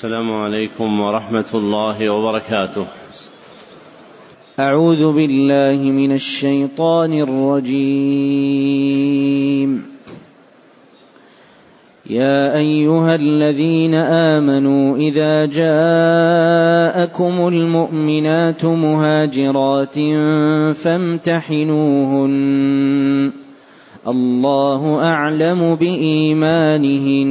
السلام عليكم ورحمة الله وبركاته. أعوذ بالله من الشيطان الرجيم. يا أيها الذين آمنوا إذا جاءكم المؤمنات مهاجرات فامتحنوهن الله أعلم بإيمانهن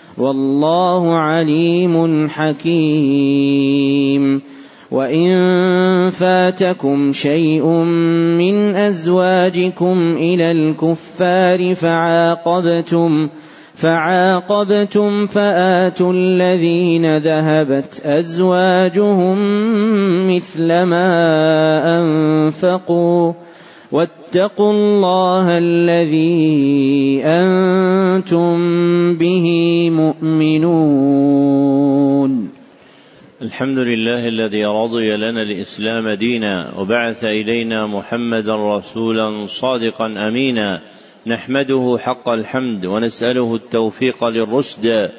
والله عليم حكيم. وإن فاتكم شيء من أزواجكم إلى الكفار فعاقبتم فعاقبتم فآتوا الذين ذهبت أزواجهم مثل ما أنفقوا. واتقوا الله الذي أنتم به مؤمنون. الحمد لله الذي رضي لنا الإسلام دينا وبعث إلينا محمدا رسولا صادقا أمينا. نحمده حق الحمد ونسأله التوفيق للرشد.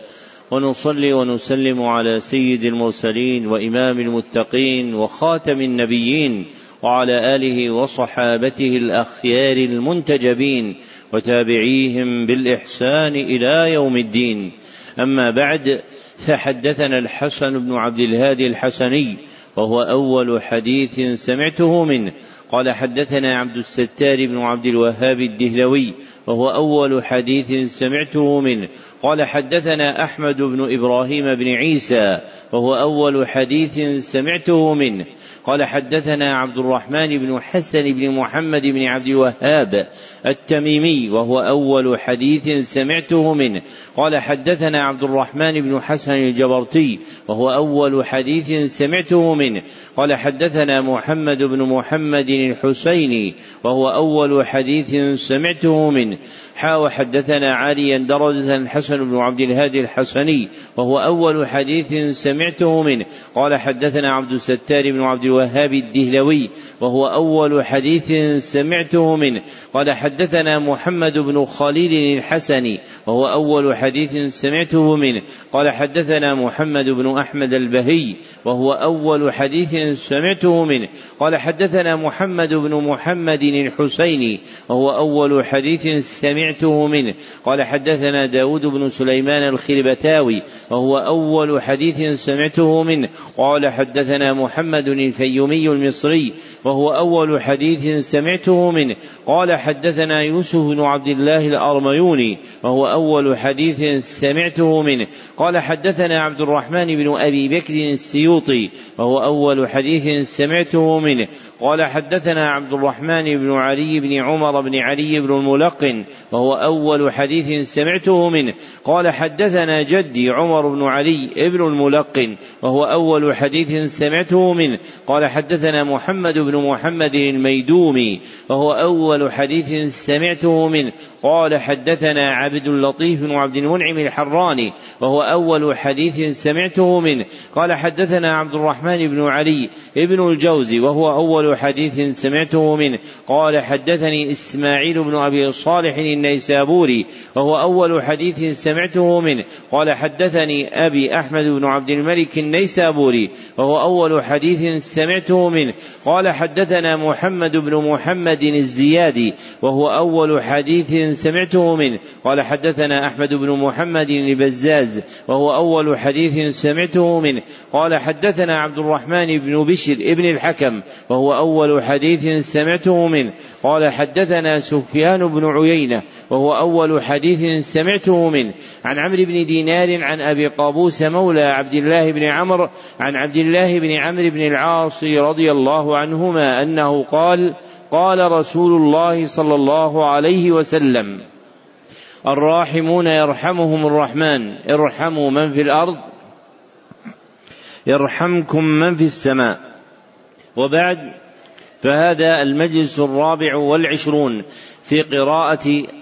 ونصلي ونسلم على سيد المرسلين وإمام المتقين وخاتم النبيين. وعلى آله وصحابته الأخيار المنتجبين وتابعيهم بالإحسان إلى يوم الدين. أما بعد فحدثنا الحسن بن عبد الهادي الحسني وهو أول حديث سمعته منه. قال حدثنا عبد الستار بن عبد الوهاب الدهلوي وهو أول حديث سمعته منه. قال حدثنا أحمد بن إبراهيم بن عيسى وهو أول حديث سمعته منه. قال حدثنا عبد الرحمن بن حسن بن محمد بن عبد الوهاب التميمي وهو أول حديث سمعته منه. قال حدثنا عبد الرحمن بن حسن الجبرتي وهو أول حديث سمعته منه. قال حدثنا محمد بن محمد الحسيني وهو أول حديث سمعته منه. حا وحدثنا عاليا درجة الحسن بن عبد الهادي الحسني وهو أول حديث سمعته منه. قال حدثنا عبد الستار بن عبد الوهاب الدهلوي وهو أول حديث سمعته منه. قال حدثنا محمد بن خليل الحسني وهو أول حديث سمعته منه. قال حدثنا محمد بن أحمد البهي وهو أول حديث سمعته منه. قال حدثنا محمد بن محمد الحسيني وهو أول حديث سمعته منه. قال حدثنا داود بن سليمان الخربتاوي وهو أول حديث سمعته منه. قال حدثنا محمد الفيومي المصري وهو أول حديث سمعته منه. قال حدثنا يوسف بن عبد الله الأرميوني وهو أول حديث سمعته منه. قال حدثنا عبد الرحمن بن أبي بكر السيوطي وهو أول حديث سمعته منه. قال حدثنا عبد الرحمن بن علي بن عمر بن علي بن الملقن وهو أول حديث سمعته منه. قال حدثنا جدي عمر بن علي بن الملقن وهو أول حديث سمعته منه. قال حدثنا محمد بن محمد الميدومي وهو أول حديث سمعته منه. قال حدثنا عبد اللطيف بن عبد المنعم الحراني وهو أول حديث سمعته منه. قال حدثنا عبد الرحمن بن علي ابن الجوزي وهو أول حديث سمعته منه. قال حدثني إسماعيل بن أبي صالح النيسابوري وهو أول حديث سمعته منه. قال حدثني أبي أحمد بن عبد الملك النيسابوري وهو أول حديث سمعته منه. قال حدثنا محمد بن محمد الزيادي وهو أول حديث سمعته منه. قال حدثنا أحمد بن محمد البزاز وهو أول حديث سمعته منه. قال حدثنا عبد الرحمن بن بشر ابن الحكم وهو أول حديث سمعته منه. قال حدثنا سفيان بن عيينة وهو أول حديث سمعته منه. عن عمرو بن دينار عن أبي قابوس مولى عبد الله بن عمرو عن عبد الله بن عمرو بن العاص رضي الله عنهما أنه قال قال رسول الله صلى الله عليه وسلم الراحمون يرحمهم الرحمن ارحموا من في الأرض يرحمكم من في السماء. وبعد فهذا المجلس الرابع والعشرون في قراءة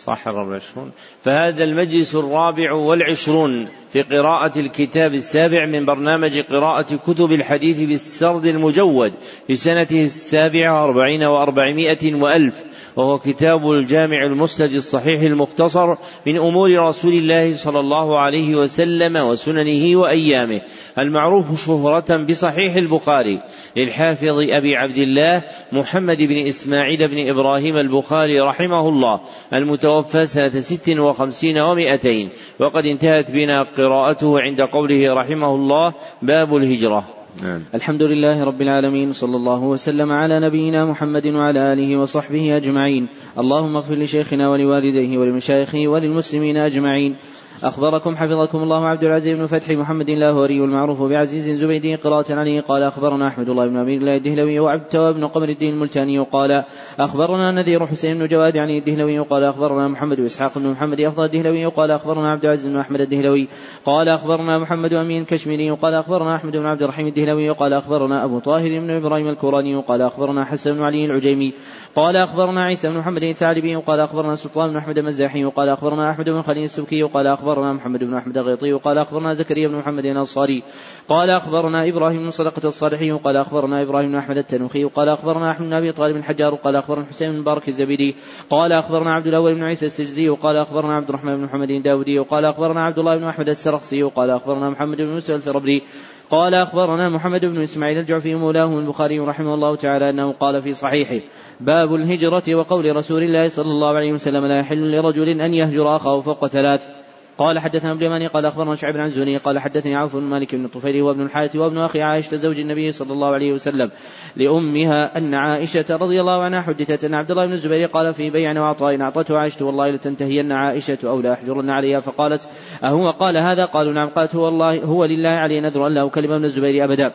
صح الرابع والعشرون فهذا المجلس الرابع والعشرون في قراءة الكتاب السابع من برنامج قراءة كتب الحديث بالسرد المجود في سنته السابعة وأربعين وأربعمائة وألف. وهو كتاب الجامع المسند الصحيح المختصر من أمور رسول الله صلى الله عليه وسلم وسننه وأيامه المعروف شهرة بصحيح البخاري للحافظ أبي عبد الله محمد بن إسماعيل بن إبراهيم البخاري رحمه الله المتوفى سنة ست وخمسين ومائتين وقد انتهت بنا قراءته عند قوله رحمه الله باب الهجرة. نعم. الحمد لله رب العالمين صلى الله وسلم على نبينا محمد وعلى آله وصحبه أجمعين اللهم اغفر لشيخنا ولوالديه ولمشايخه وللمسلمين أجمعين أخبركم حفظكم الله عبد العزيز بن فتح محمد اللاهوري المعروف بعزيز زبيدي قراءة عليه قال أخبرنا أحمد الله بن أمير الله الدهلوي وعبد بن قمر الدين الملتاني قال أخبرنا نذير حسين بن جواد عن الدهلوي قال أخبرنا محمد إسحاق بن محمد أفضل الدهلوي قال أخبرنا عبد العزيز بن أحمد الدهلوي قال أخبرنا محمد أمين الكشميري قال أخبرنا أحمد بن عبد الرحيم الدهلوي قال أخبرنا أبو طاهر بن إبراهيم الكوراني قال أخبرنا حسن بن علي العجيمي قال أخبرنا عيسى بن محمد الثعلبي قال أخبرنا سلطان بن أحمد المزاحي قال أخبرنا أحمد بن خليل السبكي قال أخبرنا محمد بن أحمد الغيطي قال أخبرنا زكريا بن محمد الأنصاري قال أخبرنا إبراهيم بن صدقة الصالحي قال أخبرنا إبراهيم بن أحمد التنوخي قال أخبرنا أحمد بن أبي طالب الحجار قال أخبرنا حسين بن بارك الزبيدي قال أخبرنا عبد الأول بن عيسى السجزي وقال أخبرنا عبد الرحمن بن محمد الداودي وقال أخبرنا عبد الله بن أحمد السرخسي وقال أخبرنا محمد بن يوسف الفربري قال أخبرنا محمد بن إسماعيل الجعفي مولاه البخاري رحمه الله تعالى أنه قال في صحيحه باب الهجرة وقول رسول الله صلى الله عليه وسلم لا يحل لرجل أن يهجر أخاه فوق ثلاث قال حدثنا ابن اليماني قال أخبرنا شعيب عن زوني قال حدثني عوف بن مالك بن الطفيل وابن الحارث وابن أخي عائشة زوج النبي صلى الله عليه وسلم لأمها أن عائشة رضي الله عنها حدثت أن عبد الله بن الزبير قال في بيع وعطاء أعطته عائشة والله لتنتهين عائشة أو لا أحجرن عليها فقالت أهو قال هذا؟ قالوا نعم قالت هو الله هو لله علي نذر أن لا أكلم ابن الزبير أبدا.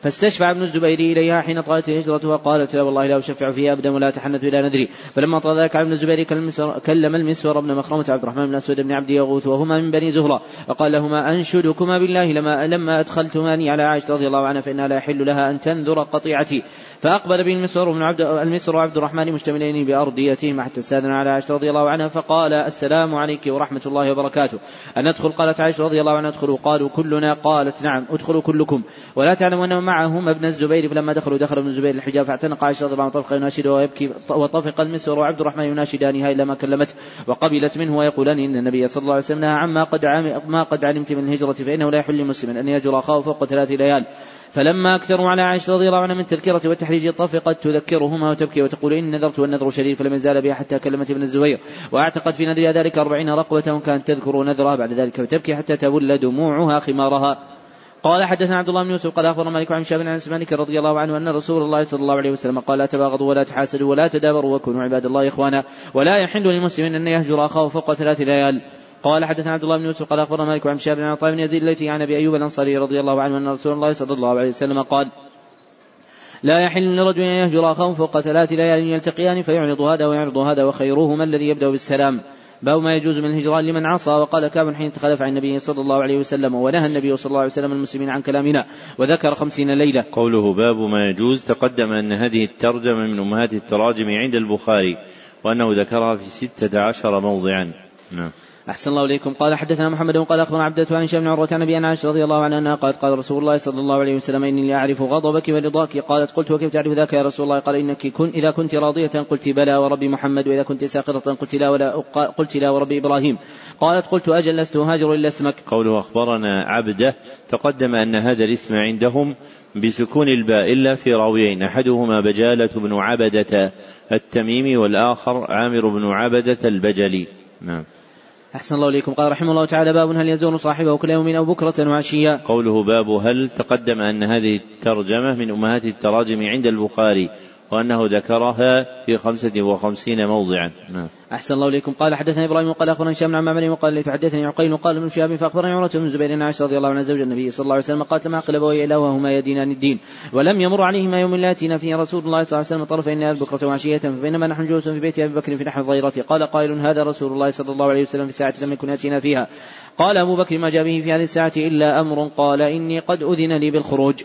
فاستشفع ابن الزبير إليها حين طالت الهجرة وقالت لا والله لا أشفع فيها أبدا ولا أتحنث إلى نذري فلما طال ذلك ابن الزبير كلم المسور بن مخرمة عبد الرحمن بن أسود بن عبد يغوث وهما من بني زهرة وقال لهما أنشدكما بالله لما لما أدخلتماني على عائشة رضي الله عنها فإنها لا يحل لها أن تنذر قطيعتي. فأقبل به المسور بن عبد المسور وعبد الرحمن مشتملين بأرضيتهما حتى استأذن على عائشة رضي الله عنها فقال السلام عليك ورحمة الله وبركاته. أن ندخل قالت عائشة رضي الله عنها ادخلوا. قالوا كلنا؟ قالت نعم ادخلوا كلكم. ولا تعلم أن معهما ابن الزبير فلما دخلوا دخل ابن الزبير الحجاب فاعتنق عائشة رضي الله عنها طفقا يناشده ويبكي وطفق المسور وعبد الرحمن يناشدانها إلا ما كلمته وقبلت منه ويقولان إن النبي صلى الله عليه وسلم نهى عما قد ما قد علمت من الهجرة فإنه لا يحل لمسلم أن يهجر أخاه فوق ثلاث ليال. فلما أكثروا على عائشة رضي الله عنها من تذكرة والتحريج طفقت تذكرهما وتبكي وتقول إن نذرت والنذر شديد فلم يزال بها حتى كلمت ابن الزبير. وأعتقد في نذرها ذلك أربعين رقبة كانت تذكر نذرها بعد ذلك فتبكي حتى تبل دموعها خمارها. قال حدثنا عبد الله بن يوسف قال أخبرنا مالك عن شاب عن مالك رضي الله عنه أن رسول الله صلى الله عليه وسلم قال لا تباغضوا ولا تحاسدوا ولا تدابروا وكونوا عباد الله إخوانا ولا يحل للمسلم أن يهجر أخاه فوق ثلاث ليال. قال حدثنا عبد الله بن يوسف قال أخبرنا مالك عن شاب عن عطاء بن يزيد التي عن أبي أيوب الأنصاري رضي الله عنه أن رسول الله صلى الله عليه وسلم قال لا يحل لرجل أن يهجر أخاه فوق ثلاث ليال يلتقيان فيعرض هذا ويعرض هذا وخيرهما الذي يبدأ بالسلام. باب ما يجوز من الهجران لمن عصى وقال كعب حين تخلف عن النبي صلى الله عليه وسلم ونهى النبي صلى الله عليه وسلم المسلمين عن كلامنا وذكر خمسين ليلة. قوله باب ما يجوز تقدم أن هذه الترجمة من أمهات التراجم عند البخاري وأنه ذكرها في ستة عشر موضعا. نعم. أحسن الله إليكم. قال حدثنا محمد قال أخبرنا عبدة عن هشام بن عروة عن أبي عائشة رضي الله عنها قالت قال رسول الله صلى الله عليه وسلم إني لأعرف غضبك ورضاك. قالت قلت وكيف تعرف ذاك يا رسول الله؟ قال إنك كن إذا كنت راضية قلت بلى ورب محمد وإذا كنت ساخطة قلت لا ولا قلت لا ورب إبراهيم. قالت قلت أجل لست هاجر إلا اسمك. قوله أخبرنا عبده تقدم أن هذا الاسم عندهم بسكون الباء إلا في راويين. أحدهما بجالة بن عبدة التميمي والآخر عامر بن عبدة البجلي. نعم. أحسن الله إليكم. قال رحمه الله تعالى باب هل يزور صاحبه كل يوم أو بكرة وعشيا؟ قوله باب هل تقدم أن هذه الترجمة من أمهات التراجم عند البخاري. وأنه ذكرها في خمسة وخمسين موضعا. نعم. أحسن الله إليكم. قال حدثنا إبراهيم وقال أخبرنا هشام عن معمر وقال لي فحدثني عقيل وقال ابن شهاب فأخبرني عمرة بن الزبير أن عائشة رضي الله عنها زوج النبي صلى الله عليه وسلم قالت لما أبوي إلا وهما يدينان الدين ولم يمر عليهما يوم لا يأتينا فيه رسول الله صلى الله عليه وسلم طرف إن بكرة وعشية فبينما نحن جلوس في بيت أبي بكر في نحو الظهيرة. قال قائل هذا رسول الله صلى الله عليه وسلم في ساعة لم يكن يأتينا فيها. قال أبو بكر ما جاء به في هذه الساعة إلا أمر قال إني قد أذن لي بالخروج.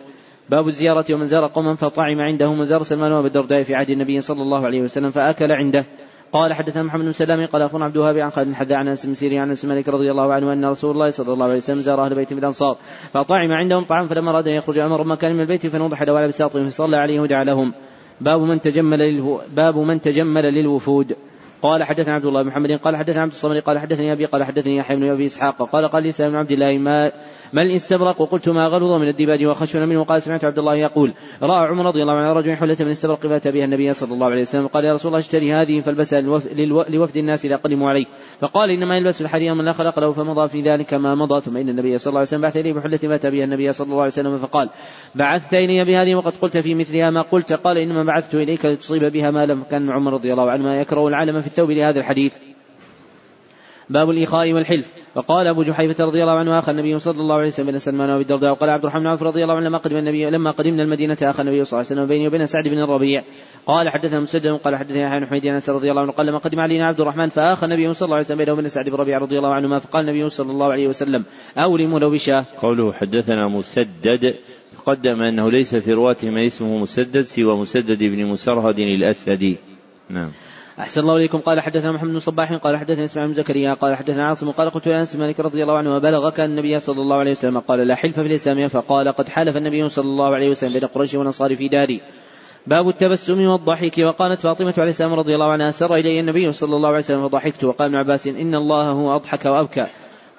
باب الزيارة ومن زار قوما فطعم عندهم وزار سلمان وابي الدرداء في عهد النبي صلى الله عليه وسلم فأكل عنده. قال حدثنا محمد بن سلام قال اخبرنا عبد الوهاب عن خالد الحذاء عن أنس بن سيرين عن أنس مالك رضي الله عنه أن رسول الله صلى الله عليه وسلم زار أهل بيت من الأنصار فطعم عندهم طعاما فلما اراد أن يخرج أمر بمكان من البيت فنضح له على بساطهم فصلى عليهم ودعا لهم باب من تجمل باب من تجمل للوفود. قال حدثنا عبد الله بن محمد قال حدثنا عبد الصمد قال حدثني أبي قال حدثني يحيى بن أبي إسحاق قال قال لي سالم بن عبد الله ما ما الاستبرق؟ قلت ما غلظ من الديباج وخشن منه قال سمعت عبد الله يقول رأى عمر رضي الله عنه رجل حلة من استبرق فأتى بها النبي صلى الله عليه وسلم قال يا رسول الله اشتري هذه فالبسها لوفد الناس إذا قدموا عليه. فقال إنما يلبس الحرير من لا خلق له فمضى في ذلك ما مضى ثم إن النبي صلى الله عليه وسلم بعث إليه بحلة فأتى بها النبي صلى الله عليه وسلم فقال بعثت الي بهذه وقد قلت في مثلها ما قلت. قال إنما بعثت إليك لتصيب بها ما لم كان عمر رضي الله عنه ما يكره العالم في الثوب لهذا الحديث. باب الإخاء والحلف. وقال أبو جحيفة رضي الله عنه أخى النبي صلى الله عليه وسلم بين سلمان وأبي الدرداء وقال عبد الرحمن عوف رضي الله عنه لما قدم النبي لما قدمنا المدينة أخى النبي صلى الله عليه وسلم بيني وبين سعد بن الربيع. قال حدثنا مسدد قال حدثنا يحيى بن حميد أنس رضي الله عنه قال لما قدم علينا عبد الرحمن فآخى النبي صلى الله عليه وسلم بينه وبين سعد بن الربيع رضي الله عنهما فقال النبي صلى الله عليه وسلم أولموا لو بشاه قوله حدثنا مسدد. قدم أنه ليس في رواته من اسمه مسدد سوى مسدد بن مسرهد الأسدي. نعم. أحسن الله إليكم. قال حدثنا محمد بن صباح قال حدثنا إسماعيل بن زكريا قال حدثنا عاصم قال قلت لأنس مالك رضي الله عنه وبلغك أن النبي صلى الله عليه وسلم قال لا حلف في الإسلام فقال قد حلف النبي صلى الله عليه وسلم بين قريش والأنصار في داري. باب التبسم والضحك. وقالت فاطمة عليه السلام رضي الله عنها سر إلي النبي صلى الله عليه وسلم فضحكت. وقال ابن عباس إن الله هو أضحك وأبكى.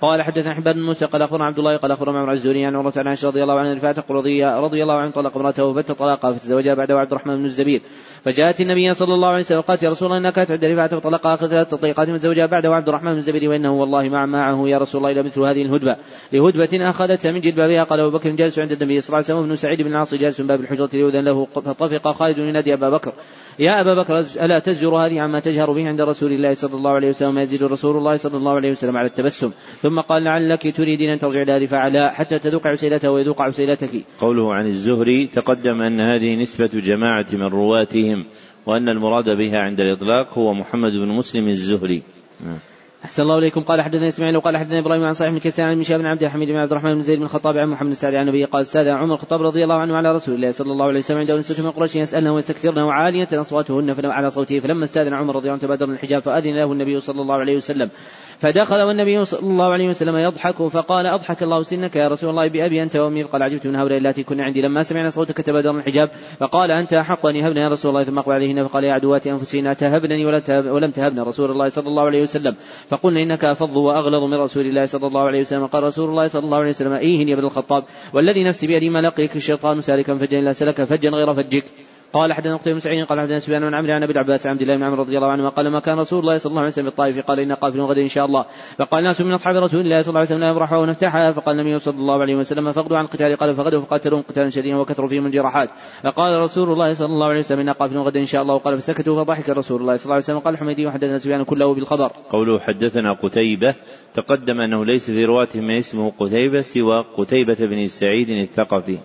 قال حدثنا حبان بن موسى قال أخبرنا عبد الله قال أخبرنا معمر الزهري عن عروه عن عائشة رضي الله عنها رفاعه رضي رضي الله عنه طلق امراته فبت طلاقها فتزوجها بعده عبد الرحمن بن الزبير. فجاءت النبي صلى الله عليه وسلم قالت يا رسول الله إنك تعد رفاعه فطلقها اخر ثلاث تطليقات من زوجها بعده عبد الرحمن بن الزبير وإنه والله مع معه يا رسول الله إلى مثل هذه الهدبة. لهدبة أخذتها من جلبابها قال أبو بكر جالس عند النبي صلى الله عليه وسلم وابن سعيد بن العاص جالس من باب الحجرة ليؤذن له فطفق خالد ينادي أبا بكر. يا أبا بكر ألا تزجر هذه عما تجهر به عند رسول الله صلى الله عليه وسلم يزيد رسول الله صلى الله عليه وسلم على التبسم. ثم قال لعلك تريدين أن ترجع إلى رفاعة لا حتى تذوق عسيلته ويذوق عسيلتك قوله عن الزهري تقدم أن هذه نسبة جماعة من رواتهم وأن المراد بها عند الإطلاق هو محمد بن مسلم الزهري نعم. أحسن الله إليكم. قال حدثنا إسماعيل وقال حدثنا إبراهيم عن صاحب بن كيسان عن بن عبد الحميد بن عبد الرحمن بن زيد بن الخطاب عن محمد بن سعد عن النبي قال استاذن عمر الخطاب رضي الله عنه على رسول الله صلى الله عليه وسلم عنده نسوة من قريش يسألنه ويستكثرن وعالية أصواتهن على صوته فلما استأذن عمر رضي الله عنه تبادر الحجاب فأذن له النبي صلى الله عليه وسلم. فدخل والنبي صلى الله عليه وسلم يضحك فقال أضحك الله سنك يا رسول الله بأبي أنت وأمي. قال عجبت من هؤلاء اللاتي كن عندي. لما سمعنا صوتك تبادر الحجاب فقال أنت أحق أن يهبن يا رسول الله. ثم أقبل عليهن. فقال يا عدوات أنفسهن تهبنني ولم تهبن رسول الله صلى الله عليه وسلم. فقلنا إنك أفض وأغلظ من رسول الله صلى الله عليه وسلم. قال رسول الله صلى الله عليه وسلم إيهن يا ابن الخطاب؟ والذي نفسي بيدي ما لقيك الشيطان سالكا فجا إلا سلك فجا غير فجك. قال حدثنا قتيبة بن قال حدثنا سفيان بن عمرو عن ابي العباس عبد الله بن عمرو رضي الله عنه قال ما كان رسول الله صلى الله عليه وسلم بالطائف قال إنا قافل غدا إن شاء الله. فقال ناس من أصحاب رسول الله صلى الله عليه وسلم لا يبرح ونفتحها فقال النبي صلى الله عليه وسلم فقدوا عن القتال قال فغدوا فقاتلوا قتالا شديدا وكثروا فيهم الجراحات. فقال رسول الله صلى الله عليه وسلم إنا قافل غدا إن شاء الله. وقال فسكتوا فضحك رسول الله صلى الله عليه وسلم. قال الحميدي وحدثنا سفيان كله بالخبر. قوله حدثنا قتيبة تقدم أنه ليس في رواته ما اسمه قتيبة سوى قتيبة بن سعيد الثقفي.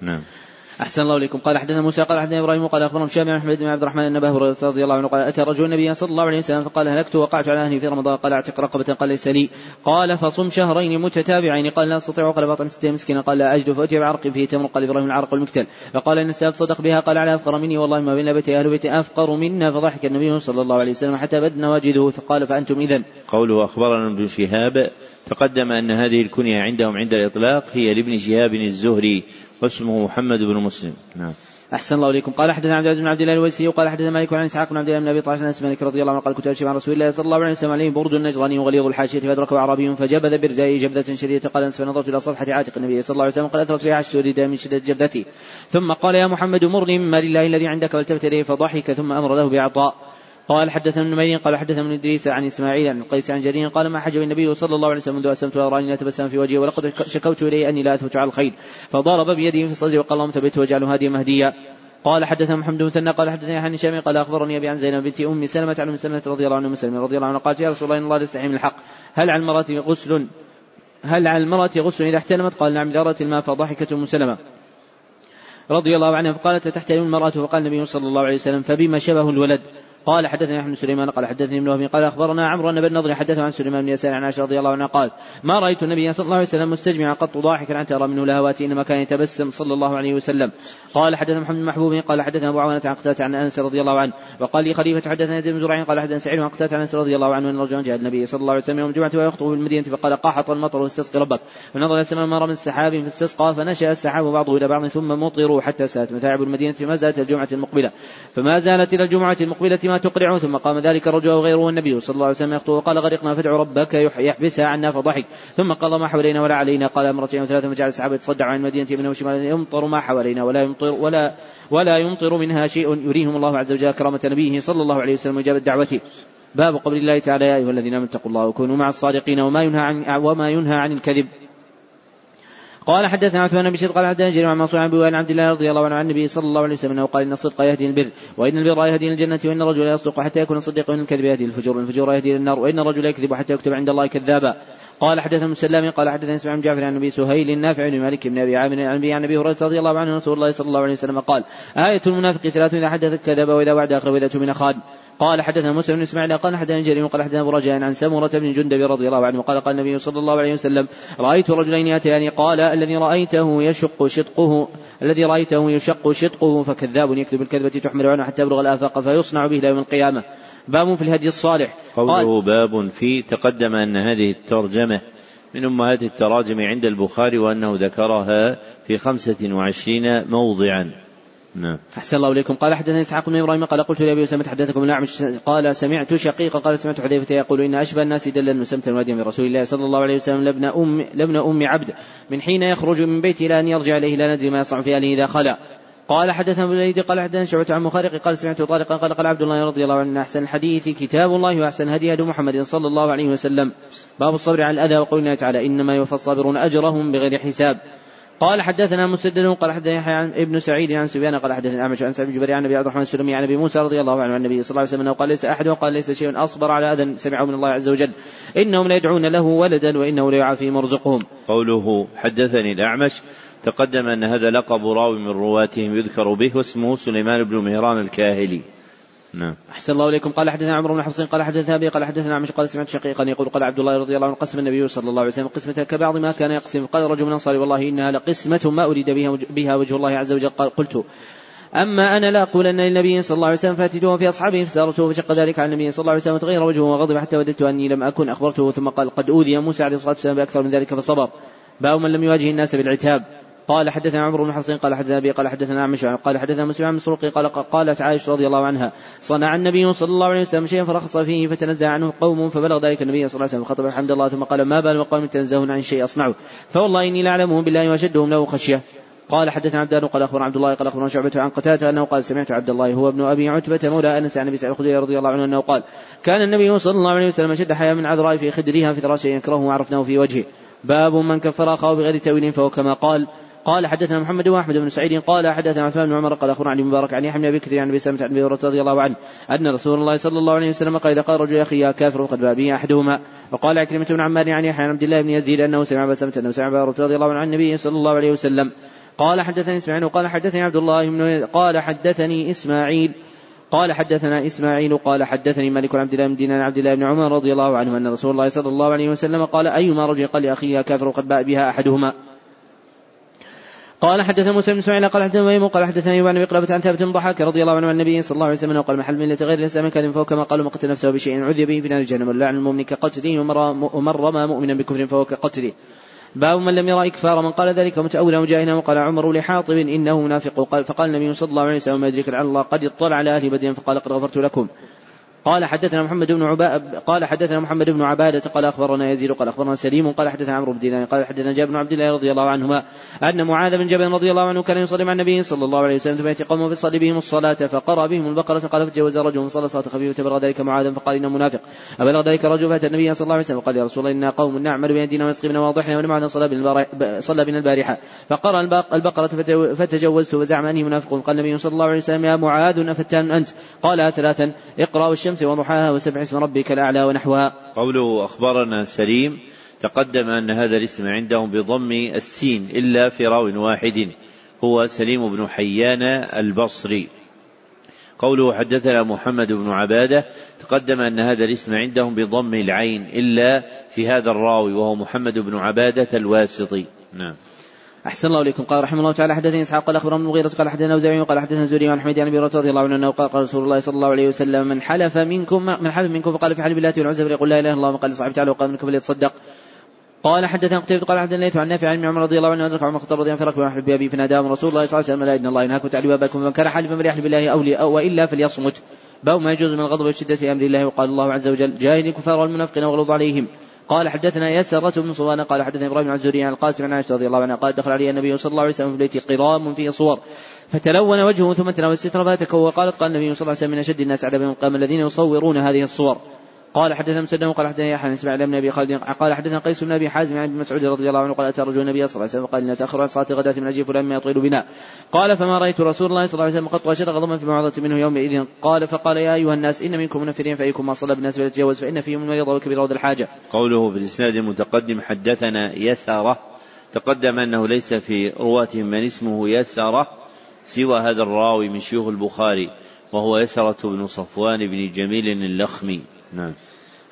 نعم. أحسن الله إليكم. قال حدثنا موسى قال حدثنا إبراهيم قال أخبرنا هشام بن أحمد بن عبد الرحمن أن أبا هريرة رضي الله عنه قال أتى رجل النبي صلى الله عليه وسلم فقال هلكت وقعت على أهلي في رمضان. قال أعتق رقبة قال ليس لي. قال فصم شهرين متتابعين. قال لا أستطيع قال باطن ستين مسكينا. قال لا أجد فأتي بعرق فيه تمر. قال إبراهيم العرق والمكتل فقال إن السبب صدق بها. قال على أفقر مني. والله ما بين بيتي أهل بيتي أفقر منا. فضحك النبي صلى الله عليه وسلم حتى بد نواجده فقال فأنتم إذا قوله أخبرنا ابن شهاب تقدم أن هذه الكنية عندهم عند الإطلاق هي لابن شهاب الزهري. واسمه محمد بن مسلم. نعم. أحسن الله إليكم. قال حدثنا عبد العزيز بن عبد الله الويسي وقال حدثنا مالك عن إسحاق بن عبد الله بن أبي طالب عن مالك رضي الله عنه قال كنت أمشي مع رسول الله صلى الله عليه وسلم عليه برد النجراني وغليظ الحاشية فأدركه أعرابي فجبذ برجائه جبذة شديدة قال أنس فنظرت إلى صفحة عاتق النبي صلى الله عليه وسلم قد أثرت فيها عشت من شدة جبذته ثم قال يا محمد مرني مما لله الذي عندك والتفت إليه فضحك ثم أمر له بعطاء. قال حدثنا ابن نمير قال حدثنا ابن إدريس عن إسماعيل عن القيس عن جرير قال ما حجب النبي صلى الله عليه وسلم منذ أسلمت واراني لا تبسم في وجهي ولقد شكوت اليه أني لا أثبت على الخير فضرب بيده في صدري وقال اللهم ثبته واجعله هاديا مهديا. قال حدثنا محمد بن ثنا قال حدثني عن هشام قال أخبرني أبي عن زينب بنت أم سلمة عن أم سلمة رضي الله عنها مسلم رضي الله عنها قالت يا رسول الله إن الله يستحي من الحق. هل على المرأة غسل؟ هل على المرأة غسل إذا احتلمت؟ قال نعم رأت الماء فضحكت أم سلمة رضي الله عنها فقالت تحتلم المرأة؟ فقال النبي صلى الله عليه وسلم فبما شبه الولد. قال حدثني احمد سليمان قال حدثني ابن وهب قال أخبرنا عمرو بن النضر حدثه عن سليمان بن يسار عن عائشة رضي الله عنها قال ما رأيت النبي صلى الله عليه وسلم مستجمعا قط ضاحكا حتى أرى منه لهوات إنما كان يتبسم صلى الله عليه وسلم. قال حدثنا محمد بن محبوب قال حدثنا أبو عوانة عن قتادة عن أنس رضي الله عنه وقال لي خليفة حدثنا يزيد بن زرعين قال حدثنا سعيد عن قتادة عن أنس رضي الله عنه أن رجلا جاء النبي صلى الله عليه وسلم يوم الجمعة ويخطب في المدينة فقال قاحط المطر واستسقي ربك. فنظر إلى السماء مر من السحاب فاستسقى فنشأ السحاب بعضه إلى بعض ثم مطروا حتى سالت متاعب المدينة فما زالت الجمعة المقبلة. فما زالت إلى الجمعة المقبلة ما تقرع ثم قام ذلك الرجل وغيره والنبي صلى الله عليه وسلم يخطب وقال غرقنا فادع ربك يحبسها عنا فضحك. ثم قال ما حوالينا ولا علينا قال مرتين وثلاثة فجعل السحابة يتصدع عن المدينة يمنى وشمالا يمطر ما حوالينا ولا يمطر ولا ولا يمطر منها شيء. يريهم الله عز وجل كرامة نبيه صلى الله عليه وسلم وإجابة دعوته باب قول الله تعالى يا أيها الذين آمنوا اتقوا الله وكونوا مع الصادقين وما ينهى عن وما ينهى عن الكذب. قال حدثنا عثمان بن بشير قال حدثنا جرير عن منصور عن عبد الله رضي الله عنه عن النبي صلى الله عليه وسلم أنه قال إن الصدق يهدي البر وإن البر يهدي الجنة وإن الرجل يصدق حتى يكون صديقا وإن الكذب يهدي الفجور وإن الفجور يهدي النار وإن الرجل يكذب حتى يكتب عند الله كذابا. قال حدثنا مسلم قال حدثنا اسمع بن جعفر عن النبي سهيل النافع بن مالك بن أبي عامر عن أبي أبي هريرة رضي الله عنه رسول الله صلى الله عليه وسلم قال آية المنافق ثلاث إذا حدث كذب وإذا وعد أخر وإذا تؤمن خان. قال حدثنا موسى بن إسماعيل قال حدثنا جرير قال حدثنا أبو رجاء عن سمرة بن جندب رضي الله عنه قال قال النبي صلى الله عليه وسلم رأيت رجلين يأتيان قال الذي رأيته يشق شدقه الذي رأيته يشق شدقه فكذاب يكذب الكذبة تحمل عنه حتى يبلغ الآفاق فيصنع به إلى يوم القيامة. باب في الهدي الصالح. قوله باب في تقدم أن هذه الترجمة من أمهات التراجم عند البخاري وأنه ذكرها في خمسة وعشرين موضعا. نعم. أحسن الله إليكم. قال حدثنا إسحاق بن إبراهيم قال قلت لأبي أسامة حدثكم. الأعمش قال سمعت شقيقا. قال سمعت حذيفة يقول إن أشبه الناس دلا مسمتا واديا برسول الله صلى الله عليه وسلم لابن أم لابن أم عبد. من حين يخرج من بيته إلى أن يرجع إليه لا ندري ما يصنع في أهله إذا خلا. قال حدثنا ابن قال حدثنا شعبة عن مخارق قال سمعت طارقا قال قال عبد الله رضي الله عنه أحسن الحديث كتاب الله وأحسن هدي هدي محمد صلى الله عليه وسلم. باب الصبر على الأذى. وقول الله تعالى إنما يوفى الصابرون أجرهم بغير حساب. قال حدثنا مسدد قال حدثنا يحيى عن ابن سعيد عن سفيان قال حدثنا الاعمش عن سعيد جبير عن أبي عبد الرحمن السلمي عن أبي موسى رضي الله عنه عن النبي صلى الله عليه وسلم أنه قال ليس أحد وقال ليس شيء أصبر على أذى سمعه من الله عز وجل إنهم ليدعون له ولدا وإنه ليعافي مرزقهم. قوله حدثني الأعمش تقدم أن هذا لقب راوي من رواتهم يذكر به واسمه سليمان بن مهران الكاهلي. نعم. أحسن الله إليكم. قال حدثنا عمرو بن حفص قال حدثنا أبي قال حدثنا عمش قال سمعت شقيقا يقول قال عبد الله رضي الله عنه قسم النبي صلى الله عليه وسلم قسمة كبعض ما كان يقسم. قال رجل من الأنصار والله إنها لقسمة ما أريد بها, بها وجه الله عز وجل. قال قلت أما أنا لا أقول أن للنبي صلى الله عليه وسلم فأتيته في أصحابه فسارته فشق ذلك على النبي صلى الله عليه وسلم وتغير وجهه وغضب حتى وددت أني لم أكن أخبرته ثم قال قد أوذي موسى عليه الصلاة والسلام بأكثر من ذلك فصبر. باب من لم يواجه الناس بالعتاب. قال حدثنا عمرو بن حصين قال حدثنا أبي قال حدثنا عمش قال حدثنا مسلم عن مسروق قال قالت عائشة رضي الله عنها صنع النبي صلى الله عليه وسلم شيئا فرخص فيه فتنزع عنه قوم فبلغ ذلك النبي صلى الله عليه وسلم خطب الحمد الله ثم قال ما بال قوم تنزهون عن شيء أصنعه؟ فوالله إني لأعلمهم بالله واشدهم له خشية. قال حدثنا عبد الله قال أخبرنا عبد الله قال أخبرنا شعبة عن قتادة أنه قال سمعت عبد الله هو ابن أبي عتبة مولى أنس عن أبي سعيد الخدري رضي الله عنه أنه قال كان النبي صلى الله عليه وسلم أشد حياء من عذراء في خدرها في ثلاث يكرهه وعرفناه في وجهه. باب من كفر أخاه بغير تأويل فهو كما قال قال حدثنا محمد واحمد بن سعيد قال حدثنا عثمان بن عمر قال أخبرنا عن مبارك عن يحيى بن أبي كثير عن أبي سلمه عن أبي هريرة رضي الله عنه أن رسول الله صلى الله عليه وسلم قال إذا قال رجل يا أخي يا كافر وقد باء به أحدهما. وقال عكرمة بن عمار عن يحيى عن عبد الله بن يزيد أنه سمع أبا سلمه أنه سمع أبا هريرة رضي الله عنه عن النبي صلى الله عليه وسلم. قال حدثني إسماعيل وقال حدثني عبد الله بن قال حدثني إسماعيل. قال حدثنا إسماعيل قال حدثني مالك عبد الله بن دينار عبد الله بن عمر رضي الله عنه أن رسول الله صلى الله عليه وسلم قال أيما رجل قال لاخيه كافر وقد باء بها أحدهما. قال حدثنا موسى بن اسماعيل قال حدثنا ميمون قال حدثنا ايوب بن قلبة عن ثابت بن ضحاك رضي الله عنه عن النبي صلى الله عليه وسلم قال محل ملة غير الاسلام كان فهو كما قالوا مقتل نفسه بشيء عذب به في نار جهنم ولعن المؤمن كقتله ومن رمى مؤمنا بكفر فهو كقتله. باب من لم يرى إكفار من قال ذلك متأولا مجاهدا وقال عمر لحاطب إنه منافق قال فقال النبي صلى الله عليه وسلم ما يدرك لعل الله قد اطلع على أهل بدر فقال قد غفرت لكم. قال حدثنا محمد بن عبا قال حدثنا محمد بن عبادة قال أخبرنا يزيد قال أخبرنا سليم قال حدثنا عمرو بن دينار قال حدثنا جابر بن عبد الله رضي الله عنهما أن معاذ بن جبل رضي الله عنه كان يصلي مع النبي صلى الله عليه وسلم ثم يأتي قوم فيصلي بهم الصلاة فقرأ بهم البقرة قال فتجوز رجل صلى صلاة خفيفة فبلغ ذلك معاذ فقال إنه منافق أبلغ ذلك الرجل فأتى النبي صلى الله عليه وسلم وقال يا رسول الله إنا قوم نعمل بأيدينا ونسقي من واضحنا ونمعنا صلى صلى بنا البارحة فقرأ البقرة فتجوزت وزعم أني منافق قال النبي صلى الله عليه وسلم يا معاذ أفتان أنت؟ قال ثلاثا اقرأ الشمس وضحاها وسبح اسم ربك الأعلى ونحوها. قوله أخبرنا سليم تقدم أن هذا الاسم عندهم بضم السين إلا في راو واحد. هو سليم بن حيان البصري. قوله حدثنا محمد بن عبادة تقدم أن هذا الاسم عندهم بضم العين إلا في هذا الراوي وهو محمد بن عبادة الواسطي. نعم. أحسن الله إليكم. قال رحمه الله تعالى حدثني إسحاق قال أخبرنا المغيرة قال حدثنا أوزاعي قال حدثنا زوري عن حميد عن أبي رضي الله عنه أنه قال قال رسول الله صلى الله عليه وسلم من حلف منكم من حلف منكم فقال في حلف الله والعزى فليقول لا إله إلا الله وقال لصاحبه تعالى وقال منكم فليتصدق قال حدثنا قتيبة قال حدثنا ليث عن نافع عن عمر رضي الله عنه أدرك عمر الخطاب رضي الله عنه فرق بأبي فناداهم رسول الله صلى الله عليه وسلم لا إن الله ينهاكم تعالوا أباكم فمن كان حالفا فليحلف بالله أو, أو وإلا فليصمت باب ما يجوز من الغضب وشدة أمر الله وقال الله عز وجل جاهد الكفار والمنافقين واغلظ عليهم قال حدثنا يسرة بن صوان قال حدثنا إبراهيم بن الزهري عن القاسم عن عائشة رضي الله عنها قال دخل علي النبي صلى الله عليه وسلم في بيتي قرام فيه صور. فتلون وجهه ثم تناول الستر فاتكوا وقالت قال النبي صلى الله عليه وسلم من اشد الناس عذابا قام الذين يصورون هذه الصور. قال حدثنا مسلم قال حدثنا يحيى بن إسماعيل بن أبي خالد قال حدثنا قيس بن أبي حازم عن ابن مسعود رضي الله عنه قال أتى رجل النبي صلى الله عليه وسلم قال إن تأخر عن صلاة الغداة من أجل فلان ما يطيل بنا. قال فما رأيت رسول الله صلى الله عليه وسلم قط اشد غضبا في موعظه منه يومئذ. قال فقال يا أيها الناس إن منكم منفرين فأيكم ما صلى بالناس فليتجاوز فإن فيهم المريض والكبير وذا الحاجة. قوله في الإسناد المتقدم حدثنا يسره تقدم أنه ليس في رواتهم من اسمه يسره سوى هذا الراوي من شيوخ البخاري وهو يسرة بن صفوان بن جميل اللخمي نعم.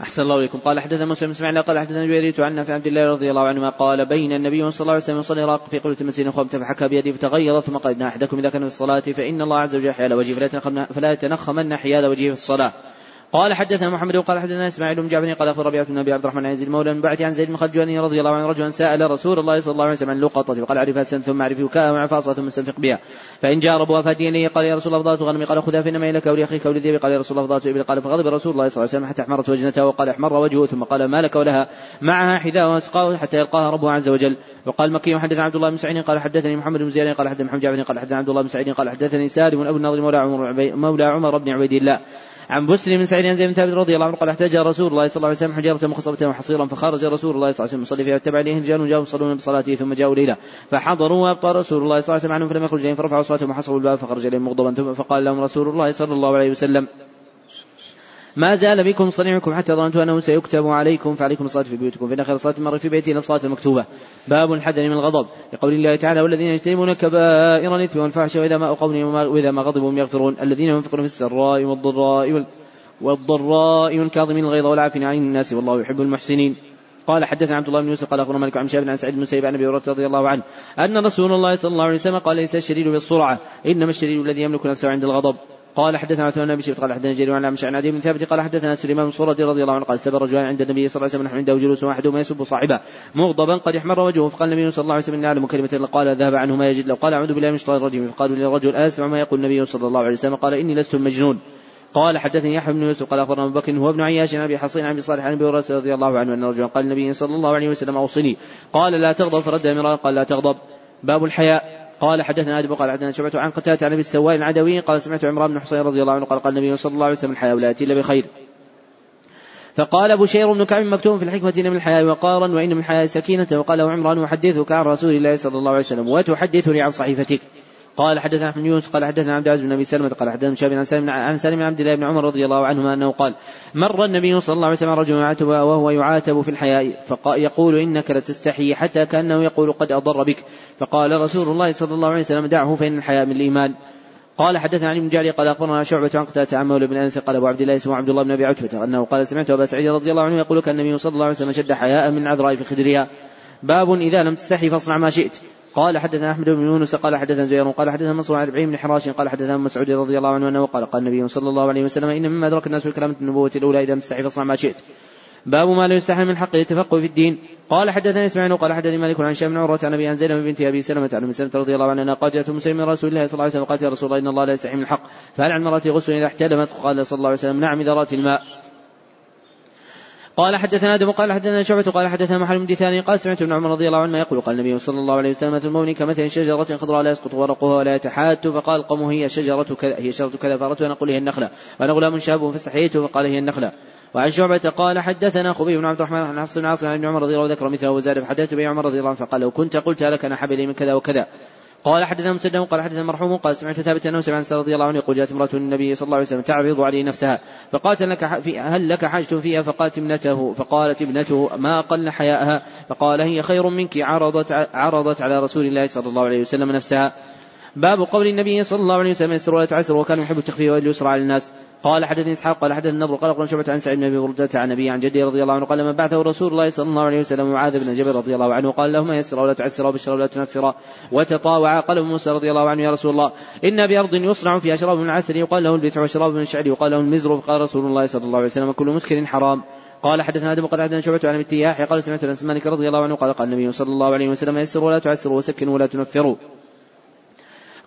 أحسن الله إليكم. قال حدثنا مسلم إسماعيل قال حدثنا جويريت عن في عبد الله رضي الله عنهما قال بين النبي صلى الله عليه وسلم يصلي راق في قبلة المسجد خبت فحكى بيده فتغير ثم قال إن أحدكم إذا كان في الصلاة فإن الله عز وجل حيال وجهه فلا يتنخمن حيال وجهه في الصلاة. قال حدثنا محمد وقال حدثنا إسماعيل بن جعفر قال اخبر ربيعة بن أبي عبد الرحمن عن من بعد عن زيد بن خجواني رضي الله عنه رجلا سأل رسول الله صلى الله عليه وسلم عن لقطة فقال اعرفها سن ثم أعرف وكاء وعفاصه ثم استنفق بها. فإن جاء ربها فهدي قال يا رسول الله فضلت غنمي. قال خذها فانما لك ولاخيك ولذيبي قال يا رسول الله فضلت ابل قال فغضب رسول الله صلى الله عليه وسلم حتى احمرت وجنته وقال احمر وجهه ثم قال ما لك ولها. معها حذاء واسقاه حتى يلقاها ربها عز وجل. وقال مكي حدثنا عبد الله بن سعيد قال حدثني محمد بن زياد قال حدثني محمد جعفر قال حدثنا عبد الله بن سعيد قال حدثني سالم ابو النضر مولى عمر مولى عمر بن عبيد الله. عن بسر بن سعيد عن زيد بن ثابت رضي الله عنه قال احتاج رسول الله صلى الله عليه وسلم حجارة مخصبة وحصيرا فخرج رسول الله صلى الله عليه وسلم يصلي فيها اتبع اليه رجال جاءوا يصلون بصلاته ثم جاءوا ليلة فحضروا وابطى رسول الله صلى الله عليه وسلم عنهم فلم يخرج اليهم فرفعوا صلاتهم وحصروا الباب فخرج إليهم مغضبا ثم فقال لهم رسول الله صلى الله عليه وسلم ما زال بكم صنيعكم حتى ظننت أنه سيكتب عليكم فعليكم الصلاة في بيوتكم. فإن خير صلاة المرء في إلى الصلاة المكتوبة. باب الحذر من الغضب. لقول الله تعالى والذين يجتنبون كبائر الإثم والفحش واذا ما قولهم وإذا ما غضبوا يغفرون. الذين ينفقون في السراء والضراء والضراء والكاظمين الغيظ والعافين عن الناس والله يحب المحسنين. قال حدثنا عبد الله بن يوسف قال أخبرنا مالك عن شاب عن سعيد بن مسيب عن أبي هريرة رضي الله عنه أن رسول الله صلى الله عليه وسلم قال ليس الشديد بالسرعة. إنما الشديد الذي يملك نفسه عند الغضب. قال حدثنا عثمان بن بشير قال حدثنا جرير عن عمش عن عدي بن ثابت قال حدثنا سليمان بن صورة رضي الله عنه قال استبى رجلان عند النبي صلى الله عليه وسلم عنده جلوس واحدهما يسب صاحبه. مغضبا قد احمر وجهه فقال النبي صلى الله عليه وسلم اعلم كلمة قال ذهب عنه ما يجد. لو قال أعوذ بالله من الشيطان الرجيم. فقالوا للرجل أسمع ما يقول النبي صلى الله عليه وسلم. قال إني لست مجنون. قال حدثني يحيى بن يوسف. قال أخبرنا أبو بكر هو ابن عياش عن أبي حصين عن أبي صالح عن أبي هريرة رضي الله عنه أن رجلا قال النبي صلى الله عليه وسلم أوصني. قال لا تغضب. فرد مرارا قال لا تغضب. باب الحياء. قال حدثنا آدم قال حدثنا شعبة عن قتادة عن أبي السوائل العدوي قال سمعت عمران بن حصين رضي الله عنه قال قال النبي صلى الله عليه وسلم الحياء ولا يأتي إلا بخير. فقال بشير بن كعب مكتوم في الحكمة إن من الحياء وقارا وإن من الحياء سكينة وقال عمران أحدثك عن رسول الله صلى الله عليه وسلم وتحدثني عن صحيفتك. قال حدثنا أحمد يونس قال حدثنا عبد العزيز بن أبي سلمة قال حدثنا شاب عن سالم عن سالم عبد الله بن عمر رضي الله عنهما أنه قال مر النبي صلى الله عليه وسلم رجل يعاتب وهو يعاتب في الحياء فيقول إنك لتستحي حتى كأنه يقول قد أضر بك فقال رسول الله صلى الله عليه وسلم دعه فإن الحياء من الإيمان قال حدثنا علي بن جعلي قال أخبرنا شعبة عن قتادة عن مولى بن أنس قال أبو عبد الله اسمه عبد الله بن أبي عتبة أنه قال سمعت أبا سعيد رضي الله عنه يقول كان النبي صلى الله عليه وسلم شد حياء من عذراء في خدرها باب إذا لم تستحي فاصنع ما شئت قال حدثنا أحمد بن يونس قال حدثنا زهير قال حدثنا منصور عن إبراهيم بن حراش قال حدثنا مسعود رضي الله عنه أنه قال قال النبي صلى الله عليه وسلم إن مما أدرك الناس في النبوة الأولى إذا لم تستحي فاصنع ما شئت. باب ما لا يستحي من حق التفقه في الدين. قال حدثني إسماعيل قال حدثني مالك عن هشام بن عروة عن أبي عن زينب بنت أبي سلمة عن أم سلمة رضي الله عنها قالت جاءت مسلم من رسول الله صلى الله عليه وسلم قالت يا رسول الله إن الله لا يستحي من الحق. فهل عن المراه غسل اذا احتلمت قال صلى الله عليه وسلم نعم إذا رأت الماء. قال حدثنا آدم قال حدثنا شعبة قال حدثنا محمد بن دثاني قال سمعت ابن عمر رضي الله عنه يقول قال النبي صلى الله عليه وسلم مثل المؤمن كمثل شجرة خضراء لا يسقط ورقها ولا يتحات فقال القوم هي شجرة كذا هي شجرة كذا. فأردت أن أقول هي النخلة. وأنا غلام شاب فاستحييت. فقال هي النخلة. وعن شعبة قال حدثنا خبيب بن عبد الرحمن عن حفص بن عاصم عن ابن عمر رضي الله عنه ذكر مثله وزاد فحدثت به عمر رضي الله عنه فقال لو كنت قلت لك أنا حب من كذا وكذا. قال حدثنا مسدد قال حدثنا مرحوم قال سمعت ثابت أنه سمع رضي الله عنه يقول جاءت امرأة النبي صلى الله عليه وسلم تعرض عليه نفسها فقالت لك في هل لك حاجة فيها؟ فقالت ابنته فقالت ابنته ما أقل حياءها؟ فقال هي خير منك عرضت عرضت على رسول الله صلى الله عليه وسلم نفسها. باب قول النبي صلى الله عليه وسلم يسر ولا تعسر وكان يحب التخفيف واليسر على الناس. قال حدثني إسحاق قال حدثني النضر قال شعبة عن سعيد بن أبي بردة عن أبي عن جدي رضي الله عنه قال لما بعثه رسول الله صلى الله عليه وسلم معاذ بن جبل رضي الله عنه قال لهما يسر ولا تعسر وبشر ولا تنفر وتطاوعا قال موسى رضي الله عنه يا رسول الله. إن بارض يصنع فيها شراب من العسل يقال له البتع وشراب من الشعر يقال له المزر. فقال رسول الله صلى الله عليه وسلم كل مسكر حرام. قال حدثنا آدم قال حدثنا شعبة عن التياح قال سمعت انس مالك رضي الله عنه قال قال النبي صلى الله عليه وسلم يسر ولا تعسر وسكن ولا تنفروا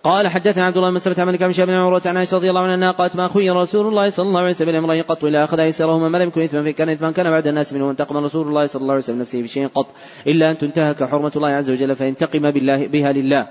قال حدثنا عبد الله بن مسلمة عن مالك بن عروة عن عائشة رضي الله عنها قالت ما خير رسول الله صلى الله عليه وسلم امرئ قط الا أخذ أيسرهما ما لم يكن إثما فان كان إثما كان بعد الناس منه وانتقم رسول الله صلى الله عليه وسلم نفسه بشيء قط إلا أن تنتهك حرمة الله عز وجل فينتقم بالله بها لله.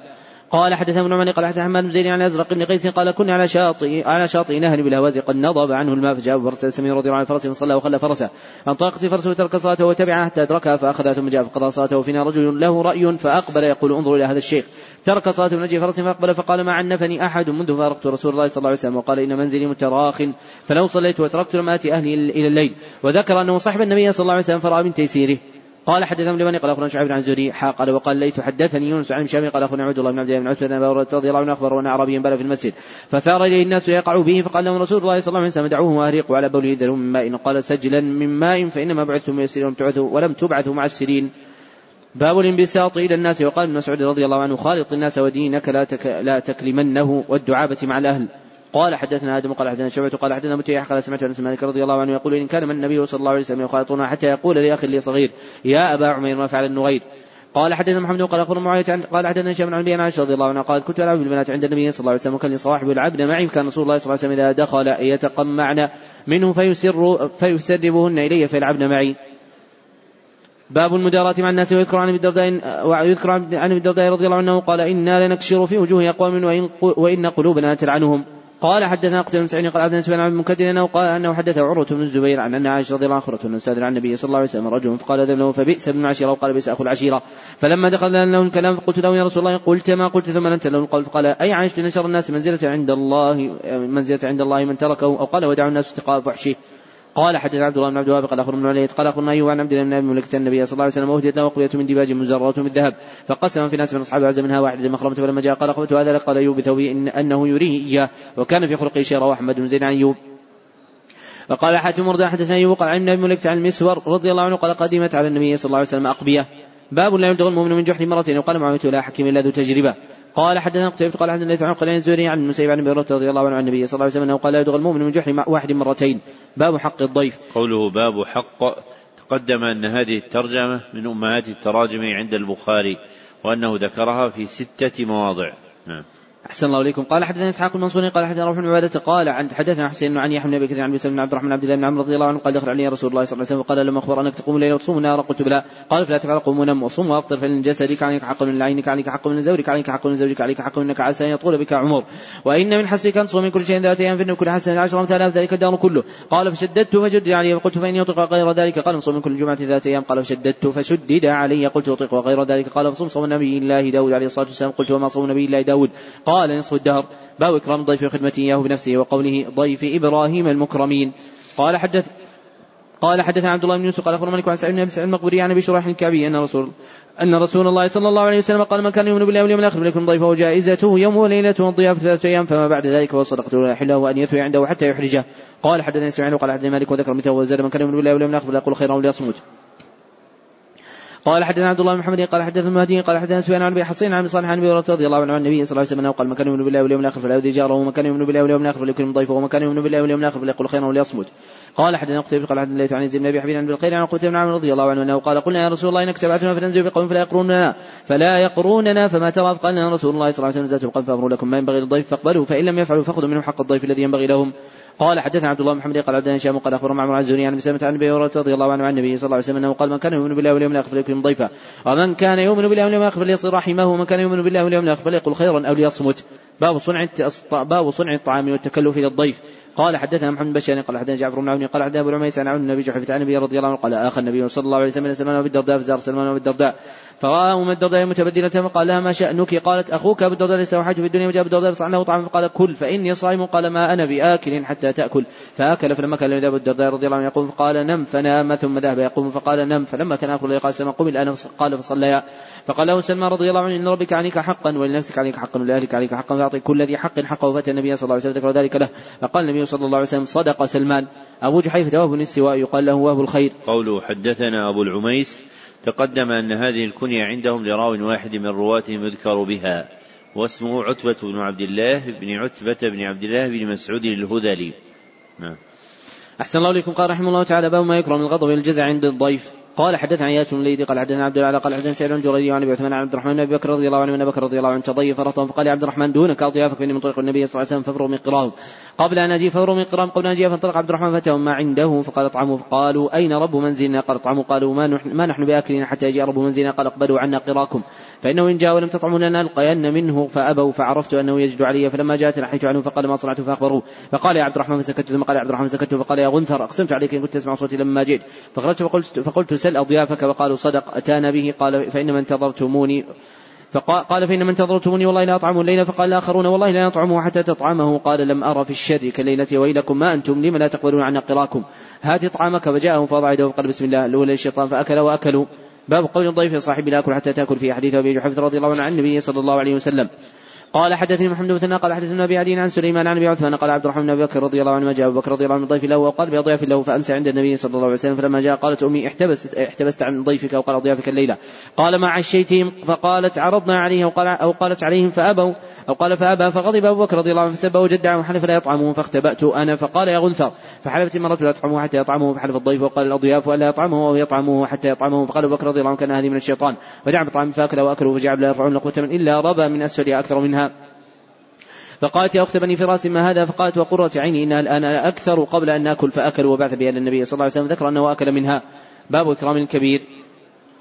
قال حدثنا ابن عمر قال حدثنا حماد بن زيد عن ازرق بن قيس قال كنا على شاطئ على شاطئ نهر بالهواز قد نضب عنه الماء فجاء فرس سمير رضي الله عنه فرسه فصلى وخلى فرسه. فانطلقت فرسه وترك صلاته وتبعه حتى أدركها فأخذها ثم جاء فقضى صلاته وفينا رجل له رأي فأقبل يقول انظروا إلى هذا الشيخ. ترك صلاته ونجي فرس فأقبل فقال ما عنفني أحد منذ فارقت رسول الله صلى الله عليه وسلم وقال إن منزلي متراخ فلو صليت وتركت لم آتي أهلي إلى الليل. وذكر أنه صحب النبي صلى الله عليه وسلم فرأى من تيسيره. قال حدثنا ابن قال أخبرنا شعيب عن زهري قال وقال ليث حدثني يونس عن هشام قال أخبرنا عبد الله بن عبد الله بن عتبه رضي الله عنه اخبر أن أعرابيا بال في المسجد فثار إليه الناس يقع به فقال لهم رسول الله صلى الله عليه وسلم دعوه وأهريقوا على بوله ذروا من ماء. قال سجلا من ماء فإنما بعثتم ميسرين ولم تبعثوا ولم تبعثوا مع السرين باب الانبساط إلى الناس. وقال ابن مسعود رضي الله عنه خالط الناس ودينك لا, تك لا تكلمنه والدعابة مع الأهل. قال حدثنا آدم قال حدثنا شعبة قال حدثنا متيح قال سمعت أنس مالك رضي الله عنه يقول إن كان من النبي صلى الله عليه وسلم يخالطنا حتى يقول لاخ لي صغير يا أبا عمير ما فعل النغير قال حدثنا محمد قال اخبر معاوية عن قال حدثنا هشام بن عبد عائشة رضي الله عنها قالت كنت ألعب بالبنات عند النبي صلى الله عليه وسلم وكان صواحب العبد معي كان رسول الله صلى الله عليه وسلم إذا دخل يتقمعن منه فيسر فيسربهن إلي فيلعبن معي. باب المداراة مع الناس ويذكر عن ابي الدرداء ويذكر عن ابي الدرداء رضي الله عنه قال إنا لنكشر في وجوه أقوام وإن قلوبنا تلعنهم. قال حدثنا قتيبة بن قال عبد سفيان عن المكدر أنه قال أنه حدثه عروة بن الزبير عن أن عائشة رضي الله عنها اخبرته ان استاذن عن النبي صلى الله عليه وسلم رجل فقال ذل له فبئس ابن العشيرة وقال بئس أخو العشيرة. فلما دخل له الكلام فقلت له يا رسول الله قلت ما قلت ثم انت له القول. فقال أي عائشة نشر الناس منزلة عند الله منزلة عند الله من تركه أو قال ودعوا الناس استقاء فحشه قال حدث عبد الله بن عبد الوهاب قال أخبرنا وليد قال أخبرنا أيوب عن عبد الله بن أبي ملكه النبي صلى الله عليه وسلم اهديت له قضيه من ديباج مزرره بالذهب فقسم في ناس من اصحابه عز منها واحدة مخرمة فلما جاء قال أخبرت هذا قال أيوب بثوبه إن أنه يريه إياه وكان في خلقه شيء رواه احمد بن زيد عن أيوب. وقال حاتم مرضى حدثنا أيوب قال عن أبي ملكه عن المسور رضي الله عنه قال قدمت على النبي صلى الله عليه وسلم أقبية. باب لا يبلغ المؤمن من جحر مرتين وقال معاوية لا حكيم الا ذو تجربة. قال حدثنا قتيبة قال حدثنا ليث عن قال الزهري عن المسيب عن ابي رضي الله عنه عن النبي صلى الله عليه وسلم أنه قال لا يدخل المؤمن من جحر واحد مرتين. باب حق الضيف. قوله باب حق. تقدم أن هذه الترجمة من أمهات التراجم عند البخاري وأنه ذكرها في ستة مواضع. نعم. أحسن الله إليكم. قال حدثنا إسحاق المنصوري قال حدثنا روح بن عبادة قال عن حدثنا حسين عن يحيى بن أبي كثير عن بن عبد الرحمن عبد الله بن عمرو رضي الله عنه قال دخل علي رسول الله صلى الله عليه وسلم وقال لما أخبر أنك تقوم الليل وتصوم النهار قلت بلى. قال فلا تفعل قوم ونم وصوم وأفطر فإن جسدك عليك حق من عينك عليك حق من زوجك عليك حق من زوجك عليك حق منك عسى أن يطول بك عمر. وإن من حسبك أن تصوم من كل شيء ذات أيام فإن كل حسنة عشر أمثال ذلك الدار كله. قال فشددت فشدد علي فقلت فإني أطيق غير ذلك. قال صوم من كل جمعة ذات أيام. قال فشددت فشدد علي. قلت أطيق غير ذلك. قال فصوم صوم نبي الله داود عليه الصلاة والسلام. قلت وما صوم نبي الله داود. قال نصف الدهر باب إكرام الضيف وخدمته إياه بنفسه وقوله ضيف إبراهيم المكرمين. قال حدث قال حدثنا عبد الله بن يوسف قال أخبرنا مالك عن سعيد بن سعيد المقبوري عن أبي شريح الكعبي أن رسول أن رسول الله صلى الله عليه وسلم قال من كان يؤمن بالله واليوم الآخر فليكن ضيفه وجائزته يوم وليلته والضيافة ثلاثة أيام فما بعد ذلك فهو صدقة ولا يحله وأن يثوي عنده حتى يحرجه. قال حدثنا اسماعيل وقال حدثنا مالك وذكر مثله وزاد من كان يؤمن بالله واليوم الآخر فليقول خيرا وليصمت. قال حدثنا عبد الله بن محمد قال حدثنا المهدي قال حدثنا سفيان عن أبي حصين عن صالح عن أبي رضي الله عنه عن النبي صلى الله عليه وسلم قال من كان يؤمن بالله واليوم الآخر فلا يؤذي جاره ومن كان يؤمن بالله واليوم الآخر فليكرم ضيفه ومن كان يؤمن بالله واليوم الآخر فليقل خيرا وليصمت. قال حدثنا قتيبة قال حدثنا الليث عن زيد بن أبي حبيب عن بالخير عن قتيبة بن عمرو رضي الله عنه أنه قال قلنا يا رسول الله انك تبعتنا فننزل بقوم فلا يقروننا فلا يقروننا فما ترى فقال رسول الله صلى الله عليه وسلم نزلت بقوم فامروا لكم ما ينبغي للضيف فاقبلوا فإن لم يفعلوا فخذوا منهم حق الضيف الذي ينبغي لهم. قال حدثنا عبد الله بن محمد قال عبدنا هشام قال اخبر معمر عن الزهري عن أبي سلمة عن أبي هريرة رضي الله عنه عن النبي صلى الله عليه وسلم أنه قال من كان يؤمن بالله واليوم الآخر فليكرم ضيفه ومن كان يؤمن بالله واليوم الآخر فليصل رحمه ومن كان يؤمن بالله واليوم الآخر فليقل خيرا أو ليصمت. باب صنع باب صنع الطعام والتكلف للضيف قال حدثنا محمد بن قال حدثنا جعفر بن عون قال حدثنا أبو العميس عن عون النبي جحفة عن النبي رضي الله عنه قال اخى النبي صلى الله عليه وسلم إلى سلمان بالدرداء فزار سلمان بالدرداء فرأى أم الدرداء متبدلة فقال لها ما شأنك؟ قالت أخوك أبو الدرداء ليس في الدنيا وجاء أبو الدرداء فصنع له طعام فقال كل فإني صائم؟ قال ما أنا بآكل حتى تأكل. فأكل فلما كان أبو الدرداء رضي الله عنه يقوم فقال نم فنام ثم ذهب يقوم فقال نم فلما كان آخر قال سلمان قم الآن قال فصليا. فقال له سلمان رضي الله عنه إن ربك عليك حقا ولنفسك عليك حقا ولأهلك عليك حقا فأعطي كل ذي حق حقه. فأتى النبي صلى الله عليه وسلم ذكر ذلك له. فقال النبي صلى الله عليه وسلم صدق سلمان. أبو جحيفة وهب الاستواء يقال له وهب الخير. قوله حدثنا أبو العميس تقدم أن هذه الكنية عندهم لراو واحد من رواتهم يذكر بها واسمه عتبة بن عبد الله بن عتبة بن عبد الله بن مسعود الهذلي. نعم. أحسن الله إليكم. قال رحمه الله تعالى باب ما يكره من الغضب والجزع عند الضيف. قال حدثنا عياش بن الوليد قال حدثنا عبد الأعلى قال حدثنا سعيد الجريري عن ابي عثمان عن عبد الرحمن بن أبي بكر رضي الله عنه ان بكر رضي الله عنه تضيف رهطا فقال يا عبد الرحمن دونك اضيافك فإني منطلق إلى النبي صلى الله عليه وسلم فافرغ من قراهم قبل أن أجيء فافرغ من قراهم قبل أن أجيء فانطلق عبد الرحمن فأتاهم بما عنده فقال اطعموا فقالوا أين رب منزلنا؟ قال اطعموا قالوا ما نحن, ما نحن بآكلين حتى يجيء رب منزلنا؟ قال اقبلوا عنا قراكم. فإنه إن جاء ولم تطعموا لنلقين منه فأبوا فعرفت أنه يجد علي فلما جاء تنحيت عنه فقال ما صنعت؟ فأخبروه. فقال يا عبد الرحمن فسكت ثم قال يا عبد الرحمن فسكت فقال يا غنثر اقسمت عليك إن كنت تسمع صوتي لما جئت. فخرجت فقلت فقلت سل أضيافك وقالوا صدق أتانا به قال فإنما انتظرتموني. فقال فإنما انتظرتموني والله لا أطعم الليلة فقال الآخرون والله لا نطعمه حتى تطعمه. قال لم أرى في الشر كالليلة ويلكم ما أنتم لم لا تقبلون عنا قراكم هات طعامك. فجاءه فوضع يده وقال بسم الله الأولى للشيطان فأكل وأكلوا. باب قول الضيف صاحب لا أكل حتى تأكل في حديث أبي جحفة رضي الله عنه عن النبي صلى الله عليه وسلم. قال حدثني محمد بن قال حدثنا أبي عدي عن سليمان عن أبي عثمان قال عبد الرحمن بن أبي بكر رضي الله عنه جاء أبو بكر رضي الله عنه ضيف له وقال باضياف له فامسى عند النبي صلى الله عليه وسلم فلما جاء قالت أمي احتبست احتبست عن ضيفك أو قال اضيافك الليلة. قال ما عشيتهم؟ فقالت عرضنا عليه أو, قال أو قالت عليهم فأبوا أو قال فأبى فغضب أبو بكر رضي الله عنه فسبه وجدع وحلف لا يطعمه فاختبأت أنا فقال يا غنثر فحلفت مرة لا يطعمه حتى يطعمه فحلف الضيف وقال الأضياف ولا يطعمه أو يطعمه حتى يطعمه فقال أبو بكر رضي الله عنه كان هذه من الشيطان. فدعا بطعام فاكل واكلوا فجعل لا يرفعون لقوة إلا ربى من اسفلها أكثر منها. فقالت يا أخت بني فراس ما هذا? فقالت وقرة عيني إنها الآن أكثر قبل أن نأكل. فأكلوا وبعث بها النبي صلى الله عليه وسلم ذكر أنه أكل منها. باب إكرام الكبير.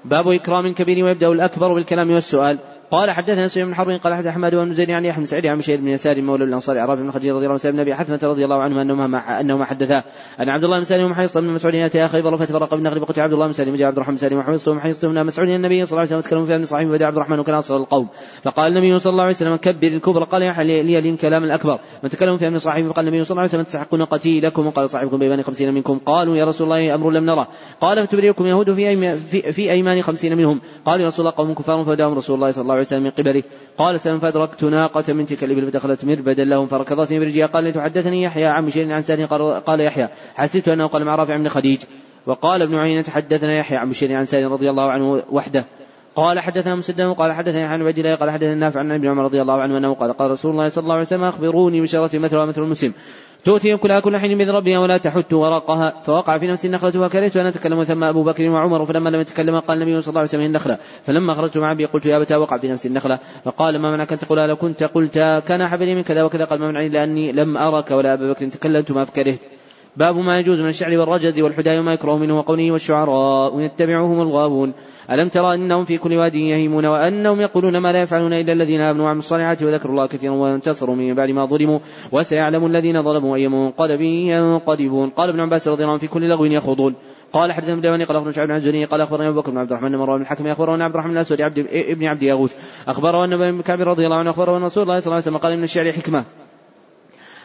باب إكرام الكبير ويبدأ الأكبر بالكلام والسؤال. قال حدثنا سفيان بن حرب قال حدث أحمد بن زيد عن يحيى بن سعيد عن بشير بن يسار مولى الأنصار عرابي بن خديجة رضي الله عنه بن ابي حثمة رضي الله عنه أنهما أنهما حدثا. أن عبد الله بن سالم ومحيص بن مسعود اتيا خيبر فتفرق بالنخل فقتل عبد الله بن سالم وجاء عبد الرحمن بن سالم ومحيص ومحيص بن مسعود النبي صلى الله عليه وسلم تكلموا في ابن صحيح فدعا عبد الرحمن وكان أصغر القوم. فقال النبي صلى الله عليه وسلم كبر الكبرى قال يحيى لي لي كلام الأكبر. من تكلم في ابن صحيح فقال النبي صلى الله عليه وسلم تستحقون قتيلكم. وقال صاحبكم بيمان خمسين منكم. قالوا يا رسول الله أمر لم نره قال فتبرئكم يهود في في, أيمان خمسين منهم. قالوا يا رسول الله قوم كفار فدعهم رسول الله صلى الله وسلم من قبله. قال سلم فأدركت ناقة من تلك الإبل فدخلت مربدا لهم فركضتني برجلها قال تحدثني يحيى عن بشير عن سالم قال يحيى حسبت أنه قال مع رافع بن خديج. وقال ابن عيينة حدثنا يحيى عن بشير عن سالم رضي الله عنه وحده. قال حدثنا مسدد قال حدثني عن عبد الله قال حدثنا نافع عن ابن عمر رضي الله عنه أنه قال قال رسول الله صلى الله عليه وسلم أخبروني بشرة مثل مثل المسلم. تؤتي كلها كل حين بإذن ربها ولا تحت ورقها فوقع في نفسي النخلة وكرهت أن أتكلم ثم أبو بكر وعمر فلما لم يتكلم قال النبي صلى الله عليه وسلم النخلة. فلما خرجت مع أبي قلت يا أبتا وقع في نفسي النخلة. فقال ما منعك أن تقول لو كنت قلت كان أحب من كذا وكذا. قال ما منعني لأني لم أرك ولا أبا بكر تكلمت ما فكرهت باب ما يجوز من الشعر والرجز والحدى وما يكره منه وقوله والشعراء يتبعهم الغابون. ألم ترى أنهم في كل واد يهيمون وأنهم يقولون ما لا يفعلون إلا الذين آمنوا وعملوا الصالحات وذكروا الله كثيرا وانتصروا من بعد ما ظلموا وسيعلم الذين ظلموا أي منقلب ينقلبون. قال ابن عباس رضي الله عنه في كل لغو يخوضون. قال حدثنا ابن ديواني قال أخبرنا شعيب بن الزهري قال أخبرنا أبو بكر بن عبد الرحمن مروان بن الحكم أخبرنا عبد الرحمن الأسود عبد ابن عبد ياغوث اخبره ان ابن كعب رضي الله عنه اخبره ان رسول الله صلى الله عليه وسلم قال إن الشعر حكمة.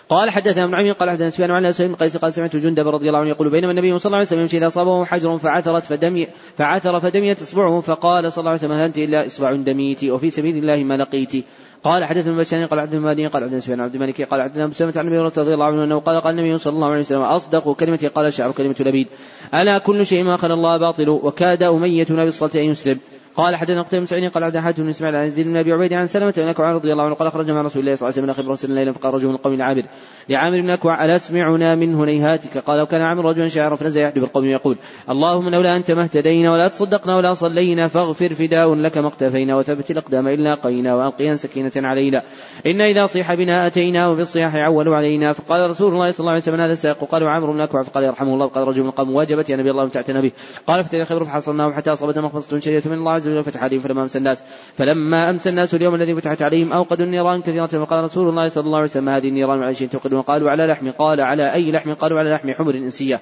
قال حدثنا ابن عمي قال حدثنا سفيان عن اسود بن قيس قال سمعت جندب رضي الله عنه يقول بينما النبي صلى الله عليه وسلم يمشي إذا أصابه حجر فعثرت فدمي فعثر فدميت إصبعه فقال صلى الله عليه وسلم هل أنت إلا إصبع دميت وفي سبيل الله ما لقيت. قال حدثنا بشار قال عبد المالي قال عبد سفيان عبد الملك قال عبد الله عن النبي رضي الله عنه أنه قال قال النبي صلى الله عليه وسلم أصدق كلمة قال الشعر كلمة لبيد. ألا كل شيء ما خلى الله باطل وكاد اميه بالصلاه أن يسلم. قال حدثنا قتيبة بن سعيد قال عبد حاتم بن إسماعيل عن زيد بن أبي عبيد عن سلمة بن أكوع رضي الله عنه قال خرج مع رسول الله صلى الله عليه وسلم خبر ليلا فقال رجل من القوم العامر لعامر بن أكوع ألا اسمعنا من هنيهاتك قال وكان عامر رجلا شاعرا فنزل يحدث بالقوم يقول اللهم لولا أنت ما اهتدينا ولا تصدقنا ولا صلينا فاغفر فداء لك ما اقتفينا وثبت الأقدام إلا قينا والقيا سكينة علينا. إن إذا صيح بنا أتينا وبالصياح عولوا علينا. فقال رسول الله صلى الله عليه وسلم هذا سيق قال عامر بن أكوع فقال يرحمه الله قال رجل من القوم وجبت يا نبي الله تعتنى به. قال فتلك خبر فحصلناه حتى أصابتنا مخمصة شديدة من الله عز وجل فتح عليهم فلما أمس الناس فلما أمس الناس اليوم الذي فتحت عليهم أوقدوا النيران كثيرة فقال رسول الله صلى الله عليه وسلم هذه النيران على شيء توقدون قالوا على لحم. قال على أي لحم؟ قالوا على لحم حمر إنسية.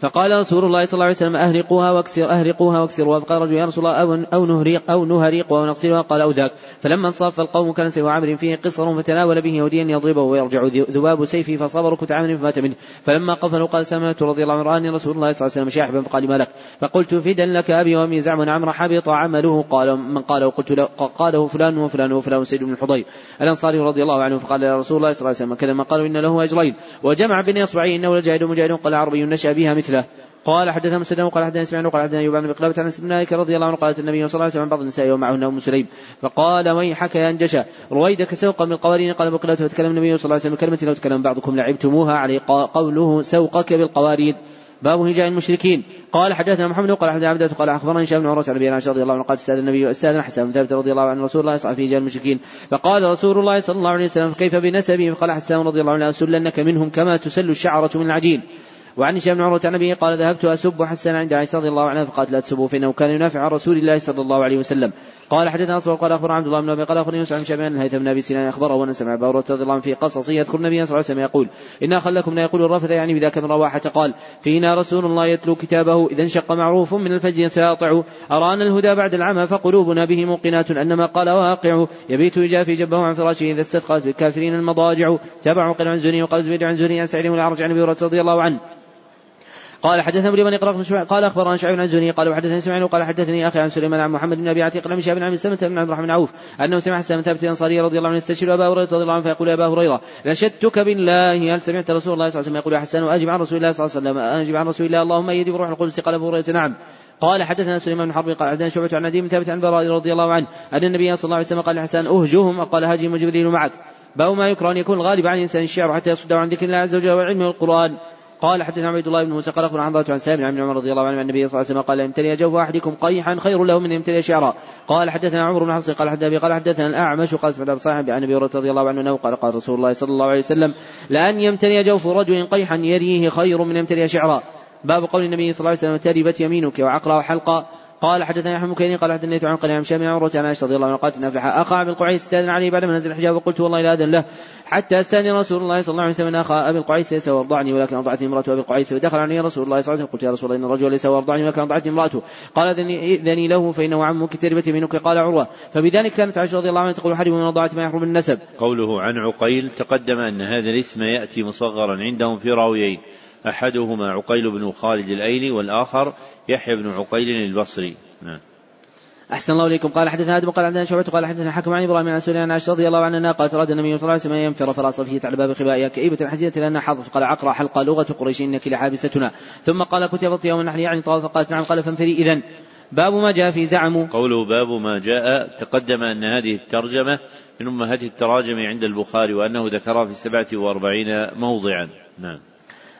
فقال رسول الله صلى الله عليه وسلم أهرقوها واكسر أهرقوها واكسروها فقال رجل يا رسول الله أو, أو نهريق أو نهريق ونغسلها قال أو ذاك فلما انصاف القوم كان سيف عمرو فيه قصر فتناول به يهوديا يضربه ويرجع ذباب سيفه فصاب ركبة عمرو فمات منه فلما قفلوا قال سمعت رضي الله عنه رآني رسول الله صلى الله عليه وسلم شاحبا فقال ما لك؟ فقلت فدا لك أبي وأمي زعم عمرو حبط عمله. قال من قاله؟ قلت له قاله فلان وفلان وفلان سيد بن الحضير. الأنصاري رضي الله عنه فقال يا رسول الله صلى الله عليه وسلم كذا ما قالوا إن له أجرين وجمع بين إصبعيه إنه لجاهد مجاهد قال عربي نشأ بها مثله. قال حدثنا مسلم قال حدثنا إسماعيل قال حدثنا ايوب بن عن بن مالك رضي الله عنه قالت النبي صلى الله عليه وسلم بعض النساء ومعهن أم سليم. فقال ويحك يا انجشا رويدك سوقا من القوارين قال بقلبة فتكلم النبي صلى الله عليه وسلم كلمة لو تكلم بعضكم لعبتموها عليه. قوله سوقك بالقوارير. باب هجاء المشركين. قال حدثنا محمد قال حدثنا عبدة قال اخبرني هشام بن عروة عن أبي رضي الله عنه قال استاذن النبي استاذن حسان بن ثابت رضي الله عنه رسول الله وسلم في هجاء المشركين. فقال رسول الله صلى الله عليه وسلم كيف بنسبهم؟ فقال حسان رضي الله عنه أسلنك منهم كما تسل الشعرة من العجين. وعن هشام بن عروة عن أبيه قال ذهبت أسب حسنا عند عائشة رضي الله عنها فقالت لا تسبوا فإنه كان ينافع عن رسول الله صلى الله عليه وسلم. قال حدثنا أصبر قال أخبر عبد الله بن أبي قال أخبرني يوسف بن شبان الهيثم بن أبي سنان أخبره وأنا سمع أبا رضي الله عنه في قصصه يذكر النبي صلى الله عليه وسلم يقول إنا خلكم لا يقول الرافث يعني بذاك من رواحة. قال فينا رسول الله يتلو كتابه إذا انشق معروف من الفجر سيطع أرانا الهدى بعد العمى فقلوبنا به موقنات أن ما قال واقع. يبيت يجافي جبه عن فراشه إذا استثقلت بالكافرين المضاجع. تبع قل عن زني وقال زبيد عن زني عن سعيد بن الأعرج عن أبي رضي الله عنه. قال حدثنا ابن بن قال قال أخبرنا شعيب بن الزني قال وحدثني إسماعيل قال حدثني أخي عن سليمان عن محمد بن أبي عتيق عن شهاب عبد سلمة بن عبد الرحمن عوف أنه سمع حسان ثابت الأنصاري رضي الله عنه يستشير أبا هريرة رضي الله عنه فيقول يا أبا هريرة نشدتك بالله هل سمعت رسول الله صلى الله عليه وسلم يقول يا حسان اجب عن رسول الله صلى الله عليه وسلم أجب عن رسول الله اللهم أيدي بروح القدس قال أبو هريرة نعم. قال حدثنا سليمان بن حرب قال حدثنا شعبة عن نديم ثابت عن براء رضي الله عنه أن النبي صلى الله عليه وسلم قال لحسان أهجهم. قال هاجم جبريل معك. باب ما يكره أن يكون الغالب عن الإنسان الشعر حتى يصده عن ذكر الله عز وجل والعلم والقرآن. قال حدثنا عبد الله بن موسى قال أخبرنا حنظله عن سالم عن عمر رضي الله عنه عن النبي صلى الله عليه وسلم قال يمتلي جوف احدكم قيحا خير له من يمتلي شعرا قال حدثنا عمر بن حفص قال حدثنا قال حدثنا الأعمش قال سمعت أبو صالح عن أبي هريرة رضي الله عنه قال قال رسول الله صلى الله عليه وسلم لأن يمتلي جوف رجل قيحا يريه خير من يمتلي شعرا باب قول النبي صلى الله عليه وسلم تربت يمينك وعقرا وحلقا قال حدثنا يحيى بن قال حدثني عن قال عن بن عروة عن عائشة رضي الله عنها قالت نافعه أخا أبي القعيس استأذن عليه بعد ما نزل الحجاب وقلت والله لا أذن له حتى استأذن رسول الله صلى الله عليه وسلم أخا أبي القعيس ليس وارضعني ولكن ارضعتني امراته أبي القعيس فدخل علي رسول الله صلى الله عليه وسلم قلت يا رسول الله إن الرجل ليس وارضعني ولكن ارضعتني امرأته. قال اذني له فإنه عمك تربت يمينك قال عروة. فبذلك كانت عائشة رضي الله عنها تقول حرم من رضاعه ما يحرم النسب. قوله عن عقيل تقدم أن هذا الاسم يأتي مصغرا عندهم في راويين. أحدهما عقيل بن خالد الأيلي والآخر يحيى بن عقيل البصري. نعم. أحسن الله إليكم. قال حدثنا آدم قال حدثنا شعبة قال حدثنا حكم عن إبراهيم عن سليمان عائشة رضي الله عنها قالت أراد النبي صلى الله عليه وسلم أن ينفر فلا صفية على باب خبائها كئيبة حزينة لأنها حظ قال عقرى حلقة لغة قريش إنك لحابستنا. ثم قال كتبت يوم النحل يعني طواف. فقالت نعم. قال فانفري إذا باب ما جاء في زعم. قوله باب ما جاء تقدم أن هذه الترجمة من أمهات التراجم عند البخاري وأنه ذكرها في سبعة وأربعين موضعا. نعم.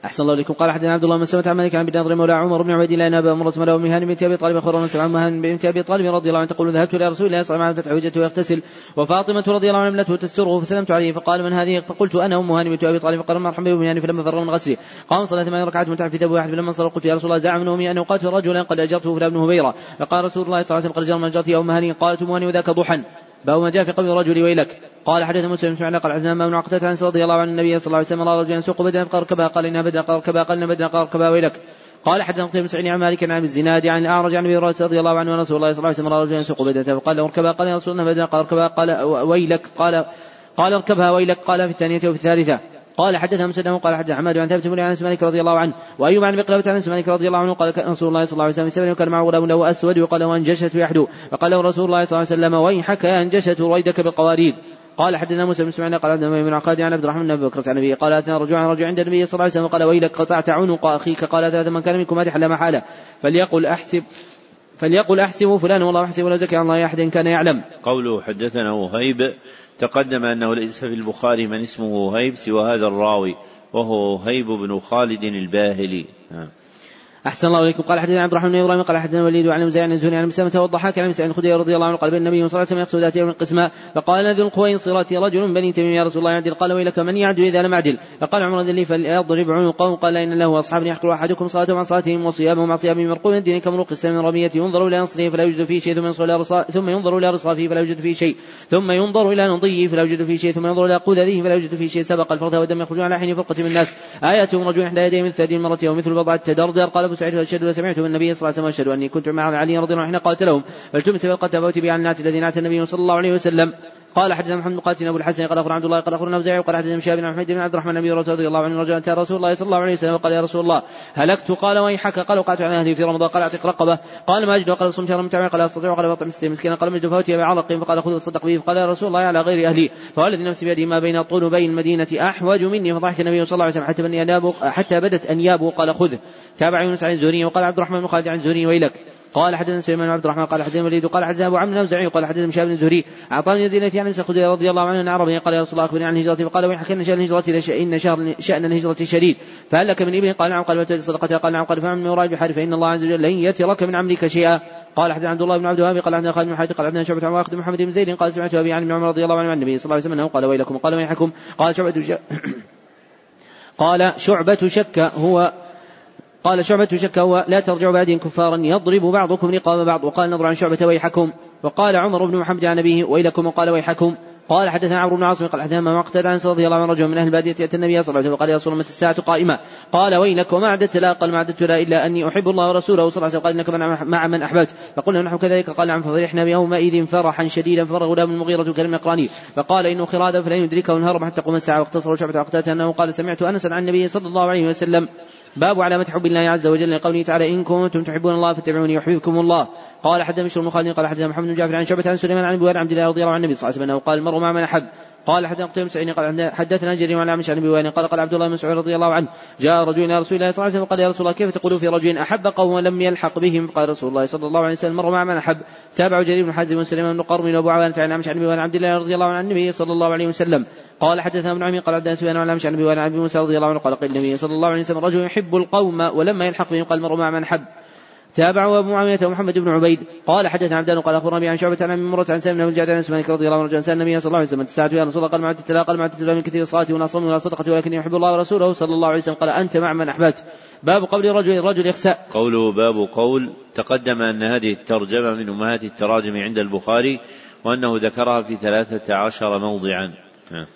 أحسن الله إليكم. قال حدثنا عبد الله بن سلمة عن مالك عن نضر مولى عمر بن عبيد الله أبا أمرة مولى أم بنت أبي طالب أخبرنا سمع أم هاني بنت أبي طالب رضي الله عنها تقول ذهبت إلى رسول الله صلى الله عليه وسلم فتح وجهته يغتسل وفاطمة رضي الله عنها ابنته تستره فسلمت عليه. فقال من هذه؟ فقلت أنا أم هاني بنت أبي طالب. فقال مرحبا بأم هاني فلما فرغ من غسله قام صلى ثمان ركعات ثوب واحد فلما صلى قلت يا رسول الله زعم من أمي أن أقاتل رجلا قد أجرته فلا ابن هبيرة. فقال رسول الله صلى الله عليه وسلم قد جرى يا أم هاني قالت أم هاني وذاك ضحى. باب ما جاء في قول الرجل ويلك. قال حدث مسلم بن قال حدثنا ما بن عقدة عن رضي الله عنه النبي صلى الله عليه وسلم رأى رجلا يسوق بدنا اركبها قال إنها بدنا قال اركبها قال إنها بدنا قال اركبها ويلك. قال حدثنا قتيبة بن سعيد عن مالك عن الزناد عن الأعرج عن أبي هريرة رضي الله عنه أن رسول الله صلى الله عليه وسلم رأى رجلا يسوق بدنه فقال له اركبها قال يا رسول الله بدنا قال اركبها قال ويلك قال قال اركبها ويلك قال في الثانية وفي الثالثة. قال حدثنا مسلم قال حدث حماد عن ثابت بن أنس مالك رضي الله عنه وأيوب عن بقلبة عن أنس مالك رضي الله عنه قال رسول الله صلى الله عليه وسلم سبع وكان معه غلام له أسود وقال له أنجشت يحدو فقال له رسول الله صلى الله عليه وسلم ويحك يا أنجشت رويدك بالقوارير قال حدثنا موسى بن اسماعيل قال عبد بن عقاد عن عبد الرحمن بن بكر عن قال اتنا رجوع عن عند النبي صلى الله عليه وسلم قال ويلك قطعت عنق أخيك قال ثلاثة من كان منكم مادحا لا محالة فليقل أحسب فليقل احسب فلان والله أحسب ولا زكي الله احد كان يعلم. قوله حدثنا وهيب تقدم أنه ليس في البخاري من اسمه وهيب سوى هذا الراوي وهو وهيب بن خالد الباهلي. نعم. أحسن الله إليكم. قال حدثنا عبد الرحمن بن إبراهيم قال حدثنا الوليد عن مزاع عن الزهري عن مسلمة والضحاك عن مسعود الخدري رضي الله عنه قال بين النبي صلى الله عليه وسلم يقصد ذات يوم القسمة فقال ذو القويصرة رجل بني تميم يا رسول الله يعدل قال ويلك من يعدل إذا لم أعدل؟ فقال عمر ذلي فليضرب عنقه. قال إن له أصحاب يحقر أحدكم صلاته مع صلاتهم وصيامه مع صيامهم مرقوم الدين السلم من رمية. ينظر إلى نصره فلا يوجد فيه شيء ثم ينظر إلى ثم ينظر إلى رصافه فلا يوجد فيه شيء. ثم ينظر إلى نضيه فلا يوجد فيه شيء ثم ينظر إلى قذذه فلا يوجد فيه شيء. سبق الفرد والدم يخرجون على حين فرقة من الناس. آياتهم رجل إحدى يديه مثل هذه المرة ومثل بضعة التدردر قال سعيد أشهد وسمعت سمعت النبي صلى الله عليه وسلم واشهد أني كنت مع علي رضي الله عنه قالت لهم فالتمس بالقتل فوتي به عن الناس الذي نعت النبي صلى الله عليه وسلم. قال حدثنا محمد قاتل أبو الحسن قال اخبر عبد الله قال أخبرنا اوزاعي قال حدثنا شهاب بن محمد بن عبد الرحمن بن رضي الله عنه رجل اتى رسول الله صلى الله عليه وسلم وقال يا رسول الله هلكت؟ قال ويحك قال وقعت على أهلي في رمضان قال أعتق رقبة قال ما أجد قال صم شهرا قال أستطيع قال بطع مسكين مسكينا قال مجد فوتي بعرق فقال خذ وتصدق به فقال يا رسول الله على غير أهلي فوالذي نفسي بيده ما بين طلبي المدينة أحوج مني فضحك النبي صلى الله عليه وسلم حتى بني أنيابه حتى بدت أنيابه قال خذ تابع يونس عن الزهري وقال عبد الرحمن بن خالد عن الزهري ويلك. قال حدثنا سليمان عبد الرحمن قال حدثنا الوليد قال حدثنا أبو عمرو النوزعي قال حدثنا مشاب بن الزهري أعطاني التي عن الخدري رضي الله عنه أن عربي قال يا رسول الله أخبرني عن الهجرة فقال ويحكي ان شأن الهجرة إن شهر شأن الهجرة شديد فهل لك من ابن قال نعم قال وتجد صدقتها قال نعم قال فمن من وراء بحر فإن الله عز وجل لن يترك من عملك شيئا. قال حدثنا عبد الله بن عبد الوهاب قال حدثنا خالد بن قال حدثنا شعبة عن واخد محمد بن زيد قال سمعت أبي عن ابن عمر رضي الله عنه عن النبي صلى الله عليه وسلم قال ويلكم قال ويحكم قال شعبة قال شعبة شك هو قال شعبة شك هو لا ترجع بعدهم كفارا يضرب بعضكم رقاب بعض. وقال نظر عن شعبة ويحكم. وقال عمر بن محمد عن أبيه ويلكم وقال ويحكم. قال حدثنا عمرو بن عاصم قال حدثنا مقتل عن رضي الله عنه رجل من أهل البادية اتى النبي صلى الله عليه وسلم وقال يا رسول الله متى الساعة قائمة؟ قال وينك وما اعددت لا قال ما اعددت لا إلا أني أحب الله ورسوله. صلى الله عليه وسلم قال إنك مع من أحببت. فقلنا نحن كذلك. قال نعم ففرحنا بيومئذ فرحا شديدا. ففرغ غلام المغيرة كلم إقراني. فقال انه خرادا فلن يدركه انهار حتى تقوم الساعة. واقتصر شعبة عقدته أنه قال سمعت انسا عن النبي صلى الله عليه وسلم باب علامة حب الله عز وجل لقوله تعالى إن كنتم تحبون الله فاتبعوني يحببكم الله. قال حدثنا بشر بن خالد قال حدثنا محمد بن جعفر عن شعبة عن سليمان عن أبي عبد الله رضي الله عن النبي صلى الله عليه وسلم قال المرء مع من أحب قال حدثنا قتيبة بن قال حدثنا جرير عن عمش عن أبي قال قال عبد الله بن مسعود رضي الله عنه جاء رجل إلى رسول الله صلى الله عليه وسلم قال يا رسول الله كيف تقول في رجل أحب قوم ولم يلحق بهم؟ قال رسول الله صلى الله عليه وسلم المرء مع من أحب؟ تابع جرير بن حازم وسليمان بن قرم وابو عوانة عن عمش عن أبي عبد الله رضي الله عنه عن النبي صلى الله عليه وسلم. قال حدثنا ابن عمي قال عبد الله عن عمش عن أبي موسى رضي الله عنه قال قيل النبي صلى الله عليه وسلم رجل يحب القوم ولما يلحق بهم قال المرء مع من أحب. تابعه أبو معاوية ومحمد بن عبيد. قال حدثنا عبدان قال اخبرنا عن شعبة عن مرة عن سالم بن الجعد عن مالك رضي الله عنه سأل النبي صلى الله عليه وسلم الساعة يا رسول الله؟ قال ما عدت لا. قال ما عدت من كثير الصلاة ولا صوم ولا صدقة ولكن يحب الله ورسوله صلى الله عليه وسلم. قال أنت مع من أحببت. باب قول الرجل الرجل يخسأ. قوله باب قول تقدم أن هذه الترجمة من أمهات التراجم عند البخاري وأنه ذكرها في ثلاثة عشر موضعا. نعم.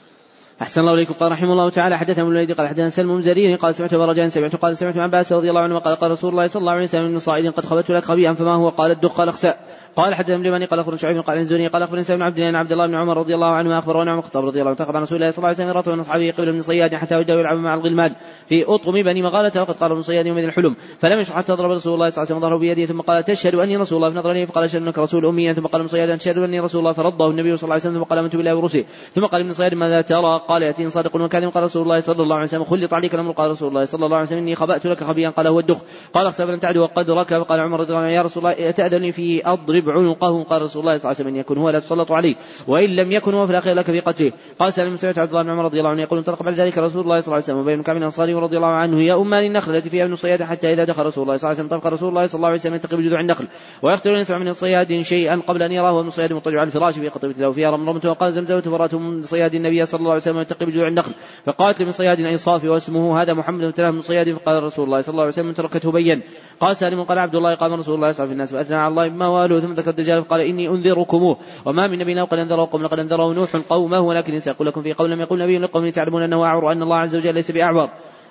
أحسن الله إليكم. قال رحمه الله تعالى حدثنا ابن الوليد قال حدثنا سلم زرير قال سمعت ورجاء سمعت قال سمعت عن رضي الله عنه قال قال رسول الله صلى الله عليه وسلم من صائد قد خبت لك خبيئا فما هو؟ قال الدخ اخسأ قال حدثنا ابن قال أخبرنا شعيب قال عن زوري قال أخبرني بن عبد الله عبد الله بن عمر رضي الله عنه اخبر عن عمر الخطاب رضي الله عنه عن رسول الله صلى الله عليه وسلم رتب من أصحابه قبل من صياد حتى وجده يلعب مع الغلمان في أطعم بني مغالة وقد قال ابن صياد يوم الحلم فلم يشرح حتى ضرب رسول الله صلى الله عليه وسلم ظهره بيده ثم قال تشهد أني رسول الله؟ فنظر إليه فقال أشهد أنك رسول أمي. ثم قال ابن صياد تشهد أني رسول الله. فرده النبي صلى الله عليه وسلم ثم قال امنت بالله ورسله ثم قال ابن صياد ماذا ترى؟ قال يأتيني صادق وكاذب. قال رسول الله صلى الله عليه وسلم خلط عليك الأمر. قال رسول الله صلى الله عليه وسلم إني خبأت لك خبيا قال هو الدخ. قال اخسف لم تعد وقد ركب قال عمر رضي الله عنه يا رسول الله تأذني فيه أضرب عنقه قال رسول الله صلى الله عليه وسلم إن يكن هو لا تسلط عليه وإن لم يكن هو في الأخير لك في قتله قال سالم سمعت عبد الله بن عمر رضي الله عنه يقول انطلق بعد ذلك رسول الله صلى الله عليه وسلم وبين كعب الأنصاري رضي الله عنه يا أمان النخل التي فيها ابن صياد حتى إذا دخل رسول الله صلى الله عليه وسلم. طبق رسول الله صلى الله عليه وسلم ينتقي بجذوع النخل ويقتل يسمع من الصياد شيئا قبل أن يراه ابن صياد مضطجع على الفراش في قطبة له فيها رمرمة وقال زمزمة فرات من صياد النبي صلى الله عليه وسلم ينتقي بجذوع النخل. فقالت من صياد أي صافي واسمه هذا محمد بن من صياد فقال رسول الله صلى الله عليه وسلم تركته بين قال سالم قال عبد الله قام رسول الله صلى الله عليه وسلم فأثنى على الله بما ثم ذكر الدجال فقال إني أنذركموه وما من نبي قد أنذره قوم لقد أنذره نوح قومه ولكن سيقول لكم في قول لم يقل نبي لقوم تعلمون أنه أعور وأن الله عز وجل ليس بأعور.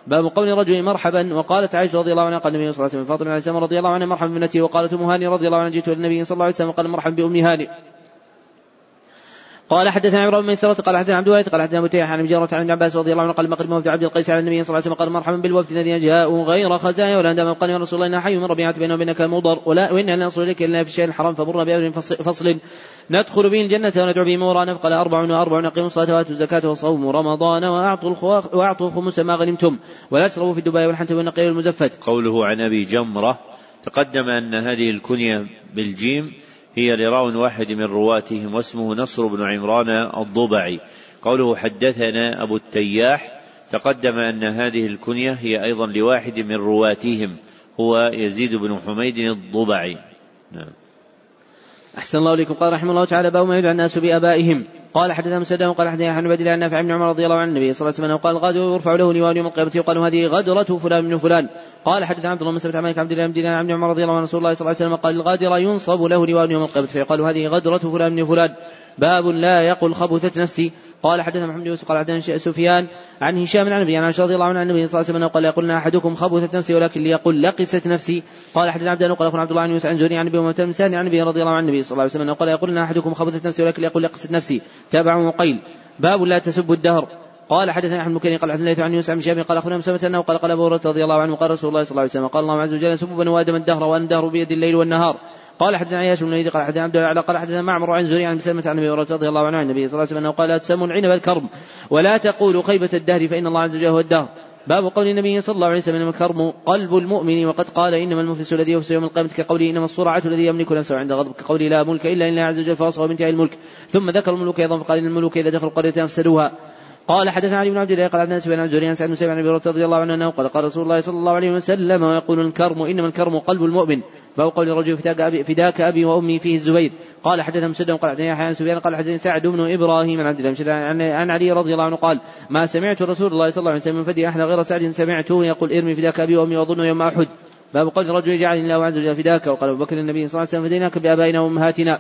باب قول رجل مرحبا وقالت عائشة رضي الله عنها قال النبي صلى الله عليه وسلم فاطمة عليه السلام رضي الله عنها مرحبا بابنتي وقالت أم هاني رضي الله عنها جئت للنبي صلى الله عليه وسلم. وقال مرحبا بأم هاني. قال حدثنا عمرو بن ميسرة قال حدثنا عبد الوارث قال حدثنا متيح عن جارة عن ابن عباس رضي الله عنه قال مقدم وفد عبد القيس على النبي صلى الله عليه وسلم قال مرحبا بالوفد الذين جاءوا غير خزايا ولا دام قال يا رسول الله إن حي من ربيعة بينه وبينك مضر ولا وإن لا نصل اليك إلا في الشيء الحرام فمرنا بأمر فصل ندخل به الجنة وندعو به مورانا فقال أربع وأربع أقيموا الصلاة وآتوا الزكاة وصوموا رمضان وأعطوا وأعطوا الخمس ما غنمتم ولا تشربوا في الدباء والحنتم والنقي والمزفت. قوله عن أبي جمرة تقدم أن هذه الكنية بالجيم هي لراو واحد من رواتهم واسمه نصر بن عمران الضبعي. قوله حدثنا أبو التياح تقدم أن هذه الكنية هي أيضا لواحد من رواتهم هو يزيد بن حميد الضبعي. نعم. أحسن الله إليكم. قال رحمه الله تعالى باب ما يدعى الناس بآبائهم. قال حدثنا مسدد قال حدثنا عن عبد الله نافع بن عمر رضي الله عن النبي صلى الله عليه وسلم قال غدر يرفع له لواء يوم القيامة يقال هذه غدرة فلان من فلان. قال حدثنا عبد الله بن سلمة عن عبد الله بن عمر رضي الله عنه رسول الله صلى الله عليه وسلم قال الغادر ينصب له لواء يوم القيامة فيقال هذه غدرة فلان من فلان. باب لا يقل خبثت نفسي. قال حدثنا محمد يوسف قال حدثنا سفيان عن هشام عن ابي عن رضي الله عنه عن النبي صلى الله عليه وسلم قال يقول أحدكم خبثت نفسي ولكن ليقل لقست نفسي. قال حدثنا عبد قال اخونا عبد الله عن يوسف عن زهري عن أبي أمامة المساني عن ابي رضي الله عن النبي صلى الله عليه وسلم قال يقول أحدكم خبثت نفسي ولكن ليقل لقست نفسي. تابعه وقيل. باب لا تسبوا الدهر. قال حدثنا أحمد بن قال حدثنا عن يوسف عن شهاب قال أخونا مسلمة أنه قال قال أبو هريرة رضي الله عنه قال رسول الله صلى الله عليه وسلم قال الله عز وجل سبوا بنو آدم الدهر وأن الدهر بيد الليل والنهار. قال حدثنا عياش بن قال حدثنا عبد الله قال حدثنا معمر عن زهري عن سلمة عن أبي هريرة رضي الله عنه عن النبي صلى الله عليه وسلم أنه قال لا تسموا العنب الكرم ولا تقولوا خيبة الدهر فإن الله عز وجل هو الدهر. باب قول النبي صلى الله عليه وسلم إنما الكرم قلب المؤمن وقد قال إنما المفلس الذي يفلس يوم القيامة كقوله إنما الصرعة الذي يملك نفسه عند غضب كقوله لا ملك إلا لله عز وجل فاصغى بانتهاء الملك. ثم ذكر الملوك أيضا فقال إن الملوك إذا دخلوا القرية أفسدوها. قال حدثنا علي بن عبد الله قال عبد سفيان عن عن سعد بن سعيد عن أبي رضي الله عنه أنه قال قال رسول الله صلى الله عليه وسلم ويقول الكرم إنما الكرم قلب المؤمن. باب قول الرجل فداك ابي فداك أبي وأمي فيه الزبير. قال حدثنا مسدد قال حدثنا يحيى عن سفيان قال حدثنا سعد بن إبراهيم عن عبد الله عن, عن علي رضي الله عنه قال ما سمعت رسول الله صلى الله عليه وسلم من فدي احد غير سعد سمعته يقول ارمي فداك أبي وأمي وأظن يوم أحد. باب قول الرجل جعلني الله عز وجل فداك. وقال أبو بكر النبي صلى الله عليه وسلم فديناك بآبائنا وأمهاتنا.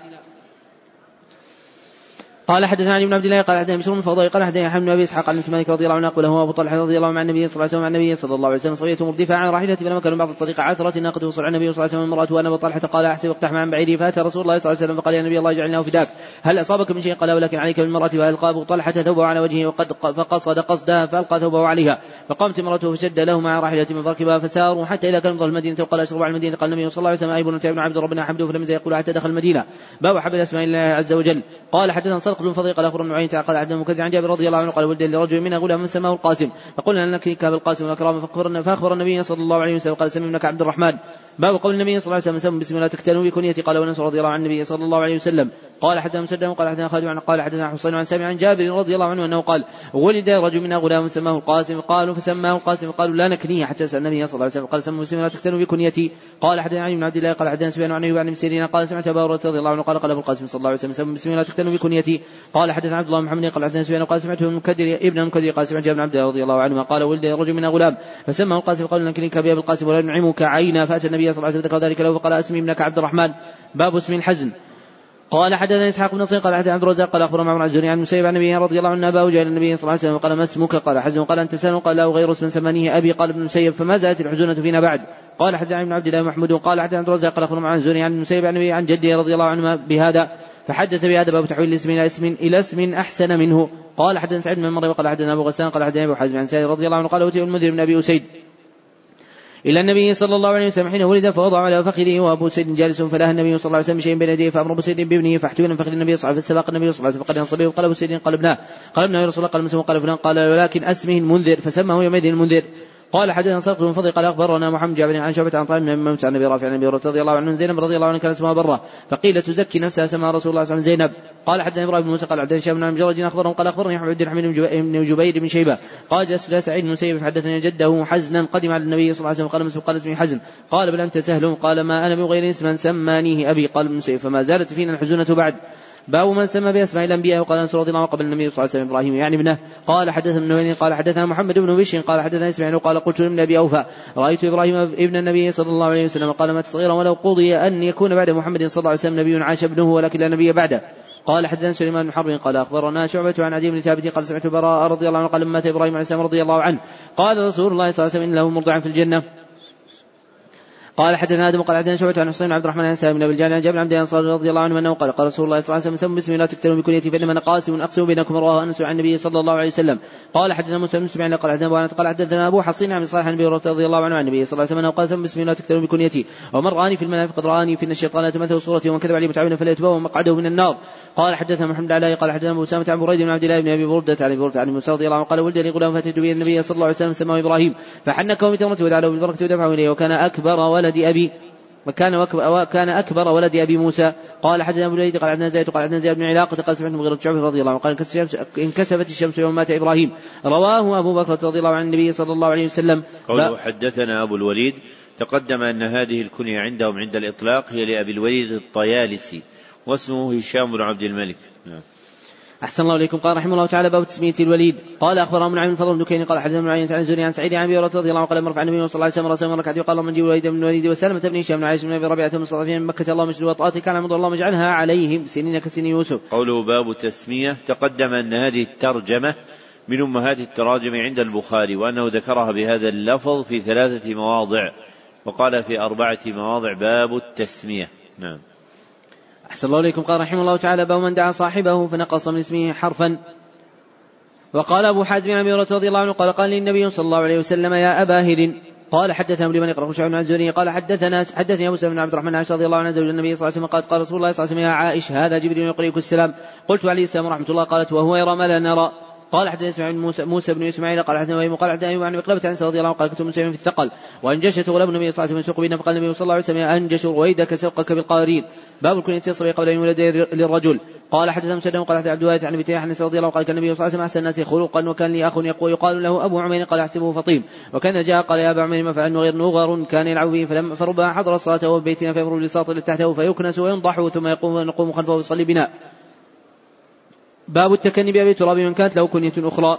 قال حدثنا علي بن عبد الله قال حدثنا بشر بن فضيل قال حدثنا حمد بن أبي إسحاق عن مالك رضي الله عنه قال هو أبو طلحة رضي الله عنه عن النبي صلى الله عليه وسلم عن النبي صلى الله عليه وسلم صغيرة مردفة عن راحلته فلما كانوا بعض الطريق عثرت ناقته وصل على النبي صلى الله عليه وسلم امراته وأنا أبو طلحة قال أحسب اقتحم عن بعيري فأتى رسول الله صلى الله عليه وسلم فقال يا نبي الله اجعلناه فداك. هل أصابك من شيء؟ قال ولكن عليك بالمراه فألقى أبو طلحة ثوبه على وجهه وقد فقصد قصدها فألقى ثوبه عليها. فقامت امرأته فشد له مع راحلته فركبها فساروا حتى إذا كان ظل المدينة وقال اشربوا على المدينة. قال النبي صلى الله عليه وسلم ايبن ابن عبد ربنا حمده فلم يقول حتى دخل المدينة. باب حب الاسماء الله عز وجل. قال حدثنا بن فضيل قال اخبر بن عين قال حدثنا مكذب عن جابر رضي الله عنه قال ولد لرجل منا غلام سماه القاسم. فقلنا لك كاب القاسم والاكرام فأخبرنا فاخبر النبي صلى الله عليه وسلم قال سمي عبد الرحمن. باب قول النبي صلى الله عليه وسلم سم بسم الله تكتنوا بكنيتي قال ونس رضي الله عن النبي صلى الله عليه وسلم. قال حدثنا مسدد قال حدثنا خالد عن قال حدثنا حسين عن سامع عن جابر رضي الله عنه أنه قال ولد رجل منا غلام سماه القاسم قالوا فسماه القاسم قالوا لا نكنيه حتى سأل النبي صلى الله عليه وسلم قال سموا بسم الله تكتنوا بكنيتي قال حدثنا علي بن عبد الله قال حدثنا سفيان عن أيوب عن سيرين قال سمعت أبا هريرة رضي الله عنه قال قال أبو القاسم صلى الله عليه وسلم سموا بسم الله تكتنوا بكنيتي قال حدثنا عبد الله محمد قال حدثنا سفيان قال سمعته المكدر ابن المكدر قال سمعت جابر بن عبد الله رضي الله عنهما قال ولد رجل منا غلام فسماه القاسم قال نكنيك بأبي القاسم ولا نعمك عينا فأتى النبي صلى الله عليه وسلم ذكر ذلك له فقال أسمي ابنك عبد الرحمن. باب اسم الحزن. قال حدثنا إسحاق بن نصير قال حدثنا عبد الرزاق قال أخبرنا معمر الزهري عن المسيب عن النبي رضي الله عنه أباه جاء النبي صلى الله عليه وسلم قال ما اسمك؟ قال حزن. قال أنت سن قال له غير اسم سمانيه أبي قال ابن المسيب. فما زالت الحزونة فينا بعد. قال حدثنا ابن عبد الله محمود قال حدثنا عبد الرزاق قال أخبرنا معمر الزهري عن المسيب عن النبي عن جده رضي الله عنه بهذا. فحدث بهذا باب تحويل الاسم إلى اسم إلى اسم أحسن منه. قال حدثنا سعيد بن مريم قال حدثنا أبو غسان قال حدثنا أبو حازم عن سعيد رضي الله عنه قال أوتي المنذر بن أبي أسيد. إلى النبي صلى الله عليه وسلم حين ولد فوضع على فخذه وأبو سيد جالس فلاها النبي صلى الله عليه وسلم بشيء بين يديه فأمر أبو سيد بابنه فاحتمل فخذ النبي صلى الله عليه وسلم فاستباق النبي صلى الله عليه وسلم فقد أنصبه وقال أبو سيد قال ابنه يا رسول الله قال مسلم فلان قال ولكن أسمه المنذر فسمه يومئذ المنذر. قال حدثنا صدق بن فضل قال أخبرنا محمد جابر عن شعبة عن طالب بن ممت عن النبي رافع عن النبي رضي الله عنه زينب رضي الله عنها كانت اسمها برة. فقيل تزكي نفسها سماها رسول الله صلى الله عليه وسلم زينب. قال حدثنا إبراهيم بن موسى قال عبد هشام بن مجرد أخبرهم قال أخبرني أحمد بن حميد بن جبير بن شيبة. قال جلست سعيد بن مسيب فحدثني جده حزنا قدم على النبي صلى الله عليه وسلم قال مسلم قال اسمي حزن. قال بل أنت سهل قال ما أنا بغير اسما سمانيه أبي قال ابن مسيب فما زالت فينا الحزونه بعد. باب من سمى بأسماء الأنبياء وقال انس رضي الله عنه قبل النبي صلى الله عليه وسلم إبراهيم. يعني ابنه قال حدثنا ابن قال حدثنا محمد بن بشر قال حدثنا إسماعيل قال قلت لابن أبي أوفى رأيت إبراهيم ابن النبي صلى الله عليه وسلم قال مات صغيرا ولو قضي أن يكون بعد محمد صلى الله عليه وسلم نبي عاش ابنه ولكن لا نبي بعده. قال حدثنا سليمان بن حرب قال أخبرنا شعبة عن عدي بن ثابت قال سمعت براء رضي الله عنه قال مات إبراهيم عليه السلام رضي الله عنه. قال رسول الله صلى الله عليه وسلم ان له مرضعا في الجنة. قال حدثنا آدم قال حدثنا شعبة عن حسين عبد الرحمن عن سالم بن أبي الجعد عن جابر عبد الانصار رضي الله عنه أنه قال قال رسول الله صلى الله عليه وسلم سموا باسمي لا تكتبوا بكنيتي فإنما أنا قاسم اقسم بينكم رواه أنس عن النبي صلى الله عليه وسلم قال حدثنا موسى بن سمعان قال حدثنا ابو قال حدثنا أبو حصين عن صالح النبي رضي الله عنه عن النبي صلى الله عليه وسلم قال سموا باسمي لا تكتبوا بكنيتي ومن راني في المنام فقد رآني في الشيطان يتمثل صورتي ومن كذب علي متعبنا فليتبوأ مقعده من النار. قال حدثنا محمد علاء قال حدثنا ابو اسامه عن بريد بن عبد الله بن أبي بردة عن ابي بردة عن موسى رضي الله عنه قال ولد لي غلام فاتيت به النبي صلى الله عليه وسلم سماه إبراهيم. فحنكه بتمرته ودعا له بالبركة ودفعه إليه وكان أكبر ولد أبي. وكان وكان أكبر ولد أبي موسى. قال حدثنا أبو الوليد قال عندنا زيد قال عندنا زيد بن علاقة قال سمعت مغيرة شعبة رضي الله عنه. قال انكسفت الشمس يوم مات إبراهيم. رواه أبو بكر رضي الله عن النبي صلى الله عليه وسلم. قوله حدثنا أبو الوليد. تقدم أن هذه الكنية عندهم عند الإطلاق هي لأبي الوليد الطيالسي واسمه هشام بن عبد الملك. نعم. أحسن الله إليكم. قال رحمه الله تعالى باب تسمية الوليد. قال أخبر من عين فضل بن قال حدثنا من عين عن زوري عن سعيد عن أبي رضي الله عنه قال مرفع النبي صلى الله عليه وسلم ركعت يقال اللهم نجيب الوليد من الوليد وسلمة بن هشام بن عائشة بن أبي ربيعة من من مكة. اللهم اجعل وطأتك كان عمد اللهم اجعلها عليهم سنين كسن يوسف. قوله باب تسمية. تقدم أن هذه الترجمة من أمهات التراجم عند البخاري وأنه ذكرها بهذا اللفظ في ثلاثة مواضع وقال في أربعة مواضع باب التسمية. نعم. أحسن الله إليكم. قال رحمه الله تعالى باب من دعا صاحبه فنقص من اسمه حرفا. وقال أبو حازم عن رضي الله عنه قال قال لي النبي صلى الله عليه وسلم يا أبا هر قال حدثنا لمن يقرأ شعب عن الزهري قال حدثنا حدثني أبو سلمة بن عبد الرحمن عائشة رضي الله عنه زوج النبي صلى الله عليه وسلم قال قال رسول الله صلى الله عليه وسلم يا عائش هذا جبريل يقرئك السلام. قلت عليه السلام ورحمة الله. قالت وهو يرى ما لا نرى. قال حدثنا إسماعيل موسى, موسى بن إسماعيل قال حدثنا إبراهيم قال حدثنا أيوب عن مقلبة عن رضي الله عنه قال كنت مسلما في الثقل وأنجشت غلام النبي صلى الله عليه وسلم يسوق بنا فقال النبي صلى الله عليه وسلم أنجش رويدك سوقك بالقارين. باب الكنية الصبي قبل أن يولد للرجل. قال حدثنا مسلم قال حدثنا عبد الوارث عن أبي عن رضي الله عنه قال كان النبي صلى الله عليه وسلم أحسن الناس خلقا وكان لي أخ يقال له أبو عمير قال أحسبه فطيم. وكان جاء قال يا أبا عمير ما فعل غير نغر كان يلعب به فلما فربما حضر الصلاة وهو بيتنا فيمر بساط تحته فيكنس وينضح ثم يقوم نقوم خلفه ويصلي بنا. باب التكني بأبي تراب من كانت له كنية أخرى.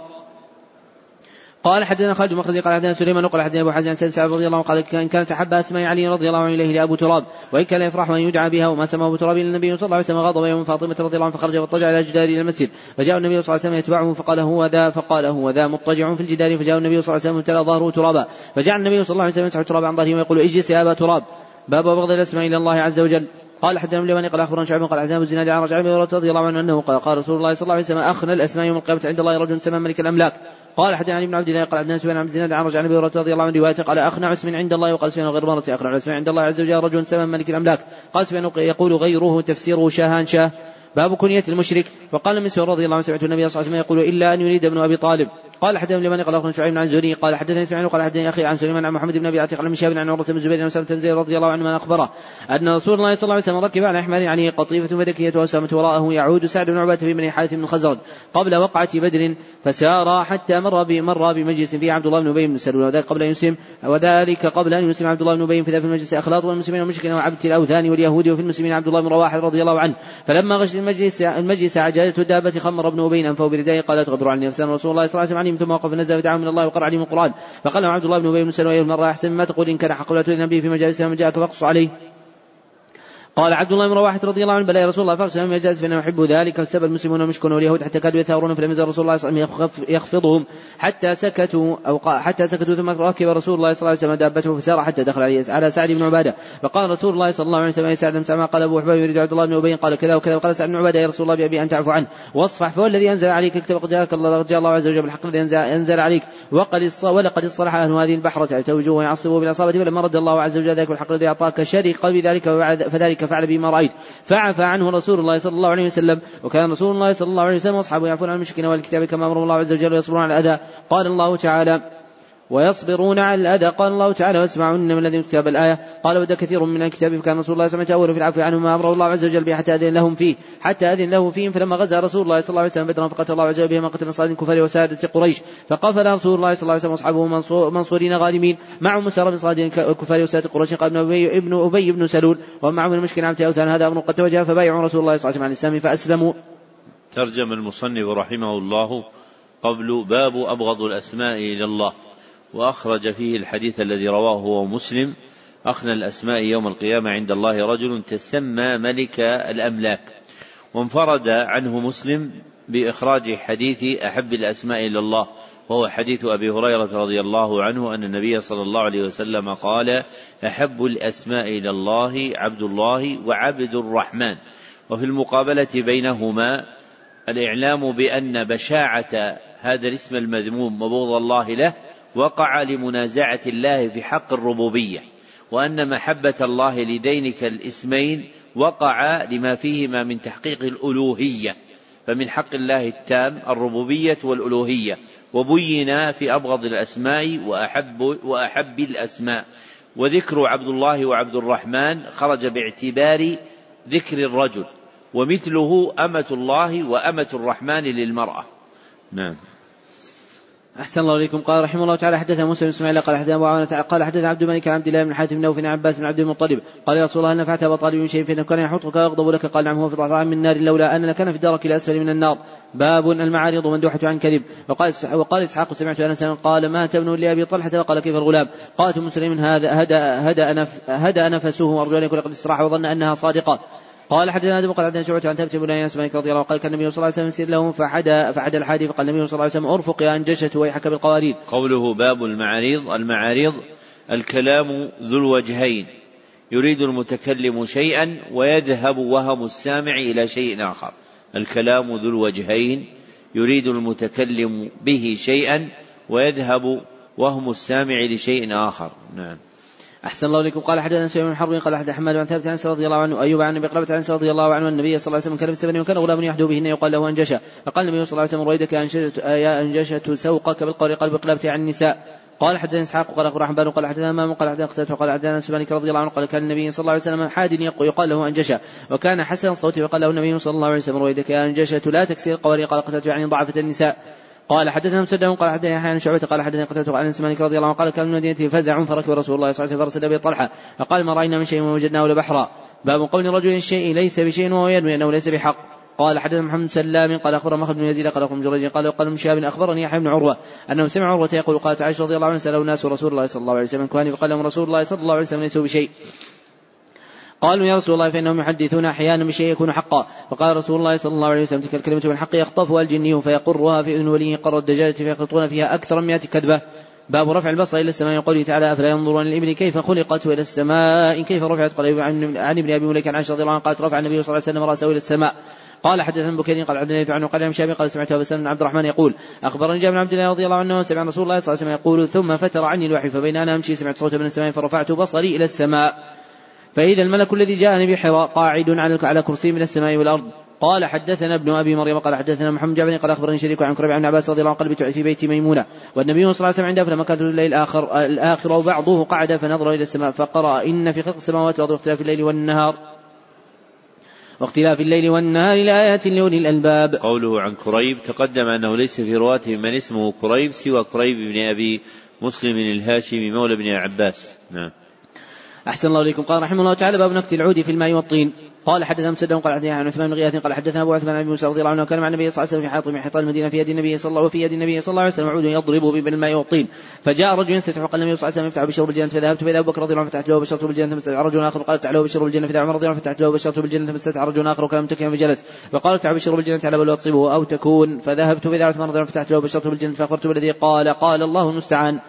قال حدثنا خالد مخرج قال حدثنا سليمان وقال حدثنا أبو حازم عن سعد رضي الله عنه قال إن كانت أحب أسماء علي رضي الله عنه إليه لأبو تراب وإن كان يفرح ان يدعى بها وما سماه أبو تراب الا النبي صلى الله عليه وسلم غضب يوم فاطمة رضي الله عنها فخرج واضطجع على الجدار إلى المسجد. فجاء النبي صلى الله عليه وسلم يتبعه فقال هو ذا فقال هو ذا مضطجع في الجدار. فجاء النبي صلى الله عليه وسلم تلا ظهره ترابا. فجعل النبي صلى الله عليه وسلم يمسح التراب عن ظهره ويقول اجلس يا أبا تراب. باب بغض الأسماء إلى الله عز وجل. قال حدثنا ابن قال أخبرنا شعيب قال حدثنا الزناد عن رجع رضي الله عنه أنه قال قال رسول الله صلى الله عليه وسلم اخنى الأسماء يوم القيامة عند الله رجل سمى ملك الأملاك. قال حدثنا ابن عبد الله قال حدثنا سفيان عن الزناد عن رجع عن أبي رضي الله عنه روايته قال اخنع اسم عند الله وقال سفيان غير مرة اخنع اسم عند الله عز وجل رجل سمى ملك الأملاك. قال سفيان يقول غيره تفسيره شاهان شاه. باب كنية المشرك. وقال مسعود رضي الله عنه سمعت النبي صلى الله عليه وسلم يقول إلا أن يريد ابن أبي طالب. قال حدثنا لمن قال اخبرنا شعيب عن زهري قال حدثني إسماعيل قال حدثني أخي عن سليمان عن محمد بن أبي عتيق عن مشاب عن عروه بن الزبير عن بن زيد رضي الله عنه من أخبره أن رسول الله صلى الله عليه وسلم ركب على حمار يعني قطيفة فدكية وأسامة وراءه يعود سعد بن عبادة في بني حارث بن خزرج قبل وقعة بدر فسار حتى مر مر بمجلس فيه عبد الله بن أبي بن سلول وذلك قبل أن يسلم وذلك قبل أن يسلم عبد الله بن أبي في ذلك المجلس. أخلاط والمسلمين والمشركين وعبد الأوثان واليهود وفي المسلمين عبد الله بن رواحة رضي الله عنه. فلما غشت المجلس المجلس عجلته الدابة خمر ابن أبي انفه بردائه قال تغبر عني رسول الله صلى الله عليه وسلم ثم وقف نزل دعا من الله وقرأ عليهم القرآن. فقال عبد الله بن أبي بن سلمة المرة أحسن ما تقول إن كان حق لا تؤذن به في مجالس من جاءك فاقص عليه. قال عبد الله بن رواحة رضي الله عنه بلى يا رسول الله فاغسل لم يجلس فإنه يحب ذلك؟ فاستبى المسلمون والمشكون واليهود حتى كادوا يثارون فلم يزل رسول الله صلى الله عليه وسلم يخفضهم حتى سكتوا أو حتى سكتوا ثم ركب رسول الله صلى الله عليه وسلم دابته فسار حتى دخل عليه على سعد بن عبادة. فقال رسول الله صلى الله عليه وسلم يا سعد بن سعد قال أبو حبيب يريد عبد الله بن أبي. قال كذا وكذا. وقال سعد بن عبادة يا رسول الله بأبي أن تعفو عنه. واصفح فهو الذي أنزل عليك كتب قد جاءك الله جاء الله عز وجل بالحق الذي أنزل عليك. وقد ولقد اصطلح أهل هذه البحرة توجوه ويعصبوا بالعصابة فلما رد الله عز وجل ذلك الحق الذي أعطاك شرق بذلك فذلك فعل بما رأيت. فعفى عنه رسول الله صلى الله عليه وسلم وكان رسول الله صلى الله عليه وسلم وأصحابه يعفون عن المشركين والكتاب كما أمر الله عز وجل ويصبرون على الأذى. قال الله تعالى ويصبرون على الأذى. قال الله تعالى واسمعون من الذين كتاب الآية. قال ود كثير من الكتاب فكان رسول الله صلى الله عليه وسلم في العفو عنهم ما أمره الله عز وجل به حتى أذن لهم فيه. حتى أذن له فيهم فلما غزا رسول الله صلى الله عليه وسلم بدرا فقتل الله عز وجل بهم قتل صاد الكفار وسادة قريش. فقفل رسول الله صلى الله عليه وسلم وأصحابه منصورين غالمين معهم مسار بصاد الكفار وسادة قريش. قال ابن أبي ابن أبي بن سلول. ومعهم المشكل عبد أوثان هذا أمر قد توجه فبايعوا رسول الله صلى الله عليه وسلم عن الإسلام فأسلموا. ترجم المصنف رحمه الله قبل باب أبغض الأسماء إلى الله. وأخرج فيه الحديث الذي رواه هو مسلم. أخنى الأسماء يوم القيامة عند الله رجل تسمى ملك الأملاك. وانفرد عنه مسلم بإخراج حديث أحب الأسماء إلى الله وهو حديث أبي هريرة رضي الله عنه أن النبي صلى الله عليه وسلم قال أحب الأسماء إلى الله عبد الله وعبد الرحمن. وفي المقابلة بينهما الإعلام بأن بشاعة هذا الاسم المذموم وبغض الله له وقع لمنازعة الله في حق الربوبية وأن محبة الله لدينك الاسمين وقع لما فيهما من تحقيق الألوهية فمن حق الله التام الربوبية والألوهية وبين في أبغض الأسماء وأحب وأحب الأسماء. وذكر عبد الله وعبد الرحمن خرج باعتبار ذكر الرجل ومثله أمة الله وأمة الرحمن للمرأة. نعم. أحسن الله إليكم. قال رحمه الله تعالى حدثنا موسى بن إسماعيل قال حدثنا أبو قال حدثنا عبد الملك عن عبد الله بن حاتم بن نوف بن عباس بن عبد المطلب. قال يا رسول الله هل نفعت أبا طالب من شيء فإنه كان يحطك ويغضب لك؟ قال نعم هو في ضعف من النار لولا أن لكان في الدرك الأسفل من النار. باب المعارض مندوحة عن كذب. وقال وقال إسحاق سمعت أنس قال مات ابن لأبي طلحة؟ وقال كيف الغلام؟ قالت مسلم هذا هدأ هدأ نفسه وأرجو أن يكون قد استراح وظن أنها صادقة. قال حدثنا آدم قال حدثنا شعبة عن ثابت بن انس مالك رضي الله قال كان النبي صلى الله عليه وسلم يسير له فحدا فحدا الحادي فقال النبي صلى الله عليه وسلم أرفق يا أنجشة ويحك بالقوارير. قوله باب المعاريض المعاريض الكلام ذو الوجهين يريد المتكلم شيئا ويذهب وهم السامع إلى شيء آخر. الكلام ذو الوجهين يريد المتكلم به شيئا ويذهب وهم السامع لشيء آخر. نعم. أحسن الله إليكم. قال حدثنا سليمان بن حرب قال حدثنا حماد عن ثابت عن رضي الله عنه أيوب عن أبي قلبة عن رضي الله عنه النبي صلى الله عليه وسلم كان في وكان غلام يحدو بهن يقال له أنجشة. فقال النبي صلى الله عليه وسلم رويدك يا أنجشة سوقك بالقول قلب قلبتي عن النساء. قال حدثنا إسحاق قال اخبر حنبل قال حدثنا إمام قال حدثنا قتاده قال حدثنا سبانك رضي الله عنه قال كان النبي صلى الله عليه وسلم حاد يقال له أنجشة. وكان حسن صوته وقال له النبي صلى الله عليه وسلم رويدك يا أنجشة لا تكسير القوارير قال قتلت يعني ضعفت النساء. قال حدثنا مسدد قال حدثنا يحيى بن شعبة قال حدثني قتلت عن انس مالك رضي الله عنه قال كان من المدينة فزع فركب رسول الله صلى الله عليه وسلم فرس أبي طلحة فقال ما رأينا من شيء ووجدناه لبحرا باب قول رجل الشيء ليس بشيء وهو ينوي أنه ليس بحق. قال حدثنا محمد سلام قال اخبر مخلد بن يزيد قال اخبر جريج قال وقال شهاب أخبرني يحيى بن عروة أنه سمع عروة يقول قالت عائشة رضي الله عنها سالوا الناس رسول الله صلى الله عليه وسلم كان فقال لهم رسول الله صلى الله عليه وسلم ليسوا بشيء. قالوا يا رسول الله فإنهم يحدثون أحيانا بشيء يكون حقا. فقال رسول الله صلى الله عليه وسلم تلك الكلمة بالحق يخطفها الجني فيقرها في أذن وليه قر الدجاجة فيخلطون فيها أكثر من مئة كذبة. باب رفع البصر إلى السماء يقول تعالى أفلا ينظرون الإبل كيف خلقت وإلى السماء؟ كيف رفعت؟ قال عن, ابن أبي مليك عن عائشة رضي الله عنها قالت رفع النبي صلى الله عليه وسلم رأسه إلى السماء. قال حدثنا بكير قال عبد الله عنه قال عن شامي قال سمعت أبا بن عبد الرحمن يقول أخبرني جابر بن عبد الله رضي الله عنه سمع رسول الله صلى الله عليه وسلم يقول ثم فتر عني الوحي فبين أنا أمشي سمعت صوتا من السماء فرفعت بصري إلى السماء. فإذا الملك الذي جاءني بحراء قاعد على على كرسي من السماء والأرض. قال حدثنا ابن أبي مريم قال حدثنا محمد جابر قال أخبرني شريك عن كريم عن عباس رضي الله عنه قال في بيت ميمونة. والنبي صلى الله عليه وسلم عنده فلما كانت الليل الآخر الآخر وبعضه قعد فنظر إلى السماء فقرأ إن في خلق السماوات والأرض واختلاف الليل والنهار. واختلاف الليل والنهار لآيات لأولي الألباب. قوله عن كريب تقدم أنه ليس في رواته من اسمه كريب سوى كريب بن أبي مسلم الهاشمي مولى بن عباس. نعم. أحسن الله إليكم. قال رحمه الله تعالى باب نكت العود في الماء والطين. قال حدثنا مسدد قال حدثنا عن عثمان بن غياث قال حدثنا أبو عثمان بن موسى رضي الله عنه كان مع النبي صلى الله عليه وسلم في حائط من حيطان المدينة في يد النبي صلى الله وفي يد النبي صلى الله عليه وسلم عود يضرب به بالماء والطين. فجاء رجل يستفتح وقال النبي صلى الله عليه وسلم افتح بشر بالجنه فذهبت فاذا أبو بكر رضي الله عنه فتحت له بشرته بالجنة ثم استدعى رجل آخر. قال افتح له بشر بالجنه فاذا عمر رضي الله عنه فتحت له بشرته بالجنة ثم استدعى رجل آخر وكلام تكن فجلس. فقال افتح بشر بالجنه على بل تصيبه أو تكون. فذهبت فاذا عثمان رضي الله عنه فتحت له بشرته بالجنة. فاخبرته بالذي قال قال الله المستعان.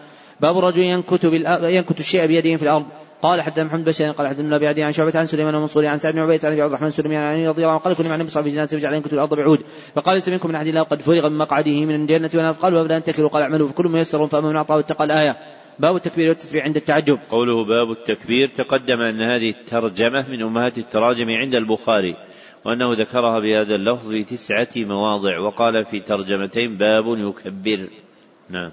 باب الرجل ينكت, ينكت الشيء بيده في الأرض. قال حتى محمد بشير قال حدثنا أبي عدي عن شعبة عن سليمان ومنصور عن سعد بن عبيد عن عبد الرحمن السلمي عن رضي الله عنه قال كل مع النبي صلى الله عليه وسلم وجعل ينكت الأرض بعود. فقال ليس منكم من أحد الله قد فرغ من مقعده من الجنة ونار قال وابدا أن تكلوا قال اعملوا فكل ميسر فاما من أعطاه اتقى الآية. باب التكبير والتسبيح عند التعجب. قوله باب التكبير تقدم أن هذه الترجمة من أمهات التراجم عند البخاري وأنه ذكرها بهذا اللفظ في تسعة مواضع وقال في ترجمتين باب يكبر. نعم.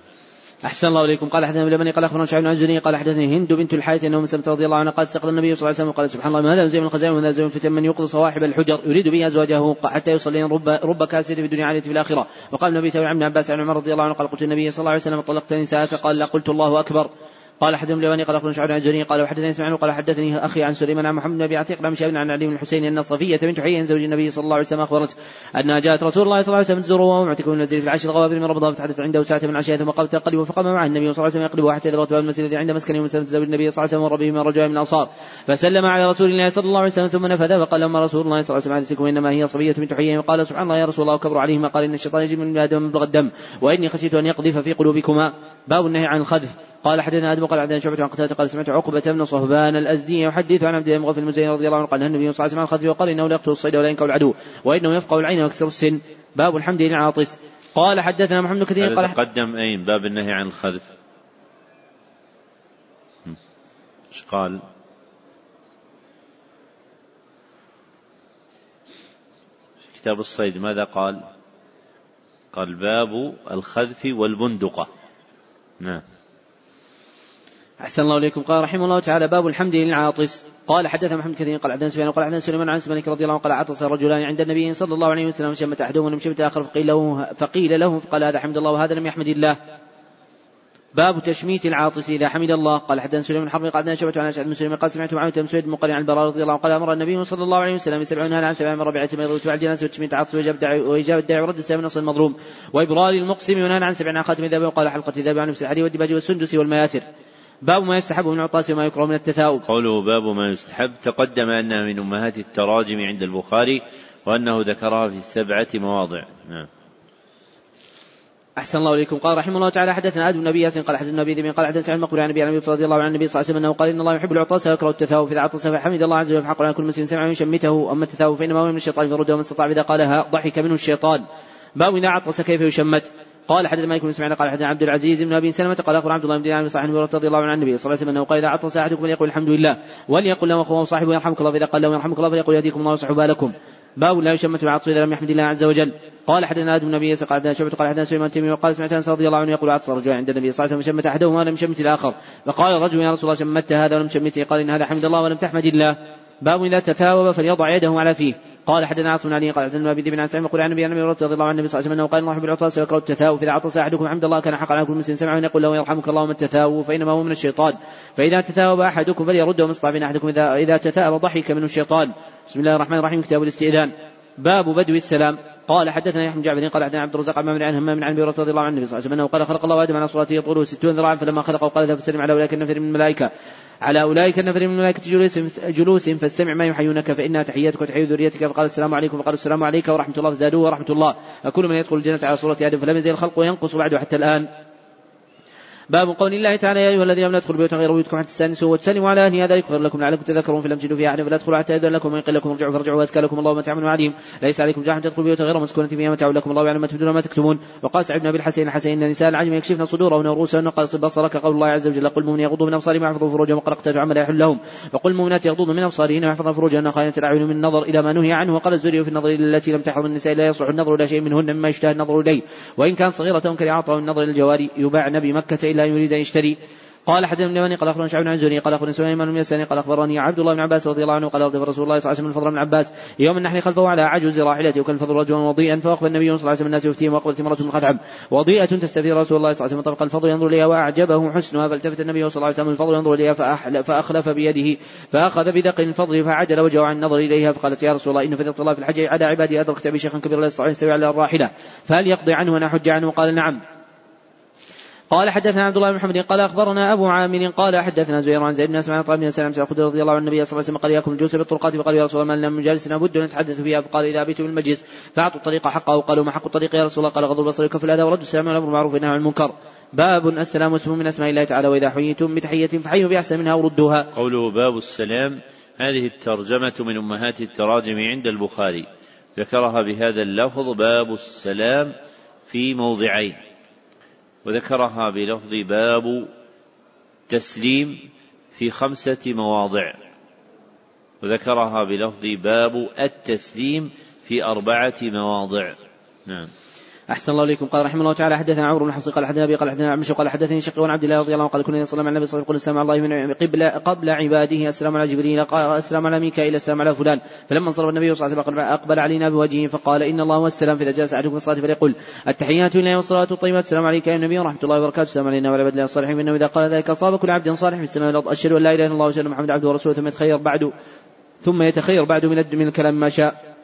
أحسن الله إليكم. قال حدثنا بن قال أخبرنا شعيب بن قال حدثني هند بنت الحارث أنه مسلمة رضي الله عنها قال استقبل النبي صلى الله عليه وسلم وقال سبحان الله ما هذا زي من الخزائن وهذا زي من الفتن؟ من يقضي صواحب الحجر يريد به أزواجه حتى يصلين رب رب كاسية في الدنيا عالية في الآخرة وقال النبي تعالى عن عباس عن عمر رضي الله عنه قال قلت النبي صلى الله عليه وسلم طلقت نساءك؟ قال لا قلت الله أكبر. قال احد اليماني قال اخبرنا شعبان عن زهري قال وحدثني إسماعيل قال حدثني أخي عن سليمان عن محمد بن ابي عتيق عن شاب عن علي بن الحسين أن صفية بنت حي زوج النبي صلى الله عليه وسلم اخبرت أنها جاءت رسول الله صلى الله عليه وسلم تزوره وهو من المسجد في العشر الغوابر من رمضان فتحدث عنده ساعة من العشاء ثم قالت تقلب فقام معه النبي صلى الله عليه وسلم يقلبه حتى اذا باب المسجد الذي عند مسكنه ومسلم تزوج النبي صلى الله عليه وسلم ومر به من رجال من الأنصار فسلم على رسول الله صلى الله عليه وسلم ثم نفذ فقال لما رسول الله صلى الله عليه وسلم إنما هي صبيه بنت حي وقال سبحان الله يا رسول الله وكبر عليهما قال إن الشيطان يجي من آدم مبلغ الدم وإني خشيت أن يقذف في قلوبكما باب النهي عن الخذف قال حدثنا آدم قال عبد شعبة عن قتادة قال سمعت عقبة بن صهبان الأزدي يحدث عن عبد الله مغفل المزين رضي الله عنه قال النبي صلى الله عليه وسلم الخذف وقال إنه لا يقتل الصيد ولا ينكو العدو وإنه يفقه العين ويكسر السن. باب الحمد للعاطس. قال حدثنا محمد كثير قال تقدم أين؟ باب النهي عن الخذف. إيش قال؟ في كتاب الصيد ماذا قال؟ قال باب الخذف والبندقة. نعم. أحسن الله إليكم. قال رحمه الله تعالى باب الحمد للعاطس. قال حدث محمد كثير قال عدنا سفيان قال عدنا سليمان عن سمانك رضي الله عنه قال عطس رجلان عند النبي صلى الله عليه وسلم شمت أحدهم ولم شمت الآخر فقيل له فقيل له فقال هذا حمد الله وهذا لم يحمد الله. باب تشميت العاطس إذا حمد الله. قال حدثنا سليمان بن حرب قال حدثنا شعبة عن اشعث بن سليمان قال سمعت معاوية بن سويد عن البراء رضي الله عنه قال أمر النبي صلى الله عليه وسلم يسبعون عن سبع من ربيعة ما يضرب على الجنازة وتشميت العاطس واجاب الداعي ورد السلام اصل المظلوم. وإبرار المقسم ونهى عن سبع عن خاتم الذهب وقال حلقة الذهب عن نفس الحديد والدباج والسندس والمياثر. باب ما يستحب من العطاس وما يكره من التثاؤب. قوله باب ما يستحب تقدم أنها من أمهات التراجم عند البخاري وأنه ذكرها في السبعة مواضع. نعم. أحسن الله إليكم. قال رحمه الله تعالى حدثنا آدم بن أبي ياسين قال حدثنا أبي ذئب قال حدثنا سعيد المقبول عن أبي عن رضي الله عن النبي صلى الله عليه وسلم أنه قال إن الله يحب العطاس ويكره التثاؤب فإذا عطس فحمد الله عز وجل فحق على كل مسلم سمع يشمته. أما التثاؤب فإنما هو من الشيطان فرده وما استطاع إذا قالها ضحك منه الشيطان. باب إذا عطس كيف يشمت؟ قال حدثنا مالك بن اسماعيل قال حدثنا عبد العزيز بن أبي سلمة قال اخبر عبد الله بن دينار بن صاحب رضي الله عنه النبي صلى الله عليه وسلم أنه قال إذا عطس احدكم فليقل الحمد لله وليقل له أخوه صاحبه يرحمك الله فإذا قال له يرحمك الله فليقل يهديكم الله ويصلح بالكم. باب لا يشمت العطس اذا لم يحمد الله عز وجل. قال حدثنا آدم النبي قال حدثنا شعبة قال حدثنا سليمان التيمي وقال سمعت أنس رضي الله عنه يقول عطس رجل عند النبي صلى الله عليه وسلم شمت أحدهما ولم يشمت الآخر. فقال الرجل يا رسول الله شمت هذا ولم شمته قال إن هذا حمد الله ولم تحمد الله. باب اذا تثاوب فليضع يده على فيه. قال حدثنا عاصم علي قال حدثنا ابي بن عن يقول عن النبي النبي رضي الله عنه النبي صلى الله عليه وسلم أنه قال الله يحب العطاس ويكره التثاؤب فاذا عطس أحدكم حمد الله كان حقا على كل مسلم سمعه يقول له يرحمك الله من التثاؤب فإنما هو من الشيطان فإذا تثاوب أحدكم فليرده من بين أحدكم اذا إذا تثاءب ضحك منه الشيطان. بسم الله الرحمن الرحيم. كتاب الاستئذان. باب بدو السلام. قال حدثنا يحيى بن جعفر قال حدثنا عبد الرزاق عن عن همام عن أبي رضي الله عنه صلى الله عليه وسلم أنه قال خلق الله آدم على صورته طوله 60 ذراعا فلما خلقه قال ذهب فسلم على أولئك النفر من الملائكة على أولئك النفر من الملائكة جلوس, جلوس فاستمع ما يحيونك فإنها تحياتك وتحيي ذريتك فقال السلام عليكم فقال السلام عليك ورحمة الله فزادوه ورحمة الله. فكل من يدخل الجنة على صورة آدم فلم يزل الخلق ينقص بعده حتى الآن. باب قول الله تعالى يا أيها الذين آمنوا ادخلوا بيوتا غير بيوتكم حتى تستأنسوا وتسلموا على أهلها ذلك خير لكم لعلكم تذكرون فلم تجدوا فيها احدا فلا تدخلوا حتى يذن لكم وإن قيل لكم ارجعوا فارجعوا وأزكى لكم الله ما تعملون عليم ليس عليكم جاح تدخلوا بيوتا غير مسكونة فيها متاع لكم. الله يعلم ما تبدون وما تكتمون. وقال سعيد بن أبي الحسين الحسين إن نساء العجم يكشفن صدورهن ورؤوسهن قال بصرك قول الله عز وجل قل المؤمنين يغضوا من أبصارهم ويحفظوا فروجهم وقال أقتدوا عما يحل لهم. وقل المؤمنات يغضضن من أبصارهن ويحفظن فروجهن خائنة الأعين من النظر إلى ما نهي عنه. وقال الزهري في النظر إلى التي لم تحرم النساء لا يصلح النظر إلى شيء منهن مما يشتهى النظر إليه. وإن كانت صغيرة كرعاطة النظر إلى الجواري يباعن بمكة إلا ان يريد أن يشتري. قال حدثنا بن قال أخبرنا شعب بن زهري قال اخبرنا سليمان بن يساني قال أخبرني عبد الله بن عباس رضي الله عنه قال رضي رسول الله صلى الله عليه وسلم الفضل بن عباس. يوم النحل خلفه على عجوز راحلته وكان الفضل رجلا وضيئا فوقف النبي صلى الله عليه وسلم الناس يفتيهم واقبلت امراه من خثعم وضيئة تستفتي رسول الله صلى الله عليه وسلم طبق الفضل ينظر إليها وأعجبه حسنها فالتفت النبي صلى الله عليه وسلم الفضل ينظر إليها فأخلف بيده فأخذ بدق الفضل فعدل وجهه عن النظر إليها فقالت يا رسول الله إن فريضه الله في الحج على عبادي أدركت ابي شيخا كبيرا لا يستطيع أن يستوي على الراحلة فهل يقضي عنه ان احج عنه؟ قال نعم. قال حدثنا عبد الله بن محمد قال أخبرنا أبو عامر قال حدثنا زهير عن زيد بن اسماء عن بن سلام الخدري رضي الله عن النبي صلى الله عليه وسلم قال ياكم الجلوس بالطرقات فقال يا رسول الله ما لنا من جالس نبد أن نتحدث فيها فقال إذا ابيتم المجلس فأعطوا الطريق حقه قالوا ما حق الطريق يا رسول الله قال غض البصر وكف الأذى ورد السلام والأمر بالمعروف والنهي عن المنكر باب السلام اسم من أسماء الله تعالى وإذا حييتم بتحية فحيوا بأحسن منها وردوها قوله باب السلام هذه الترجمة من أمهات التراجم عند البخاري ذكرها بهذا اللفظ باب السلام في موضعين وذكرها بلفظ باب تسليم في خمسة مواضع. وذكرها بلفظ باب التسليم في أربعة مواضع. نعم. أحسن الله إليكم. قال رحمه الله تعالى حدثنا عمرو بن حفص قال حدثنا أبي قال حدثنا عمش قال حدثني شقي عبد الله رضي الله عنه قال كنا صلى الله عليه وسلم الله من قبل قبل عباده السلام على جبريل السلام على ميكائيل السلام على فلان. فلما انصرف النبي صلى الله عليه وسلم أقبل علينا بوجهه فقال إن الله هو السلام. فإذا جلس أحدكم في الصلاة فليقل التحيات لله والصلاة الطيبات السلام عليك يا النبي ورحمة الله وبركاته. السلام علينا وعلى الله الصالحين فإنه إذا قال ذلك أصاب كل عبد صالح في السماء والأرض. أشهد أن لا إله إلا الله وأشهد محمد عبده ورسوله. ثم يتخير بعد ثم يتخير بعد من الكلام ما شاء.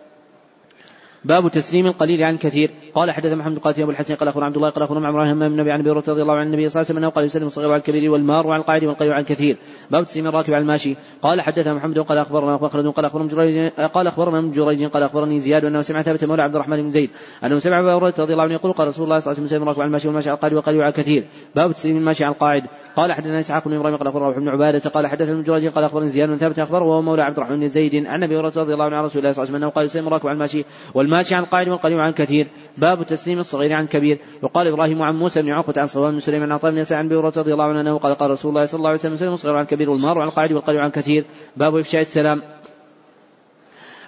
باب تسليم القليل عن كثير. قال حدث محمد قاتل أبو الحسن قال أخبرنا عبد الله قال أخبرنا عمرو بن النبي عن أبي رضي الله عن النبي صلى الله عليه وسلم أنه قال يسلم الصغير على الكبير والمار وعلى القاعد والقليل على الكثير. باب تسليم الراكب على الماشي. قال حدث محمد قال أخبرنا مخلد قال أخبرنا جريج قال أخبرنا من جريج قال أخبرني زياد أنه سمع ثابت مولى عبد الرحمن بن زيد أنه سمع ابو هريرة رضي الله عنه يقول قال رسول الله صلى الله عليه وسلم الراكب على الماشي والماشي على القاعد والقليل على الكثير. باب تسليم الماشي على القاعد. قال حدثنا إسحاق بن إبراهيم قال أخبرنا بن عبادة قال حدثنا ابن جريج قال أخبرني زياد ثابت أخبره وهو مولى عبد الرحمن بن زيد عن أبي هريرة رضي الله عنه عن رسول الله صلى الله عليه وسلم قال يسلم الراكب على الماشي والماشي عن القاعد والقليل عن كثير. باب تسليم الصغير عن كبير. وقال إبراهيم عن موسى بن عقبة عن صفوان بن سليمان عن بن عن هريرة رضي الله عنه قال قال رسول الله صلى الله عليه وسلم يسلم الصغير عن كبير والمار عن القاعد والقليل عن كثير. باب إفشاء السلام.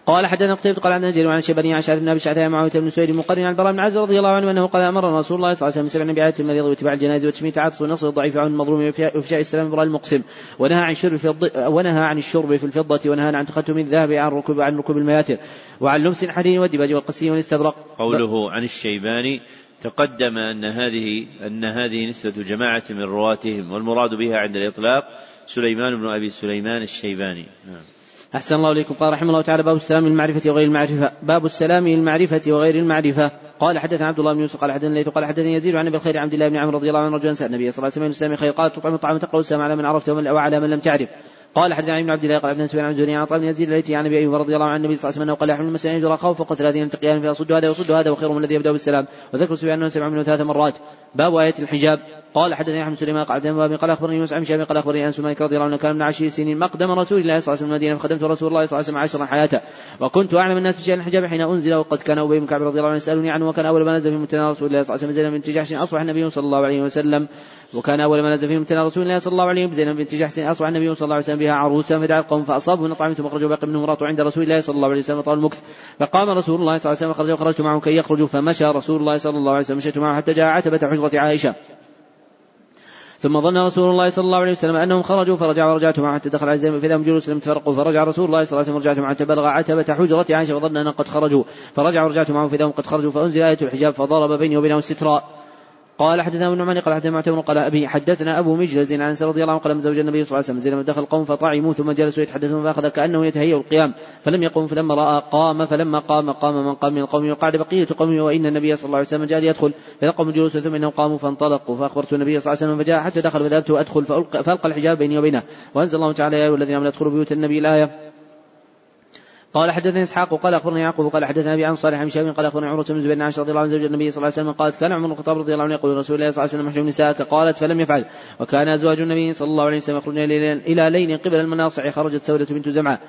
قال حدثنا قتيبة قال عن جرير عن شيباني عن شعر بن أبي شعثاء معاوية بن سويد مقرن عن البراء بن عازب رضي الله عنه أنه قال أمر رسول الله صلى الله عليه وسلم بسبع بعاده المريض واتباع الجنائز وتشميت عطس ونصر الضعيف عن المظلوم وإفشاء السلام براء المقسم ونهى عن شرب في ونهى عن الشرب في الفضة ونهى عن تختم الذهب عن ركوب عن ركوب المياتر وعن لبس الحرير والدباج والقسي والاستبرق قوله عن الشيباني تقدم أن هذه أن هذه نسبة جماعة من رواتهم والمراد بها عند الإطلاق سليمان بن أبي سليمان الشيباني نعم. أحسن الله إليكم. قال رحمه الله تعالى باب السلام المعرفة وغير المعرفة. باب السلام المعرفة وغير المعرفة. قال حدثنا عبد الله بن يوسف قال حدثنا ليث قال حدثني يزيد عن أبي الخير عبد الله بن عمرو رضي الله عنه رجلا سأل النبي صلى الله عليه وسلم خير قال تطعم الطعام تقرأ السلام على من عرفت وعلى من لم تعرف. قال حدثنا ابن عبد الله قال ابن سفيان عن زهري عن بن يزيد التي عن أبي أيوب رضي الله عن النبي صلى الله عليه وسلم قال يحمل المسلمين يجرى خوف فقلت الذين يلتقيان فيصد هذا ويصد هذا وخيرهم الذي يبدأ بالسلام. وذكر سفيان منه ثلاث مرات. باب آية الحجاب. قال حدثني أحمد سليمان قال حدثني قال أخبرني موسى بن قال أخبرني أنس مالك رضي الله عنه كان من عشر سنين مقدم رسول الله صلى الله عليه وسلم المدينة فخدمت رسول الله صلى الله عليه وسلم عشرا حياته. وكنت أعلم الناس بشان الحجاب حين أنزل وقد كان ابي بن كعب رضي الله عنه يسألني عنه وكان أول ما نزل في متنا رسول الله صلى الله عليه وسلم زينب بنت جحش أصبح النبي صلى الله عليه وسلم. وكان أول ما نزل في متنا رسول الله صلى الله عليه وسلم زينب بنت جحش أصبح النبي صلى الله عليه وسلم بها عروسا فدعا القوم فأصابه طعمه فاخرجوا باقي منه امراته عند رسول الله صلى الله عليه وسلم طال المكث. فقام رسول الله صلى الله عليه وسلم فخرج وخرجت معه كي يخرجوا فمشى رسول الله صلى الله عليه وسلم مشيت معه حتى جاء عتبة حجرة عائشة. ثم ظن رسول الله صلى الله عليه وسلم أنهم خرجوا فرجع ورجعت معه حتى دخل زينب فاذا جلوس لم تفرقوا فرجع رسول الله صلى الله عليه وسلم ورجعت معه حتى بلغ عتبة حجرة عائشة وظن أنهم قد خرجوا. فرجع ورجعت معه فاذا قد خرجوا فأنزل آية الحجاب فضرب بيني وبينهم سترا. قال حدثنا ابن نعمان قال حدثنا معتمر قال ابي حدثنا أبو مجلس عن أنس رضي الله عنه قال من زوج النبي صلى الله عليه وسلم زين دخل القوم فطعموا ثم جلسوا يتحدثون فأخذ كأنه يتهيأ القيام فلم يقم فلما رأى قام فلما قام قام من قام من القوم وقعد بقية قومه وإن النبي صلى الله عليه وسلم جاء ليدخل فلقوا جلوسا ثم انهم قاموا فانطلقوا فأخبرت النبي صلى الله عليه وسلم فجاء حتى دخل فذهبت ادخل فالقى, فألقى الحجاب بيني وبينه وأنزل الله تعالى يا أيها الذين آمنوا ادخلوا بيوت النبي الآية قال حدثني إسحاق قال أخبرني يعقوب قال حدثنا أبي عن صالح بن شهاب قال أخبرني عمره بن زبير عائشة رضي الله عنه زوج النبي صلى الله عليه وسلم قالت كان عمر بن الخطاب رضي الله عنه يقول رسول الله صلى الله عليه وسلم احجب نساءك قالت فلم يفعل. وكان أزواج النبي صلى الله عليه وسلم يخرجن إلى ليل قبل المناصع خرجت سودة بنت زمعة.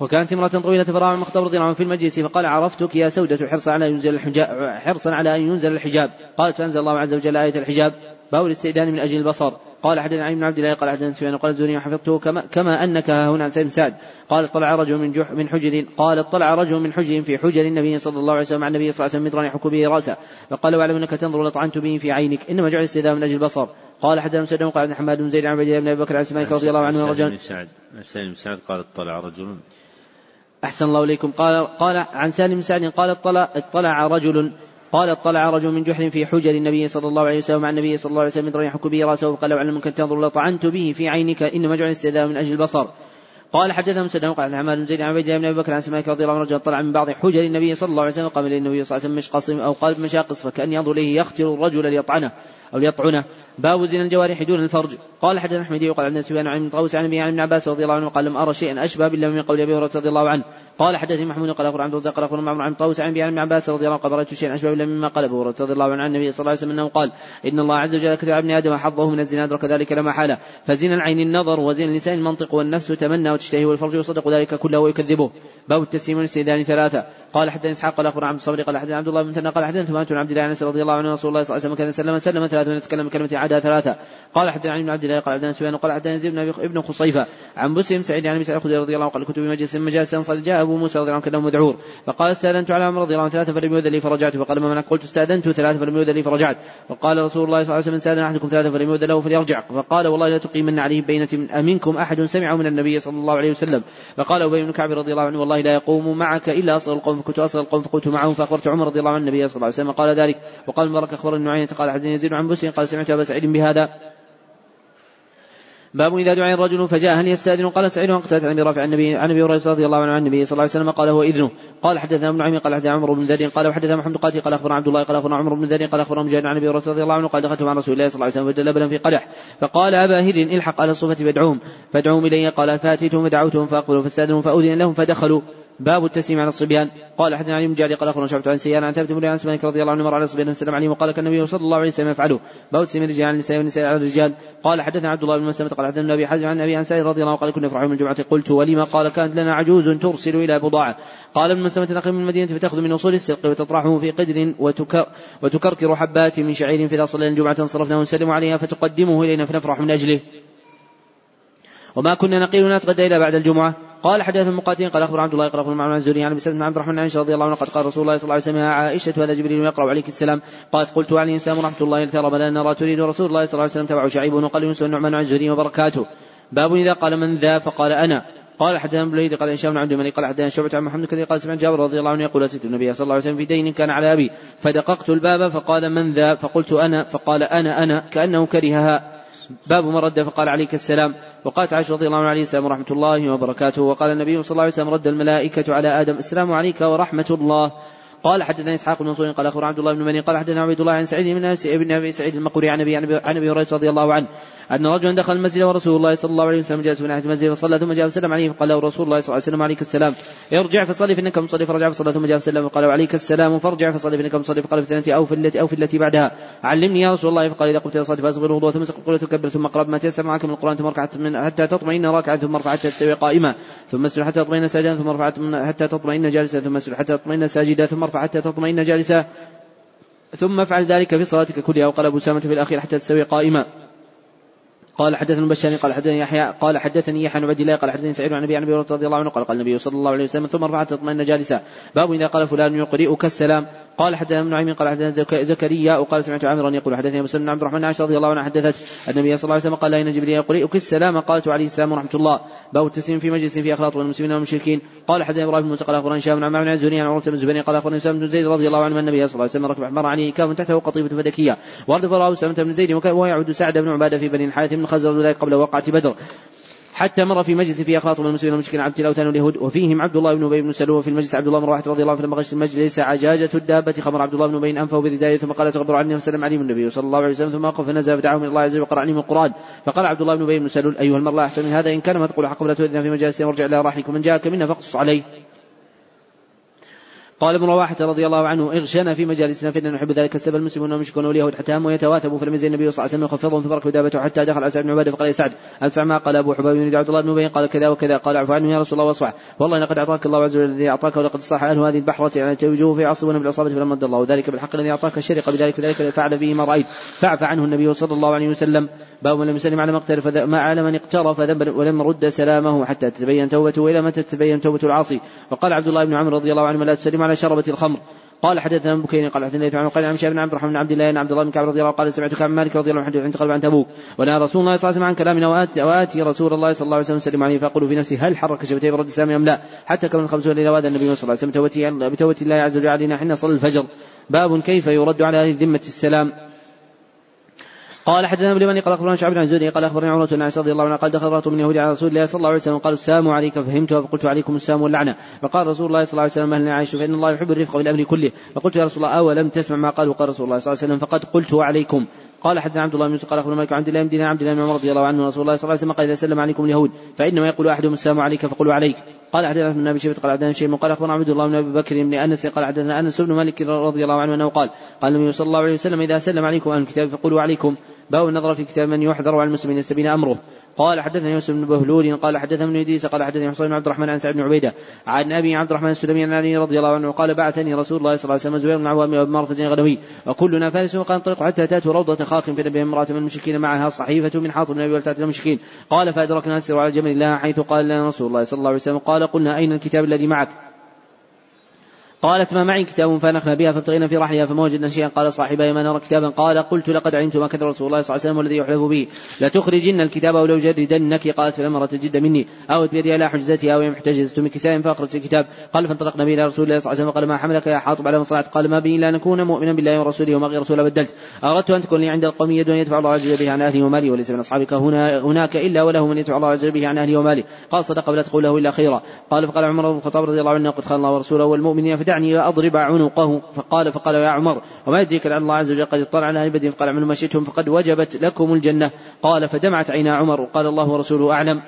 وكانت امرأة طويلة فراغ بن الخطاب رضي الله عنه في المجلس فقال عرفتك يا سودة حرصا على ينزل الحجاب حرصا على أن ينزل الحجاب. قالت فأنزل الله عز وجل آية الحجاب. باب الاستئذان من أجل البصر. قال حدثنا علي بن عبد الله قال حدثنا سفيان قال الزهري وحفظته كما, كما أنك ها هنا عن سعد سعد. قال طلع رجل من جح من حجر قال طلع رجل من حجر في حجر النبي صلى الله عليه وسلم مع النبي صلى الله عليه وسلم مدرا يحك به رأسه. فقال واعلم أنك تنظر لطعنت به في عينك. إنما جعل الاستئذان من أجل البصر. قال حدثنا مسلم قال عن حماد بن زيد عن عبد الله بن أبي بكر عن سماك رضي الله عنه رجل سعد سالم سعد قال اطلع رجل. أحسن الله إليكم. قال قال عن سالم سعد قال اطلع اطلع رجل قال اطلع رجل من جحر في حجر النبي صلى الله عليه وسلم مع النبي صلى الله عليه وسلم من يحك به راسه فقال وعلم منك تنظر لطعنت به في عينك انما جعل الاستئذان من أجل البصر. قال حدثنا مسدد قال عن عماد بن زيد عن عبيد بن أبي بكر عن سماك رضي الله عنه رجل طلع من بعض حجر النبي صلى الله عليه وسلم قام إلى النبي صلى الله عليه وسلم مشقص أو قال مشاقص فكأن ينظر إليه يختر الرجل ليطعنه. أو ليطعنه باب زنا الجوارح دون الفرج. قال حدثنا أحمد وقال عن سفيان عن طاووس عن ابن عباس رضي الله عنه قال لم أرى شيئا أشبه بالله من قول أبي هريرة رضي الله عنه. قال حدثني محمود قال اخبر عبد الرزاق قال اخبر معمر عن طاووس عن ابن عباس رضي الله عنه قال شيئا أشبه بالله مما قال أبو هريرة رضي الله عنه عن النبي صلى الله عليه وسلم أنه قال إن الله عز وجل كتب ابن آدم حظه من الزنا أدرك ذلك لا محالة. فزنا العين النظر وزنا اللسان المنطق والنفس تمنى وتشتهي والفرج يصدق ذلك كله ويكذبه. باب التسليم والاستئذان ثلاثة. قال حدثني إسحاق قال اخبر عبد الصبر قال حدثنا عبد الله بن قال حدثنا ثمان بن عبد الله أنس رضي الله عنه رسول الله صلى الله عليه وسلم كان سلم سلم ثلاثة ونتكلم بكلمه عاده ثلاثة. قال حدثنا عن عبد الله قال حدثنا سفيان قال حدثنا زيد ابن خصيفة عن بسلم سعيد عن أبي سعيد رضي الله عنه قال كنت في مجلس مجالس أنصار جاء أبو موسى رضي الله عنه كأنه مدعور فقال استأذنت على عمر رضي الله عنه ثلاثة فلم يؤذن لي فرجعت فقال ما منعك؟ قلت استأذنت ثلاثة فلم يؤذن لي فرجعت. فقال رسول الله صلى الله عليه وسلم استأذن أحدكم ثلاثة فلم يؤذن له فليرجع. فقال والله لا تقيمن عليه بينة من امنكم أحد سمعه من النبي صلى الله عليه وسلم. فقال أبي بن كعب رضي الله عنه والله لا يقوم معك إلا أصل القوم فكنت أصل القوم فقلت معهم فأخبرت عمر رضي الله عنه النبي صلى الله عليه وسلم قال ذلك. وقال المبارك أخبرني نعيم قال حدثني يزيد عن بسر قال سمعت أبا سعيد بهذا. باب إذا دعي الرجل فجاء هل يستأذن؟ قال سعيد قتادة عن رافع النبي عن أبي هريرة رضي الله عنه عن النبي صلى الله عليه وسلم قال هو إذنه قال حدثنا ابن عمي قال حدثنا عمرو بن ذر قال وحدثنا محمد قاتل قال أخبرنا عبد الله قال أخبرنا عمرو بن ذر قال أخبرنا مجاهد عن أبي هريرة رضي الله عنه قال دخلت مع رسول الله صلى الله عليه وسلم فجل لبنا في قدح. فقال أبا هر الحق على الصفة فادعوهم. فادعوهم إلي قال فأتيتهم فدعوتهم فأقبلوا فاستأذنوا فأذن لهم فدخلوا. باب التسليم على الصبيان. قال حدثنا علي بن قال أخبرنا شعبت عن سيان عن ثابت بن عن مالك رضي الله عنه مر على الصبيان فسلم عليهم وقال كان النبي صلى الله عليه وسلم يفعله. باب تسليم الرجال على النساء والنساء على الرجال. قال حدثنا عبد الله بن مسلمة قال حدثنا أبي حازم عن أبي سعيد رضي الله عنه قال كنا نفرح من الجمعه قلت ولما قال كانت لنا عجوز ترسل إلى بضاعة. قال ابن مسلمة نقل من المدينة فتأخذ من أصول السلق وتطرحه في قدر وتك وتكركر حبات من شعير فاذا صلينا الجمعة انصرفنا ونسلم عليها فتقدمه إلينا فنفرح من أجله. وما كنا نقيل نتغدى إلى بعد الجمعة. قال حدث المقاتلين قال اخبر عبد الله قال اخبر معمر الزهري عن بن عبد الرحمن عائشة رضي الله عنه قد قال رسول الله صلى الله عليه وسلم عائشة هذا جبريل يقرأ عليك السلام. قالت قلت عليه السلام ورحمه الله ترى بل نرى تريد رسول الله صلى الله عليه وسلم تبع شعيب وقال يونس والنعمان عن الزهري وبركاته. باب إذا قال من ذا فقال أنا. قال حدثنا ابن قال هشام بن عبد الملك قال حدثنا شعبة عن محمد كذا قال سمعت جابر رضي الله عنه يقول أتيت النبي صلى الله عليه وسلم في دين كان على أبي. فدققت الباب فقال من ذا فقلت أنا فقال أنا أنا كأنه كرهها. باب من رد فقال عليك السلام. وقالت عائشة رضي الله عنها السلام ورحمة الله وبركاته وقال النبي صلى الله عليه وسلم رد الملائكة على آدم السلام عليك ورحمة الله. قال حدثني إسحاق بن منصور قال اخبر عبد الله بن مني قال حدثنا عبد الله عن سعيد بن ابي سعيد المقوري عن ابي عن ابي هريرة رضي الله عنه أن رجلا دخل المسجد ورسول الله صلى الله عليه وسلم جالس في ناحية المسجد فصلى ثم جاء وسلم عليه فقال له رسول الله صلى الله عليه وسلم عليك السلام. ارجع فصلي فإنك مصلي. فرجع فصلى ثم جاء وسلم فقال عليك السلام. فارجع فصلي فإنك مصلي. فقال في الثانية أو في التي أو في التي بعدها. علمني يا رسول الله. فقال إذا قمت إلى الصلاة فاصغر الوضوء ثم قل تكبر ثم أقرب ما تيسر معك من القرآن ثم أركع حتى تطمئن راكعا ثم أرفع حتى تستوي قائما. ثم اسجد حتى تطمئن ساجدا ثم أرفع حتى تطمئن جالسا ثم اسجد حتى تطمئن ساجدا ثم ارفع حتى تطمئن جالسا ثم افعل ذلك في صلاتك كلها وقال ابو سامه في الأخير حتى تستوي قائما قال حدثنا البشاري قال حدثني يحيى قال حدثني يحيى بن عبد الله قال حدثني سعيد عن أبي عن أبي رضي الله عنه قال قال النبي صلى الله عليه وسلم ثم رفعت تطمئن جالسا باب إذا قال فلان يقرئك السلام. قال حدثنا ابن نعيم قال حدثنا زكريا وقال سمعت عامرا يقول حدثني مسلم بن عبد الرحمن عائشة رضي الله عنها حدثت النبي صلى الله عليه وسلم قال لا ان جبريل يقرئك السلام قالت عليه السلام ورحمة الله. باب التسليم في مجلس في أخلاط المسلمين والمشركين. قال حدثنا إبراهيم بن موسى قال اخبرنا هشام عن عن الزهري عن عروة بن الزبير قال اخبرنا أسامة بن زيد رضي الله عنه النبي صلى الله عليه وسلم ركب حمار عليه كان تحته قطيفه فدكيه وأرد فراه أسامة بن زيد وهو يعود سعد بن عبادة في بني الحارث بن خزرج ذلك قبل وقعة بدر. حتى مر في مجلس فيه أخلاط من المسلمين والمشركين عبد الاوثان واليهود وفيهم عبد الله بن أبي بن سلول وفي المجلس عبد الله بن رواحة رضي الله عنه فلما غش المجلس عجاجة الدابة خمر عبد الله بن أبي أنفه بردائه ثم قال تغبر عني وسلم عليهم النبي صلى الله عليه وسلم ثم وقف فنزل فدعاهم إلى الله عز وجل وقرأ عليهم القرآن. فقال عبد الله بن أبي بن سلول أيها المرء لا أحسن من هذا إن كان ما تقول حق ولا تؤذن في مجالس وارجع إلى راحلك ومن جاءك منا فاقصص عليه. قال ابن رواحة رضي الله عنه اغشنا في مجالسنا فإننا نحب ذلك السبب المسلمون والمشركون واليهود حتى هموا يتواثبوا فلم يزل النبي صلى الله عليه وسلم يخفضهم فتركوا دابته حتى دخل على سعد بن عبادة فقال يا سعد أنفع ما قال أبو حباب يريد عبد الله بن أبي قال كذا وكذا قال اعف عنه يا رسول الله واصفح. والله لقد أعطاك الله عز وجل الذي أعطاك ولقد صح أهل هذه البحرة يعني توجهه في عصبنا بالعصابة فلما الله. ذلك بالحق الذي أعطاك شرق بذلك فذلك فعل به ما رأيت. فاعف عنه النبي صلى الله عليه وسلم. باب من لم يسلم على مقترف ما على من اقترف ذنبا ولم رد سلامه حتى تتبين توبته والى متى تتبين توبة العاصي. وقال عبد الله بن عمرو رضي الله عنه لا تسلم على شربة الخمر. قال حدثنا ابن بكير قال حدثنا عن قال عن بن عبد الرحمن بن عبد الله بن عبد الله بن كعب رضي الله قال سمعت كعب مالك رضي الله عنه عند قلب عن تبوك ونهى رسول الله صلى الله عليه وسلم عن كلامنا واتي, وآتي رسول الله صلى الله عليه وسلم وسلم عليه فاقول في نفسي هل حرك شفتيه برد السلام أم لا؟ حتى كمن خمسون إلى واد النبي صلى الله عليه وسلم بتوبة الله عز وجل علينا حين صلى الفجر. باب كيف يرد على أهل الذمه السلام؟ قال حدثنا ابن قال أخبرنا شعب عن زهري قال أخبرني عمرة بن رضي الله عنها قال دخل رجل من يهود على رسول الله صلى الله عليه وسلم قالوا السلام عليك فهمت فقلت عليكم السلام واللعنة. فقال رسول الله صلى الله عليه وسلم اهلنا عائشه فإن الله يحب الرفق بالامر كله. فقلت يا رسول الله أولم تسمع ما قال وقال رسول الله صلى الله عليه وسلم فقد قلت عليكم. قال حدثنا عبد الله بن يوسف قال أخبرنا مالك عبد الله بن عبد الله بن عمر رضي الله عنه رسول الله صلى الله عليه وسلم قال إذا سلم عليكم اليهود فإنما يقول أحدهم السلام عليك فقولوا عليك. قال حدثنا ابن ابي شيبة قال حدثنا شيء قال أخبرنا عبد الله بن أبي بكر بن أنس قال حدثنا أنس بن مالك رضي الله عنه أنه قال قال النبي صلى الله عليه وسلم إذا سلم عليكم أهل الكتاب فقولوا عليكم. باب النظر في كتاب من يحذر على المسلمين يستبين أمره. قال حدثنا يوسف بن بهلول قال حدثنا ابن إدريس قال حدثني حسين بن عبد الرحمن عن سعد بن عبيدة عن أبي عبد الرحمن السلمي عن علي رضي الله عنه قال بعثني رسول الله صلى الله عليه وسلم زبير بن عوام وابن مرثد غنوي وكلنا فارس وقال انطلقوا حتى تأتوا روضة خاخ فنبه امرأة من المشركين معها صحيفة من حاطب النبي ولتعت المشركين. قال فأدركنا نسير على جمل الله حيث قال لنا رسول الله صلى الله عليه وسلم قال قلنا أين الكتاب الذي معك؟ قالت ما معي كتاب فنخنا بها فابتغينا في رحلها فما وجدنا شيئا قال صاحبي ما نرى كتابا. قال قلت لقد علمت ما كتب رسول الله صلى الله عليه وسلم والذي يحلف به لتخرجن الكتاب أو لأجردنك قالت فلما تجد مني. أوت بيدي على حجزتها وهي محتجزه من كساء فاخرجت الكتاب. قال فانطلقنا به إلى رسول الله صلى الله عليه وسلم قال ما حملك يا حاطب على مصلحة قال ما بي الا ان اكون مؤمنا بالله ورسوله وما غير رسول بدلت. أردت أن تكون لي عند القوم يد يدفع الله عز وجل به عن أهلي ومالي وليس من أصحابك هنا هناك إلا وله من يدفع الله عز وجل به عن أهلي ومالي. قال صدق ولا تقول له إلا خيرا. قال فقال عمر بن الخطاب رضي الله عنه قد خان الله ورسوله والمؤمنين فدعني أضرب عنقه. فقال فقال يا عمر وما يدريك لعل الله عز وجل قد اطلع على بدر فقال اعملوا ما شئتم فقد وجبت لكم الجنة. قال فدمعت عينا عمر. وقال الله ورسوله أعلم.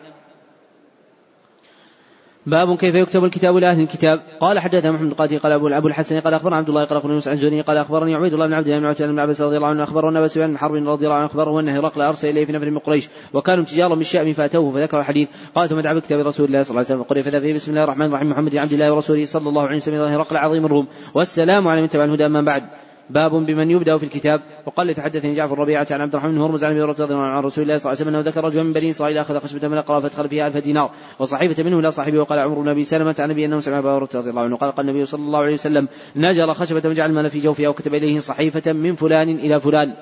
باب كيف يكتب الكتاب لأهل الكتاب. قال حدثنا محمد القاتل قال ابو أبو الحسن قال أخبرنا عبد الله قال أخبرنا يوسف عن قال أخبرني عبيد الله بن عبد الله بن عتبه بن عباس رضي الله عنه أخبرنا ابا سفيان بن حرب رضي الله عنه اخبره ان هرقل أرسل إليه في نفر من قريش وكانوا تجارا بالشام فأتوه فذكر الحديث قال ثم دعا بكتاب رسول الله صلى الله عليه وسلم وقرئ فذا بسم الله الرحمن الرحيم محمد عبد الله ورسوله صلى الله عليه وسلم هرقل عظيم الروم. والسلام على من تبع الهدى أما بعد. باب بمن يبدأ في الكتاب. وقال يتحدثني جعفر الربيعة عن عبد الرحمن بن هرمز عن أبي رضي الله عن رسول الله صلى الله عليه وسلم أنه ذكر رجلا من بني إسرائيل أخذ خشبة من الاقرا فادخل فيها ألف دينار. وصحيفة منه إلى صاحبه وقال عمر بن أبي سلمة عن أبي أنه سمع أبا هريرة رضي الله عنه قال قال النبي صلى الله عليه وسلم نجر خشبة وجعل المال في جوفها وكتب إليه صحيفة من فلان إلى فلان.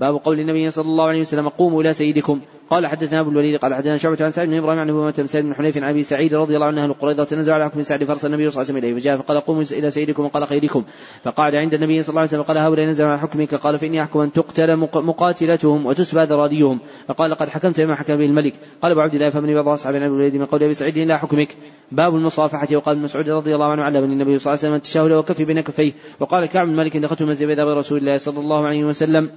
باب قول النبي صلى الله عليه وسلم قوموا إلى سيدكم. قال حدثنا أبو الوليد قال حدثنا شعبة عن سعد بن إبراهيم عن أبي سعيد بن حنيف عن أبي سعيد رضي الله عنه أهل قريظه تنزل على حكم سعد فأرسل النبي صلى الله عليه وسلم إليه فجاء فقال قوموا إلى سيدكم وقال خيركم. فقعد عند النبي صلى الله عليه وسلم قال هؤلاء نزلوا على حكمك قال فإني أحكم أن تقتل مقاتلتهم وتسبى ذراديهم فقال قد حكمت بما حكم به الملك. قال أبو عبد الله فمن بعض أصحاب ابي الوليد من قول أبي سعيد إلى حكمك. باب المصافحة وقال ابن مسعود رضي الله عنه علمني النبي صلى الله عليه وسلم التشاهد وكفي بين كفيه وقال كعب بن مالك دخلت منزل بيد رسول الله صلى الله عليه وسلم.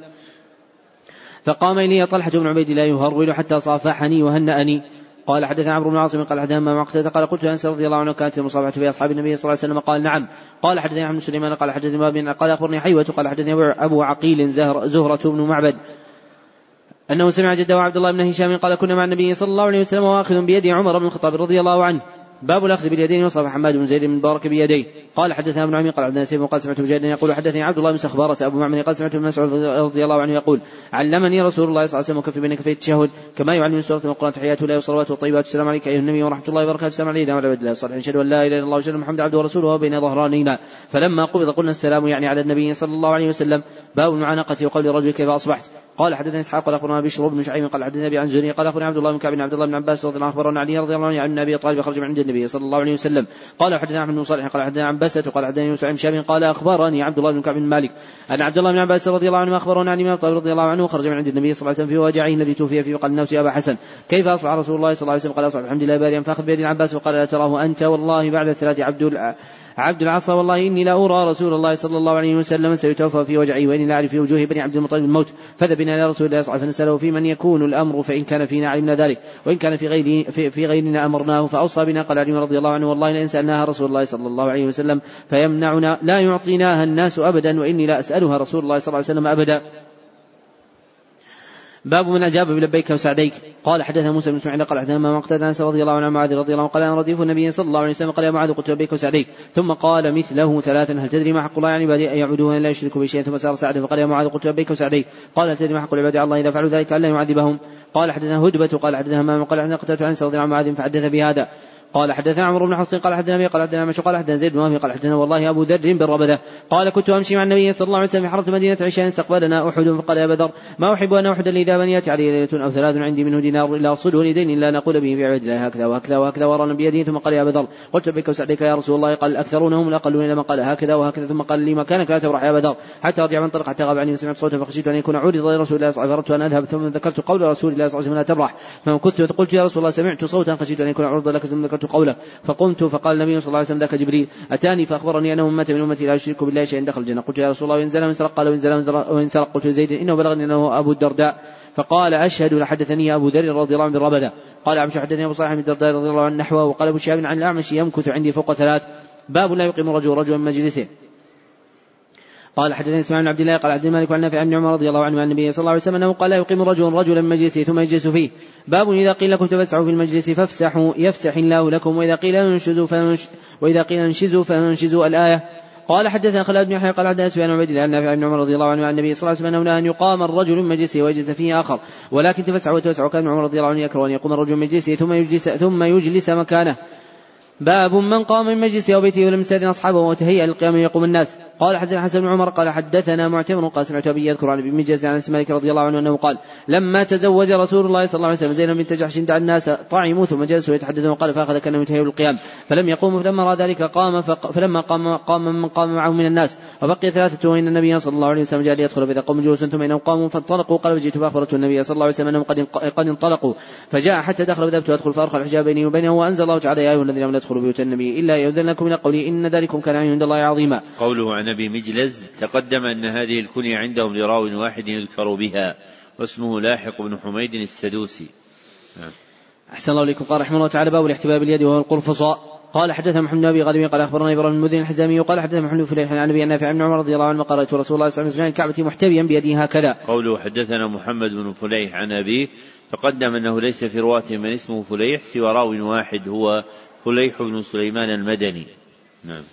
فقام إلي طلحة بن عبيد الله يهرول حتى صافحني وهنأني. قال حدثنا عمرو بن عاصم قال حدثنا ما قتادة قال قلت أنس رضي الله عنه كانت المصافحة في أصحاب النبي صلى الله عليه وسلم. قال نعم. قال حدثني أحمد بن سليمان قال حدثني باب قال أخبرني حيوة قال حدثني أبو عقيل زهر زهرة بن معبد. أنه سمع جده عبد الله بن هشام قال كنا مع النبي صلى الله عليه وسلم وآخذ بيد عمر بن الخطاب رضي الله عنه. باب الأخذ باليدين وصف حماد بن زيد بن مبارك بيديه. قال حدثنا ابن عمي قال حدثنا سيف قال سمعت مجاهد يقول حدثني عبد الله بن سخبارة أبو معمر قال سمعت مسعود رضي الله عنه يقول علمني رسول الله صلى الله عليه وسلم كف بين كفي التشهد كما يعلم سورة القرآن تحيات الله وصلوات والطيبات السلام عليك أيها النبي ورحمة الله وبركاته. السلام علينا وعلى عباد الله الصالحين أشهد أن لا إله إلا الله وأشهد محمد عبده ورسوله وبين ظهرانينا. فلما قبض قلنا السلام يعني على النبي صلى الله عليه وسلم. باب المعانقة وقول الرجل كيف أصبحت؟ قال حدثنا إسحاق قال أخبرنا بشر بن شعيب قال حدثنا أبي عن زهري قال اخبرنا عبد الله بن كعب عبد الله بن عباس رضي الله عنه أخبرنا علي رضي الله عنه عن أبي طالب خرج من عند النبي صلى الله عليه وسلم. قال حدثنا أحمد بن صالح قال حدثنا عن بسة قال حدثنا يوسف بن شاب قال أخبرني عبد الله بن كعب بن مالك أن عبد الله بن عباس رضي الله عنه أخبرنا عن أبي طالب رضي الله عنه خرج من عند النبي صلى الله عليه وسلم في وجعه الذي توفي فيه وقال الناس يا أبا حسن كيف أصبح رسول الله صلى الله عليه وسلم؟ قال أصبح الحمد لله باريا فأخذ بيد عباس وقال لا تراه أنت والله بعد ثلاث عبد عبد العصا والله إني لا أرى رسول الله صلى الله عليه وسلم سيتوفى في وجعي وإني لا أعرف في وجوه بني عبد المطلب الموت. فذهبنا إلى رسول الله صلى الله عليه وسلم فنسأله في من يكون الأمر فإن كان فينا علمنا ذلك. وإن كان في غير في, في غيرنا أمرناه فأوصى بنا. قال علي رضي الله عنه والله لئن سألناها رسول الله صلى الله عليه وسلم فيمنعنا لا يعطيناها الناس أبدا وإني لا أسألها رسول الله صلى الله عليه وسلم أبدا. باب من أجاب بلبيك وسعديك. قال حدثنا موسى بن إسماعيل قال حدثنا ما مقتدى أنس رضي الله عنه معاذ رضي الله عنه قال أنا رديف النبي صلى الله عليه وسلم. قال يا معاذ قلت لبيك وسعديك. ثم قال مثله ثلاثا هل تدري ما حق الله على عبادي ان يعبدوه لا يشركوا به شيئا ثم سار سعد فقال يا معاذ قلت لبيك وسعديك. قال هل تدري ما حق العباد الله إذا فعلوا ذلك ألا يعذبهم؟ قال حدثنا هدبة قال حدثنا ما قال حدثنا قتادة عن رضي الله عنه معاذ فحدث بهذا. قال حدثنا عمرو بن حفص قال حدثنا أبي قال حدثنا مشو قال حدثنا زيد بن وهب قال حدثنا والله أبو ذر بالربذة. قال كنت أمشي مع النبي صلى الله عليه وسلم في حرة مدينة عشاء استقبلنا أحد فقال يا بدر ما أحب أن أحد اذا بنيت يأتي علي ليلة أو ثلاث عندي منه دينار إلا اصله لدين الا نقول به في عباد الله هكذا وهكذا وهكذا ورانا بيده ثم قال يا بدر قلت بك وسعدك يا رسول الله قال الاكثرون هم الأقلون لما قال هكذا وهكذا ثم قال لي مكانك لا تبرح يا بدر حتى أرجع من طرق حتى غاب عني وسمعت صوتا فخشيت أن يكون عرض رسول الله صلى الله عليه وسلم أن أذهب ثم ذكرت قول رسول الله صلى الله عليه وسلم لا تبرح. فما كنت قلت يا رسول الله سمعت صوتا خشيت أن يكون عرض لك ثم ذكرت قولك. فقمت فقال النبي صلى الله عليه وسلم ذاك جبريل أتاني فأخبرني أنه أمة من أمتي لا يشرك بالله شيئا دخل الجنة. قلت يا رسول الله وإن زل من سرق؟ قال وإن زل وإن سرق؟ قلت لزيد إنه بلغني أنه أبو الدرداء. فقال أشهد لحدثني أبو ذر رضي الله عنه بالربدة قال عبد حدثني أبو صالح بن الدرداء رضي الله عنه نحوه وقال أبو شهاب عن الأعمش يمكث عندي فوق ثلاث. باب لا يقيم رجل رجلا من مجلسه. قال حدثني اسماعيل بن عبد الله قال عبد الملك عن نافع بن عمر رضي الله عنه عن النبي صلى الله عليه وسلم أنه قال لا يقيم رجل رجلا من مجلسه ثم يجلس فيه. باب إذا قيل لكم تفسحوا في المجلس فافسحوا يفسح الله لكم وإذا قيل انشزوا فانش وإذا قيل انشزوا فانشزوا الآية. قال حدثنا خالد بن يحيى قال حدثنا سفيان بن عبيد الله نافع بن عمر رضي الله عنه عن النبي صلى الله عليه وسلم أنه أن يقام الرجل من مجلسه ويجلس فيه آخر. ولكن تفسح وتوسع كان عمر رضي الله عنه يكره أن يقوم الرجل من مجلسه ثم يجلس ثم يجلس مكانه. باب من قام من مجلسه أو بيته ولم يستأذن أصحابه وتهيأ للقيام يقوم الناس. قال حدثنا حسن بن عمر قال حدثنا معتمر قال سمعت ابي يذكر عن ابي مجلس عن أنس مالك رضي الله عنه أنه قال لما تزوج رسول الله صلى الله عليه وسلم زينب بنت جحش دعا الناس طعموا ثم جلسوا يتحدثون وقال فأخذ كانه يتهيأ للقيام فلم يقوموا فلما رأى ذلك قام فلما قام قام من قام معه من الناس وبقي ثلاثة وإن النبي صلى الله عليه وسلم جاء ليدخل فاذا قوم جلوس ثم إنهم قاموا فانطلقوا قال فجئت فأخبرت النبي صلى الله عليه وسلم أنهم قد قد انطلقوا فجاء حتى دخل فذهبت ادخل فأرخى الحجاب بيني وبينه وأنزل الله تعالى يا أيها الذين لم يدخلوا بيوت النبي إلا يؤذن لكم إلى قولي إن ذلكم كان عند الله عظيما. قوله عن أبي مجلز تقدم أن هذه الكنية عندهم لراو واحد يذكر بها واسمه لاحق بن حميد السدوسي. أحسن الله إليكم قال رحمه الله تعالى باب الاحتباب باليد وهو القرفصاء قال حدثنا محمد بن أبي غالب قال اخبرنا إبراهيم المدين الحزامي وقال حدثنا محمد بن فليح عن أبي النافع بن عمر رضي الله عنه قال رسول الله صلى الله عليه وسلم الكعبة محتبيا بيده هكذا. قوله حدثنا محمد بن فليح عن ابيه تقدم أنه ليس في رواته من اسمه فليح سوى راو واحد هو فليح بن سليمان المدني. نعم.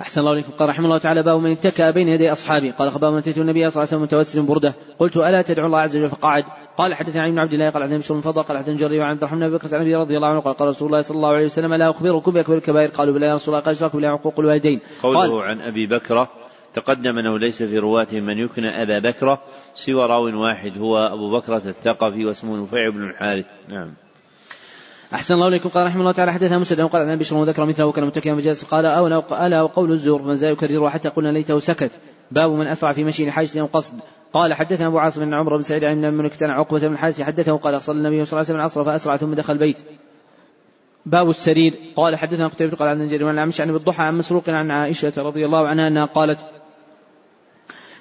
أحسن الله إليكم. قال رحمه الله تعالى باب من اتكى بين يدي أصحابه قال من أتيت النبي صلى الله عليه وسلم متوسل بردة. قلت ألا تدعو الله عز وجل فقعد قال حدثني عن ابن عبد الله. قال حدثني بشر فضل قال حدثني جرير عن عبد الرحمن بن بكر عن رضي الله عنه. قال قال رسول الله صلى الله عليه وسلم لا أخبركم بأكبر الكبائر. قالوا بلا يا رسول الله. قال اشراك بالله عقوق الوالدين؟ قوله عن أبي بكرة تقدم أنه ليس في رواته من يكنى أبا بكرة سوى راو واحد هو أبو بكرة الثقفي واسمه نفيع بن الحارث. نعم. أحسن الله إليكم. قال رحمه الله تعالى حدثنا مسلم قال عن بشر وذكر مثله وكان متكئا مجالس قال أو ألا وقول الزور فمن زال يكرره حتى قلنا ليته سكت. باب من أسرع في مشي لحاجة أو قصد قال حدثنا أبو عاصم بن عمرو بن سعيد عن من كان عقبة بن الحارث حدثه. قال صلى النبي صلى الله عليه وسلم العصر فأسرع ثم دخل البيت. باب السرير. قال حدثنا قتيبة قال عن الجرير وعن عن بالضحى عن مسروق عن عائشة رضي الله عنها أنها قالت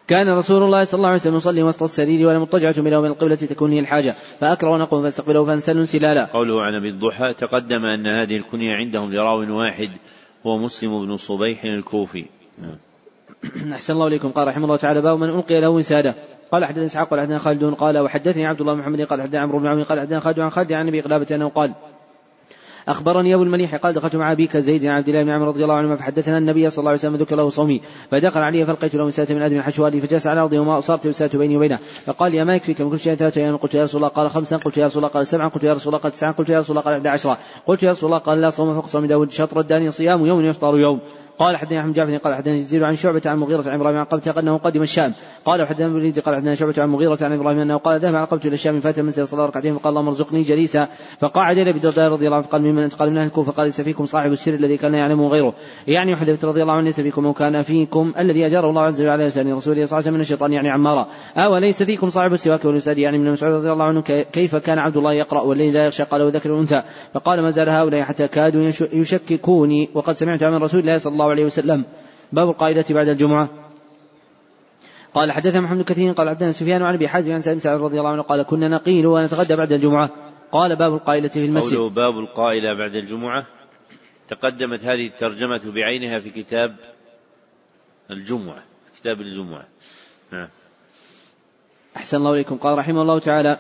كان رسول الله صلى الله عليه وسلم يصلي وسط السرير ولا مضطجعة بينه وبين القبلة تكون هي الحاجة فأكره أن أقوم فاستقبله فانسل سلالا. قوله عن أبي الضحى تقدم أن هذه الكنية عندهم لراو واحد هو مسلم بن صبيح الكوفي. أحسن الله إليكم قال رحمه الله تعالى باب من ألقي له وسادة قال حدثني إسحاق قال حدثنا خالد قال وحدثني عبد الله محمد قال حدثنا عمرو بن عون قال حدثنا خالد عن خالد عن أبي قلابة أنه قال أخبرني أبو المليح قال دخلت مع أبيك زيد بن عبد الله بن عمر رضي الله عنهما فحدثنا النبي صلى الله عليه وسلم ذكر له صومي فدخل علي فلقيت له مسألة من أدم حشوالي فجلس على أرضي وما أصابت مسألة بيني وبينه فقال يا ما يكفيك من كل شيء ثلاثة أيام؟ قلت يا رسول الله قال خمسا قلت يا رسول الله قال سبعا قلت يا رسول الله قال تسعا قلت يا رسول الله قال أحد عشرة قلت يا رسول الله قال لا صوم فوق صوم داود شطر الداني صيام يوم يفطر يوم. قال حدثنا احمد جعفر قال حدثنا يزيد عن شعبة عن مغيرة عن إبراهيم عن قبته أنه قدم الشام. قال حدثنا ابن قال حدثنا شعبة عن مغيرة عن إبراهيم أنه قال ذهب عن قبته إلى الشام فات المنزل صلى ركعتين فقال اللهم ارزقني جليسا. فقعد إلى ابي رضي الله عنه فقال ممن أنت؟ قال من أهل الكوفه قال ليس فيكم صاحب السر الذي كان يعلمه غيره. يعني حذيفه رضي الله عنه ليس فيكم من كان فيكم الذي أجاره الله عز وجل على لسان رسوله صلى الله عليه وسلم من الشيطان يعني عمارا آه ليس فيكم صاحب السواك والوساد يعني من مسعود رضي الله عنه كيف كان عبد الله يقرأ والذي لا يخشى؟ قال وذكر الأنثى. فقال ما زال هؤلاء حتى كادوا يشككوني. وقد سمعت من رسول الله صلى الله الله عليه وسلم. باب القائلة بعد الجمعة. قال حدثنا محمد كثير قال حدثنا سفيان عن أبي حازم عن سالم سعد رضي الله عنه قال كنا نقيل ونتغدى بعد الجمعة. قال باب القائلة في المسجد. قوله باب القائلة بعد الجمعة. تقدمت هذه الترجمة بعينها في كتاب الجمعة كتاب الجمعة. نعم. أحسن الله إليكم. قال رحمه الله تعالى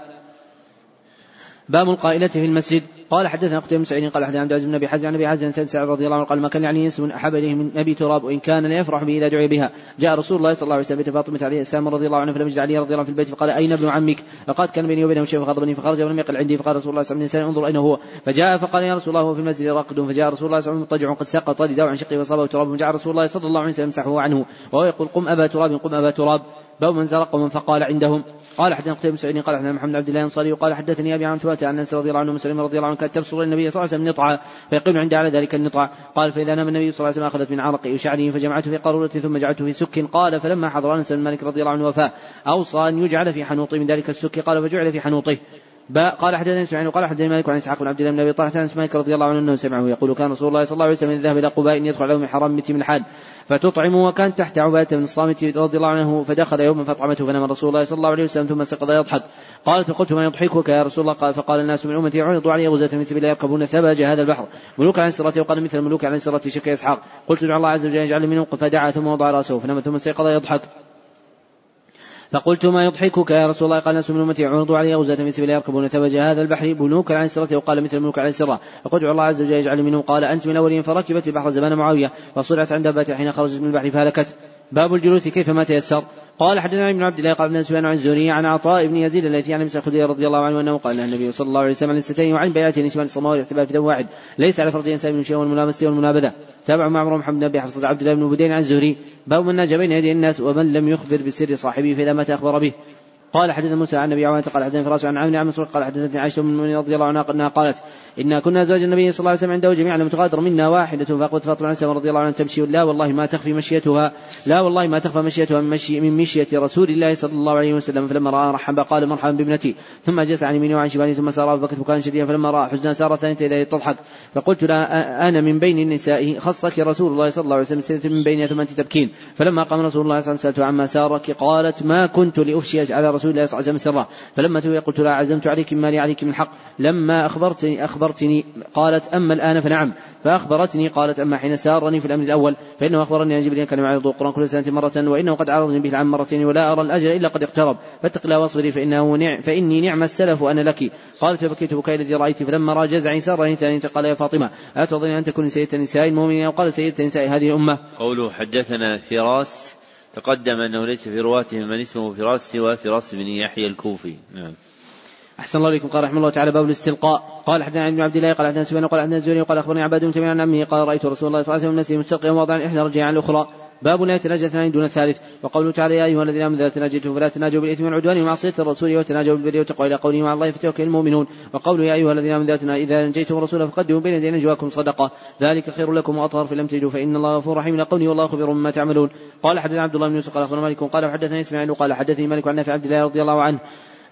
باب القائلة في المسجد. قال حدثنا قتيبة بن سعيد قال حدثنا عبد العزيز بن أبي حازم عن أبي حازم سعد سعد رضي الله عنه قال ما كان يعني اسم احب إليه من أبي تراب وإن كان ليفرح به إذا دعي بها. جاء رسول الله صلى الله عليه وسلم بيت فاطمة عليه السلام رضي الله عنه فلم يجد علي رضي الله عنه في البيت فقال أين ابن عمك؟ فقد كان بيني وبينه شيء فغضبني فخرج ولم يقل عندي فقال رسول الله صلى الله عليه وسلم انظر أين هو. فجاء فقال يا رسول الله هو في المسجد راقد فجاء رسول الله صلى الله عليه وسلم مضطجع قد سقط رداء عن شقه وصابه تراب. فجاء رسول الله صلى الله عليه وسلم يمسحه عنه وهو يقول قم أبا تراب قم أبا تراب. باب من زرق ومن فقال عندهم. قال حدثنا قتيبة بن سعيد قال حدثنا محمد عبد الله الأنصاري وقال حدثني أبي عن ثبات عن أنس رضي الله عنه وسلم رضي الله عنه كانت ترسل النبي صلى الله عليه وسلم نطعا فيقيم عند على ذلك النطع قال فإذا نام النبي صلى الله عليه وسلم أخذت من عرقه وشعره فجمعته في قارورة ثم جعلته في سك. قال فلما حضر أنس بن مالك رضي الله عنه وفاه أوصى أن يجعل في حنوطه من ذلك السك. قال فجعل في حنوطه. قال حدثنا اسماعيل وقال حدثني مالك عن إسحاق بن عبد الله بن أبي طلحه عن مالك رضي الله عنه إنه سمعه يقول كان رسول الله صلى الله عليه وسلم اذا ذهب إلى قباء يدخل له من حرام من الحال فتطعم وكان تحت عبادة بن الصامت رضي الله عنه فدخل يوما فاطعمته فنام رسول الله صلى الله عليه وسلم ثم استيقظ يضحك. قالت فقلت ما يضحكك يا رسول الله؟ قال فقال الناس من أمتي عرضوا علي غزاة من سبيل يركبون ثباج هذا البحر ملوك عن سرته وقال مثل الملوك عن سرته شك إسحاق. قلت ادعو الله عز وجل يجعل منهم فدعا ثم وضع رأسه فنام ثم استيقظ يضحك. فقلت ما يضحكك يا رسول الله؟ قال ناس من أمتي عرضوا علي غزاة من سبيل يركبون ثبج هذا البحر بنوك عن سرته وقال مثل الملوك عن سره فقلت الله عز وجل يجعل منهم. قال أنت من الاولين فركبت البحر زمان معاوية فصرعت عند باتها حين خرجت من البحر فهلكت. باب الجلوس كيف ما تيسر. قال حدثنا ابن عبد الله قال ابن سفيان عن الزهري عن عطاء بن يزيد الذي عن مسعود رضي الله عنه أنه قال النبي صلى الله عليه وسلم عن الستين وعن بيعته شمال الصماء والاحتباء في دم واحد. ليس على فرض انسان من شيء والملامسة والمنابذة. تابع معمر محمد بن حفصة عبد الله بن بدين عن الزهري. باب من ناجى بين يدي الناس ومن لم يخبر بسر صاحبه فإذا مات أخبر به. قال حدثنا موسى عن النبي عوانة قال حدثنا فراس عن عامر عن مسروق قال حدثتني عائشة من رضي الله عنها انها قالت إنا كنا أزواج النبي صلى الله عليه وسلم عنده جميعا لم تغادر منا واحدة فأقبلت فاطمة عن رضي الله عنها تمشي لا والله ما تخفي مشيتها لا والله ما تخفى مشيتها من, مشي من مشية رسول الله صلى الله عليه وسلم فلما رأى رحبا قال مرحبا بابنتي. ثم جلس عن يمينه وعن شماله ثم سار فبكت بكاء شديدا فلما رأى حزنا سارت ثانية إليه تضحك. فقلت لها أنا من بين النساء خصك رسول الله صلى الله عليه وسلم من بين ثم أنت تبكين. فلما قام رسول الله صلى الله عليه وسلم سألته عما سارك قالت ما كنت لأفشي على رسول الله صلى الله عليه وسلم سرا فلما توي قلت لها عزمت عليك ما لي عليك من حق. لما أخبرتني أخبرتني قالت أما الآن فنعم. فأخبرتني قالت أما حين سارني في الأمر الأول فإنه أخبرني أن جبريل كان معي القرآن كل سنة مرة وإنه قد عرضني به العام مرتين ولا أرى الأجل إلا قد اقترب. فاتق الله واصبري فإنه نعم فإني نعم السلف أنا لك. قالت فبكيت بكاء الذي رأيت فلما رأى جزعي سارني ثانية قال يا فاطمة أتظن أن تكون سيدة نساء المؤمنين أو قال سيدة نساء هذه الأمة؟ قوله حدثنا فراس تقدم أنه ليس في رواته من اسمه فراس سوى فراس بن يحيى الكوفي. نعم. أحسن الله إليكم. قال رحمه الله تعالى باب الاستلقاء. قال حدثنا ابن عبد الله قال حدثنا سفيان قال حدثنا الزهري قال أخبرني عباد بن عن عمه قال رأيت رسول الله صلى الله عليه وسلم نفسه مستلقيا واضعا إحدى رجليه عن الأخرى. باب لا يتناجى اثنان دون الثالث. وقوله تعالى يا أيها الذين آمنوا اذا تناجيتم فلا تناجوا بالإثم والعدوان ومعصية الرسول وتناجوا بالبر والتقوى إلى قوله مع الله فتوكل المؤمنون. وقوله يا أيها الذين آمنوا إذا نجيتم الرسول فقدموا بين يدي نجواكم صدقة. ذلك خير لكم وأطهر فلم تجدوا فإن الله غفور رحيم. إلى قوله والله خبير مما تعملون. قال حدثنا عبد الله بن يوسف قال أخبرنا مالك قال حدثني إسماعيل قال حدثني مالك عن نافع عبد الله رضي الله عنه.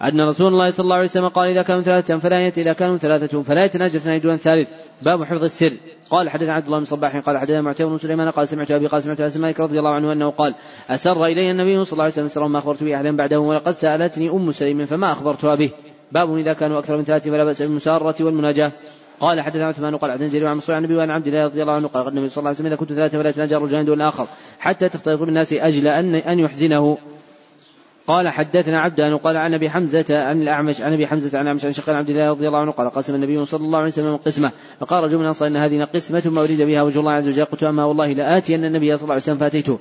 أن رسول الله صلى الله عليه وسلم قال إذا كانوا ثلاثة فلا يأتي إذا كانوا ثلاثة فلا يتناجى اثنان دون ثالث. باب حفظ السر. قال حدثنا عبد الله بن صباح قال حدثنا معتمر بن سليمان قال سمعت أبي قال سمعت انس مالك رضي الله عنه أنه قال أسر إلي النبي صلى الله عليه وسلم سرا ما أخبرت به أحدا بعده ولقد سألتني أم سليم فما اخبرتها به باب إذا كانوا أكثر من ثلاثة فلا بأس بالمسارة والمناجاة. قال حدثنا عثمان قال عن جرير عن عن النبي وعن عبد الله رضي الله عنه قال النبي صلى الله عليه وسلم إذا كنت ثلاثة فلا يتناجى رجلان دون الآخر حتى تختلط بالناس أجل ان أن يحزنه. قال حدثنا عبدان وقال عن أبي حمزة عن الاعمش عن أبي حمزة عن الاعمش عن شقيق عبد الله رضي الله عنه قال قسم النبي صلى الله عليه وسلم قسمة. فقال رجل من الانصار إن هذه قسمة ما أريد بها وجه الله عز وجل. قلت أما والله لآتين النبي صلى الله عليه وسلم فأتيته.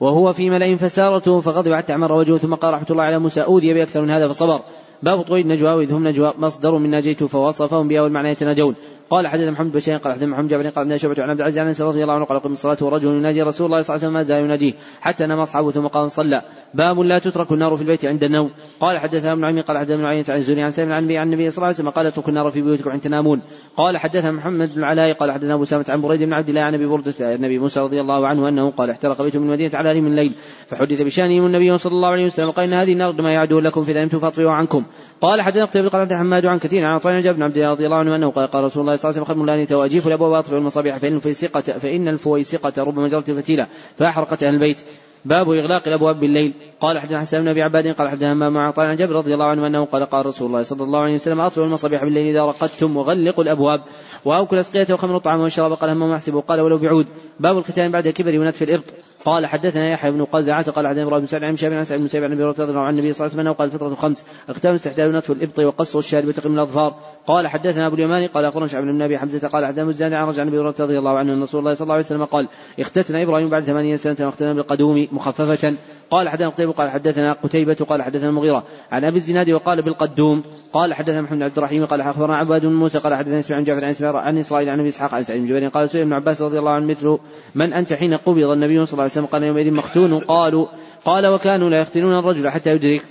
وهو في ملأ فسارته فغضب حتى احمر وجهه ثم قال رحمة الله على موسى أوذي باكثر من هذا فصبر. باب طويل النجوى وإذ هم نجوى مصدر من ناجيت فوصفهم بها والمعنى يتناجون. قال حدثنا محمد بن بشير قال حدثنا محمد جابر قال حدثنا شعبة عن عبد العزيز عن أنس رضي الله عنه قال قم الصلاة ورجل يناجي رسول الله صلى الله عليه وسلم ما زال يناجيه حتى نام أصحابه ثم قام صلى. باب لا تترك النار في البيت عند النوم. قال حدثنا ابن عمي قال حدثنا ابن عيينة عن الزهري عن سالم عن النبي صلى الله عليه وسلم قال اتركوا النار في بيوتكم عند تنامون. قال حدثنا محمد بن العلاء قال حدثنا أبو سامة عن بريد بن عبد الله عن أبي بردة النبي موسى رضي الله عنه أنه قال احترق بيت من المدينة على من الليل فحدث بشانه النبي صلى الله عليه وسلم قال إن هذه النار ما يعدو لكم فإذا نمتم فاطفئوا عنكم. قال حدثنا قتيبة قال حماد عن كثير عن عطاء بن عبد الله رضي الله عنه أنه قال قال رسول الله الله صلى الله عليه وسلم خير من الآنية وأجيف الأبواب وأطفئ المصابيح فإن الفويسقة فإن الفويسقة ربما جرت الفتيلة فأحرقت أهل البيت. باب إغلاق الأبواب بالليل. قال حدثنا حسن بن أبي عباد قال حدثنا مع عن جابر رضي الله عنه أنه قال قال رسول الله صلى الله عليه وسلم أطفئوا المصابيح بالليل إذا رقدتم وغلقوا الأبواب وأوكل أسقية وخمر الطعام والشراب قال همام أحسبه قال ولو بعود باب الختان بعد الكبر ونتف الإبط قال حدثنا يحيى بن قزعة قال حدثنا إبراهيم بن سعد عن شاب عن بن سعد عن النبي صلى الله عليه وسلم قال الفطرة خمس اختار استحلال نتف الإبط وقص الشارب وتقم الأظفار قال حدثنا أبو اليماني قال أخبرنا شعب بن أبي حمزة قال حدثنا مزدان عن رجع النبي رضي الله عنه أن رسول الله صلى الله عليه وسلم قال اختتنا إبراهيم بعد ثمانين سنة واختتنا بالقدوم مخففة قال حدثنا قتيبة قال حدثنا قتيبة قال حدثنا المغيرة. عن أبي الزناد وقال بالقدوم قال حدثنا محمد عبد الرحيم قال أخبرنا عباد بن موسى قال حدثنا إسماعيل بن جعفر عن عن إسرائيل عن أبي إسحاق عن سعيد بن قال سئل ابن عباس رضي الله عنه مثل من أنت حين قبض النبي صلى الله عليه وسلم؟ قال يومئذ مختون قالوا قال وكانوا لا يختنون الرجل حتى يدرك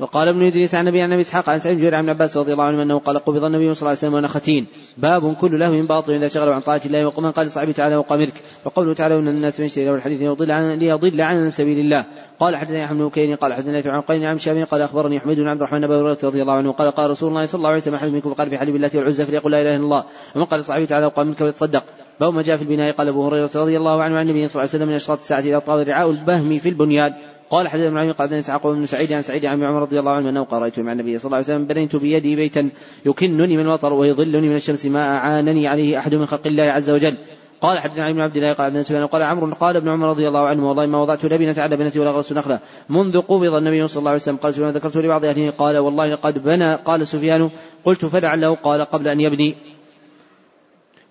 وقال ابن إدريس عن النبي عن ابي إسحاق عن سعيد بن عن عباس رضي الله عنه أنه قال قبض النبي صلى الله عليه وسلم وأنا ختين. باب كل له من باطل إذا شغلوا عن طاعة الله وقمن قال صعب تعالى وقامرك وقوله تعالى إن الناس من يشتري الحديث ليضل عن ليضل عن سبيل الله. قال حدثني أحمد بن كيني قال حدثني عن قين عن شامي قال أخبرني أحمد بن عبد الرحمن بن هريرة رضي الله عنه قال قال رسول الله صلى الله عليه وسلم أحد منكم قال في حليب الله والعزى فليقل لا إله إلا الله. ومن قال صعب تعالى وقام منك ويتصدق باب ما جاء في البناء. قال أبو هريرة رضي الله عنه عن النبي صلى الله عليه وسلم من أشراط الساعة إذا طال رعاء البهم في البنيان. قال حدثنا ابن عمي قال إسحاق بن سعيد عن سعيد عن عمر رضي الله عنه أنه قال رأيت مع النبي صلى الله عليه وسلم بنيت بيدي بيتا يكنني من المطر ويظلني من الشمس ما أعانني عليه أحد من خلق الله عز وجل. قال حدثنا ابن عبد الله قال حدثنا سفيان قال عمرو قال ابن عمر رضي الله عنه والله ما وضعت لبنة على بنتي ولا غرست نخلة. منذ قبض النبي صلى الله عليه وسلم قال سفيان ذكرت لبعض أهله قال والله لقد بنى قال سفيان قلت فلعله قال قبل أن يبني.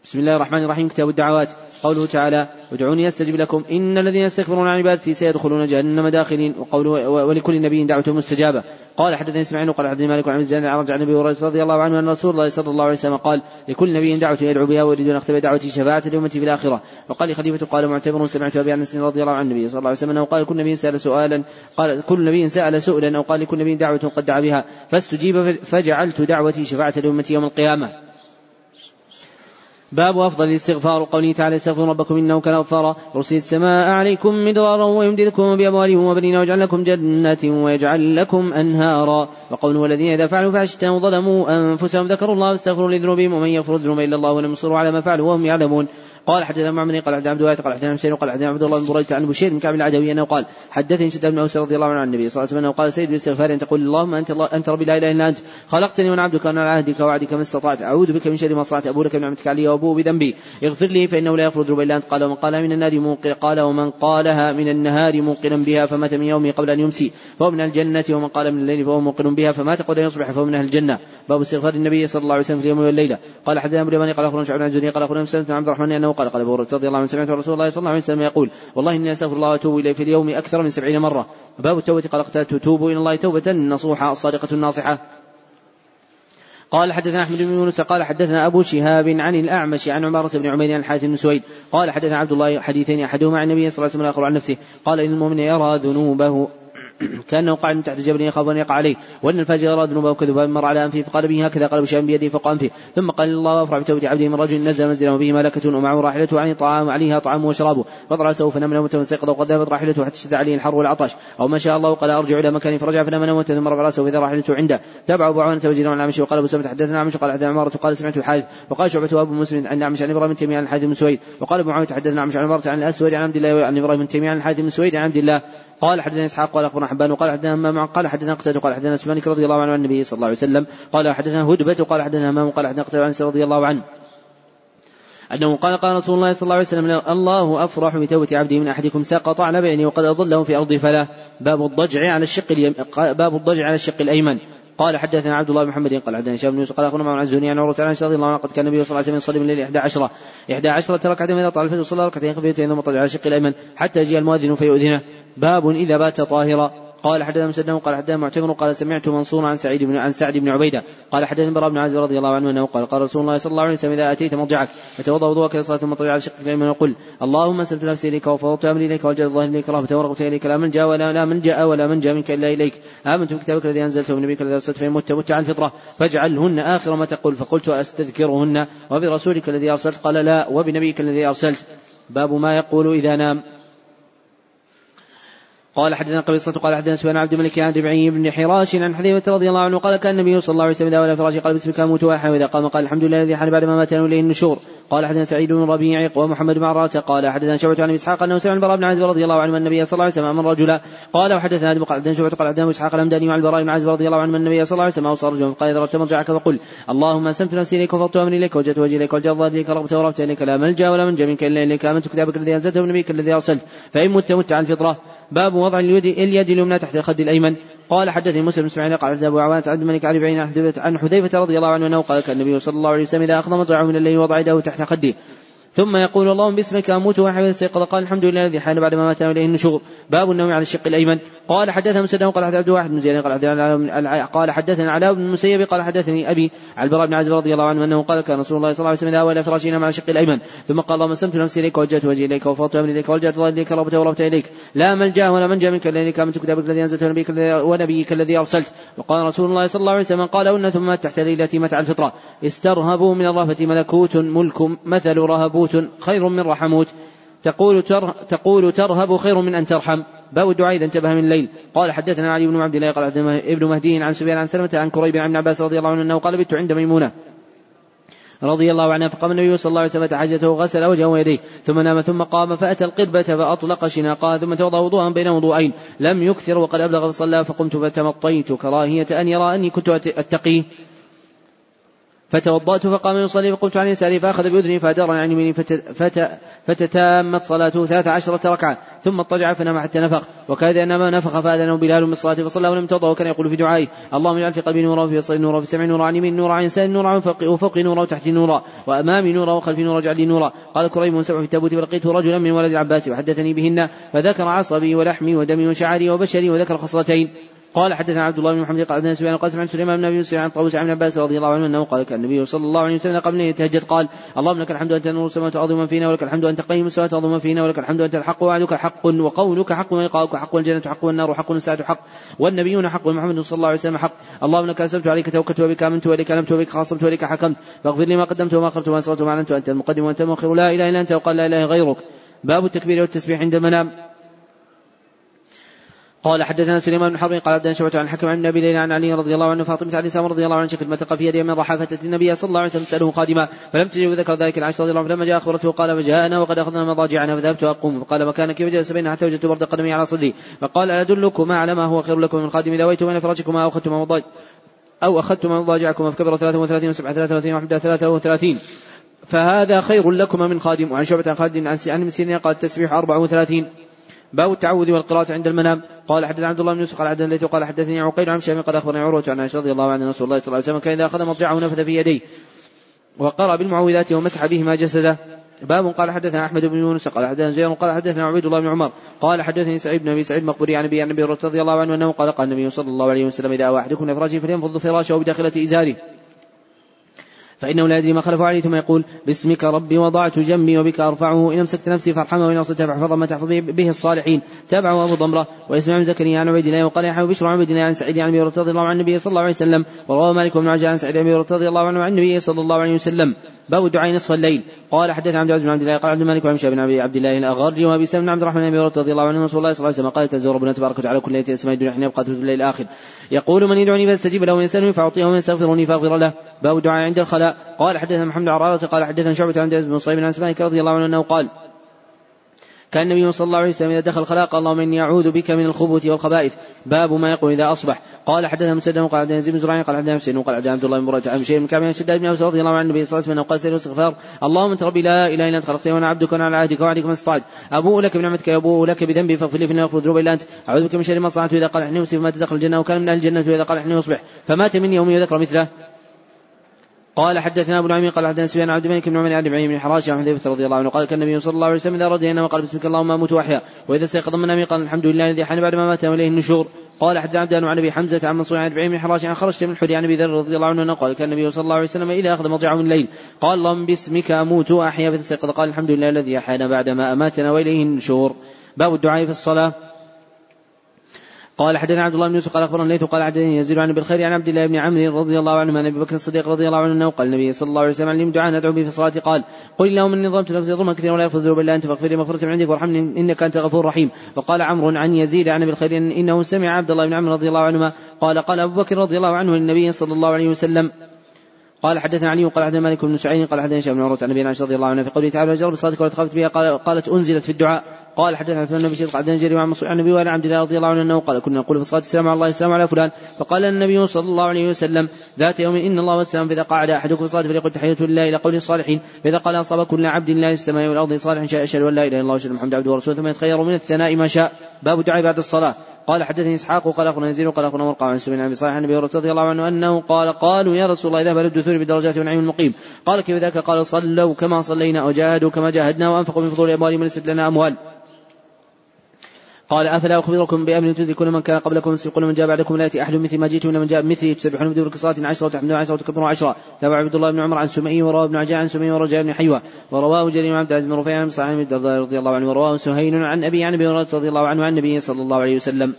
بسم الله الرحمن الرحيم. كتاب الدعوات. قوله تعالى ادعوني أستجب لكم. إن الذين يستكبرون عن عبادتي سيدخلون جهنم داخلين. وقوله ولكل نبي دعوه مستجابة. قال حدثني إسماعيل قال حدثني مالك عن الزاني عن عن أبي هريرة رضي الله عنه أن رسول الله صلى الله عليه وسلم قال لكل نبي دعوه يدعو بها ويريد أن أختبئ دعوتي شفاعة لأمتي في الآخرة. وقال خليفة قال معتبر سمعت أبي انس رضي الله عن النبي صلى الله عليه وسلم أنه قال كل نبي سأل سؤالا قال كل نبي سأل سؤلا أو قال لكل نبي دعوة قد دعا بها. فاستجيب فجعلت دعوتي شفاعة لأمتي يوم القيامة. باب أفضل الاستغفار قوله تعالى استغفروا ربكم إنه كان غفارا. يرسل السماء عليكم مدرارا ويمددكم بأموال وبنين ويجعل لكم جنات ويجعل لكم أنهارا. وقوله والذين إذا فعلوا فحشة ظلموا أنفسهم. ذكروا الله واستغفروا لذنوبهم ومن يغفر الذنوب إلا الله ولم يصروا على ما فعلوا وهم يعلمون. قال حدثنا معمر قال حدثنا عبد الله قال حدثنا حسين قال حدثنا عبد الله بن بريدة عن بشير بن كعب العدوي أنه قال حدثني شداد بن أوس رضي الله عنه عن النبي صلى الله عليه وسلم أنه قال سيد الاستغفار أن تقول اللهم أنت الله أنت ربي لا إله إلا أنت خلقتني وأنا عبدك وأنا على عهدك ووعدك ما استطعت أعوذ بك من شر ما صنعت ابو لك بنعمتك علي وأبوء بذنبي اغفر لي فإنه لا يغفر الذنوب إلا أنت. قال ومن قالها من النار موقن قال ومن قالها من النهار موقنا بها فمات من يومه قبل أن يمسي فهو من الجنة ومن قال من الليل فهو موقن بها فمات قبل أن يصبح فهو من أهل الجنة. باب استغفار النبي صلى الله عليه وسلم في اليوم والليله قال حدثنا أبو قال أخبرنا شعبان عن قال أخبرنا مسلم عبد الرحمن أنه قال قال أبو رضي الله عنه سمعت رسول الله صلى الله عليه وسلم يقول والله إني أستغفر الله وأتوب إليه في اليوم أكثر من سبعين مرة. باب التوبة قال قتلت توبوا إلى الله توبة نصوحة الصادقه الناصحه قال حدثنا أحمد بن يونس قال حدثنا أبو شهاب عن الأعمش عن عمارة بن عمير عن الحارث بن سويد. قال حدثنا عبد الله حديثين أحدهما عن النبي صلى الله عليه وسلم الآخر عن نفسه. قال إن المؤمن يرى ذنوبه كانه قاعد من تحت جبل يخاف أن يقع عليه وأن الفاجر أراد ذنوبه كذبا مر على أنفه فقال به هكذا قال بشام بيده فوق أنفه. ثم قال الله افرح بتوبة عبده من رجل نزل منزله وبه ملكة ومعه راحلته عن طعام عليها طعامه وشرابه. فطلع سوف نام نومه واستيقظ وقد ذهبت راحلته حتى اشتد عليه الحر والعطش. أو ما شاء الله قال أرجع إلى مكاني فرجع فنام نومه ثم رفع رأسه واذا راحلته عنده. تابع أبو عوانة وجيرا عن عمشه وقال أبو سلمه حدثنا عمشه قال حدثنا عمارة قال سمعت الحارث. وقال شعبة أبو مسلم عن عمشه عن إبراهيم تيمية عن الحارث بن سويد. وقال أبو معاويه حدثنا عمشه عن عمارة عن الأسود عن عبد الله عن إبراهيم تيمية عن الحارث بن سويد عن عبد الله قال حدثنا إسحاق قال أخبرنا حبان وقال حدثنا همام قال حدثنا قتاده قال حدثنا سلمان رضي الله عنه عن النبي صلى الله عليه وسلم قال حدثنا هدبة قال حدثنا همام قال حدثنا قتاده عن رضي الله عنه. أنه قال قال رسول الله صلى الله عليه وسلم الله أفرح بتوبة عبده من أحدكم سقط على بينه وقد أضله في أرض فلا باب الضجع على الشق اليم... باب الضجع على الشق الأيمن. قال حدثنا عبد الله بن محمد قال حدثنا هشام بن يوسف قال اخونا معن الزهري عن عروة عن رضي الله عنه قد كان النبي صلى الله عليه وسلم يصلي من الليل 11 11 ركعة اذا طال الفجر صلى ركعتين خفيفتين ثم طلع على الشق الأيمن حتى يجيء المؤذن فيؤذنه. باب إذا بات طاهرا. قال حدثنا مسدد قال حدثنا معتمر قال سمعت منصورا عن سعيد بن عن سعد بن عبيدة. قال حدثنا براء بن عازب رضي الله عنه أنه قال قال رسول الله صلى الله عليه وسلم إذا أتيت مرجعك فتوضا وضوءك لصلاه ثم على شقك الايمن وقل اللهم أسلمت نفسي إليك وفوضت أمري إليك وجد الله إليك رهبه ورغبت إليك لا من جاء ولا لا من جاء ولا من جاء منك إلا إليك. آمنت بكتابك الذي أنزلته من نبيك الذي أرسلت فإن مت مت على الفطره فاجعلهن آخر ما تقول. فقلت أستذكرهن. وبرسولك الذي أرسلت؟ قال لا وبنبيك الذي أرسلت. باب ما يقول إذا نام. قال حدثنا قبيصة قال حدثنا سفيان عبد الملك عن ربعي بن حراش عن حذيفة رضي الله عنه قال كان النبي صلى الله عليه وسلم إذا ولا فراش قال باسمك أموت وأحيا وإذا قام قال الحمد لله الذي حل بعد ما مات إليه النشور قال حدثنا سعيد بن ربيع ومحمد بن عرات قال حدثنا شعبة عن إسحاق أنه سمع البراء بن عازب رضي الله عنه النبي صلى الله عليه وسلم أمر رجلا قال وحدثنا آدم قال شعبة قال حدثنا إسحاق الهمداني عن البراء بن عازب رضي الله عنه النبي صلى الله عليه وسلم أوصى رجلا فقال إذا اردت مرجعك فقل اللهم اسلمت نفسي إليك وفضت أمري إليك وجدت وجهي إليك والجرد إليك رغبت ورغبت إليك لا ملجأ ولا منجأ منك إلا إليك آمنت كتابك الذي أنزلته ونبيك الذي أرسلت فإن مت مت على الفطرة. باب وضع اليد, اليد اليمنى تحت الخد الأيمن. قال حدثني مسلم بن إسماعيل قال أبو عوانة عبد الملك علي بعين عن حذيفه رضي الله عنه أنه قال كان النبي صلى الله عليه وسلم إذا أخذ مضجعه من الليل وضع يده تحت خده. ثم يقول اللهم باسمك أموت وأحيا استيقظ قال الحمد لله الذي حال بعد ما مات اليه النشور. باب النوم على الشق الأيمن. قال حدثنا مسدد قال حدثنا عبد واحد بن زياد قال حدثنا قال حدثنا علاء بن المسيب قال حدثني أبي عن البراء بن عازب رضي الله عنه أنه قال كان رسول الله صلى الله عليه وسلم إذا اول فراشنا مع الشق الأيمن ثم قال اللهم اسلمت نفسي إليك ووجهت وجهي إليك وفضت أمري إليك والجأت ظهري إليك رغبت ورغبت إليك لا ملجأ ولا منجأ منك إلا اليك آمنت كتابك الذي أنزلته ونبيك ونبيك الذي أرسلت. وقال رسول الله صلى الله عليه وسلم قال ان ثم تحت ليلة متع الفطرة. استرهبوا من الرهبة ملكوت ملك مثل رهبوت خير من رحموت. تقول تقول ترهب خير من أن ترحم. باب الدعاء إذا انتبه من الليل. قال حدثنا علي بن عبد الله قال ابن مهدي عن سفيان عن سلمة عن كريب عن ابن عباس رضي الله عنه أنه قال بت عند ميمونة رضي الله عنها فقام النبي صلى الله عليه وسلم حاجته وغسل وجهه ويديه ثم نام ثم قام فأتى القربة فأطلق شناقها ثم توضأ وضوءا بين وضوءين. لم يكثر وقد أبلغ فصلى فقمت فتمطيت كراهية أن يرى أني كنت أتقيه. فتوضأت فقام يصلي فقمت عن يساري فأخذ بأذني فأدارني عن يميني فتتامت صلاته ثلاث عشرة ركعة ثم اضطجع فنام حتى نفخ. وكذا أنما نفخ فأذنه بلال من الصلاة فصلى ولم يتوضأ وكان يقول في دعائه اللهم اجعل في قلبي نورا وفي بصري نورا وفي سمعي نورا عن يمين نورا عن يساري نورا وفوقي نورا وتحتي نورا وأمامي نورا وخلفي نورا اجعل لي نورا. قال كريم سبع في التابوت فلقيت رجلا من ولد العباس وحدثني بهن فذكر عصبي ولحمي ودمي وشعري وبشري وذكر خصلتين. قال حدثنا عبد الله بن محمد قال حدثنا سفيان قال سمعت سليمان بن أبي سعيد عن طاووس عن عباس رضي الله عنه أنه قال كان النبي صلى الله عليه وسلم قبل أن يتهجد قال اللهم لك الحمد انت نور السماوات ومن فينا ولك الحمد انت قيم السماوات ومن فينا ولك الحمد انت الحق ووعدك حق وقولك حق ولقاؤك حق والجنة حق والنار حق والساعة حق والنبيون حق ومحمد صلى الله عليه وسلم حق. اللهم لك أسلمت عليك توكلت وبك آمنت وإليك لمت وبك خاصمت وإليك حكمت. فاغفر لي ما قدمت وما أخرت وما أسررت وما أعلنت انت المقدم وأنت المؤخر. لا إله إلا أنت وقال لا إله غيرك. باب التكبير والتسبيح عند المنام. قال حدثنا سليمان بن حرب قال حدثنا شعبة عن الحكم عن النبي عن علي رضي الله عنه فاطمة عن سام رضي الله عنه شكت ما تقى في يدها من ضحى النبي صلى الله عليه وسلم تسأله قادما فلم تجد ذكر ذلك العشر رضي الله عنه؟ فلما جاء أخبرته قال فجاءنا وقد أخذنا مضاجعنا فذهبت أقوم. فقال مكانك فجلس بين حتى وجدت برد قدمي على صدري؟ فقال أدلكما على ما هو خير لكم من قادم إذا ويتم من فرجكما أو أخذتما مضاجع أو أخذتما مضاجعكما فكبر 33 وسبعة 33 وحدة 33 فهذا خير لكما من خادم وعن شعبة خالد عن مسيرين قال التسبيح 34 باب التعوذ والقراءة عند المنام. قال حدثنا عبد الله بن يوسف قال حدثنا الذي قال حدثني عقيل عن شام قد أخبرني عروة عن عائشة رضي الله عنها رسول الله صلى الله عليه وسلم كان إذا أخذ مضجعه نفث في يديه وقرأ بالمعوذات ومسح بهما جسده. باب قال حدثنا أحمد بن يونس قال حدثنا زيد قال حدثنا عبيد الله بن عمر قال حدثني سعيد بن أبي سعيد مقبري عن أبي عن النبي رضي الله عنه أنه قال قال النبي صلى الله عليه وسلم إذا اوى احدكم لفراشه فلينفض فراشه بداخله إزاره. فإنه لا يدري ما خلفه عليه ثم يقول باسمك ربي وضعت جنبي وبك أرفعه إن أمسكت نفسي فارحمه وإن أرسلتها فاحفظها ما تحفظ به الصالحين. تابعه أبو ضمرة ويسمع من زكريا عن عبيد الله وقال يحيى بشر عن عبيد الله عن سعيد عن أبي رضي الله عن النبي صلى الله عليه وسلم ورواه مالك بن عجل عن سعيد بن رضي الله عنه عن النبي صلى الله عليه وسلم. باب الدعاء نصف الليل. قال حدث عبد العزيز بن عبد الله قال عبد الملك وعن بن عبد الله الاغر وأبي سلمة بن عبد الرحمن بن رضي الله عنه رسول الله صلى الله عليه وسلم قال تنزل ربنا تبارك وتعالى كل ليلة اسماء الدنيا حين يبقى الليل الآخر. يقول من يدعوني فاستجيب له ومن يسالني فأعطيه ومن يستغفرني فأغفر له. باب الدعاء عند الخلاء. قال حدثنا محمد عرارة قال حدثنا شعبة عن بن صيب عن سماك رضي الله عنه أنه قال كان النبي صلى الله عليه وسلم إذا دخل الخلاء قال اللهم إني أعوذ بك من الخبث والخبائث باب ما يقول إذا أصبح قال حدثنا مسدد قال حدثنا زيد بن زرعين قال حدثنا حسين قال حدثنا عبد الله بن مرة عن شيء من كعب بن شداد بن أوس رضي الله عنه النبي صلى الله عليه وسلم قال سيد الاستغفار اللهم أنت ربي لا إله إلا أنت خلقتني وأنا عبدك وأنا على عهدك ووعدك ما استطعت. أبوء لك بنعمتك أبوء لك بذنبي فاغفر لي فإني أغفر الذنوب إلا أنت. أعوذ بك من شر ما صنعت إذا قال إحني مسلم ما تدخل الجنة وكان من أهل الجنة وإذا قال إحني يصبح فمات مني يومي وذكر مثله. قال حدثنا أبو نعيم قال حدثنا سفيان عبد الملك بن عمر إبراهيم بن حراش عن حذيفة رضي الله عنه قال كان النبي صلى الله عليه وسلم إذا رضي إنما قال بسمك اللهم أموت وأحيا وإذا استيقظ من امي قال الحمد لله الذي حان بعد ما مات وإليه النشور قال حدثنا عبد عن أبي حمزة عن منصور عن بن حراش عن خرجت من الحدي عن أبي ذر رضي الله عنه قال كان النبي صلى الله عليه وسلم إذا أخذ مضجعه من الليل قال اللهم باسمك أموت وأحيا فاستيقظ قال الحمد لله الذي أحيانا بعد ما اماتنا وإليه النشور. باب الدعاء في الصلاة. قال حدثنا عبد الله بن يوسف قال أخبرنا الليث قال حدثني يزيد عن بالخير عن عبد الله بن عمرو رضي الله عنه عن أبي بكر الصديق رضي الله عنه أنه قال النبي صلى الله عليه وسلم علم دعاء ندعو به في الصلاة قال قل اللهم إني ظلمت نفسي ظلما كثيرا ولا يغفر الذنوب إلا أنت فاغفر لي مغفرة من عندك وارحمني إنك أنت غفور رحيم وقال عمرو عن يزيد عن أبي الخير إنه سمع عبد الله بن عمرو رضي الله عنهما قال قال أبو بكر رضي الله عنه للنبي صلى الله عليه وسلم. قال حدثنا علي قال حدثنا مالك بن سعيد قال حدثنا هشام بن عروة عن أبي عائشة رضي الله عنها في قوله تعالى وجرب بصلاتك ولا تخافت بها قالت أنزلت في الدعاء. قال حدثنا عثمان بن قال حدثنا جرير عن عن النبي وعن عبد الله رضي الله عنه أنه قال كنا نقول في الصلاه السلام على الله السلام على فلان فقال النبي صلى الله عليه وسلم ذات يوم إن الله والسلام فإذا قعد أحدكم الصلاه فليقل تحية لله إلى قول الصالحين فإذا قال اصاب كل عبد الله في السماء والأرض صالح شاء أشهد أن لا إله إلا الله وأشهد محمد عبده ورسوله ثم يتخير من الثناء ما شاء. باب الدعاء بعد الصلاة. قال حدثني إسحاق قال أخونا يزيد قال أخونا مرقع عن سبيل ابي صالح عن أبي رضي الله عنه أنه قال قالوا يا رسول الله ذهب الدثور بدرجات ونعيم المقيم. قال كيف ذاك؟ قال صلوا كما صلينا وجاهدوا كما جاهدنا وأنفقوا من فضول أموالهم ليست لنا أموال. قال أفلا أخبركم بأمر تدركون من كان قبلكم يسبقون من جاء بعدكم لا يأتي أحد مثل ما جئتم من جاء مثله تسبحون بدون صلاه عشرة وتحمدون عشرة وتكبرون عشرة. تابع عبد الله بن عمر عن سمي ورواه ابن عجاء عن سمي ورجاء بن حيوة ورواه جرير عبد العزيز بن رفيع عن صالح بن رضي الله عنه ورواه سهيل عن أبي عن أبي رضي الله عنه عن النبي صلى الله عليه وسلم.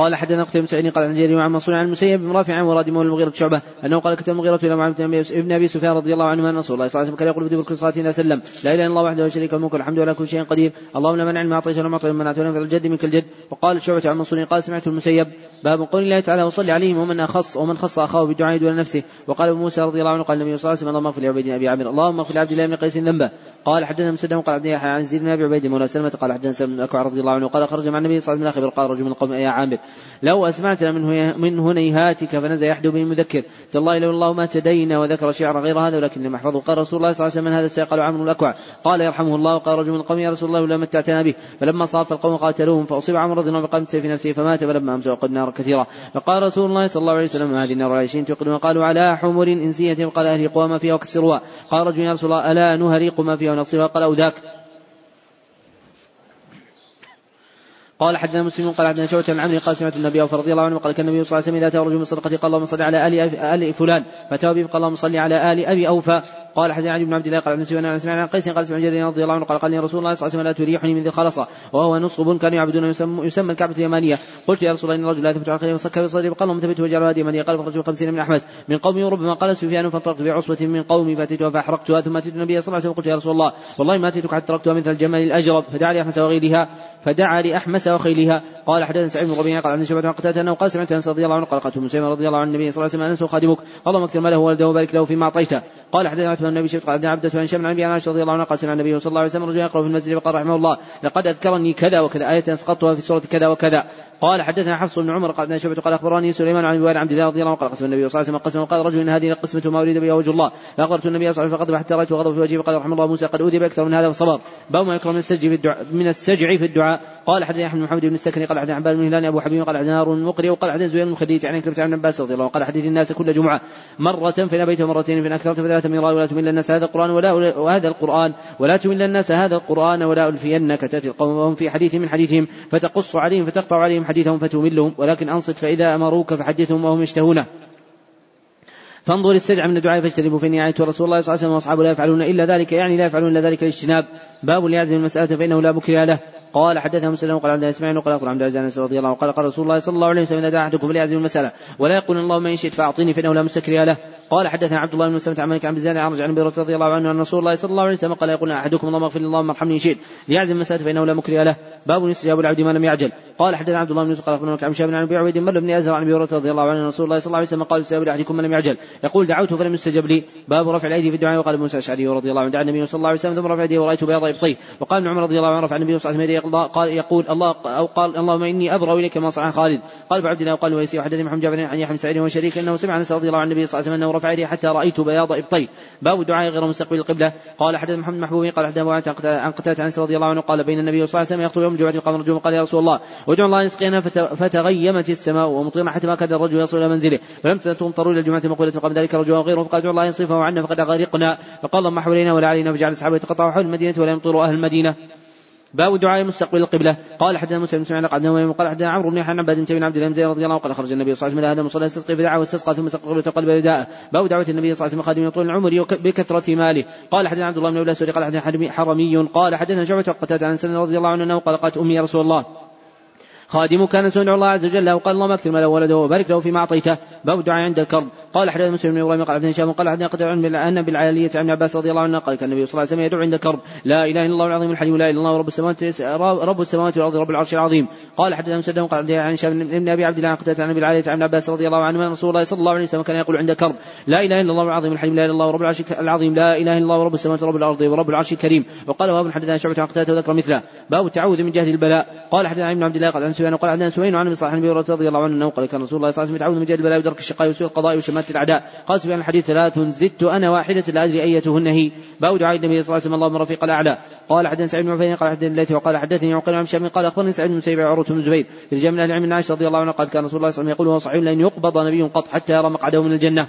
قال حدثنا قتيبة بن سعيد قال عن جرير وعن منصور عن المسيب بن رافع عن مراد مولى المغيرة شعبة أنه قال كتب المغيرة إلى معاوية ابن أبي سفيان رضي الله عنه أن رسول الله صلى الله عليه وسلم كان يقول في دبر كل صلاة إذا سلم لا إله إلا الله وحده لا شريك له الملك والحمد لله كل شيء قدير اللهم لا منع ما أعطيت ولا معطي من منعت ولا الجد منك الجد وقال شعبة عن منصور قال سمعت المسيب باب قول الله تعالى وصلي عليهم ومن أخص ومن خص أخاه بالدعاء دون نفسه. وقال أبو موسى رضي الله عنه قال النبي صلى الله عليه وسلم اللهم اغفر لعبيد أبي عامر. اللهم اغفر لعبد الله بن قيس ذنبه. قال حدثنا مسدد قال عبد الله عن زيد بن أبي عبيد مولى سلمة قال حدثنا سلمة بن أكوع رضي الله عنه قال خرج مع النبي صلى الله عليه وسلم قال رجل من القوم يا عامر. لو أسمعت منه من هنيهاتك فنزل يحدو به المذكر. تالله لو الله ما تدين وذكر شعر غير هذا ولكن لم يحفظه. قال رسول الله صلى الله عليه وسلم من هذا السيقال عمرو الاكوع قال يرحمه الله. قال رجل من القوم يا رسول الله ولا متعتنا به. فلما صاف القوم قاتلوهم فأصيب عمرو رضي الله عنه بقلب سيف نفسه فمات. فلما أمسى وقد نار كثيرا فقال رسول الله صلى الله عليه وسلم هذه النار على شيء توقدون قالوا على حمر انسيه قال اهرقوا ما فيها وكسروها قال رجل يا رسول الله ألا نهريق ما فيها ونصيبها؟ قال أو ذاك. قال حدثنا مسلم قال حدثنا شعبة عن عمرو قال سمعت النبي رضي الله عنه قال كان النبي صلى الله عليه وسلم إذا أتى رجل من صدقته قال اللهم صل على آل آل فلان. فاتاه به فقال اللهم صل على آل أبي أوفى. قال حدثنا علي بن عبد الله قال عن سفيان عن سمعنا عن قيس قال سمع جرير رضي الله عنه قال قال لي رسول الله صلى الله عليه وسلم لا تريحني من ذي الخلصة وهو نصب كانوا يعبدون يسمى, يسمى الكعبة اليمانية. قلت يا رسول الله إن الرجل لا يثبت على خير وصك بصدري قال وجعل هذه يمانيه قال فخرجت خمسين من احمس من قومي وربما قال سفيان فانطلقت بعصبة من قومي فاتيتها فأحرقتها ثم أتيت النبي صلى الله عليه وسلم قلت يا رسول الله والله ما أتيتك حتى تركتها مثل الجمال الأجرب. فدعا لي أحمس وغيرها فدعا لاحمس وخيلها قال حدثنا سعيد بن ربيعة قال عن شعبة عن قتادة انه قال سمعت أنس رضي الله عنه قال قالت مسلمة رضي الله عن النبي صلى الله عليه وسلم أنس خادمك. اللهم أكثر ماله وولده وبارك له فيما أعطيته. قال حدثنا عثمان النبي شفت قال عبد عبدة عن شمع عن عائشة رضي الله عنها قال سمع النبي صلى الله عليه وسلم رجلا يقرأ في المسجد فقال رحمه الله لقد أذكرني كذا وكذا آية اسقطتها في سورة كذا وكذا. قال حدثنا حفص بن عمر قال شعبة قال أخبرني سليمان عن ابي عبد الله رضي الله عنه قال قسم النبي صلى الله عليه وسلم قسم قال رجل إن هذه قسمة ما أريد بها وجه الله. فأخبرت النبي صلى الله عليه وسلم فقد حتى رأيت غضب في وجهه فقال رحمه الله موسى قد أوذي بأكثر من هذا فصبر باب ما يكره من السجع في الدعاء من السجع في الدعاء. قال حدثنا أحمد بن محمد بن السكني قال حدثنا عباد بن هلال أبو حبيب قال حدثنا هارون المقري وقال حدثنا زهير بن خديج عن كلمة عن عباس رضي الله عنه. قال حديث الناس كل جمعة مرة فإن أبيت مرتين فإن أكثرت فثلاثة مرات ولا تمل الناس هذا القرآن ولا وهذا القرآن ولا تمل الناس هذا القرآن ولا ألفينك تأتي القوم في حديث من حديثهم فتقص عليهم فتقطع عليهم حديثهم فتملهم ولكن أنصت فإذا أمروك فحدثهم وهم يشتهونه. فانظر السجع من الدعاء فاجتنبوا فإني رايت رسول الله صلى الله عليه وسلم وأصحابه لا يفعلون إلا ذلك يعني لا يفعلون إلا ذلك الاجتناب. باب ليعزم المسألة فإنه لا بكر له. قال حدثنا مسلم قال عبد إسماعيل وقال اخبر عبد العزيز رضي الله عنه قال قال رسول الله صلى الله عليه وسلم إذا دعا أحدكم فليعزم المسألة ولا يقول اللهم إن شئت فاعطيني فإنه لا مستكري له. قال حدثنا عبد الله بن مسلمة عن مالك عن زياد عن رجع عن رضي الله عنه أن رسول الله صلى الله عليه وسلم قال يقول أحدكم اللهم اغفر اللهم ارحمني إن شئت ليعزم المسألة فإنه لا مكري له. باب يستجاب العبد ما لم يعجل. قال حدثنا عبد الله بن يوسف قال أخبرنا عن شاب عن أبي عبيد مر بن أزهر عن أبي رضي الله عنه رسول الله صلى الله عليه وسلم قال يستجاب لاحدكم ما لم يعجل. يقول دعوت فلم يستجب لي. باب رفع الأيدي في الدعاء وقال موسى الاشعري رضي الله عنه. دعا النبي صلى الله عليه وسلم ثم رفع يديه ورايت بياض ابطيه وقال ابن عمر رضي الله عنه رفع النبي صلى الله عليه وسلم قال يقول الله أو قال اللهم إني أبرأ إليك ما صنع خالد. قال ابو عبد الله وقال ويسي وحدثني محمد جابر عن يحيى بن سعيد وشريك أنه سمع أنس رضي الله عن النبي صلى الله عليه وسلم أنه رفع يديه حتى رأيت بياض إبطيه. باب الدعاء غير مستقبل القبلة. قال حدث محمد محبوب قال حدثنا عن قتاده عن رضي الله عنه قال بين النبي صلى الله عليه وسلم يخطب يوم الجمعة قام رجل قال يا رسول الله وادعو الله يسقينا فتغيمت السماء ومطيرا حتى ما كاد الرجل يصل إلى منزله. فلم تمطروا إلى الجمعة مقوله قبل ذلك رجل غيره فقال الله يصرفه عنا فقد غرقنا فقال اللهم حولنا ولا علينا فجعل أصحابه يتقطعوا حول المدينة ولا يمطروا أهل المدينة. باب دعاء مستقبل القبلة قال حدثنا موسى بن سمعان قال نووي قال حدثنا عمرو بن عباد بن عبد الله رضي الله عنه قال خرج النبي صلى الله عليه وسلم هذا مصلى يستسقي فدعا واستسقى ثم سقى قبلة قلب رداءه باب دعوة النبي صلى الله عليه وسلم خادم يطول العمر بكثرة ماله قال حدثنا عبد الله بن أولاد قال حدثنا حرمي قال حدثنا شعبة قتادة عن سنة رضي الله عنه قال قالت امي يا رسول الله خادمك أنس يدعو الله عز وجل له اللهم أكثر ماله ولده وبارك له فيما أعطيته باب الدعاء عند الكرب. قال حدثنا مسلم بن إبراهيم قال حدثنا هشام قال حدثنا قد أن بالعالية عن عباس رضي الله عنه. قال كان النبي صلى الله عليه وسلم يدعو عند الكرب. لا إله إلا الله العظيم الحليم لا إله إلا الله رب السماوات رب السماوات والأرض رب العرش العظيم. قال حدثنا مسلم قال عن هشام بن أبي عبد الله قتادة عن ابي العالية عن عباس رضي الله عنه أن رسول الله صلى الله عليه وسلم كان يقول عند الكرب. لا إله إلا الله العظيم الحليم لا إله إلا الله رب العرش العظيم لا إله إلا الله رب السماوات ورب الأرض ورب العرش الكريم. وقال وابن حدثنا شعبة عن قتادة وذكر مثله. باب التعوذ من جهد البلاء. قال حدثنا ابن عبد الله قال عن سفيان وقال حدثنا سفيان عن أبي صالح رضي الله عنه قال كان رسول الله صلى الله عليه وسلم يتعوذ من جهد البلاء ودرك الشقاء وسوء القضاء وشماتة الأعداء. قال سفيان الحديث ثلاث زدت أنا واحدة لا أدري أيتهن هي. باب دعاء النبي صلى الله عليه وسلم اللهم رفيق الأعلى. قال حدثنا سعيد بن عفان قال حدثني الليث وقال حدثني عقيل بن شام قال أخبرني سعيد بن سيب عروة بن الزبير رجال من أهل عائشة رضي الله عنها قال كان رسول الله صلى الله عليه وسلم يقول وهو صحيح لن يقبض نبي قط حتى يرى مقعده من الجنة.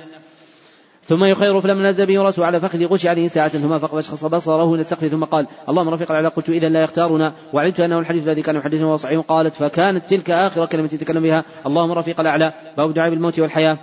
ثم يخير نزل به راسه على فخذ غشي عليه ساعة ثم فاشخص بصره إلى السقف ثم قال اللهم رفيق العلا قلت إذا لا يختارنا. وعلمت أنه الحديث الذي كان يحدثه وهو صحيح قالت فكانت تلك آخر كلمة يتكلم بها اللهم رفيق الأعلى باب دعاء بالموت والحياة.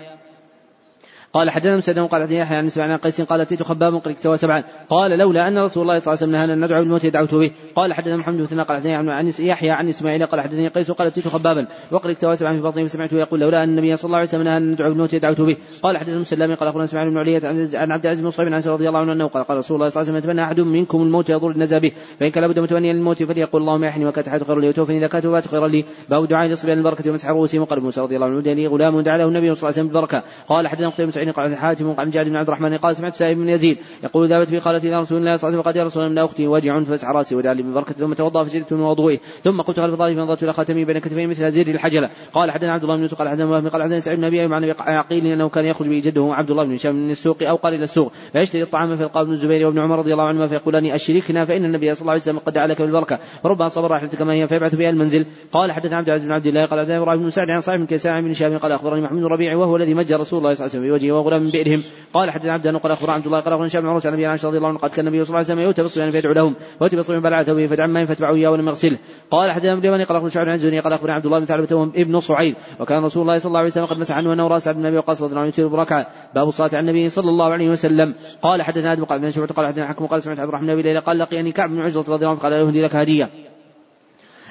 قال حدثنا مسدد قال حدثنا يحيى عن نسمع عن قيس قال أتيت خباب قد اكتوى سبعا. قال لولا أن رسول الله صلى الله عليه وسلم نهانا أن ندعو بالموت دعوت به. قال حدثنا محمد بن قال حدثني عن يحيى عن إسماعيل قال حدثني قيس قال أتيت خبابا. وقد اكتوى سبعا في بطنه فسمعته يقول لولا أن النبي صلى الله عليه وسلم نهانا أن ندعو بالموت دعوت به. قال حدثنا مسلم قال أخبرنا إسماعيل بن علية عن عبد العزيز بن صهيب عن رضي الله عنه أنه قال قال رسول الله صلى الله عليه وسلم يتمنى أحد منكم الموت يضر النزا به. فإن كان لابد متمنيا للموت فليقول اللهم احني وكانت حياته خيرا لي وتوفني إذا كانت خيرا لي. باب دعاء لصبيان البركه ومسح رؤوسهم وقال موسى رضي الله عنه غلام دعا له النبي صلى الله عليه وسلم بالبركة. قال حدثنا قتيبة سعيد قال حاتم عن جعد بن عبد الرحمن قال سمعت سائب بن يزيد يقول ذهبت في قالت إلى رسول الله صلى الله عليه وسلم قد يا رسول الله من أختي وجع فاسع رأسي ودعا لي ببركة ثم توضأ فشربت من وضوئه ثم قلت خلف ظهري فنظرت إلى خاتمي بين كتفي مثل زر الحجلة. قال حدثنا عبد الله بن يوسف قال حدثنا وهب قال حدثنا سعيد بن أبي عن عقيل إنه كان يخرج به جده عبد الله بن هشام من السوق أو قال إلى السوق فيشتري الطعام فيلقى ابن الزبير وابن عمر رضي الله عنهما فيقولان أشركنا فإن النبي صلى الله عليه وسلم قد دعا لك بالبركة. وربما صبر راحلتك كما هي فيبعث بها المنزل. قال حدثنا عبد العزيز بن عبد الله قال حدثنا إبراهيم بن سعد عن صاحب بن كيسان بن هشام قال أخبرني محمود الربيع وهو الذي مجى رسول الله صلى الله عليه وسلم في وجهه وغلام بئرهم. قال حدثنا عبد قال اخبر عبد الله قال اخبرني هشام بن عروة عن أبي عائشه رضي الله عنه قال كان النبي صلى الله عليه وسلم يؤتى بالصبيان فيدعو لهم ويؤتي بالصبيان بلع ثوبه فدعا ماء فاتبعوا إياه ولم يغسله. قال حدثنا ابن اليماني قال اخبرني شعبان عن قال اخبرني عبد الله بن ثعلبة ابن صعيد وكان رسول الله صلى الله عليه وسلم قد مسح عنه أنه رأس عبد النبي وقال صلى الله عليه وسلم بركعة. باب الصلاه على النبي صلى الله عليه وسلم. قال حدثنا آدم قال حدثنا شعبة قال حدثنا حكم قال سمعت عبد الرحمن بن قال لقيني كعب بن عجرة رضي الله عنه قال اهدي لك هدية.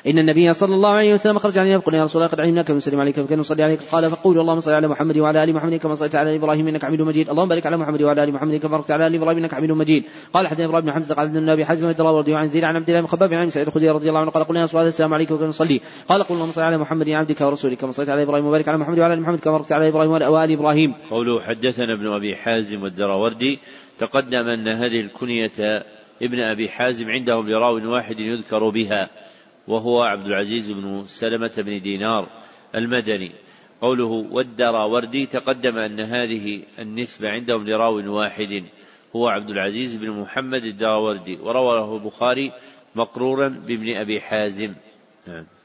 إن النبي صلى الله عليه وسلم خرج علينا فقلنا يا رسول الله قد علمنا كم نسلم عليك فكان نصلي عليك؟ قال فقولوا اللهم صل على محمد وعلى آل محمد كما صليت على إبراهيم إنك حميد مجيد. اللهم بارك على محمد وعلى آل محمد كما باركت على آل إبراهيم إنك حميد مجيد. قال حدثنا إبراهيم بن حمزة قال حدثنا أبي حازم بن رضي عن زيد عن عبد الله بن خباب عن سعيد الخدري رضي الله عنه قال قلنا يا رسول الله السلام عليك وكان نصلي؟ قال قل اللهم صل على محمد عبدك ورسولك كما صليت على إبراهيم وبارك على محمد وعلى آل محمد كما باركت على إبراهيم وآل إبراهيم. قوله حدثنا ابن أبي حازم والدراوردي تقدم أن هذه الكنية ابن أبي حازم عندهم لراو واحد يذكر بها. وهو عبد العزيز بن سلمة بن دينار المدني. قوله والدراوردي تقدم أن هذه النسبة عندهم لراو واحد. هو عبد العزيز بن محمد الدراوردي ورواه البخاري مقرورا بابن أبي حازم. نعم.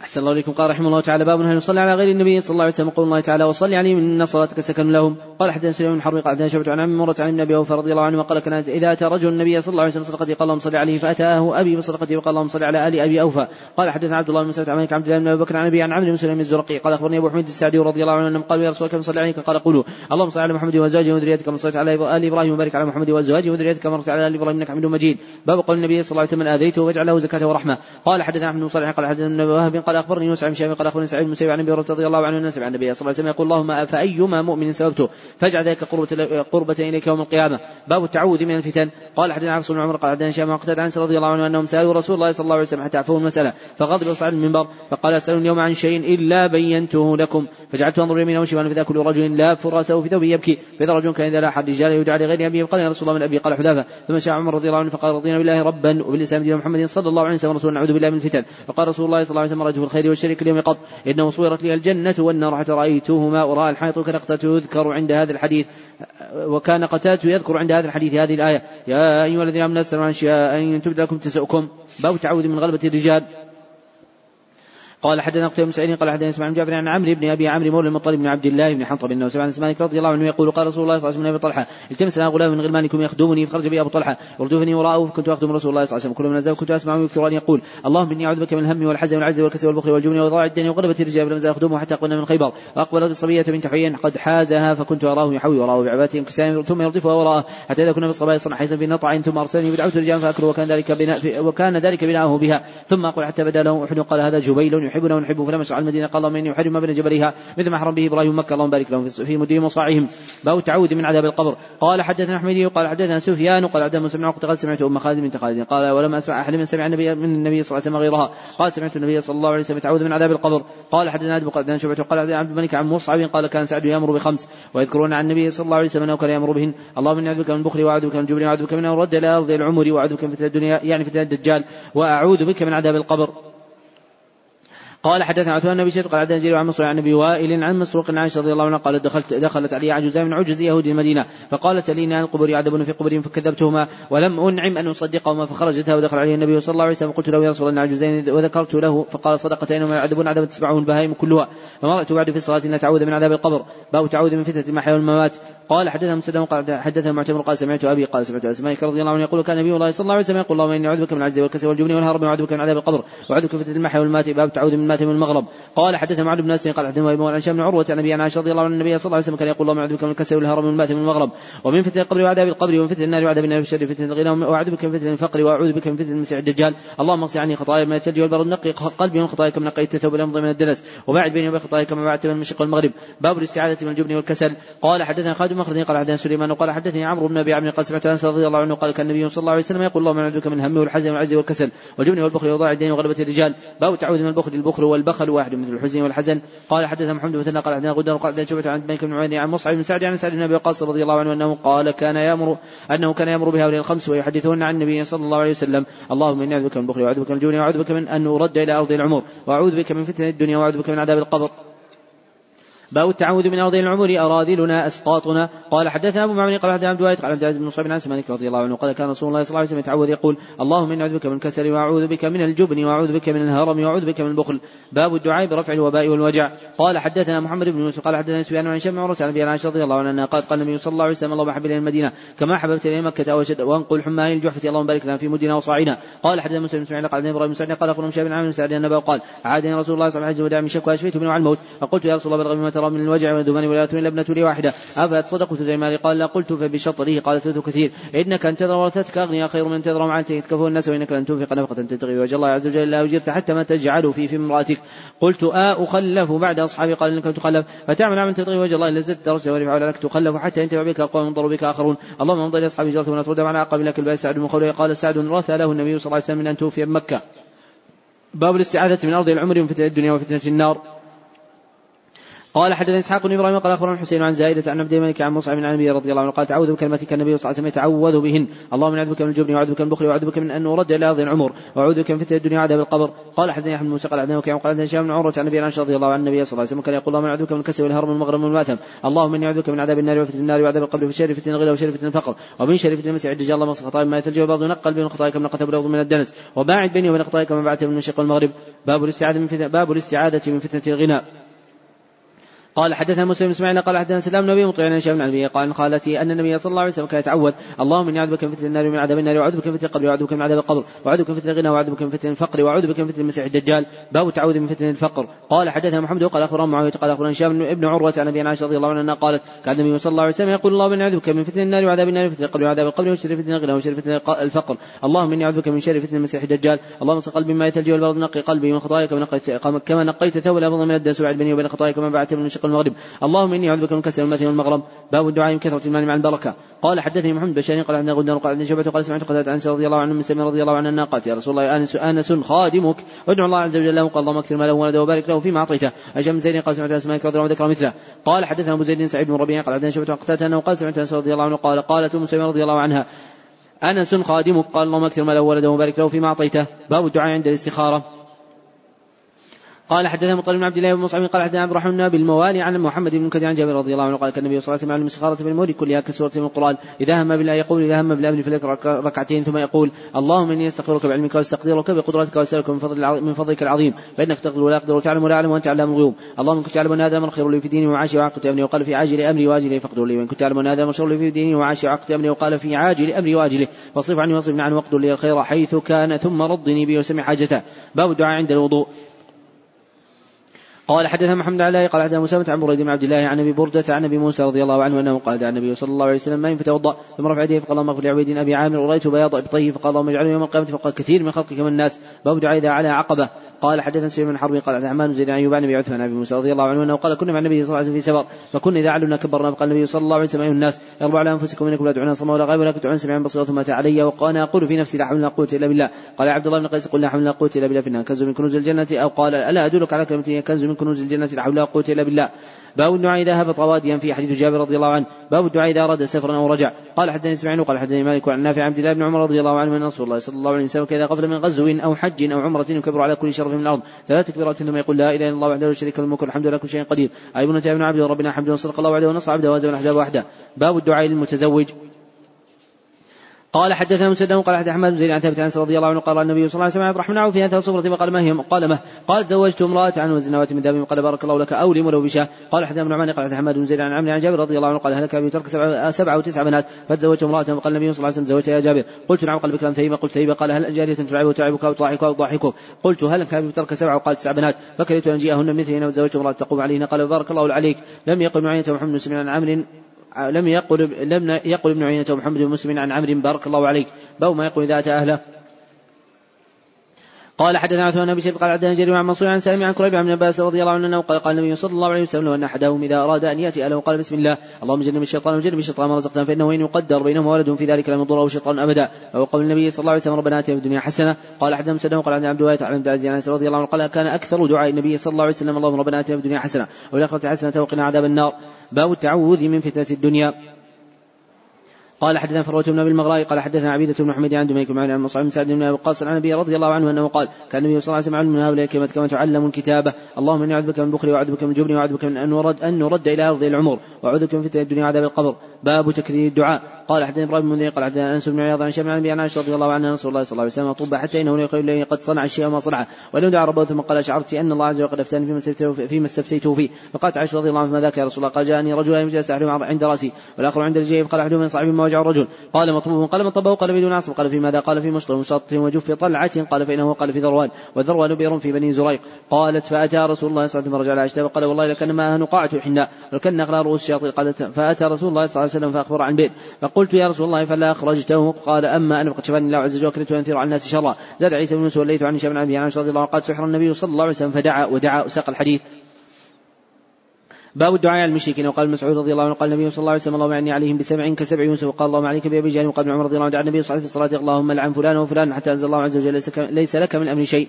أحسن الله إليكم. قال رحمه الله تعالى باب هل يصلي على غير النبي صلى الله عليه وسلم؟ قول الله تعالى وصلي عليهم إن صلاتك سكن لهم. قال حدثنا سليمان بن حرب قال حدثنا شعبة عن عم مرة عن ابن أبي أوفى رضي الله عنه وقال كان إذا أتى رجل النبي صلى الله عليه وسلم صدقته قال اللهم صل عليه فأتاه أبي بصدقته وقال اللهم صل على آل أبي أوفى. قال حدثنا عبد الله بن مسعود عن عبد الله بن أبي بكر عن أبي عن عمرو بن سليم الزرقي. قال أخبرني أبو حميد السعدي رضي الله عنه قالوا يا رسول الله كم صلي عليك؟ قال قولوا اللهم صل على محمد وأزواجه وذريته كما صليت على آل إبراهيم وبارك على محمد وأزواجه وذريته كما على آل إبراهيم إنك حميد مجيد. باب قول النبي صلى الله عليه وسلم آذيته واجعل له زكاة ورحمة. قال حدثنا أحمد بن صالح قال حدثنا ابن قال أخبرني يوسف بن شهاب قال أخبرني سعيد بن مسيب عن أبي رضي الله عنه أن سمع النبي صلى الله عليه وسلم يقول اللهم فايما مؤمن سببته؟ فاجعل ذلك قربة, قربة إليك يوم القيامة. باب التعوذ من الفتن. قال حدثنا عبد بن عمر قال حدثنا هشام قتادة عن رضي الله عنه أنهم سألوا رسول الله صلى الله عليه وسلم حتى عفوا المسألة. فغضب وصعد المنبر فقال اسالون اليوم عن شيء إلا بينته لكم. فجعلت أنظر يمينا وشمالا فاذا كل رجل لا فراسه في ثوبه يبكي. فإذا رجل كان إذا لاح الرجال يدعى لغير أبيه قال يا رسول الله من أبي؟ قال حذافة. ثم شاء عمر رضي الله عنه فقال رضينا بالله ربا وبالإسلام دين محمد صلى الله عليه وسلم رسولا نعوذ بالله من الفتن. فقال رسول الله صلى الله عليه وسلم رجل الخير والشر اليوم قط. إنه صورت لي الجنة والنار حتى رأيتهما. وراء الحائط قتادة يذكر عند هذا الحديث. وكان قتادة يذكر عند هذا الحديث هذه الآية. يا أيها الذين آمنوا لا عن أشياء أن تبدأ لكم تسؤكم باب تعود من غلبة الرجال. قال حدثنا قتيبة بن سعيد قال حدثنا إسماعيل بن عن عمرو بن أبي عمرو مولى المطلب بن عبد الله بن حنطب بن سمع عن مالك رضي الله عنه يقول قال رسول الله صلى الله عليه وسلم ابي طلحة التمس لنا غلام من غلمانكم يخدمني فخرج بي أبو طلحة يردفني وراءه فكنت أخدم رسول الله صلى الله عليه وسلم كل من نزل كنت أسمع يكثر ان يقول اللهم إني أعوذ بك من الهم والحزن والعجز والكسل والبخل والجبن وضاع الدين وغلبة الرجال فلم ازال أخدمه حتى قلنا من خيبر. وأقبلت بالصبيه بنت حيين قد حازها فكنت أراه يحوي وراءه بعباته انكسام ثم يردفها وراءه حتى إذا كنا بالصبايا صنع حيزا في نطع ثم أرسلني بدعوت الرجال فاكلوا وكان ذلك بناء وكان ذلك بناءه بها. ثم أقول حتى بدا له أحد قال هذا جبيل يحبنا ونحبه فلما شرع المدينة. قال اللهم إني أحرم بين جبليها مثل ما حرم به إبراهيم مكة. اللهم بارك لهم في مديهم وصاعهم باب التعوذ من عذاب القبر. قال حدثنا احمدي قال حدثنا سفيان قال حدثنا مسلم قال سمعت أم خالد بنت خالد. قال ولم أسمع أحد من سمع النبي من النبي صلى الله عليه وسلم غيرها. قال سمعت النبي صلى الله عليه وسلم يتعوذ من عذاب القبر. قال حدثنا آدم قال حدثنا شعبة قال عبد الملك عن مصعب قال كان سعد يأمر بخمس. ويذكرون عن النبي صلى الله عليه وسلم أنه كان يأمر بهن. اللهم إني أعوذ بك من البخل وأعوذ بك من الجبن وأعوذ بك من ارد إلى أرض العمر وأعوذ بك من فتنة الدنيا يعني فتنة الدجال. وأعوذ بك من عذاب القبر. قال حدثنا عثمان بن قال حدثنا جرير عن مسروق عن أبي وائل عن مسروق عن عائشة رضي الله عنها قالت دخلت دخلت علي عجوزان من عجز يهود المدينة فقالت لي إن القبور يعذبون في قبورهم فكذبتهما ولم أنعم أن أصدقهما فخرجتها ودخل عليه النبي صلى الله عليه وسلم فقلت له يا رسول الله عجوزين وذكرت له فقال صدقت انهما يعذبون عذابا تسمعه البهائم كلها فمرأت بعد في الصلاة إن تعوذ من عذاب القبر باب تعوذ من فتنة المحيا والممات قال حدثنا مسلم قال حدثنا معتمر قال سمعت أبي قال سمعت أسمائك رضي الله عنه يقول كان نبي الله صلى الله عليه وسلم يقول اللهم إني أعوذ بك من العجز والكسل والجبن والهرم واعوذ بك من عذاب القبر وأعوذ بك من فتنة المحيا والممات باب تعوذ من المات والمغرب قال حدثنا معد بن اسد قال حدثنا أبي عن بن عروة عن أبي عائشة رضي الله عنه النبي صلى الله عليه وسلم كان يقول اللهم أعوذ بك من الكسل والهرم والمات والمغرب ومن فتنه القبر وعذاب القبر ومن فتنه النار وعذاب النار وشر فتنة الغنى وأعوذ بك من فتنه الفقر وأعوذ بك من فتنه المسيح الدجال. اللهم اغسل عني خطايا من الثلج والبرد نقي قلبي من خطايا كما نقيت الثوب الامض من الدنس وباعد بيني وبين خطايا كما بعدت من المشرق والمغرب باب الاستعاذة من الجبن والكسل. قال حدثنا خالد بن قال حدثنا سليمان وقال حدثني عمرو بن أبي عمرو قال سمعت أنس رضي الله عنه قال كان النبي صلى الله عليه وسلم يقول اللهم أعوذ بك من الهم والحزن والعجز والكسل والجبن والبخل وضاع الدين وغلبة الرجال. باب تعوذ من البخل البخل والبخل واحد مثل الحزن والحزن. قال حدثنا محمد بن قال حدثنا غدر قال حدثنا شعبة عن مالك بن عن مصعب بن سعد عن سعد بن أبي وقاص رضي الله عنه أنه قال كان يأمر أنه كان يأمر بهؤلاء الخمس ويحدثون عن النبي صلى الله عليه وسلم. اللهم إني أعوذ بك من البخل وأعوذ بك من الجبن وأعوذ بك من ان ارد إلى أرض العمر وأعوذ بك من فتنه الدنيا وأعوذ بك من عذاب القبر. باب التعوذ من أرض العمر أراذلنا أسقاطنا. قال حدثنا أبو معمر قال حدثنا عبد الوارث قال عبد العزيز بن مصعب بن مالك رضي الله عنه قال كان رسول الله صلى الله عليه وسلم يتعوذ يقول اللهم إني أعوذ بك من الكسل وأعوذ بك من الجبن وأعوذ بك من الهرم وأعوذ بك من البخل. باب الدعاء برفع الوباء والوجع. قال حدثنا محمد بن يوسف قال حدثنا سفيان عن هشام عروس عن أبي عائشة رضي الله عنها قال قال النبي صلى الله عليه وسلم اللهم حبب إلى المدينة كما حببت إلى مكة وشد وأنقل حماه الجحفة اللهم بارك لنا في مدنا وصاعنا قال حدثنا مسلم بن قال إبراهيم بن قال النبي قال عادني رسول الله صلى الله عليه وسلم من شكوى اشفيت منه عن الموت. فقلت يا رسول الله ترى من الوجع والدمان ولا إلا ابنة لي واحدة. أفلا زي مالي قال لا قلت فبشطره قال ثلث كثير. إنك أن تذر ورثتك أغنياء خير من تذر مع يتكفون الناس وإنك لن تنفق نفقة تبتغي وجه الله عز وجل لا أجرت حتى ما تجعل في في امرأتك. قلت آ أخلف بعد أصحابي. قال إنك تخلف. فتعمل عمل تبتغي وجه الله إلا زدت درجة ورفع لك. تخلف حتى ينتفع بك القوم ينظر بك آخرون. اللهم انظر لأصحابي جرت ولا ترد على عقب لك الباس سعد من قال سعد رثى له النبي صلى الله عليه وسلم من أن توفي بمكة باب الاستعاذة من أرض العمر ومن فتنة الدنيا وفتنة النار. قال حدثنا إسحاق بن إبراهيم قال أخبرنا الحسين عن زائدة عن عبد الملك عن مصعب بن النبي رضي الله عنه قال تعوذ بكلمتك النبي صلى الله عليه وسلم يتعوذ بهن. اللهم أعوذ بك من الجبن وأعوذ بك من البخل وأعوذ بك من أن أرد إلى ارض العمر وأعوذ بك من فتنة الدنيا وعذاب القبر. قال حدثني أحمد موسى قال حدثنا وكيع قال حدثنا هشام بن عروة عن النبي رضي الله عن النبي صلى الله عليه وسلم كان يقول اللهم أعوذ بك من الكسل والهرم والمغرم والمأثم. اللهم إني أعوذ بك من عذاب النار وفتنه النار وعذاب القبر وشر فتنه الغلا وشر فتنه الفقر ومن شر فتنه المسيح الدجال. اللهم اصلح خطايا ما يثلج وبعض نقل بين خطاياك من نقته بالارض من الدنس وباعد بيني وبين خطاياك من بعدت من المشرق والمغرب باب الاستعاذة من فتنه باب الاستعاذة من فتنة الغنى قال حدثنا مسلم بن اسماعيل قال حدثنا سلام نبي مطيع عن هشام بن عبد قال خالتي أن النبي صلى الله عليه وسلم كان يتعوذ. اللهم إني أعوذ بك من فتنه النار ومن عذاب النار وأعوذ بك من فتنه القبر وأعوذ بك من عذاب القبر وأعوذ بك من فتنه الغنى وأعوذ بك من فتنه الفقر وأعوذ بك من فتنه المسيح الدجال. باب التعوذ من فتنه الفقر. قال حدثنا محمد وقال أخبرنا معاوية قال أخبرنا هشام بن عروة عن أبي عائشة رضي الله عنها قالت كان النبي صلى الله عليه وسلم يقول اللهم إني أعوذ بك من فتنه النار وعذاب النار وفتنه القبر وعذاب القبر وشر فتنه الغنى وشر فتنه الفقر. اللهم إني أعوذ بك من شر فتنه المسيح الدجال. اللهم اصل قلبي ما يثلج والبرد نقي قلبي من خطاياك كما نقيت ثوب الابض من الدنس وبعد بيني وبين خطاياك كما بعدت من شق المغرب اللهم إني أعوذ بك من كسر المتن والمغرب. باب الدعاء من كثرة المال مع البركة. قال حدثني محمد بشار قال عندنا غدار قال عندنا شعبة قال سمعت قتادة عن رضي الله عنه من سمي رضي الله عنه أنها قالت يا رسول الله آنس آنس خادمك. ادعو الله عز وجل له قال اللهم أكثر ماله وولده وبارك له فيما أعطيته. أجل من زيد قال سمعت أسماء رضي الله عنه ذكر مثله. قال حدثنا أبو زيد سعيد بن ربيع قال عندنا شعبة قتادة أنه قال سمعت أنس رضي الله عنه قال قالت أم سلمة رضي الله عنها أنس خادمك. قال اللهم أكثر ماله وولده وبارك له فيما أعطيته. باب الدعاء عند الاستخارة. قال حدثنا مطلب بن عبد الله بن مصعب قال حدثنا عبد الرحمن بالموالي عن محمد بن كثير عن جابر رضي الله عنه قال كان النبي صلى الله عليه وسلم على المسخرة بالمولي كلها كسورة من القرآن. إذا هم بالله يقول إذا هم بالأمر فليقرأ ركعتين ثم يقول اللهم إني أستغفرك بعلمك وأستقدرك بقدرتك وأسألك من فضل من فضلك العظيم. فإنك تقدر ولا أقدر وتعلم ولا أعلم وأنت علام الغيوب. اللهم إن كنت تعلم أن هذا من خير لي في ديني وعاشي وعقدة أمري وقال في عاجل أمري وآجله فاقدر لي. وإن كنت تعلم أن هذا من شر لي في ديني وعاشي وعقدة أمري وقال في عاجل أمري وآجله فاصرف عني واصرفني عنه واقدر لي الخير حيث كان ثم ردني به وسمع حاجته. باب الدعاء عند الوضوء. قال حدثنا محمد علي قال حدثنا مسامة عن بريد بن عبد الله عن أبي بردة عن أبي موسى رضي الله عنه أنه قال دعا النبي صلى الله عليه وسلم ما فتوضأ ثم رفع يديه فقال اللهم اغفر لعبيد أبي عامر ورايت بياض ابطيه فقال اللهم اجعله يوم القيامة فقال كثير من خلقك من الناس باب دعاء إذا على عقبة قال حدثنا سليم بن حرب قال عن زيد عن عن أبي عثمان أبي موسى رضي الله عنه أنه قال كنا مع النبي صلى الله عليه وسلم في سفر فكنا إذا علمنا كبرنا فقال النبي صلى الله عليه وسلم أيها الناس أربع على أنفسكم إنكم لا تدعون صم ولا غيب ولا تدعون سميعا بصيرا ثم علي وأنا أقول في نفسي لا حول ولا قوة إلا بالله قال عبد الله بن قيس قل لا حول ولا قوة إلا بالله فانها كنز من كنوز الجنة أو قال ألا أدلك على كلمة كنز من كنوز الجنة لا حول ولا قوة إلا بالله. باب الدعاء إذا هبط واديا في حديث جابر رضي الله عنه. باب الدعاء إذا أراد سفرا أو رجع. قال حدثني إسماعيل وقال حدثني مالك عن نافع عبد الله بن عمر رضي الله عنه أن رسول الله صلى الله عليه وسلم كذا قبل من غزو أو حج أو عمرة يكبر على كل شرف من الأرض. ثلاث تكبيرات ثم يقول لا إله إلا الله وحده لا شريك له الملك والحمد لله كل شيء قدير. أي بن بن عبد ربنا حمد وصدق الله وحده ونصر عبده وهزم الأحزاب وحده. باب الدعاء للمتزوج. قال حدثنا مسدد قال حدث أحمد بن زيد عن ثابت عن رضي الله عنه قال النبي صلى الله عليه وسلم الرحمن عوف في هذه الصفرة فقال ما هي قال ما قال تزوجت امرأة عن وزن من ذهب قال بارك الله لك أولم ولو بشاه قال حدثنا ابن عمان قال حدث أحمد بن زيد عن عمرو عن جابر رضي الله عنه قال هلك أبي ترك سبعة, سبعة وتسع بنات فتزوجت امرأة فقال النبي صلى الله عليه وسلم تزوجت يا جابر. قلت نعم. قال بكرا ثيبة. قلت ثيبة. قال هل جارية تلعب وتلعبك وتضحك وتضحكك قلت هل أبي ترك سبعة وقال تسع بنات فكرهت ان اجيئهن مثلي وتزوجت امرأة تقوم عليهن. قال بارك الله عليك لم يقل معينة محمد بن عن عمرو لم يقل لم يقل ابن عيينة ومحمد بن مسلم عن عمرو بارك الله عليك باب ما يقول إذا أتى أهله. قال حدثنا عثمان بن قال حدثنا جرير عن منصور عن سالم عن كريب عن عباس رضي الله عنه أنه قال قال النبي صلى الله عليه وسلم ان أحدهم إذا أراد أن يأتي اهله قال بسم الله اللهم جنب الشيطان وجنب الشيطان ما رزقنا فإنه إن يقدر بينهم ولد في ذلك لم يضره الشيطان أبدا. أو قول النبي صلى الله عليه وسلم ربنا آتنا في الدنيا حسنة. قال أحدهم سنه قال عن عبد الله عن عبد العزيز رضي الله عنه قال كان أكثر دعاء النبي صلى الله عليه وسلم اللهم ربنا آتنا في الدنيا حسنة والآخرة حسنة وقنا عذاب النار. باب التعوذ من فتنة الدنيا. قال حدثنا فروة بن أبي المغراء قال حدثنا عبيدة بن محمد عن دميك عن مصعب بن سعد بن أبي وقاص عن النبي رضي الله عنه أنه قال كان النبي صلى الله عليه وسلم علم من هؤلاء الكلمة كما تعلم الكتابة. اللهم إني أعوذ بك من البخل وأعوذ بك من الجبن وأعوذ بك من أن نرد أن نرد إلى أرض العمر وأعوذ بك من فتنة الدنيا وعذاب القبر. باب تكرير الدعاء. قال حدثنا إبراهيم بن قال حدثنا أنس بن عياض عن شمع عن ابي عائشه رضي الله عنها رسول الله صلى الله عليه وسلم طب حتى إنه يقول لي قد صنع الشيء ما صنعه ولم دعا ربه ثم قال اشعرت أن الله عز وجل أفتاني فيما استفتيته فيما استفتيته فيه. فقالت عائشة رضي الله عنها ما ذاك يا رسول الله؟ قال جاءني رجل يجلس أحدهما عند رأسي والآخر عند رجليه. فقال من صاحبي ما وجع الرجل؟ قال مطلوب قال من طبه؟ قال بدون عصر قال في ماذا؟ قال في مشط ومشط وجف طلعة. قال فإنه قال في ذروان. وذروان بئر في بني زريق. قالت فأتى رسول الله صلى الله عليه وسلم فرجع على عائشة. وقال والله لكن ما نقاعة الحناء ولكن اغلى رؤوس الشياطين. قالت فأتى رسول الله صلى الله عليه فأخبر عن بئر فقلت يا رسول الله فلا أخرجته. قال أما أنا فقد شفاني الله عز وجل وكرهت ان اثير على الناس شرا. زاد عيسى بن يوسف وليت عن هشام بن ابي رضي الله عنه. قال سحر النبي صلى الله عليه وسلم فدعا ودعا وساق الحديث. باب الدعاء على المشركين وقال مسعود رضي الله عنه قال النبي صلى الله عليه وسلم اللهم اعني عليهم بسبع كسبع يوسف. وقال اللهم عليك بأبي جهل وقال ابن عمر رضي الله عنه. دعا النبي صلى الله عليه وسلم في الصلاه اللهم لعن فلان وفلان حتى أنزل الله عز وجل ليس لك من الامر شيء.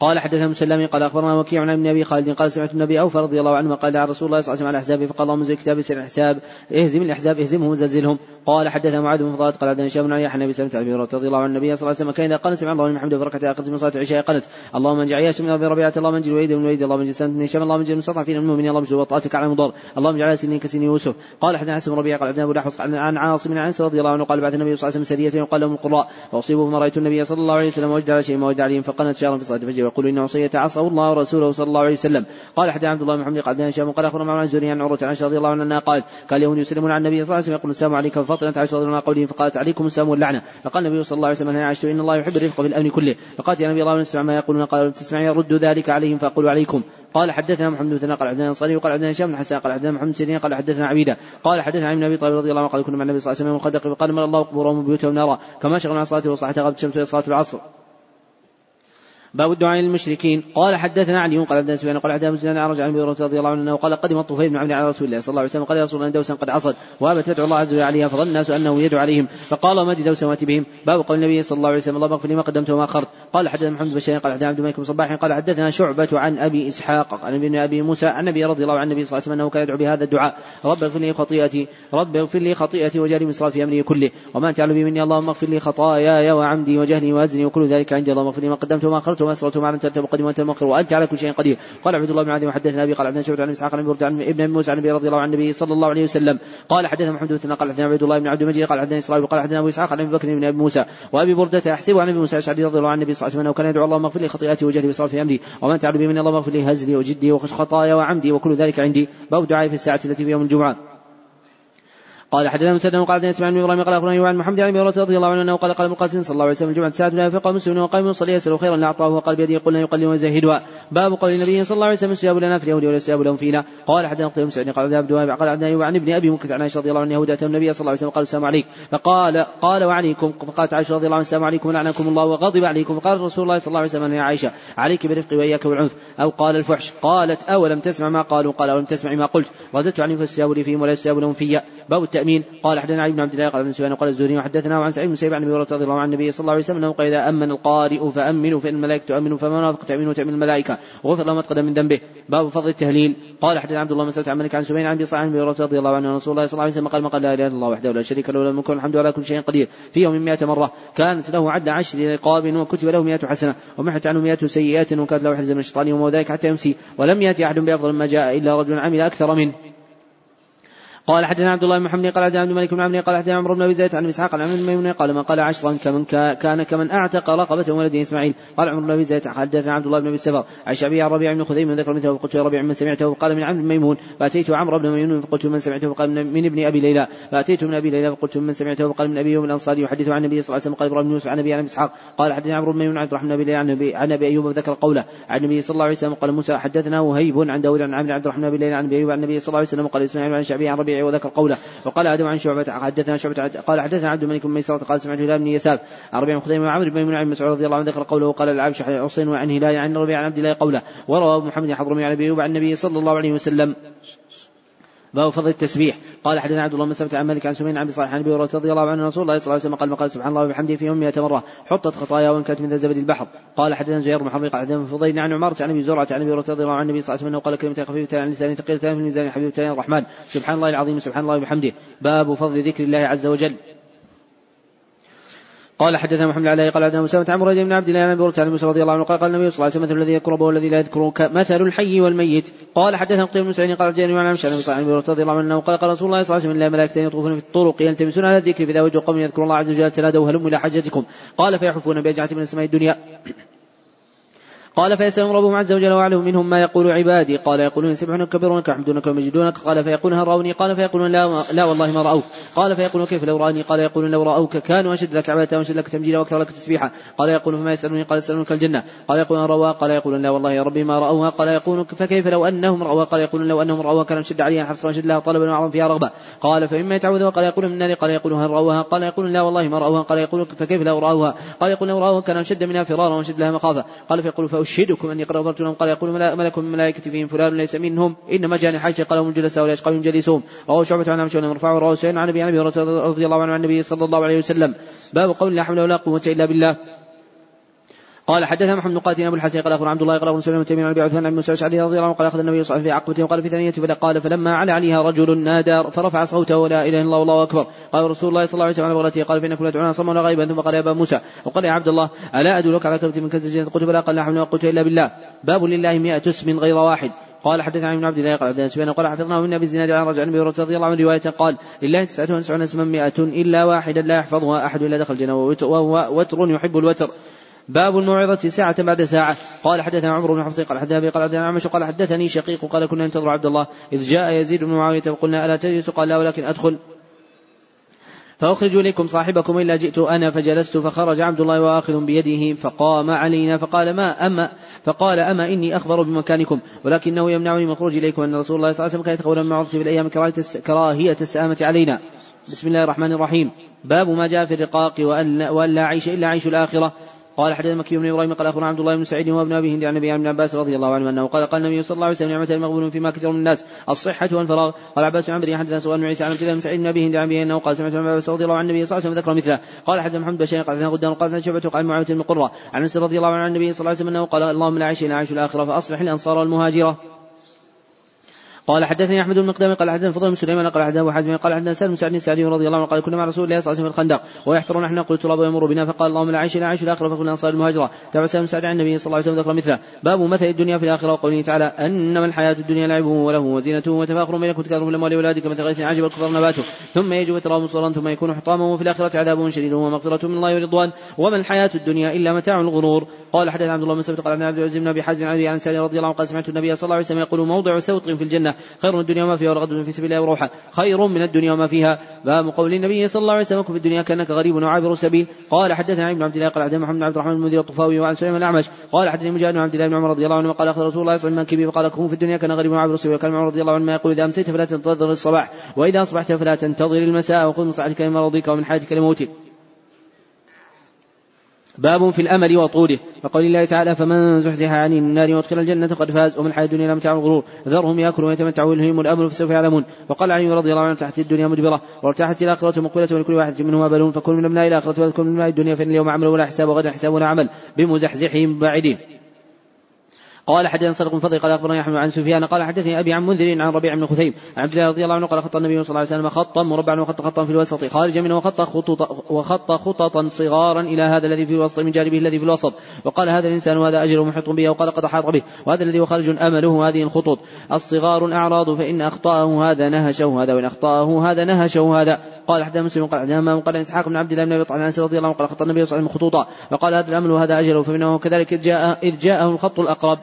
قال حدثنا مسلم قال أخبرنا وكيع عن ابن أبي خالد قال سمعت النبي أوفى رضي الله عنه قال دعا رسول الله صلى الله عليه وسلم على احزابه فقال اللهم انزل كتاب سر الاحزاب اهزم الأحزاب اهزمهم وزلزلهم قال حدثنا معاذ بن فضالة قال حدثنا هشام بن عن النبي الله عليه وسلم رضي الله عن النبي صلى الله عليه وسلم كان إذا قال سمع الله لمن حمده فركعه اخذ من صلاة العشاء قالت اللهم انجع ياسر من ابي ربيعة اللهم انجل وليد من وليد اللهم انجل سنه من هشام اللهم انجل المستضعفين من المؤمنين اللهم انجل وطاعتك على مضار اللهم اجعل سنين كسن يوسف قال حدثنا حسن ربيعة قال حدثنا أبو الاحوص عن عاصم بن عنس رضي الله عنه قال بعث النبي صلى الله عليه وسلم سرية وقال لهم القراء فأصيبوا فما رأيت النبي صلى الله عليه وسلم وجد على شيء ما وجد عليهم فقنت شهرا في صلاة الفجر ويقول إن عصية عصوا الله ورسوله صلى الله عليه وسلم. قال حتى عبد الله بن محمد قال هشام قال أخبرنا عن عروة عائشة رضي الله عنها قال قال اليهود يسلمون على النبي صلى الله عليه وسلم يقول السلام عليك عائشه رضي الله عنها قولهم فقالت عليكم السلام واللعنة. فقال النبي صلى الله عليه وسلم يا عائشه إن الله يحب الرفق في الامن كله؟ فقالت يا نبي الله نسمع ما يقولون؟ قال تسمع رد ذلك عليهم فاقول عليكم. قال حدثنا محمد بن قال حدثنا الانصاري وقال حدثنا هشام بن حسان قال حدثنا محمد بن قال حدثنا عبيدة. قال حدثنا عن أبي طالب رضي الله عنه قال كنا مع النبي صلى الله عليه وسلم الخندق فقال مر الله قبورهم وبيوتهم نارا كما شغلنا صلاته وصلاة غابت الشمس صلاه العصر. باب الدعاء للمشركين قال حدثنا علي قال حدثنا سفيان قال حدثنا مسلم عن أبي رضي الله عنه قال قدم الطفيل بن عمرو على رسول الله صلى الله عليه وسلم. قال يا رسول الله دوسا قد عصت. وأبت تدعو الله عز وجل عليها فظن الناس أنه يدعو عليهم. فقال ما دوسا واتي بهم. باب قول النبي صلى الله عليه وسلم اللهم اغفر لي ما قدمت وما أخرت. قال حدثنا محمد بن قال حدثنا عبد الملك بن صباح قال حدثنا شعبة عن أبي إسحاق عن ابن أبي موسى عن النبي رضي الله عن النبي صلى الله عليه وسلم أنه كان يدعو بهذا الدعاء. رب اغفر لي خطيئتي رب اغفر لي خطيئتي وجاري من في أمري كله. وما تعلم بي مني. اللهم اغفر لي خطاياي وعمدي وجهلي وأزني وكل ذلك عندي. اللهم اغفر لي ما قدمت وما أخرت. وما اسررت وما اعلنت المقدم وانت المؤخر وأنت على كل شيء قدير. قال عبد الله بن عدي وحدثنا أبي قال عبد شعبة عن إسحاق بن عن ابن ابي موسى عن النبي رضي الله عن النبي صلى الله عليه وسلم. قال حدثنا محمد بن قال حدثنا عبد الله بن عبد المجيد قال حدثنا إسرائيل قال حدثنا أبو إسحاق عن أبي بكر بن أبي موسى. وأبي برده احسب عن أبي موسى الأشعري رضي الله عن النبي صلى الله عليه وسلم أنه كان يدعو اللهم اغفر لي خطيئتي وجهلي بصرف في امري وما تعلم من اللهم اغفر لي هزلي وجدي وخطايا وعمدي وكل ذلك عندي. باب دعائي في الساعة التي في يوم الجمعة. قال حدثنا وقال حدثنا إسماعيل بن إبراهيم قال اخبرني عن محمد بن أبي رضي الله عنه أنه قال قال ابن القاسم صلى الله عليه وسلم جمعت ساعه لا يفقه مسلم وقام يصلي يسأل خيرا لاعطاه وقال بيده قلنا يقل ويزهدها باب قول النبي صلى الله عليه وسلم سياب لنا في اليهود ولا سياب لهم فينا قال حدثنا قتيبة مسعود قال عبد قال عبد عن ابن أبي مكة عن عائشة رضي الله عنها يهود آتوا النبي صلى الله عليه وسلم قال السلام عليك فقال قال وعليكم فقالت عائشة رضي الله عنها السلام عليكم ولعنكم الله وغضب عليكم فقال رسول الله صلى الله عليه وسلم يا عائشة عليك برفق وإياك والعنف أو قال الفحش قالت أولم تسمع ما قالوا قال أولم تسمع ما قلت رددت عنهم فالسياب لي فيهم ولا السياب لهم في باب التامين قال حدثنا علي بن عبد الله قال ابن سفيان قال الزهري وحدثنا عن سعيد بن سيب عن أبي رضي الله عن النبي صلى الله عليه وسلم أنه قال إذا آمن القارئ فأمنوا فإن الملائكة تؤمن فما نافق تأمين وتامن الملائكة. وغفر له ما تقدم من ذنبه. باب فضل التهليل. قال حدثنا عبد الله بن سلمة عن مالك عن سبين عن صالح عن أبي رضي الله عنه رسول الله صلى الله عليه وسلم قال ما قال لا إله إلا الله وحده لا شريك له له الملك والحمد على كل شيء قدير. في يوم 100 مرة كانت له عد عشر رقاب وكتب له 100 حسنة ومحت عنه 100 سيئات وكانت له حزن الشيطان وما ذلك حتى يمسي. ولم يأتي أحد بأفضل ما جاء إلا رجل عمل أكثر منه. قال حدثنا عبد الله بن محمد قال حدثنا عبد الملك بن عمرو قال حدثنا عمرو بن أبي زيد عن إسحاق عن عمرو بن قال من قال عشرا كمن كان كمن أعتق رقبة ولده إسماعيل. قال عمرو بن أبي زيد حدثنا عبد الله بن أبي السفر عن شعبي عن ربيع بن خذيم ذكر مثله فقلت يا ربيع من سمعته قال من عمرو بن ميمون. فأتيت عمرو بن ميمون فقلت من سمعته فقال من ابن أبي ليلى. فأتيت من أبي ليلى فقلت من سمعته فقال من أبي يوم الأنصاري يحدث عن النبي صلى الله عليه وسلم قال إبراهيم بن يوسف عن أبي عن اسحاق قال حدثنا عمرو بن ميمون عبد الرحمن بن أبي عن ابي أيوب ذكر قوله عن النبي صلى الله عليه وسلم قال موسى حدثنا وهيب عن داود عن عبد الرحمن بن عن أبي أيوب عن النبي صلى الله عليه وسلم قال إسماعيل عن شعبي عن ربيع وذكر قوله وقال آدم عن شعبة حدثنا شعبة قال حدثنا عبد الملك بن ميسرة قال سمعت هلال بن يساب عن ربيع بن خزيمة وعمرو بن عن مسعود رضي الله عنه ذكر قوله وقال العبش حسين وعن هلال عن ربيع عن عبد الله قوله وروى محمد حضرمي عن ايوب عن النبي صلى الله عليه وسلم. باب فضل التسبيح. قال حدثنا عبد الله بن سلمة عن مالك عن سمين عن ابي صالح عن أبي هريرة رضي الله عنه رسول الله صلى الله عليه وسلم قال قال سبحان الله وبحمده في يوم 100 مرة حطت خطايا وإن كانت من زبد البحر. قال حدثنا زهير بن قال حدثنا فضيل عن عمارة عن أبي زرعة عن أبي هريرة رضي الله عنه النبي صلى الله عليه وسلم قال كلمتين خفيفتان عن لسان ثقيلتان في الميزان حبيبتان الرحمن. سبحان الله العظيم سبحان الله وبحمده. باب فضل ذكر الله عز وجل. قال حدثنا محمد علي قال حدثنا مسلمة عن مريد بن عبد الله عن عن موسى رضي الله عنه قال قال النبي صلى الله عليه وسلم مثل الذي يذكر ربه والذي لا يذكره مثل الحي والميت. قال حدثنا قتيبة بن سعيد قال جاءني عن عمش عن صلى الله رضي الله عنه قال قال رسول الله صلى الله عليه وسلم لا ملائكة يطوفون في الطرق يلتمسون على الذكر فإذا وجدوا قوم يذكرون الله عز وجل تنادوا هلموا إلى حجتكم قال فيحفون بأجعة من السماء الدنيا. قال فيسألهم ربهم عز وجل وأعلم منهم ما يقول عبادي قال يقولون يسبحونك كبرونك يحمدونك ويمجدونك قال فيقولون هل رأوني قال فيقولون لا, لا والله ما رأوك قال فيقولون كيف لو رأني قال يقولون لو رأوك كانوا أشد لك عبادة وأشد لك تمجيدا وأكثر لك تسبيحا قال يقولون فما يسألوني قال يسألونك الجنة قال يقولون رواها قال يقولون لا والله يا ربي ما رأوها قال يقولون فكيف لو أنهم رأوها قال يقولون لو أنهم رأوها كان أشد عليها حفصا وأشد لها طلبا وأعظم فيها رغبة قال فمما يتعوذون قال يقولون من النار قال يقولون هل رأوها قال يقولون لا والله ما رأوها قال يقولون فكيف لو رأوها قال يقولون لو رأوها كان أشد منها فرارا وأشد لها مخافة قال فيقول فأشهدكم أني قد نظرت لهم قال يقول ملك من ملائكة فيهم فلان ليس منهم. إنما جاءني حاجة قال هم جلساء ولا يشقى جليسهم. رواه شعبة عن عمشون مرفع رواه سعيد عن أبي رضي الله عنه عن النبي صلى الله عليه وسلم. باب قول لا حول ولا قوة إلا بالله. قال حدثنا محمد بن قاتل ابو الحسن قال اخبر عبد الله قال ابن سليمان تيمين عن أبي عثمان عن موسى الاشعري رضي الله عنه قال أخذ النبي صلى الله عليه وسلم في عقبته وقال في ثانيته فقال فلما على عليها رجل نادى فرفع صوته ولا إله إلا الله أكبر. قال رسول الله صلى الله عليه وسلم على بغلته قال فانكم لا تدعون صما غيبا ثم قال يا أبا موسى وقال يا عبد الله ألا ادلك على كلمة من كنز الجنة؟ قلت بلى قال لا حول ولا قوة إلا بالله. باب لله مئة اسم غير واحد. قال حدثنا ابن عبد الله قال حدثنا سفيان قال حفظناه من أبي الزناد عن رجع النبي رضي الله عنه رواية قال لله تسعة وتسعون اسما مئة إلا واحدا لا يحفظها أحد إلا دخل الجنة وهو وتر يحب الوتر. باب الموعظة ساعة بعد ساعة. قال حدثنا عمر بن حفص قال حدثنا قال حدثنا عمش قال حدثني شقيق قال كنا ننتظر عبد الله. إذ جاء يزيد بن معاوية فقلنا ألا تجلس قال لا ولكن أدخل. فأخرج إليكم صاحبكم إلا جئت أنا فجلست فخرج عبد الله وآخذ بيده فقام علينا فقال ما أما فقال أما إني أخبر بمكانكم ولكنه يمنعني من الخروج إليكم أن رسول الله صلى الله عليه وسلم كان يتخول من في الأيام كراهية السآمة علينا. بسم الله الرحمن الرحيم. باب ما جاء في الرقاق وأن لا عيش إلا عيش الآخرة. قال حدثنا مكي بن إبراهيم قال أخبرنا عبد الله بن سعيد وابن أبي هند عن النبي عن عباس رضي الله عنه أنه قال قال النبي صلى الله عليه وسلم نعمة المغبون فيما كثر من الناس الصحة والفراغ. قال عباس بن عمرو حدثنا سؤال بن عيسى عن عبد بن سعيد بن أبي هند عن أبي أنه قال سمعت عباس رضي الله عن النبي صلى الله عليه وسلم ذكر مثله. قال حدثنا محمد بن قال حدثنا غدان قال شعبة قال معاوية بن قره عن أنس رضي الله عنه عن النبي صلى الله عليه وسلم أنه قال اللهم لا عيش الا عيش الآخرة فأصلح الانصار والمهاجرة. قال حدثني أحمد بن مقدام قال حدثنا فضل بن سليمان قال حدثنا أبو حازم قال حدثنا سالم سعد السعدي رضي الله عنه قال كنا مع رسول الله صلى الله عليه وسلم الخندق ويحفر نحن نقول التراب ويمر بنا فقال اللهم لا عيش الا عيش الآخرة فكنا أنصار المهاجرة. تابع سالم سعد عن النبي صلى الله عليه وسلم ذكر مثله. باب مثل الدنيا في الآخرة وقوله تعالى إنما الحياة الدنيا لعبه وله وزينته وتفاخر بينكم تكاثر في الاموال والاولاد كمثل غيث عجب الكفر نباته. ثم يجب فتراه مصرا ثم يكون حطاما وفي الآخرة عذاب شديد ومغفرة من الله ورضوان. وما الحياة الدنيا إلا متاع الغرور. قال حدث عبد الله بن سبت قال عن عبد العزيز بن أبي حازم عن عن رضي الله عنه قال سمعت النبي صلى الله عليه وسلم يقول موضع سوط في الجنة خير من الدنيا وما فيها ورغد في سبيل الله وروحا. خير من الدنيا وما فيها. باب قول النبي صلى الله عليه وسلم في الدنيا كأنك غريب وعابر سبيل. قال حدثنا عبد عبد الله قال حدثنا محمد عبد الرحمن المدير الطفاوي وعن سليمان الاعمش قال حدثني مجاهد بن عبد الله بن عمر رضي الله عنه قال أخذ رسول الله صلى الله عليه وسلم فقال كن في الدنيا كان غريب وعابر سبيل. وكان عمر رضي الله عنه يقول إذا أمسيت فلا تنتظر الصباح. وإذا أصبحت فلا تنتظر المساء. وخذ من صحتك لمرضك ومن حياتك لموتك. باب في الأمل وطوله. وقول الله تعالى فمن زحزح عن النار وادخل الجنة قد فاز ومن الحياة الدنيا متاع الغرور ذرهم ياكلوا ويتمتعوا ويلههم الأمل فسوف يعلمون. وقال علي رضي الله عنه تحت الدنيا مدبرة وارتاحت الآخرة مقبلة ولكل واحد منهما بلون فكن من أبناء الآخرة وتكن من أبناء الدنيا فإن اليوم عمل ولا حساب وغدا حساب ولا عمل بمزحزحهم بعيدين. قال حدثنا صدق بن فضل قال اخبرني احمد عن سفيان قال حدثني أبي عن منذر عن ربيع بن خثيم عن عبد الله رضي الله عنه قال خط النبي صلى الله عليه وسلم خطا مربعا وخط خطا في الوسط خارجا منه وخط خطوط وخط خططا صغارا إلى هذا الذي في الوسط من جانبه الذي في الوسط وقال هذا الإنسان وهذا أجل محيط به وقال قد أحاط به وهذا الذي هو خارج أمله هذه الخطوط الصغار الاعراض فإن أخطأه هذا نهشه هذا وإن أخطأه هذا نهشه هذا قال حتى مسلم قال حدثنا قال إسحاق بن عبد الله بن أبي طالب رضي الله عنه قال خط النبي صلى الله عليه وسلم خطوطا وقال هذا الأمل وهذا اجله فمنه كذلك جاء إذ جاءه الخط الأقرب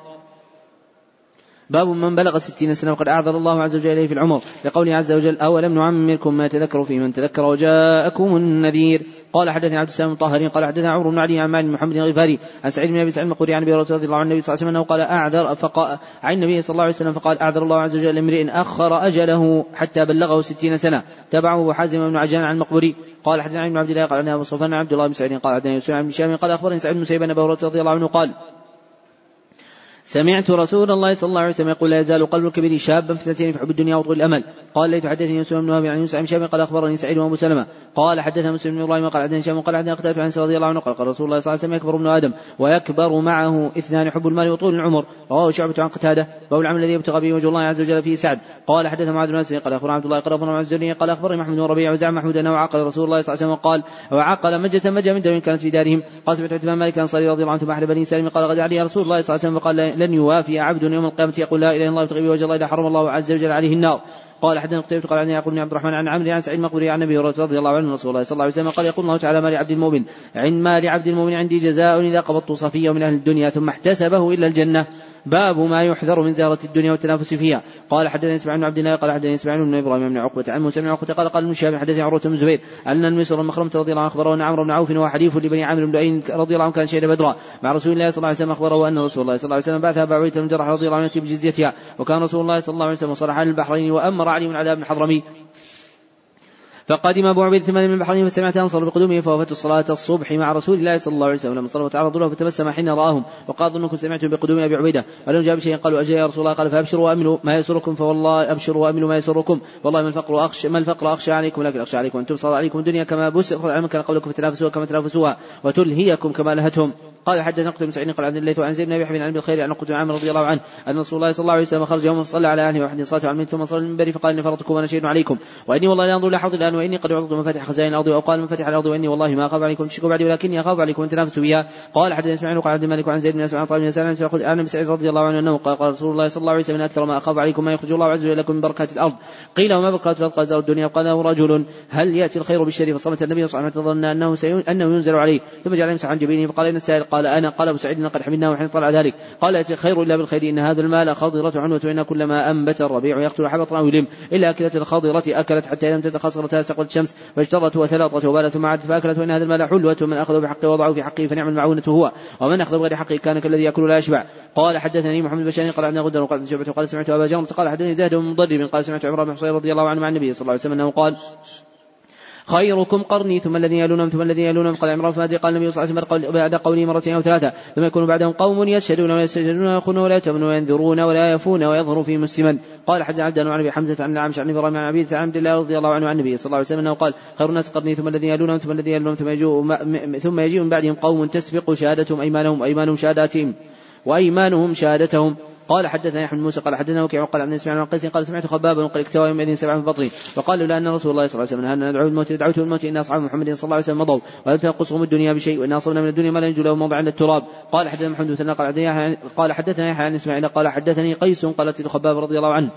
باب من بلغ ستين سنة وقد أعذر الله عز وجل إليه في العمر. لقوله عز وجل أولم نعمركم ما تذكر فيه من تذكر وجاءكم النذير؟ قال حدثني عبد السلام الطاهري قال حدثنا عمرو بن علي عن مالك محمد الغفاري عن سعيد بن أبي سعيد المقبري عن أبي هريرة رضي الله عن النبي صلى الله عليه وسلم أنه قال أعذر فقال عن النبي صلى الله عليه وسلم فقال أعذر الله عز وجل امرئ أخر أجله حتى بلغه ستين سنة. تبعه حازم بن عجلان عن المقبري قال حدثنا بن عبد الله قال عن أبو صفوان عبد الله بن سعيد قال حدثنا يوسف بن هشام قال أخبرني سعيد بن مسيب بن ابي هريرة رضي الله عنه قال سمعت رسول الله صلى الله عليه وسلم يقول لا يزال قلب الكبير شابا في اثنتين في حب الدنيا وطول الأمل. قال ليت حدثني يوسف بن وهب عن يوسف بن شاب قال أخبرني سعيد وأبو سلمة. قال حدثنا مسلم بن إبراهيم قال حدثني هشام قال حدثنا قتادة عن رضي الله عنه قال قال رسول الله صلى الله عليه وسلم يكبر ابن آدم ويكبر معه اثنان حب المال وطول العمر. رواه شعبة عن قتادة. باب العمل الذي يبتغى به وجه الله عز وجل فيه سعد. قال حدثنا معاذ بن قال أخبرنا عبد الله قال أخبرنا عن قال أخبرني محمد بن ربيع وزعم محمود أنه عقل رسول الله صلى الله عليه وسلم قال وعقل مجة مجة من دم كانت في دارهم. قال سمعت عثمان مالك الأنصاري رضي الله عنه بحر بني سالم قال غدا عليه رسول الله صلى الله عليه وسلم فقال لن يوافي عبد يوم القيامة يقول لا إله إلا الله يبتغي وجه الله إذا حرم الله عز وجل عليه النار. قال حدثنا قتيبة قال عن يعقوب بن عبد الرحمن عن عمرو عن سعيد المقبري عن أبي هريرة رضي الله عنه رسول الله صلى الله عليه وسلم قال يقول الله تعالى ما لعبد المؤمن عند ما لعبد المؤمن عندي جزاء إذا قبضت صفية من أهل الدنيا ثم احتسبه إلا الجنة. باب ما يحذر من زهرة الدنيا والتنافس فيها. قال حدثني إسماعيل بن عبد الله قال حدثني إسماعيل بن إبراهيم بن عقبة عن موسى بن عقبة قال قال شهاب حدثني عروة بن الزبير أن المسر المخرمة رضي الله عنه أخبره أن عمرو بن عوف وهو حليف لبني عامر بن لؤي رضي الله عنه كان شهد بدرا مع رسول الله صلى الله عليه وسلم أخبره أن رسول الله صلى الله عليه وسلم بعث أبا عبيدة بن جرح رضي الله عنه بجزيتها وكان رسول الله صلى الله عليه وسلم صلح على البحرين وأمر علي بن عذاب بن حضرمي فقدم أبو عبيدة من البحرين فسمعت أنصر بقدومه فوفت صلاة الصبح مع رسول الله صلى الله عليه وسلم. لما صلوا وتعرضوا له فتبسم حين رآهم. وقال ظنكم سمعتم بقدوم أبي عبيدة. ولم جاب شيئا قالوا أجل يا رسول الله. قال فأبشروا وأمنوا ما يسركم فوالله أبشروا وأمنوا ما يسركم. والله ما الفقر أخشى ما الفقر أخشى عليكم لكن أخشى عليكم. أن تبصر عليكم الدنيا كما بسط كان قولكم فتنافسوها كما تنافسوها وتلهيكم كما لهتهم. قال حدثنا نقطة بن سعيد قال عن الليث وعن زيد بن ابي حبيب عن ابي الخير عن نقطة بن عامر رضي الله عنه أن رسول الله صلى الله عليه وسلم خرج يوما فصلى على اهله وحد صلاته عن ثم صلى المنبر فقال إني فرطكم وأنا شهيد عليكم وإني والله لا أنظر إلى حوض الآن وإني قد اعطيت مفاتيح خزائن الأرض أو قال مفاتيح الأرض وإني والله ما أخاف عليكم تشركوا بعدي ولكني أخاف عليكم ان تنافسوا بها. قال حدثنا اسماعيل وقال عبد الملك وعن زيد بن اسماعيل قال بن سعيد عن ابي سعيد رضي الله عنه أنه قال قال رسول الله صلى الله عليه وسلم أكثر ما أخاف عليكم ما يخرج الله عز وجل لكم من بركات الأرض. قيل وما بركات الأرض؟ قال الدنيا. قال رجل هل يأتي الخير بالشر فصمت النبي صلى الله عليه وسلم أنه انه ينزل عليه. ثم جعل يمسح عن جبينه فقال إن السائل قال أنا قال أبو سعيد قد حملناه وحين طلع ذلك. قال خير إلا بالخير إن هذا المال خضرة عنوة وإن كل ما أنبت الربيع يقتل حبطا أو يلم إلا أكلة الخضرة أكلت حتى إذا امتد خصرتها سقط الشمس فاجترت وثلاطت وبالت ثم عادت فأكلت وإن هذا المال حلوة من أخذه بحقه وضعه في حقه فنعم المعونة هو. ومن أخذ بغير حقه كان كالذي يأكل لا يشبع. قال حدثني محمد بن قال عندنا غدر وقال شعبة قال سمعت أبا جرمة قال حدثني زهد بن مضرب قال سمعت عمران بن حصين رضي الله عنه مع النبي صلى الله عليه وسلم أنه قال خيركم قرني ثم الذين يلونهم ثم الذين يلونهم. قال عمران فهذه قال النبي صلى الله عليه وسلم بعد قوله مرتين أو ثلاثة ثم يكون بعدهم قوم يشهدون ويستجدون ويخونون ولا يتمنون وينذرون ولا يفون ويظهر في مسلما. قال حد عبد عن أبي حمزة عن العامش عن إبراهيم عن عبيد عن عبد الله رضي الله عنه عن النبي صلى الله عليه وسلم أنه قال خير الناس قرني ثم الذين يلونهم ثم الذين يلونهم ثم يجيء ثم يجيء من بعدهم قوم تسبق شهادتهم أيمانهم أيمانهم شهاداتهم وأيمانهم شهادتهم. قال حدثنا يحيى بن موسى قال حدثنا وكيع قال عن إسماعيل بن قيس قال سمعت خبابا قال اكتوى يومئذ سبعا في بطني وقال لولا ان رسول الله صلى الله عليه وسلم نهانا ندعو الموت دعوته الموت ان أصحاب محمد صلى الله عليه وسلم مضوا. ولم تنقصهم الدنيا بشيء وإن اصبنا من الدنيا ما لا ينجو له موضع عند التراب. قال حدثنا محمد بن قال قال حدثنا يحيى عن إسماعيل قال حدثني قيس قالت الخباب رضي الله عنه.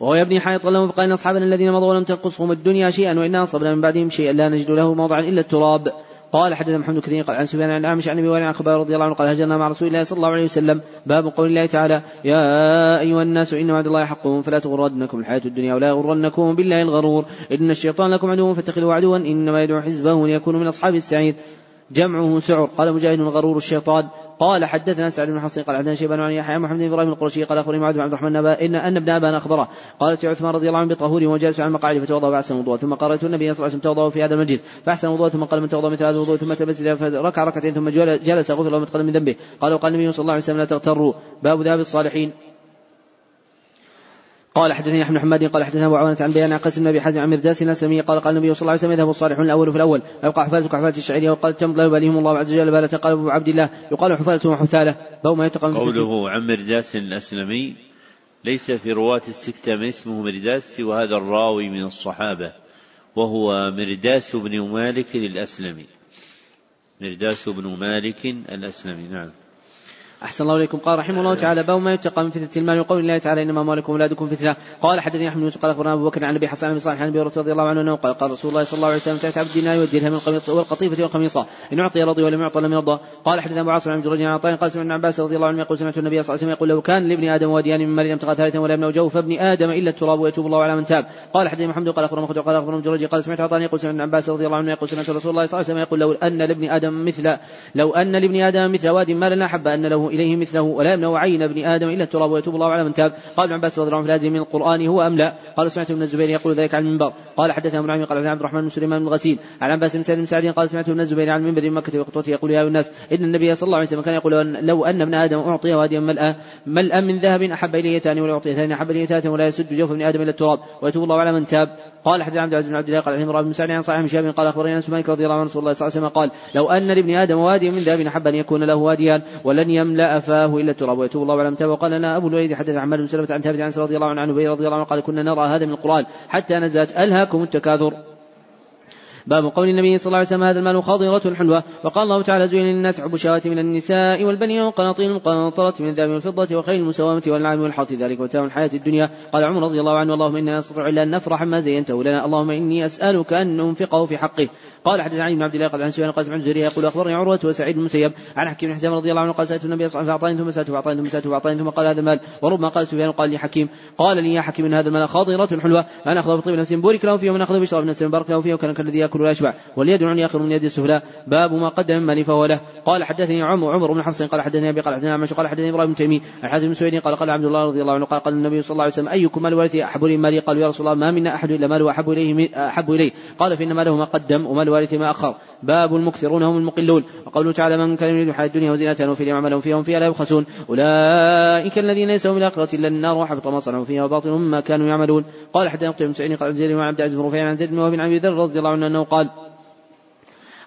وهو يبني حائط لهم فقال ان أصحابنا الذين مضوا لم تنقصهم الدنيا شيئا وإن اصبنا من بعدهم شيئا لا نجد له موضعا إلا التراب. قال حدثنا محمد كثير قال عن سفيان عن اعمش عن أبي وائل عن خباب رضي الله عنه قال هجرنا مع رسول الله صلى الله عليه وسلم. باب قول الله تعالى يا أيها الناس إن وعد الله حق فلا تغرنكم الحياة الدنيا ولا يغرنكم بالله الغرور. إن الشيطان لكم عدو فاتخذوه عدوا إنما يدعو حزبه ليكونوا من أصحاب السعير. جمعه سعر. قال مجاهد غرور الشيطان. قال حدثنا سعد بن حصين قال حدثنا شيبان عن يحيى محمد بن إبراهيم القرشي قال أخبرني معاذ بن عبد الرحمن أن ان ابن ابان أخبره. قالت عثمان رضي الله عنه بطهور وجالس على المقاعد فتوضأ فأحسن وضوء ثم قرأت النبي صلى الله عليه وسلم توضأ في هذا المجلس فأحسن وضوء ثم قال من توضأ مثل هذا الوضوء ثم تبس فركع ركعتين ثم جلس غفر له من ذنبه. قال وقال النبي صلى الله عليه وسلم لا تغتروا. باب ذهب الصالحين. قال حدثني أحمد حماد قال حدثنا أبو عوانة عن بيان قاسم بن أبي حازم عن مرداس الاسلمي قال قال النبي صلى الله عليه وسلم يذهب الصالحون الأول في الأول ويبقى حفالتك حفالة الشعريه وقال تم لا يباليهم الله عز وجل بالة قال أبو عبد الله يقال حفالة وحثالة باب ما يتقى قوله عن مرداس الأسلمي ليس في رواة الستة من اسمه مرداس سوى هذا الراوي من الصحابة وهو مرداس بن مالك الأسلمي. مرداس بن مالك الأسلمي نعم. أحسن الله إليكم. قال رحمه الله تعالى باب ما يتقى من فتنة المال وقول الله تعالى إنما أموالكم وأولادكم فتنة. قال حدثني أحمد بن قال أخبرنا أبو بكر عن أبي حسن بن صالح عن أبي رضي الله عنه قال قال رسول الله صلى الله عليه وسلم تسعة الدينار والدرهم والقطيفة والقميصة إن أعطي رضي ولم يعطى لم يرضى. قال حدثنا أبو عاصم عن جريج عن عطاء قال سمعنا عباس رضي الله عنه يقول سمعت النبي صلى الله عليه وسلم يقول لو كان لابن آدم واديان من مال لم تغى ثالثا ولا يمنع جوف ابن آدم إلا التراب ويتوب الله على من تاب. قال حدثني محمد قال أخبرنا مخرج قال أخبرنا جريج قال سمعت عطاء يقول سمعت عباس رضي الله عنه يقول سمعت رسول الله صلى الله عليه وسلم يقول لو أن لابن آدم مثل لو أن لابن آدم مثل واد ما لنا حب أن له إليه مثله ولا يمنع عين ابن آدم إلا التراب ويتوب الله على من تاب. قال ابن عباس رضي الله عنه في من القرآن هو أم لا؟ قال سمعت ابن الزبير يقول ذلك على المنبر. قال حدثنا ابن نعيم قال عبد الرحمن بن سليمان بن غسيل عن عباس بن سعد بن سعد قال سمعت ابن الزبير عن المنبر مكه بخطوته يقول يا الناس إن النبي صلى الله عليه وسلم كان يقول لو أن ابن آدم أعطي واديا ملأ ملأ من ذهب أحب إليه ثاني ولا يعطي ثاني أحب إليه ثالثا ولا يسد جوف ابن آدم الا التراب ويتوب الله على من تاب. قال حدثنا عبد العزيز بن عبد الله قال عن بن سعد عن صحيح شهاب قال أخبرني أنس مالك رضي الله عنه رسول الله صلى الله عليه وسلم قال لو أن لابن آدم واديا من ذهب احب أن يكون له واديان ولن يملأ فاه إلا التراب ويتوب الله على من تاب وقال لنا أبو الوليد حدث عن بن سلمة عن ثابت عن رضي الله عنه رضي الله عنه قال كنا نرى هذا من القرآن حتى نزلت ألهاكم التكاثر. باب قول النبي صلى الله عليه وسلم هذا المال خاضرة حلوة. وقال الله تعالى زين للناس حب الشهوات من النساء والبنين والقناطير المقنطرة من الذهب والفضة وخيل المساومة والنعم والحرث. ذلك متاع الحياة الدنيا. قال عمر رضي الله عنه اللهم إنا نستطيع إلا أن نفرح ما زينته لنا. اللهم إني أسألك أن ننفقه في حقه. قال حدث عن بن عبد الله قال عن سفيان قال عن زهري يقول أخبرني عروة وسعيد بن المسيب عن حكيم بن حزام رضي الله عنه قال سألت النبي صلى الله عليه وسلم فأعطاني ثم سألته فأعطاني ثم سألته فأعطاني ثم قال هذا المال. وربما قال سفيان قال لي حكيم قال لي يا حكيم إن هذا المال خاضرة حلوة. أنا أخذه بطيب نفس بورك له فيه ومن أخذه بشراب نفس بارك له فيه وكان كالذي يأكل ولا يشبع واليد العليا خير من اليد السفلى باب ما قدم من مال فهو له قال حدثني عمر عمر بن حفص قال حدثني أبي قال حدثني عمش قال حدثني إبراهيم بن تيمي عن حاتم بن سويد قال قال عبد الله رضي الله عنه قال قال النبي صلى الله عليه وسلم أيكم مال والدي أحب إليه؟ مالي. قالوا يا رسول الله ما منا أحد إلا ماله أحب إليه أحب إليه. قال فإن ماله ما قدم ومال والدي ما أخر. باب المكثرون هم المقلون. وقوله تعالى من كان يريد الحياة الدنيا وزينتها وفي عملهم فيها هم فيها لا يبخسون. أولئك الذين ليس هم الآخرة إلا النار وحبط ما صنعوا فيها وباطل ما كانوا يعملون. قال حتى نقطة بن سعيد قال زيد عبد العزيز بن رفيع عن زيد بن وهب عن رضي الله عنه قال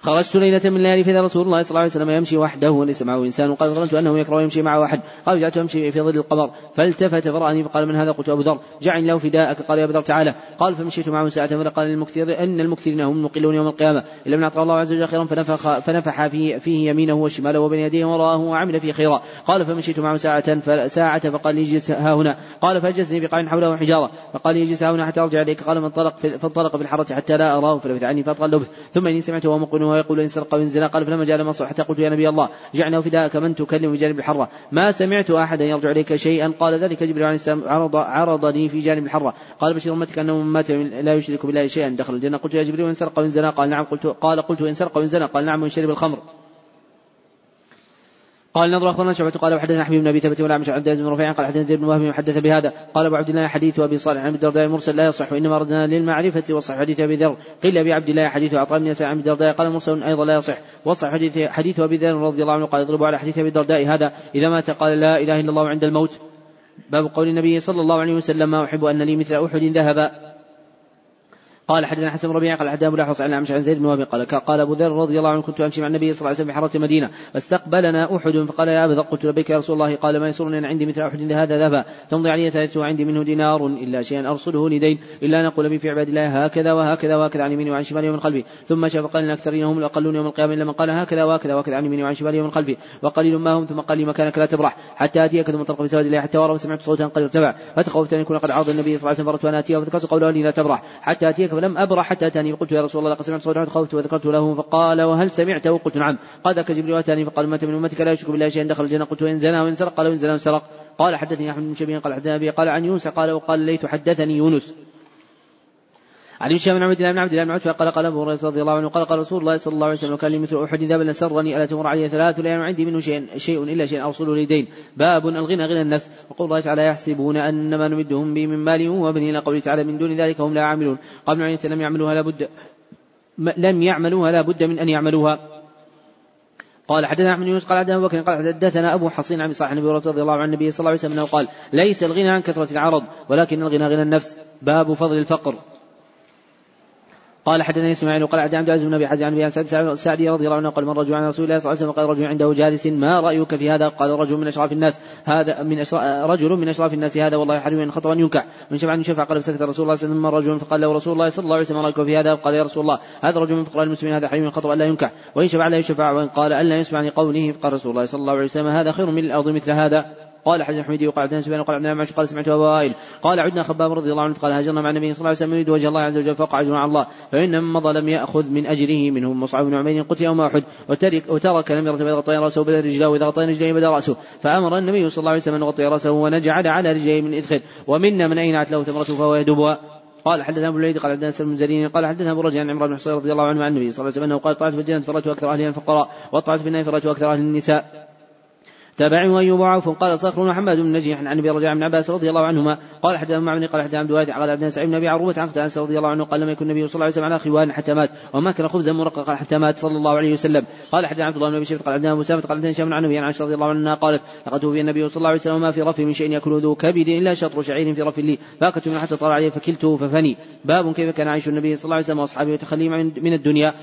خرجت ليلة من الليالي فإذا رسول الله صلى الله عليه وسلم يمشي وحده وليس معه إنسان. قال ظننت أنه يكره يمشي معه أحد قال جعلت أمشي في ظل القمر فالتفت فرآني فقال من هذا؟ قلت أبو ذر. جعل له فداءك. قال يا أبو ذر تعالى قال فمشيت معه ساعة فقال للمكثر أن المكثرين هم المقلون يوم القيامة. إلا من أعطى الله عز وجل خيرا فنفخ, فنفح فيه, فيه يمينه وشماله وبين يديه وراءه وعمل فيه خيرا. قال فمشيت معه ساعة ساعة فقال لي اجلس ها هنا. قال فأجلسني بقاع حوله حجارة فقال لي اجلس ها هنا حتى أرجع إليك. قال فانطلق في فانطلق في الحرة حتى لا أراه فلبث عني فأطغى اللبث. ثم إني سمعته وهو مقل ويقول إن سرق الزنا قال فلما جاء مصر حتى قلت يا نبي الله جعلنا فداءك من تكلم بجانب الحرة. ما سمعت أحدا يرجع إليك شيئا؟ قال ذلك جبريل عليه السلام عرض عرضني في جانب الحرة. قال بشر أمتك أنه من مات لا يشرك بالله شيئا دخل الجنة. قلت يا جبريل وإن سرق وإن زنا؟ قال نعم. قلت قال قلت وإن سرق وإن زنا؟ قال نعم. وإن شرب الخمر. قال نظر أخبرنا شعبة قال وحدثنا حبيب بن أبي ثبت ولا مش عبد العزيز بن رفيع قال حدثنا زيد بن وهب حدث بهذا قال أبو عبد الله حديث أبي صالح عن الدرداء المرسل لا يصح وإنما ردنا للمعرفة وصح حديث أبي ذر قيل ابي عبد الله حديث عطاء بن يسار عن الدرداء قال مرسل أيضا لا يصح وصح حديث حديث أبي ذر رضي الله عنه قال اضربوا على حديث أبي الدرداء هذا إذا مات قال لا إله إلا الله عند الموت. باب قول النبي صلى الله عليه وسلم ما أحب أن لي مثل أحد ذهبا. قال حدثنا حسن بن ربيعة قال حدثنا أبو الاحوص عن عن زيد بن وهب قال قال أبو ذر رضي الله عنه كنت أمشي مع النبي صلى الله عليه وسلم في حاره المدينة فاستقبلنا أحد فقال يا أبا ذر قلت لبيك يا رسول الله قال ما يسرني أن عندي مثل أحد هذا ذهبا تمضي علي ثلاثة عندي منه دينار إلا شيئا أرصده لدين إلا نقول به في عباد الله هكذا وهكذا وهكذا عن يميني وعن شمالي ومن خلفي ثم شاف قال الاكثرين هم الأقلون يوم القيامة إلا من قال هكذا وهكذا وهكذا عن يميني وعن شمالي ومن خلفي وقليل ما هم ثم قال لي مكانك لا تبرح حتى أتيك ثم تلقى بسواد الله حتى ورى وسمعت صوتا قد ارتفع فتخوفت أن يكون قد عرض النبي صلى الله عليه وسلم فرت وأنا آتيه فذكرت قوله لي لا تبرح حتى أتيك ولم أبرح حتى أتاني فقلت يا رسول الله لقد سمعت صوت خوفت وذكرت له فقال وهل سمعته قلت نعم. قال ذاك جبريل أتاني فقال مات من أمتك لا يشرك بالله شيئا دخل الجنة. قلت وإن زنى وإن سرق؟ قال وإن زنى وإن سرق. قال حدثني أحمد بن شبيه قال حدثنا أبي قال عن يونس قال وقال ليت حدثني يونس. عن هشام بن عبد الله بن عبد الله بن عتبة قال قال أبو هريرة رضي الله عنه قال قال رسول الله صلى الله عليه وسلم وكان لي مثل أحد ذهبا لسرني ألا تمر علي ثلاث لا عندي منه شيء شيء إلا شيء أوصل لدين باب الغنى غنى النفس. وقول الله تعالى يحسبون ان ما نمدهم به من مال وبنين. قوله تعالى من دون ذلك هم لا يعملون. قال ابن لم يعملوها لابد لم يعملوها لا بد من أن يعملوها. قال حدثنا احمد يونس قال حدثنا أبو بكر قال حدثنا أبو حصين عن صالح النبي رضي الله عن النبي صلى الله عليه وسلم أنه قال ليس الغنى عن كثرة العرض ولكن الغنى غنى النفس. باب فضل الفقر. قال حدثني إسماعيل وقال عبد العزيز بن أبي حازم عن أبي سعد السعدي رضي الله عنه قال من رجل عن رسول الله صلى الله عليه وسلم قال رجل عنده جالس ما رأيك في هذا؟ قال رجل من أشراف الناس. هذا من أشراف رجل من أشراف الناس. هذا والله حريم أن خطرا ينكع. من شفع من شفع قال سكت رسول الله صلى الله عليه وسلم. رجل فقال له رسول الله صلى الله عليه وسلم رأيك في هذا؟ قال يا رسول الله هذا رجل من فقراء المسلمين. هذا حريم خطر الا ينكع. وإن شفع لا يشفع. وإن قال الا يسمع لقوله فقال رسول الله صلى الله عليه وسلم هذا خير من الأرض مثل هذا. قال حدثنا حميدي وقال عبد سفيان وقال عبد الله قال سمعت ابا وائل. قال عدنا خباب رضي الله عنه قال هاجرنا مع النبي صلى الله عليه وسلم يريد وجه الله عز وجل فوق عجر على الله. فإن من مضى لم يأخذ من اجره منهم مصعب بن عمير قتل يوم أحد وترك وترك لم يرتب إذا غطى رأسه بدا رجلاه وإذا غطى رجليه بدأ رأسه. فأمر النبي صلى الله عليه وسلم أن يغطي رأسه ونجعل على رجليه من إدخل. ومنا من اينعت له ثمرته فهو يدبها قال حدثنا أبو الوليد قال حدثنا سلم بن قال حدثنا أبو رجع عن عمران بن حصين رضي الله عنه عن النبي صلى الله عليه وسلم أنه قال طلعت في الجنة فرأت أكثر أهلها الفقراء وطلعت في النار فرأت أكثر أهل النساء. تابعه أيوب وعوف قال صخر محمد بن نجيح عن أبي رجاء بن عباس رضي الله عنهما قال حتى معمر قال حتى عبد الوارث قال عبد سعيد بن أبي عروبة عن قتادة رضي الله عنه قال لم يكن النبي صلى الله عليه وسلم على خوان حتى مات وما كان خبزا مرققا حتى مات صلى الله عليه وسلم. قال حتى عبد الله بن أبي شيبة قال عبد مسامة قال حدثنا هشام عن أبي عائشة رضي الله عنها قالت لقد توفي النبي صلى الله عليه وسلم ما في رف من شيء يأكل ذو كبد إلا شطر شعير في رف لي. فأكلت منه حتى طال عليه فكلته ففني. باب كيف كان عيش النبي صلى الله عليه وسلم وأصحابه يتخلي من الدنيا.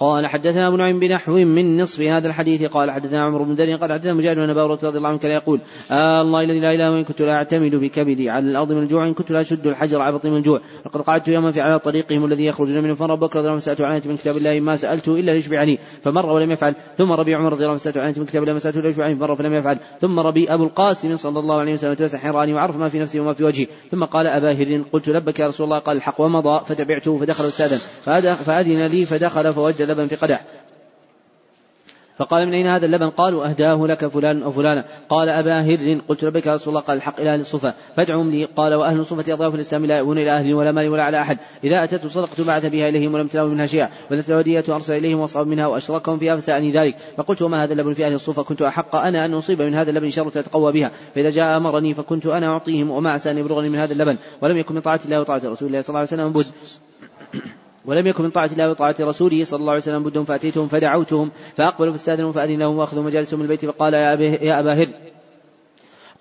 قال حدثنا أبو نعيم بنحو من نصف هذا الحديث. قال حدثنا عمرو بن دري قال حدثنا مجاهد بن ابي رضي الله عنه كان يقول آه الله الذي لا إله إلا كنت لا أعتمد بكبدي على الأرض من الجوع إن كنت لا أشد الحجر على بطني من الجوع لقد قعدت يوما في على طريقهم الذي يخرجون منه فرب بكر رضي الله عنه عن من كتاب الله ما سألته إلا ليشبعني. فمر ولم يفعل. ثم ربيع عمر رضي الله عنه عن من كتاب الله ما سألته إلا ليشبعني. فمر فلم يفعل. ثم ربي أبو القاسم صلى الله عليه وسلم تمسح حراني وعرف ما في نفسي وما في وجهي. ثم قال أبا هر قلت لبك يا رسول الله. قال الحق ومضى. فتبعته فدخل أستاذا. فأذن لي فدخل فوجد لبن في قدح. فقال من أين هذا اللبن؟ قالوا أهداه لك فلان أو فلانا قال أبا هر قلت لبيك يا رسول الله قال الحق إلى أهل الصفة فادعهم لي. قال وأهل الصفة أضعاف الإسلام لا يؤون إلى أهل ولا مال ولا على أحد. إذا أتت صدقة بعث بها إليهم ولم تلاو منها شيئا. وإذا الودية أرسل إليهم وأصعب منها وأشركهم فيها فسألني ذلك. فقلت وما هذا اللبن في أهل الصفة كنت أحق أنا أن أصيب من هذا اللبن شرة أتقوى بها. فإذا جاء أمرني فكنت أنا أعطيهم وما عسى أن يبلغني من هذا اللبن. ولم يكن من طاعة الله وطاعة رسول الله صلى الله عليه وسلم. بد ولم يكن من طاعة الله وطاعة رسوله صلى الله عليه وسلم بد فأتيتهم فدعوتهم فأقبلوا فاستأذنوا فأذن لهم وأخذوا مجالسهم من البيت فقال يا أبا هر.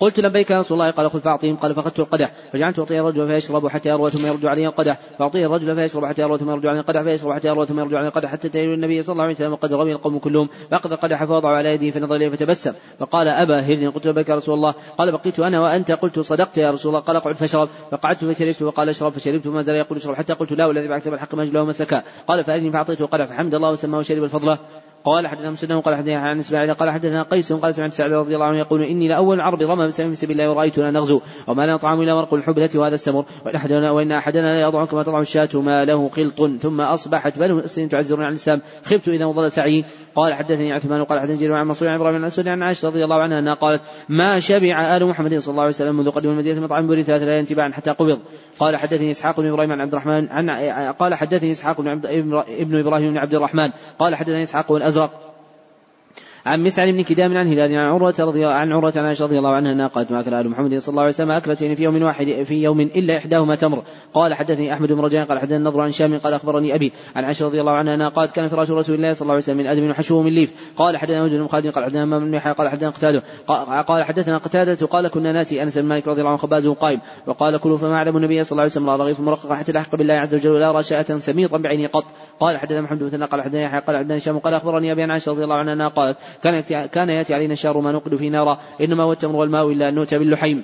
قلت لبيك يا رسول الله قال خذ فأعطيهم قال فأخذت القدح. فجعلت أعطي الرجل فيشرب حتى يروى ثم يرد عليه القدح. فاعطيه الرجل فيشرب حتى يروى ثم يرد عليه القدح فيشرب حتى يروى ثم يرد عليه القدح حتى تأتي النبي صلى الله عليه وسلم وقد روي القوم كلهم. فأخذ القدح فوضعه على يده فنظر إليه فتبسم. فقال أبا هر قلت لبيك يا رسول الله. قال بقيت أنا وأنت؟ قلت صدقت يا رسول الله. قال اقعد فاشرب. فقعدت فشربت وقال اشرب. فشربت وما زال يقول اشرب. حتى قلت لا والذي بعث بالحق ما له مسلكا قال فأذني فأعطيته القدح فحمد الله وسماه وشرب الفضلة. قال حدثنا مسلم قال حدثنا عن إسماعيل قال حدثنا قيس قال سمعت سعد رضي الله عنه يقول إني لأول العرب رمى بسهم في سبيل الله ورأيتنا نغزو وما لنا طعام إلا ورق الحبلة وهذا السمر وإن أحدنا وإن أحدنا لا يضع كما تضع الشاة ما له خلط ثم أصبحت بنو الاسلام تعزرون عن الإسلام خبت إذا وضل سعي قال حدثني عثمان قال حدثني جرير عن منصور عن إبراهيم عن عن عائشة رضي الله عنها أنها قالت ما شبع آل محمد صلى الله عليه وسلم منذ قدم المدينة مطعم بري ثلاث ليال تباعا حتى قبض. قال حدثني إسحاق بن إبراهيم عن عبد الرحمن عن قال حدثني إسحاق بن ابن إبراهيم بن عبد الرحمن قال حدثني إسحاق الازرق عن مسعر بن كدام عن هلال عن عروة رضي عن عروة عن عائشة رضي الله عنها قالت ما أكل آل محمد صلى الله عليه وسلم أكلتين في يوم واحد في يوم إلا إحداهما تمر. قال حدثني أحمد بن رجاء قال حدثني النضر عن شام قال أخبرني أبي عن عائشة رضي الله عنها قالت كان فراش رسول الله صلى الله عليه وسلم من أدم وحشوه من ليف. قال حدثنا وجد بن خالد قال حدثنا بن قال حدثنا قتادة. قال حدثنا قتادة. قال كنا ناتي أنس بن مالك رضي الله عنه خبازه قائم. وقال كلوا فما أعلم النبي صلى الله عليه وسلم لا رغيف مرققة حتى لحق بالله عز وجل ولا رشاءة سميطا بعينه قط. قال حدثنا محمد بن قال حدثنا يحيى قال حدثنا هشام قال أخبرني أبي عن عائشة رضي الله عنها قالت كان كان يأتي علينا الشهر ما نوقد في نارا. إنما هو التمر والماء إلا أن نؤتى باللحيم.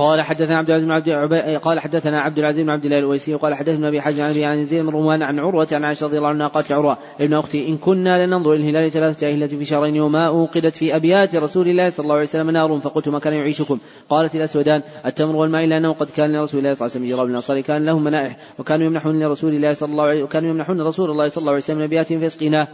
قال حدثنا عبد العزيز بن عبد. قال حدثنا عبد العزيز بن عبد الله الويسي وقال حدثنا أبي حاج عن عن زيد بن رومان عن عروة عن عائشة رضي الله عنها قالت لعروه ابن أختي إن كنا لننظر إلى الهلال ثلاثة أهلة في شهرين وما أوقدت في أبيات رسول الله صلى الله عليه وسلم نار فقلت ما كان يعيشكم؟ قالت الأسودان التمر والماء إلا انه قد كان لرسول الله صلى الله عليه وسلم جراب كان لهم منائح وكانوا يمنحون لرسول الله صلى الله عليه وكانوا يمنحون رسول الله صلى الله عليه وسلم ابيات فيسقيناه.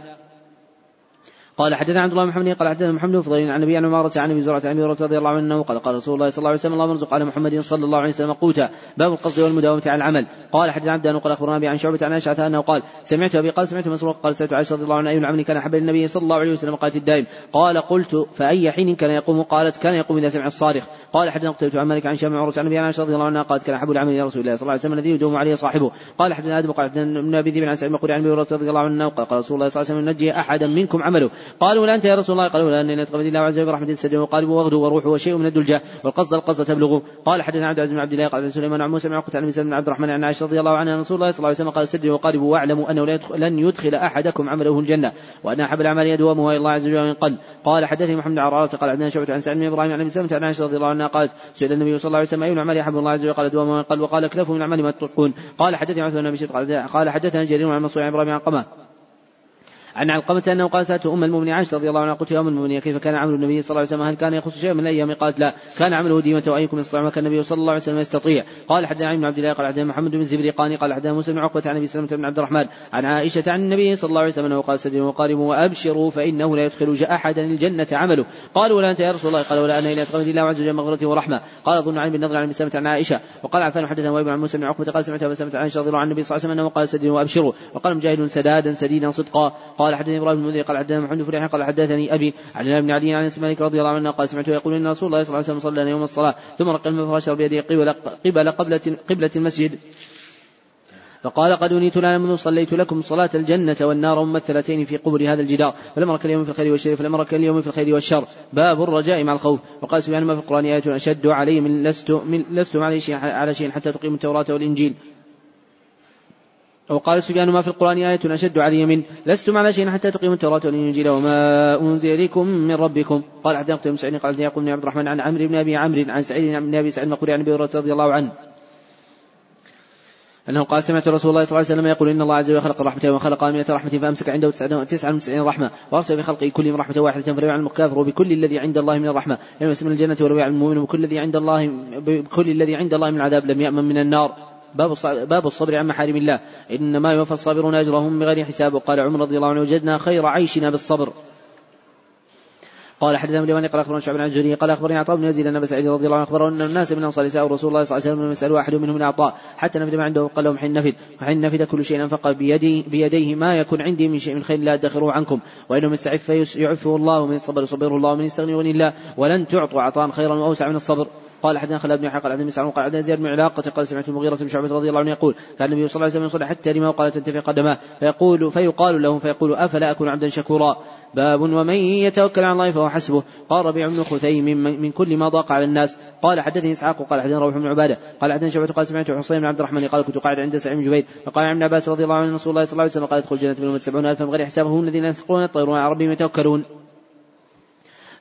قال حدثنا عبد الله بن محمد قال حدثنا محمد بن فضيل عن ابي عن عمارة عن أبي زرعة عن أبي رضي الله عنه قال قال رسول الله صلى الله عليه وسلم اللهم ارزق على محمد صلى الله عليه وسلم قوتا. باب القصد والمداومة على العمل. قال حدثنا عبد قال أخبرنا أبي عن شعبة عن عائشة أنه قال سمعت أبي قال سمعت مسروق قال سمعت عائشة رضي الله عنها أي العمل كان أحب النبي صلى الله عليه وسلم قالت الدائم. قال قلت فأي حين كان يقوم؟ قالت كان يقوم إذا سمع الصارخ. قال حدثنا قتلت عن مالك عن شام عروة عن أبي عائشة رضي الله عنها قالت كان أحب العمل إلى رسول الله صلى الله عليه وسلم الذي يدوم عليه صاحبه. قال حدثنا آدم قال حدثنا ابن أبي ذئب عن سعيد مقول عن أبي رضي الله عنه قال رسول الله صلى الله عليه وسلم نجي أحدا منكم عمله. قالوا لا أنت يا رسول الله. قالوا لا اني نتقبل الله عز وجل برحمة السجن وقالب وغدو وروح وشيء من الدلجة والقصد القصد تبلغ قال حدثنا عبد العزيز بن عبد الله قال سليمان عن موسى بن عقبة عن بن عبد الرحمن عن عائشة رضي الله عنها رسول الله صلى الله عليه وسلم قال سجن وقالب واعلموا أنه لن يدخل أحدكم عمله الجنة وأن أحب الأعمال يدومها إلى الله عز وجل من قل قال حدثني محمد بن عرارة قال عندنا شعبة عن سعد بن إبراهيم عن أبي سلمة عن عائشة رضي الله عنها قالت سئل النبي صلى الله عليه وسلم اي الاعمال يحب الله عز وجل؟ قال دوام من قل وقال اكلفوا من العمل ما تطلقون قال حدثني عثمان بن قال حدثنا جرير عن منصور عن إبراهيم عن قمة. عن علقمة أنه قال سألت أم المؤمنين عائشة رضي الله عنها قلت يا أم المؤمنين كيف كان عمل النبي صلى الله عليه وسلم؟ هل كان يخص شيئا من الأيام؟ قالت لا. كان عمله ديمة وأيكم يستطيع ما كان النبي صلى الله عليه وسلم يستطيع. قال حدثنا بن عبد الله قال حدثنا محمد بن الزبرقاني قال حدثنا موسى بن عقبة عن أبي سلمة بن عبد الرحمن عن عائشة عن النبي صلى الله عليه وسلم أنه قال سدوا وقاربوا وأبشروا فإنه لا يدخل أحدا الجنة عمله. قالوا ولا أنت يا رسول الله؟ قال ولا أنا إلا أتقبل الله عز وجل مغفرته ورحمة. قال أظن عن بالنظر عن سلمة عن عائشة. وقال عفان حدثنا وابن عن موسى بن عقبة قال سمعت أبا سلمة عن عائشة رضي الله عن النبي صلى الله عليه وسلم أنه قال سدوا وأبشروا. وقال مجاهد سدادا سديدا صدقا. قال حدثني إبراهيم بن قال حدثنا محمد فريح قال حدثني أبي عن ابن علي عن مالك رضي الله عنه قال سمعته يقول إن رسول الله صلى الله عليه وسلم صلى يوم الصلاة ثم رق المفرش بيده قبل قبل قبلة قبلة المسجد. فقال قد أنيت لا منذ صليت لكم صلاة الجنة والنار ممثلتين في قبر هذا الجدار فلم أرك اليوم في الخير والشر فلم أرك اليوم في الخير والشر. باب الرجاء مع الخوف. وقال سبحانه ما في القرآن آية أشد علي من لست من لست على شيء على شيء حتى تقيموا التوراة والإنجيل. وقال سفيان ما في القرآن آية أشد علي من لستم على شيء حتى تقيموا التوراة والإنجيل وما أنزل إليكم من ربكم. قال حتى بن سعيد قال يعقوب بن عبد الرحمن عن عمرو بن أبي عمرو عن سعيد بن أبي سعيد مقبول عن أبي رضي الله عنه. أنه قال سمعت رسول الله صلى الله عليه وسلم يقول إن الله عز وجل خلق الرحمة وخلق مئة رحمة فأمسك عنده تسعة وتسعين رحمة وأرسل في خلقه كل رحمة واحدة فليعلم الكافر بكل الذي عند الله من الرحمة. لم يسمى الجنة ولو يعلم المؤمن بكل الذي عند الله بكل الذي عند الله من العذاب لم يأمن من النار. باب باب الصبر عن محارم الله. إنما يوفى الصابرون أجرهم بغير حساب. وقال عمر رضي الله عنه وجدنا خير عيشنا بالصبر. قال حدثنا ابن قال أخبرنا شعب عن الزهري قال أخبرني عطاء بن يزيد أن سعيد رضي الله عنه أخبره أن الناس من أنصار سالوا رسول الله صلى الله عليه وسلم لم يسألوا أحد منهم العطاء حتى نفد ما عنده وقال لهم حين نفد وحين نفد كل شيء أنفق بيديه, بيديه ما يكون عندي من شيء من خير لا ادخروه عنكم. وانه يستعف يعفه الله ومن صبر يصبره الله ومن يستغني الله. ولن تعطوا عطاء خيرا وأوسع من الصبر. قال حدثنا خلاد بن حق عن مسعود قال عن زياد بن علاقة قال سمعت المغيرة بن شعبة رضي الله عنه يقول كان النبي صلى الله عليه وسلم يصلي حتى لما وقال تنتفي قدماه فيقول فيقال له فيقول أفلا أكون عبدا شكورا؟ باب ومن يتوكل على الله فهو حسبه. قال ربيع بن خثيم من, من كل ما ضاق على الناس. قال حدثني إسحاق وقال حدثنا روح بن عبادة قال حدثني شعبة قال سمعت حصين بن عبد الرحمن قال كنت قاعد عند سعيد بن جبير فقال عن عباس رضي الله عنه رسول الله صلى الله عليه وسلم قال أدخل الجنة من سبعون ألفا بغير حساب هم الذين يسقون الطيرون على ربهم يتوكلون.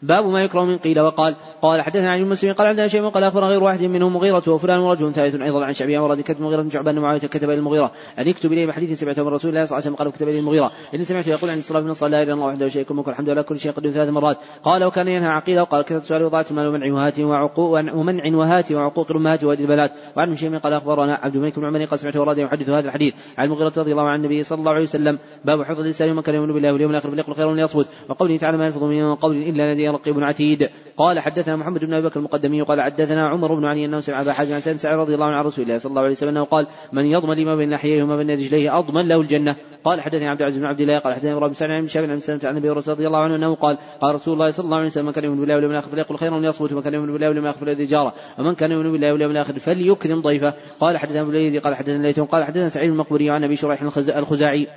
باب ما يكره من قيل وقال. قال حدثنا عن المسلمين قال عندنا شيء قال اخبر غير واحد منهم مغيرة وفلان ورجل ثالث أيضا عن شعبية ورد كتب مغيرة بن شعبان معاويه كتب إلى المغيرة. أن يكتب اليه بحديث سمعته من رسول الله صلى الله عليه وسلم قال كتب اليه المغيرة. إني سمعته يقول عن الصلاة لا اله الا الله وحده شيء ملك الحمد لله كل شيء قدر ثلاث مرات. قال وكان ينهى عقيده وقال كثرة سؤال وضاعة المال ومنع وهات وعقوق ومنع وهات وعقوق الأمهات وهدي البنات وعن شيء قال أخبرنا عبد الملك بن عمر قال سمعته ورد يحدث هذا الحديث. عن المغيرة رضي الله عن النبي صلى الله عليه وسلم. باب حفظ الإنسان ومن كان يؤمن بالله واليوم الآخر فليقل خيرا ليصمت. وقوله تعالى ما يلفظ من قول إلا لديه رقيب عتيد. قال حدثنا محمد بن أبي بكر المقدمي قال حدثنا عمر بن علي انه سمع ابا حازم عن سعد رضي الله عنه عن رسول الله صلى الله عليه وسلم أنه قال من يضمن لما بين لحييه وما بين رجليه أضمن له الجنة. قال حدثني عبد العزيز بن عبد الله قال حدثني إبراهيم بن بن شاب عن سلمة عن أبي رضي الله عنه أنه قال قال رسول الله صلى الله عليه وسلم من كان يؤمن بالله واليوم الآخر فليقل خيرا وليصمت ومن كان يؤمن بالله واليوم الآخر فليؤذي ومن كان يؤمن بالله واليوم الآخر فليكرم ضيفه. قال حدثنا أبو قال حدثنا ليث قال حدثنا سعيد المقبري عن أبي شريح الخزاعي.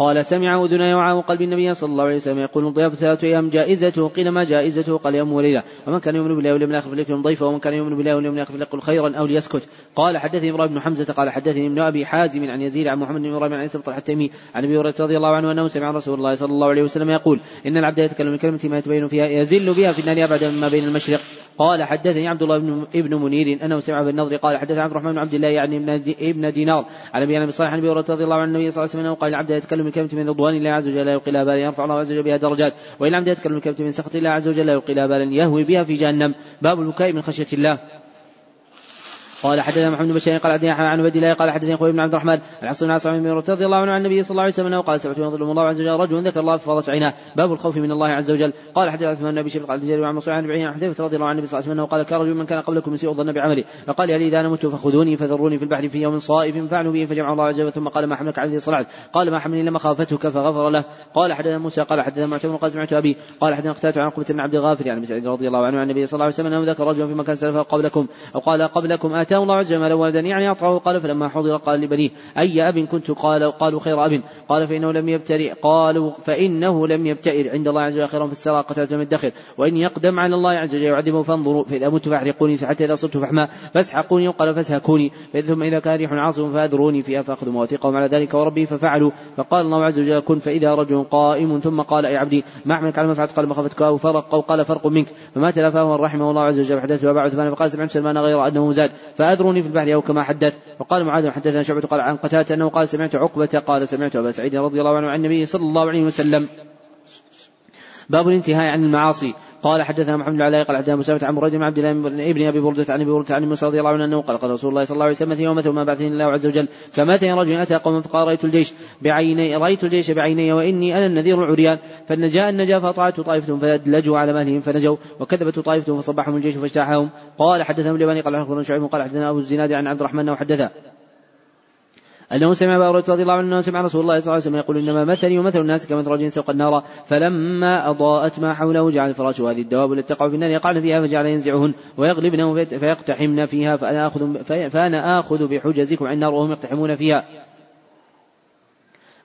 قال سمع أذني وعاء قلب النبي صلى الله عليه وسلم يقول الضياف ثلاثة أيام جائزته قيل ما جائزته؟ قال يوم وليلة. ومن كان يؤمن بالله واليوم الآخر فليكرم ضيفه ومن كان يؤمن بالله واليوم الآخر فليقل خيرا أو ليسكت. قال حدثني إبراهيم بن حمزة قال حدثني ابن أبي حازم عن يزيد عن محمد بن إبراهيم عن سبط الحتمي عن أبي هريرة رضي الله عنه أنه سمع رسول الله صلى الله عليه وسلم يقول إن العبد يتكلم بكلمة ما يتبين فيها يزل بها في النار أبعد مما بين المشرق. قال حدثني عبد الله بن ابن منير أنه سمع بالنضر قال حدث عبد الرحمن بن عبد الله يعني ابن دينار عن أبي بن صالح عن أبي رضي الله عن النبي صلى الله عليه وسلم قال العبد يتكلم بكلمة من رضوان الله عز وجل لا يلقي بالا يرفع الله عز وجل بها درجات وإن العبد يتكلم بكلمة من سخط الله عز وجل لا يلقي بالا يهوي بها في جهنم. باب البكاء من خشية الله. قال حدثنا محمد بن بشير قال حدثنا عن عبد الله قال حدثني أخوي بن عبد الرحمن عن عاصم بن عاصم رضي الله عنه عن النبي صلى الله عليه وسلم قال سمعت يظلم الله عز وجل رجل ذكر الله ففاضت عيناه. باب الخوف من الله عز وجل. قال حدثنا عثمان بن شيبه قال جرير عن مصعب عن عن حذيفة رضي الله عنه النبي صلى الله عليه وسلم قال كان رجل من كان قبلكم يسيء الظن بعمله فقال لي إذا أنا مت فخذوني فذروني في البحر في يوم صائف فعلوا به فجمع الله عز وجل. ثم قال ما حملك على صنعت؟ قال ما حملني لما خافتك فغفر له. قال حدثنا موسى قال حدثنا معتمر قال سمعت أبي. قال حدثنا قتادة عن عقبه بن عبد الغافر يعني سعيد رضي الله عنه عن النبي صلى الله عليه وسلم أنه ذكر رجلا في مكان سلف قبلكم. أو قال قبلكم اتاه الله عز وجل ولدا يعني أطعه قال فلما حضر قال لبنيه أي أب كنت؟ قال قالوا خير أب. قال فإنه لم يبترئ قالوا فإنه لم يبتئر. عند الله عز وجل خيرا في السراء قتلت من الدخل. وإن يقدم على الله عز وجل يعذبه فانظروا فإذا مت فاحرقوني حتى إذا صرت فحما فاسحقوني قال فاسهكوني. ثم إذا كان ريح عاصف فأذروني فيها فأخذوا مواثيقهم على ذلك وربي ففعلوا. فقال الله عز وجل كن فإذا رجل قائم ثم قال أي عبدي ما أحملك على ما فعلت قال مخافتك أو فرق أو قال فرق منك. فما تلافاه رحمه الله عز وجل. حدث وبعد ثمان فقال سمعت سلمان غير أنه زاد فأذروني في البحر أو كما حدث. وقال معاذ حدثنا شعبة قال عن قتادة أنه قال سمعت عقبة قال سمعت أبا سعيد رضي الله عنه عن النبي صلى الله عليه وسلم. باب الانتهاء عن المعاصي. قال حدثنا محمد بن علاء قال حدثنا مسامة عن مراد بن عبد الله ابن أبي بردة عن أبي بردة عن موسى رضي الله عنه أنه قال قال رسول الله صلى الله عليه وسلم يوم ما بعثني الله عز وجل فمات رجل أتى قوما فقال رأيت الجيش بعيني رأيت الجيش بعيني وإني أنا النذير العريان فالنجاء النجاة فاطاعت طائفتهم فادلجوا على مهلهم فنجوا وكذبت طائفتهم فصبحهم الجيش فاجتاحهم. قال حدثنا اليماني قال اخبرنا شعيب قال حدثنا أبو الزناد عن عبد الرحمن حدث أنه سمع أبا هريرة رضي الله عنه سمع رسول الله صلى الله عليه وسلم يقول إنما مثلي ومثل الناس كمثل رجل سوق النار فلما أضاءت ما حوله جعل الفراش هذه الدواب التي تقع في النار يقعن فيها فجعل ينزعهن ويغلبن فيقتحمن فيها فأنا آخذ فأنا آخذ بحجزكم عن النار وهم يقتحمون فيها.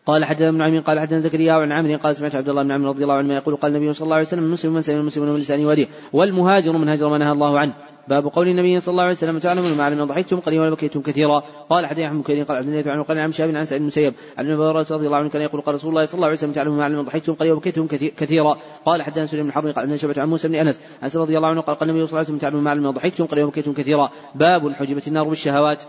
قال حدثنا ابن عمين قال حدثنا زكريا عن عمرو قال سمعت عبد الله بن عمرو رضي الله عنه يقول قال النبي صلى الله عليه وسلم المسلم من سلم المسلم من لسانه وديه والمهاجر من هجر ما نهى الله عنه. باب قول النبي صلى الله عليه وسلم تعلمون ما علم ضحكتم قليلا وبكيتم كثيرا. قال حدثنا احمد كريم قال عبد عن قال عن شاب عن سعيد المسيب عن أبي هريرة رضي الله عنه كان يقول قال رسول الله صلى الله عليه وسلم تعلمون ما علم ضحكتم قليلا وبكيتم كثيرا. قال حدثنا سليم بن حرب قال عن شعبة عن موسى بن أنس انس رضي الله عنه قال قال النبي صلى الله عليه وسلم تعلمون ما علم ضحكتم قليلا وبكيتم كثيرا. باب حجبت النار بالشهوات.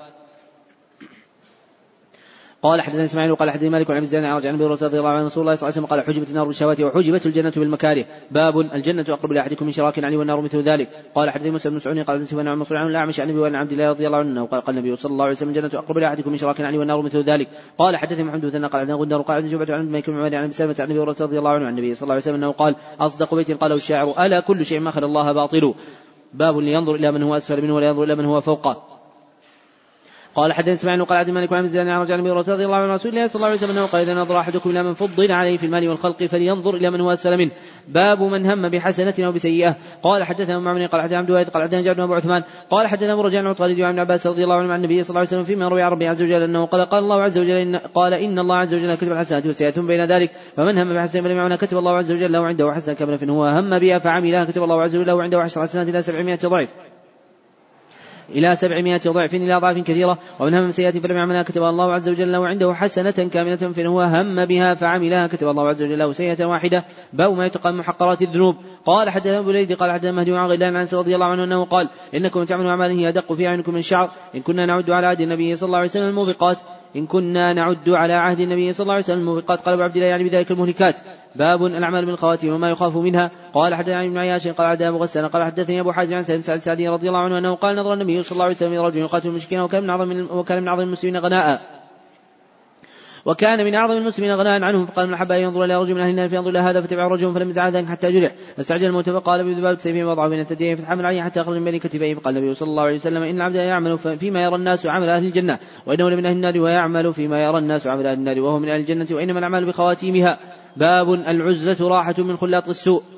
قال حدثنا إسماعيل وقال حدثني مالك عن أبي عن أبي رضي الله عنه رسول الله صلى الله عليه وسلم قال حجبت النار بالشهوات وحجبت الجنة بالمكاره. باب الجنة أقرب لاحدكم من شراك علي والنار مثل ذلك. قال حدثني موسى بن مسعود قال حدثني عن مصر عن الأعمش عن أبي وعن عبد الله رضي الله عنه قال قال النبي صلى الله عليه وسلم الجنة أقرب لاحدكم من شراك علي والنار مثل ذلك. قال حدثني محمد بن قال حدثنا غندر قال حدثني شعبة عن ابن عن أبي سلمة عن أبي رضي الله عنه عن النبي صلى الله عليه وسلم أنه قال أصدق بيت قاله الشاعر ألا كل شيء ما خلا الله باطل باب لينظر إلى من هو أسفل منه ولا ينظر إلى من هو فوقه. قال حدثنا اسماعيل قال عبد الملك وعن زيد عن رجع النبي رضي الله عنه رسول الله صلى الله عليه وسلم أنه قال إذا نظر أحدكم إلى من فضل عليه في المال والخلق فلينظر إلى من هو أسفل منه. باب من هم بحسنة أو بسيئة. قال حدثنا معمر قال حدثنا عبد الواحد قال حدثنا جابر بن أبو عثمان قال حدثنا رجاء عن خالد وعن عباس رضي الله عنه عن النبي صلى الله عليه وسلم فيما روي عن ربي عز وجل أنه قال قال الله عز وجل إن قال إن الله عز وجل كتب الحسنات والسيئات بين ذلك. فمن هم بحسنة فلم يعملها كتب الله عز وجل له عنده حسنة كامله هو هم بها فعملها كتب الله عز وجل له عنده عشر حسنات إلى سبعمائة ضعف إلى سبعمائة ضعف إلى أضعاف كثيرة ومن هم سيئة فلم يعملها كتب الله عز وجل له عنده حسنة كاملة فإن هو هم بها فعملها كتب الله عز وجل له سيئة واحدة باب ما يتقى من محقرات الذنوب. قال حدثنا أبو ليث قال حدثنا مهدي عن غيلان عن رضي الله عنه أنه قال إنكم تعملوا أعمالا هي أدق في أعينكم من الشعر إن كنا نعد على عهد النبي صلى الله عليه وسلم الموبقات إن كنا نعد على عهد النبي صلى الله عليه وسلم الموبقات قال أبو عبد الله يعني بذلك المهلكات. باب الأعمال بالخواتيم وما يخاف منها. قال حدثني ابن عياش قال حدثنا أبو غسان قال حدثني أبو حازم عن سالم سعد السعدي رضي الله عنه أنه قال نظر النبي صلى الله عليه وسلم رجل يقاتل المشركين وكان من أعظم وكان من أعظم المسلمين غناء. وكان من أعظم المسلمين غناء عنهم. فقال من احب ان ينظر إلى رجل من أهل النار فينظر إلى هذا فتبع رجل فلم يزع ذلك حتى جرح فاستعجل الموت فقال بذباب سيفه وضعه بين الثديين فتحمل عليه حتى أخرج من بين كتفيه. فقال النبي صلى الله عليه وسلم إن العبد يعمل فيما يرى الناس عمل أهل الجنة وإنه لمن أهل النار ويعمل فيما يرى الناس عمل أهل النار وهو من أهل الجنة وإنما الأعمال بخواتيمها. باب العزلة راحة من خلاط السوء.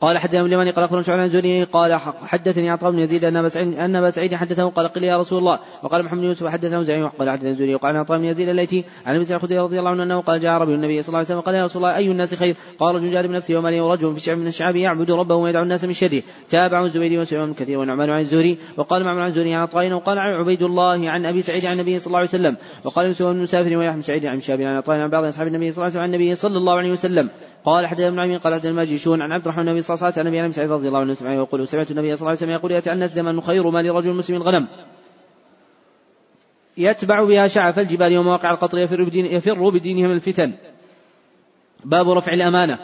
قال حدثنا ابن اليماني قال أخبرنا شعبان الزهري قال حدثني عطاء بن يزيد أن أبا سعيد أن أبا سعيد حدثه قال قل يا رسول الله. وقال محمد يوسف حدثه زعيم. قال حدثنا الزهري وقال عطاء بن يزيد الليثي عن أبي سعيد رضي الله عنه أنه قال جاء رجل النبي صلى الله عليه وسلم قال يا رسول الله أي الناس خير؟ قال رجل جاد بنفسه وماله ورجل في شعب من الشعب يعبد ربه ويدعو الناس من شره. تابعه الزبيدي وسليمان كثير ونعمان عن الزهري وقال معمر عن الزهري عن عطاء وقال عبيد الله عن أبي سعيد عن النبي صلى الله عليه وسلم. وقال يوسف بن مسافر بن سعيد عن شاب عن عطاء عن بعض أصحاب النبي صلى الله عليه وسلم. عن النبي صلى الله عليه وسلم. قال حدثنا ابن عمين قال عبد الماجشون عن عبد الرحمن الله عليه وسلم عن أبي سعيد رضي الله عنه سمعه يقول سمعت النبي صلى الله عليه وسلم يقول يأتي الناس زمن خير ما لرجل مسلم الغنم يتبع بها شعف الجبال ومواقع القطر يفر, بدين يفر بدينهم الفتن. باب رفع الأمانة.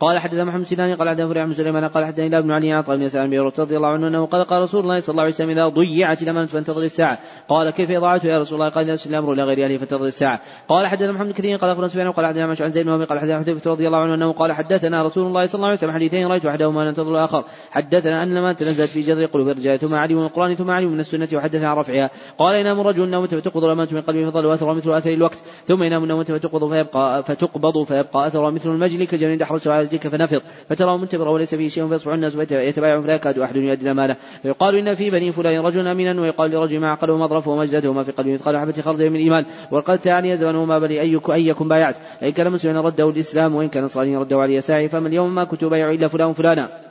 قال حدثنا محمد سنان قال حدثنا فريع بن سليمان قال حدثنا ابن علي طيب بن سلام رضي الله عنه أنه قال قال رسول الله صلى الله عليه وسلم إذا ضيعت الأمانة فانتظر الساعة. قال كيف اضاعته يا رسول الله؟ قال اسلم الامر إلى غير أهله فانتظر الساعة. قال حدثنا محمد كثير قال أخبرنا سفيان قال حدثنا عن زيد بن قال حدثنا حذيفة رضي الله عنه أنه قال حدثنا رسول الله صلى الله عليه وسلم حديثين رأيت أحدهما ننتظر الآخر. حدثنا أن الامانه نزلت في جذر قلوب الرجال ثم علم من القرآن ثم علم من السنة وحدثنا عن رفعها. قال ينام الرجل نومه فتقبض الأمانة من قلبه فظل اثر مثل أثر الوقت. ثم ينام النومه فتقبض فيبقى فتقبض فيبقى اثر مثل المجل كجنين دحرج على الجك فنفض. فتراه منتبرا وليس فيه شيء فيصبح الناس يتبايعون فلا يكاد أحد يؤدي الامانه فيقال إن في بني فلان رجلا امينا ويقال لرجل ما عقله مظرف ومجلده وما في قلبه مثقال حبة خردل من الايمان وقد تعالي زمن وما بلي أيكم ايكم بايعت. ان كان مسلما رده الإسلام وإن كان نصرانيا رده علي ساعي فمن اليوم ما كنت بايع إلا فلان فلانا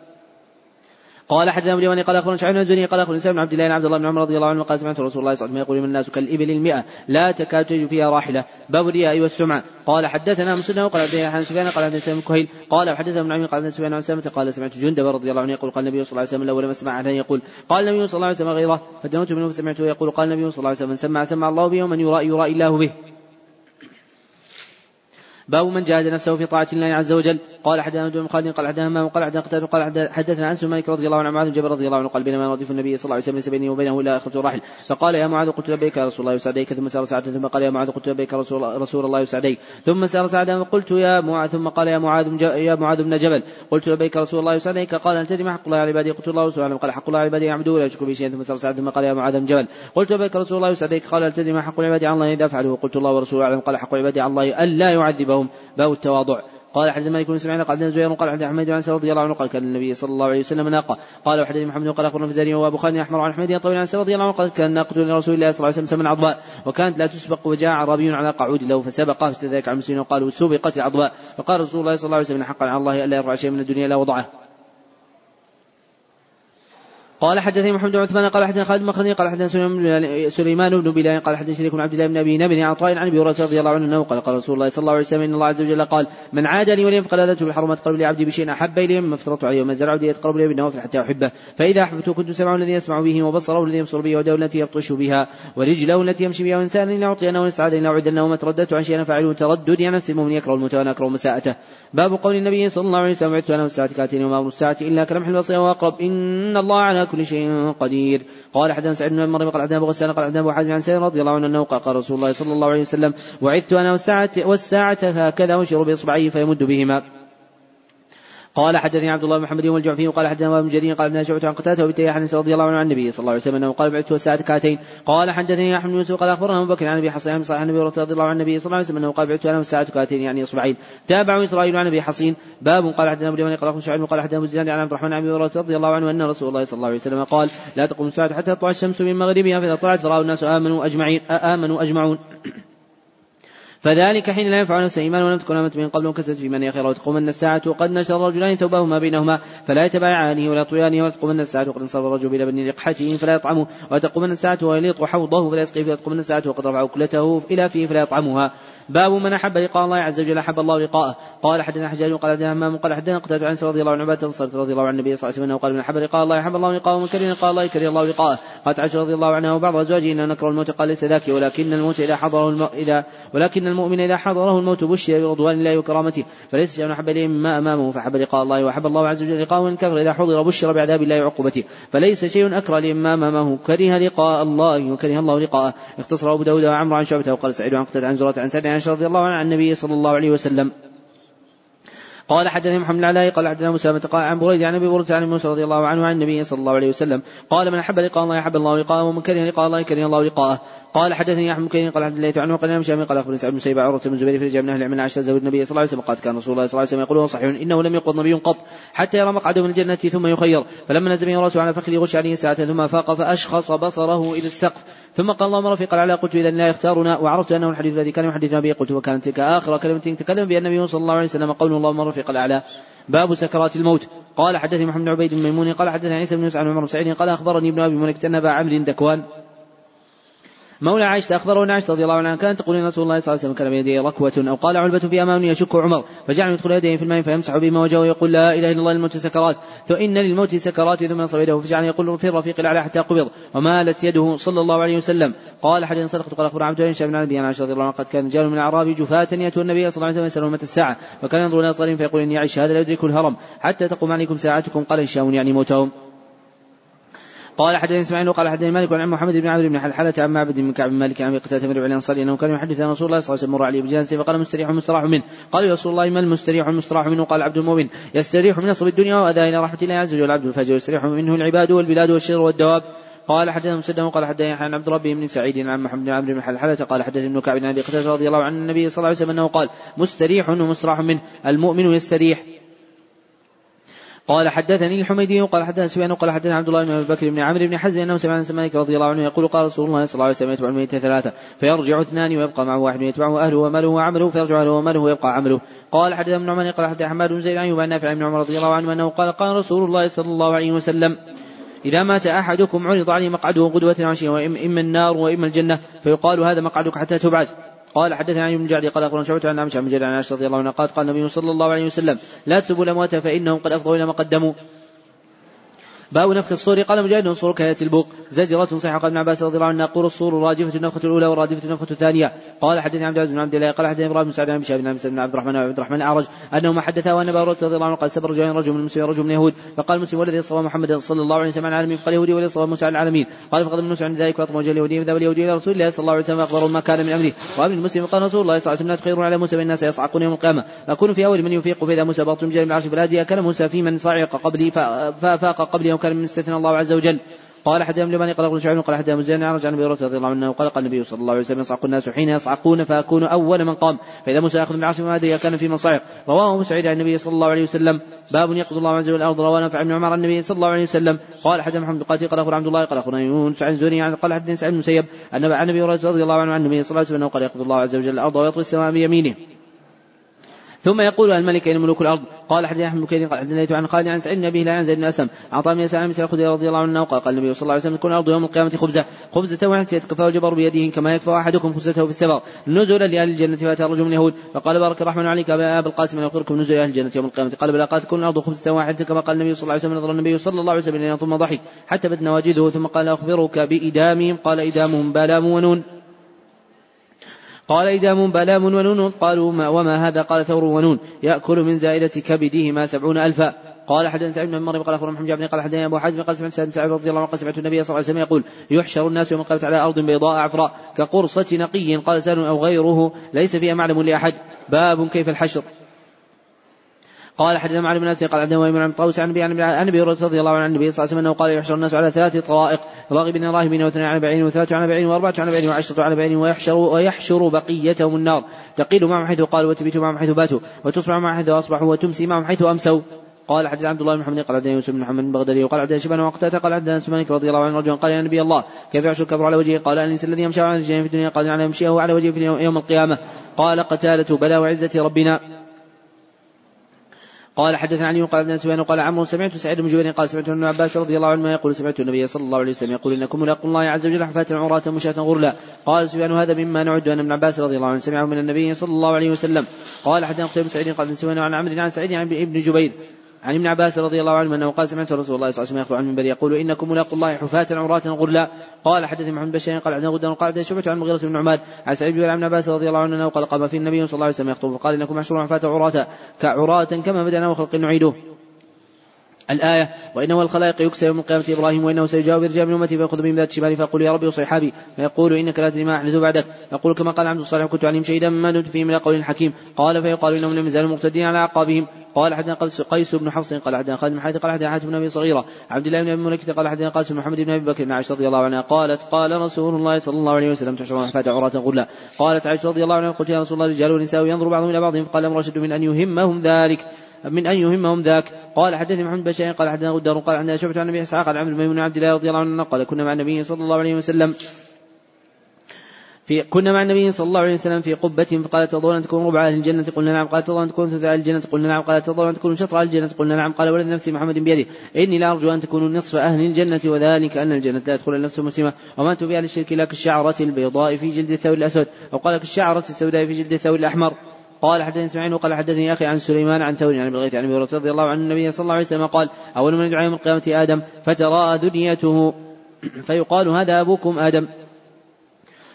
قال حدثنا ابن اليماني قال أخبرنا شعيب بن الزني قال أخبرنا بن عبد الله بن عبد الله بن عمر رضي الله عنه قال سمعت رسول الله صلى الله عليه وسلم يقول من الناس كالإبل المئة لا تكاد تجد فيها راحلة. باب الرياء والسمعه قال حدثنا مسلم قال حدثنا عن سفيان قال حدثنا سفيان كهيل قال حدثنا ابن عمي قال سفيان عن قال سمعت جندب رضي الله عنه يقول قال النبي صلى الله عليه وسلم الأول ما سمع احدا يقول قال النبي صلى الله عليه وسلم غيره. فدنوت منه فسمعته يقول قال النبي صلى الله عليه وسلم من سمع سمع الله به ومن يرائي يرائي الله به. باب من جاهد نفسه في طاعة الله عز وجل. قال حدثنا بن خالد قال حدثنا قال حدثنا قتادة قال حدثنا انس مالك رضي الله عنه معاذ جبل رضي الله عنه قال بينما ردف النبي صلى الله عليه وسلم بيني وبينه إلا اخرة راحل فقال يا معاذ قلت لبيك يا رسول الله يسعديك. ثم سار سعدا ثم قال يا معاذ قلت لبيك رسول, رسول الله يسعديك. ثم سار سعدا قلت يا معاذ ثم قال يا معاذ يا معاذ بن جبل قلت لبيك رسول الله يسعديك. قال هل تدري ما حق الله على عبادي؟ قلت الله ورسوله قال حق الله على عبادي يعبدوا ولا يشركوا به شيئا. ثم سار سعدا ثم قال يا معاذ بن جبل قلت لبيك رسول الله يسعديك. قال هل تدري ما حق العباد على الله اذا فعلوا قلت الله ورسوله أعلم. قال حق العباد على الله ألا يعذبهم باب التواضع. قال حدثنا مالك بن سمعان قال زهير قال حدثنا احمد بن رضي الله عنه قال كان النبي صلى الله عليه وسلم ناقة. قال وحدثني محمد قال أخبرنا فزاري وأبو خالد احمر عن أحمد طويل عن رضي الله عنه قال كان ناقة لرسول الله صلى الله عليه وسلم عضباء وكانت لا تسبق وجاء اعرابي على قعود له فسبقه فاستدرك عن المسلمين وقالوا سبقت العضباء. فقال رسول الله صلى الله عليه وسلم حقا على الله ألا يرفع شيئا من الدنيا إلا وضعه. قال حدثني محمد بن عثمان قال حدثنا خالد مخرني قال حدثنا سليمان بن بلال قال حدثني شريك بن عبد الله بن أبي نبي عطاء عن أبي هريرة رضي الله عنه أنه قال قال رسول الله صلى الله عليه وسلم إن الله عز وجل قال من عاد لي وليا فقد اذنته بحرمة قلب لعبدي بشيء أحب الي مما افترضت عليه وما زرع عبدي يتقرب الي بالنوافل حتى أحبه. فإذا أحببته كنت سمعه الذي يسمع به وبصره الذي يبصر به ودوله التي يبطش بها ورجله التي يمشي بها وانسانا إلا أعطيناه ونسعد إلا اعدناه وما ترددت عن شيء فعله تردد يا نفس المؤمن يكره الموت وأنا أكره مساءته. باب قول النبي صلى الله عليه وسلم وعدت أنا والساعة كاتين وما أمر الساعة إلا كلمح البصير وأقرب. إن الله على كل شيء قدير. قال حدثنا سعيد بن مريم قال حدثنا أبو غسان قال حدثنا أبو حازم عن سير رضي الله عنه أنه قال قال رسول الله صلى الله عليه وسلم وعدت أنا والساعة والساعة هكذا أشير بإصبعيه فيمد بهما. قال حدثني عبد الله بن محمد يوم الجعفي وقال حدثنا ابن جرير قال شعبة عن قتادة وبنتي حنس رضي الله عنه عن النبي صلى الله عليه وسلم أنه قال بعثت والساعة كاتين. قال حدثني أحمد بن يوسف قال أخبرنا أبو بكر عن أبي حصين صحيح النبي رضي الله عن النبي صلى الله عليه وسلم أنه قال بعثت أنا والساعة كاتين يعني إصبعين. تابعوا إسرائيل عن أبي حصين. باب قال حدثنا أبو قال أخبرنا شعيب قال حدثنا أبو عن عبد الرحمن عن أبي رضي الله عنه أن رسول الله صلى الله عليه وسلم قال لا تقوم الساعة حتى تطلع الشمس من مغربها فإذا طلعت فراى الناس آمنوا أجمعين آمنوا أجمعون. فذلك حين لا ينفع نفسا ايمان ولم تكن آمنت من قبل وكسبت في من خيرا وتقومن الساعة وقد نشر الرجلان ثوبهما بينهما فلا يتبايعانه ولا يطويانه وتقومن الساعة وقد انصرف الرجل إلى بني لقحته فلا يطعمه وتقومن الساعة ويليط حوضه فلا يسقي وتقومن الساعة وقد رفع أكلته إلى فيه فلا يطعمها. باب من أحب لقاء الله عز وجل أحب الله لقاءه. قال حدثنا حجاج قال حدثنا همام قال حدثنا قتادة عن رضي الله عنه عباده رضي الله عن النبي صلى الله عليه وسلم قال من أحب لقاء الله أحب الله لقاءه ومن كره لقاء الله كره الله لقاءه. قالت عائشة رضي الله عنها وبعض ازواجه إن نكره الموت قال ليس ذاك ولكن الموت إذا حضره الم... إذا المؤمن إذا حضره الموت بشر برضوان الله وكرامته فليس شيء احب اليه مما أمامه فاحب لقاء الله واحب الله عز وجل لقاءه. الكفر إذا حضر بشر بعذاب الله وعقوبته فليس شيء أكره مما أمامه. كره لقاء الله وكره الله لقاءه. اختصر أبو داود وعمر عن شعبة وقال سعيد عن قتاده عن زرعه عن سعد عن رضي الله عنه عن النبي صلى الله عليه وسلم. قال حدثني محمد العلاء قال حدثنا مسامة قال عن بريد عن أبي بريدة عن موسى رضي الله عنه عن النبي صلى الله عليه وسلم. قال من أحب لقاء الله أحب الله لقاءه ومن كره لقاء الله كره الله لقاءه. قال حدثني أحمد كين قال حدثني عنه قال نعم شامي قال اخبرني سعد بن سيبع عروة بن زبير في رجال من أهل العلم عشر زوج النبي صلى الله عليه وسلم قال كان رسول الله صلى الله عليه وسلم يقول صحيح إنه لم يقض نبي قط حتى يرى مقعده من الجنة ثم يخير فلما نزل به رأسه على فخذه غش عليه ساعة ثم فاق فأشخص بصره إلى السقف ثم قال اللهم رفيق على قلت إذا لا يختارنا وعرفت أنه الحديث الذي كان يحدثنا به قلت وكانت تلك آخر كلمة تكلم بها النبي صلى الله عليه وسلم قول اللهم رفيق الأعلى باب سكرات الموت قال حدثني محمد بن عبيد بن ميمون قال حدثني عيسى بن يسعد عن عمر بن سعيد قال أخبرني ابن أبي ملك ان ابا عمرو دكوان مولى عائشة أخبره أن عائشة رضي الله عنها كانت تقول إن رسول الله صلى الله عليه وسلم كان بيده ركوة أو قال علبة في أمام يشك عمر فجعل يدخل يديه في الماء فيمسح بهما وجهه ويقول لا إله إلا الله للموت سكرات فإن للموت سكرات ثم نصب يده فجعل يقول في الرفيق الأعلى حتى قبض ومالت يده صلى الله عليه وسلم. قال حديث صدقت قال أخبر عبد الله بن عن عائشة رضي الله عنها قد كان رجال من الأعراب جفاة يأتون النبي صلى الله عليه وسلم يسألون متى الساعة فكان ينظر إلى صالحهم فيقول إني أعيش هذا لا يدرك الهرم حتى تقوم عليكم ساعتكم قال هشام يعني موتهم. قال حدثني إسماعيل وقال حدثني مالك عن محمد بن عمرو بن حلحلة عن معبد بن كعب بن مالك عن أبي قتادة بن الأنصاري أنه كان يحدث عن رسول الله صلى الله عليه وسلم مر عليه بجلسه فقال مستريح مستراح منه. قال يا رسول الله ما المستريح المستراح منه؟ قال عبد المؤمن يستريح من نصب الدنيا وأذى إلى رحمة الله عز وجل. عبد الفجر يستريح منه العباد والبلاد والشر والدواب. قال حدثنا مسدد قال حدثني عن عبد ربه بن سعيد عن محمد بن عمرو بن حلحلة. قال حدثني ابن كعب بن أبي قتادة رضي الله عن النبي صلى الله عليه وسلم أنه قال مستريح ومستراح منه. المؤمن يستريح. قال حدثني الحميدي قال حدثنا سفيان قال حدثنا عبد الله بن أبي بكر بن عمرو بن حزم أنه سمع عن مالك رضي الله عنه يقول قال رسول الله صلى الله عليه وسلم يتبع الميت ثلاثة فيرجع اثنان ويبقى معه واحد يتبعه أهله وماله وعمله فيرجع اهله وماله ويبقى عمله. قال حدثنا ابن عمر قال حدثنا حماد بن زيد عن نافع بن عمر رضي الله عنه أنه قال قال رسول الله صلى الله عليه وسلم إذا مات أحدكم عرض عليه مقعده غدوة عشية وإما النار وإما الجنة فيقال هذا مقعدك حتى تبعث. قال حدثنا عن ابن جعدي قال أخبرنا شعبت عن عمش جعد عن عائشة رضي الله عنها قال قال النبي صلى الله عليه وسلم لا تسبوا الأموات فإنهم قد أفضوا إلى ما قدموا. باب نفخ الصور قال مجاهد الصور كآية البوق. زجرة صحيحة قال ابن عباس رضي الله عنه نقول الصور راجفة النفخة الأولى والرادفة النفخة الثانية. قال حدثني عبد العزيز بن عبد الله قال حدثني إبراهيم بن سعد بن شهاب بن عبد الرحمن وعبد الرحمن الأعرج أنهما حدثا وأن أبا رضي الله عنه قال سبر رجلين رجل من المسلمين رجل من اليهود فقال المسلم والذي صلى محمد صلى الله عليه وسلم على العالمين فقال يهودي والذي صلى موسى على العالمين. قال فقد موسى عند ذلك فاطمة وجه اليهودي فذهب اليهودي إلى رسول الله صلى الله عليه وسلم فأخبره ما كان من أمره. وأمر المسلم قال رسول الله صلى الله عليه وسلم تخيرون على موسى الناس يصعقون يوم القيامة. في أول من يفيق فإذا موسى باطل من العرش موسى في من صعق قبلي فافاق قبلي وكان من استثنى الله عز وجل. قال أحد لمن قال ابن شعيب قال أحد مزيان عرج عن ابي هريره رضي الله عنه. قال قال النبي صلى الله عليه وسلم يصعق الناس حين يصعقون فاكون أول من قام. فإذا موسى يأخذ بعشر ما كان في من صعق رواه سعيد عن النبي صلى الله عليه وسلم. باب يقضي الله عز وجل الأرض. رواه نافع بن عمر عن النبي صلى الله عليه وسلم. قال حدثنا محمد قال اخبر عبد الله قال اخبرنا يونس عن زهري قال حدثني سعيد بن المسيب. أن عن النبي رضي الله عنه عن النبي صلى الله عليه وسلم قال يقضي الله عز وجل الأرض ويطوي السماء بيمينه. ثم يقول الملك أين ملوك الأرض قال حدثنا أحمد بن قال عن خالد عن سعيد بن لا عن زيد بن أسلم عن طعام يسأل عن مسألة رضي الله عنه قال قال النبي صلى الله عليه وسلم تكون الأرض يوم القيامة خبزة. خبزة واحدة يتكفى الجبر بيده كما يكفى أحدكم خبزته في السبع نزلا لأهل الجنة فأتى رجل من اليهود فقال بارك الرحمن عليك أبا أبا القاسم أن أخبركم نزل أهل الجنة يوم القيامة. قال بلى قال تكون الأرض خبزة واحدة كما قال النبي صلى الله عليه وسلم نظر النبي صلى الله عليه وسلم ثم ضحك حتى بدنا نواجده ثم قال أخبرك بإدامهم قال إدامهم بالام ونون. قال إدام بلام ونون قالوا ما وما هذا؟ قال ثور ونون. يأكل من زائدة كبدهما سبعون ألفا. قال حدثنا سعيد بن مريم قال أخبرنا محمد بن قال حدثنا أبو حازم قال سمعت سعيد سعيد رضي الله عنه قال سمعت النبي صلى الله عليه وسلم يقول يحشر الناس يوم القيامة على أرض بيضاء عفراء كقرصة نقي. قال سال أو غيره ليس فيها معلم لأحد. باب كيف الحشر. قال حدثنا معلم بن قال عندما وإمام عن طاووس عن ابي عن أبي هريرة رضي الله عنه عن النبي صلى الله عليه وسلم أنه قال يحشر الناس على ثلاث طرائق راغبين راهبين واثنين على بعين وثلاثه على بعين وأربعة على بعين وعشرة على بعين ويحشر ويحشر بقيتهم النار. تقيل معهم حيث قالوا وتبيت معهم حيث باتوا. وتصبح معهم حيث أصبحوا وتمسي معهم حيث أمسوا. قال حدث عبد الله بن محمد قال عبد يوسف بن محمد البغدادي وقال عبد شبان وقتاته قال عبد سمانك رضي الله عنه رجلا قال يا نبي الله كيف يعشر الكبر على وجهه؟ قال انس الذي يمشي على وجهه في الدنيا قال على يمشيه على وجهه في يوم القيامة. قال قتالة بلى وعزه ربنا. قال حدثنا علي قال ابن سفيان قال عمرو سمعت سعيد بن جبير قال سمعت ابن عباس رضي الله عنهما يقول سمعت النبي صلى الله عليه وسلم يقول إنكم ملاقوا الله عز وجل حفاة عراة مشاة غرلا. قال سفيان هذا مما نعد ان ابن عباس رضي الله عنه سمعه من النبي صلى الله عليه وسلم. قال حدثنا قتيبة بن سعيد قال ابن سفيان عن عمرو عن سعيد عن ابن جبير عن ابن عباس رضي الله عنه أنه قال سمعت رسول الله صلى الله عليه وسلم يخبر عن يقول انكم ملاقوا الله حفاة عراة غرلا. قال حدثني محمد بشير قال عندنا غدا قال شعبة عن مغيرة بن عماد عن سعيد بن عباس رضي الله عنه أنه قال قام في النبي صلى الله عليه وسلم يخطب فقال إنكم محشورون حفاة عراة كعراة كما بدأنا وخلق نعيده. الآية وإنه الخلائق يكسى يوم القيامة إبراهيم وإنه سيجاوب رجال من أمتي فيأخذ من ذات شمالي فيقول يا ربي وصحابي فيقول إنك لا تدري ما أحدث بعدك. يقول كما قال عبد الصالح كنت عليهم شهيدا ما دمت فيهم إلى قول حكيم. قال فيقال إنهم لم يزالوا مقتدين على أعقابهم. قال حدثنا قيس بن حفص قال حدثنا خالد بن حاتم قال حدثنا حاتم بن أبي صغيرة عبد الله بن أبي مليكة قال حدثنا قاسم محمد بن أبي بكر عائشة رضي الله عنها. قالت قال رسول الله صلى الله عليه وسلم تحشرون حفاة عراة غلا قالت عائشة رضي الله عنها قلت يا رسول الله رجال ونساء ينظر بعضهم إلى بعض فقال أمر اشد من أن يهمهم ذلك. من أن يهمهم ذاك. قال حدثني محمد بن قال حدثنا غدار قال عندنا شعبة عن النبي إسحاق عن عمرو بن عبد الله رضي الله عنه قال كنا مع النبي صلى الله عليه وسلم في كنا مع النبي صلى الله عليه وسلم في قبة فقال ترضون أن تكونوا ربع أهل الجنة؟ قلنا نعم. قال ترضون أن تكونوا ثلث أهل الجنة؟ قلنا نعم. قال ترضون أن تكونوا شطر أهل الجنة؟ قلنا نعم. قال ولد نفسي محمد بيده إني لأرجو أن تكونوا نصف أهل الجنة وذلك أن الجنة لا يدخل النفس مسلمة وما أنتم بأهل الشرك لا كالشعرة البيضاء في جلد الثور الأسود. أو قال كالشعرة السوداء في جلد الثور الأحمر. قال حدثني إسماعيل وقال حدثني أخي عن سليمان عن ثور عن الغيث عن أبي هريرة رضي الله عنه النبي صلى الله عليه وسلم قال أول من يدعى يوم القيامة آدم فتراءى ذريته فيقال هذا أبوكم آدم.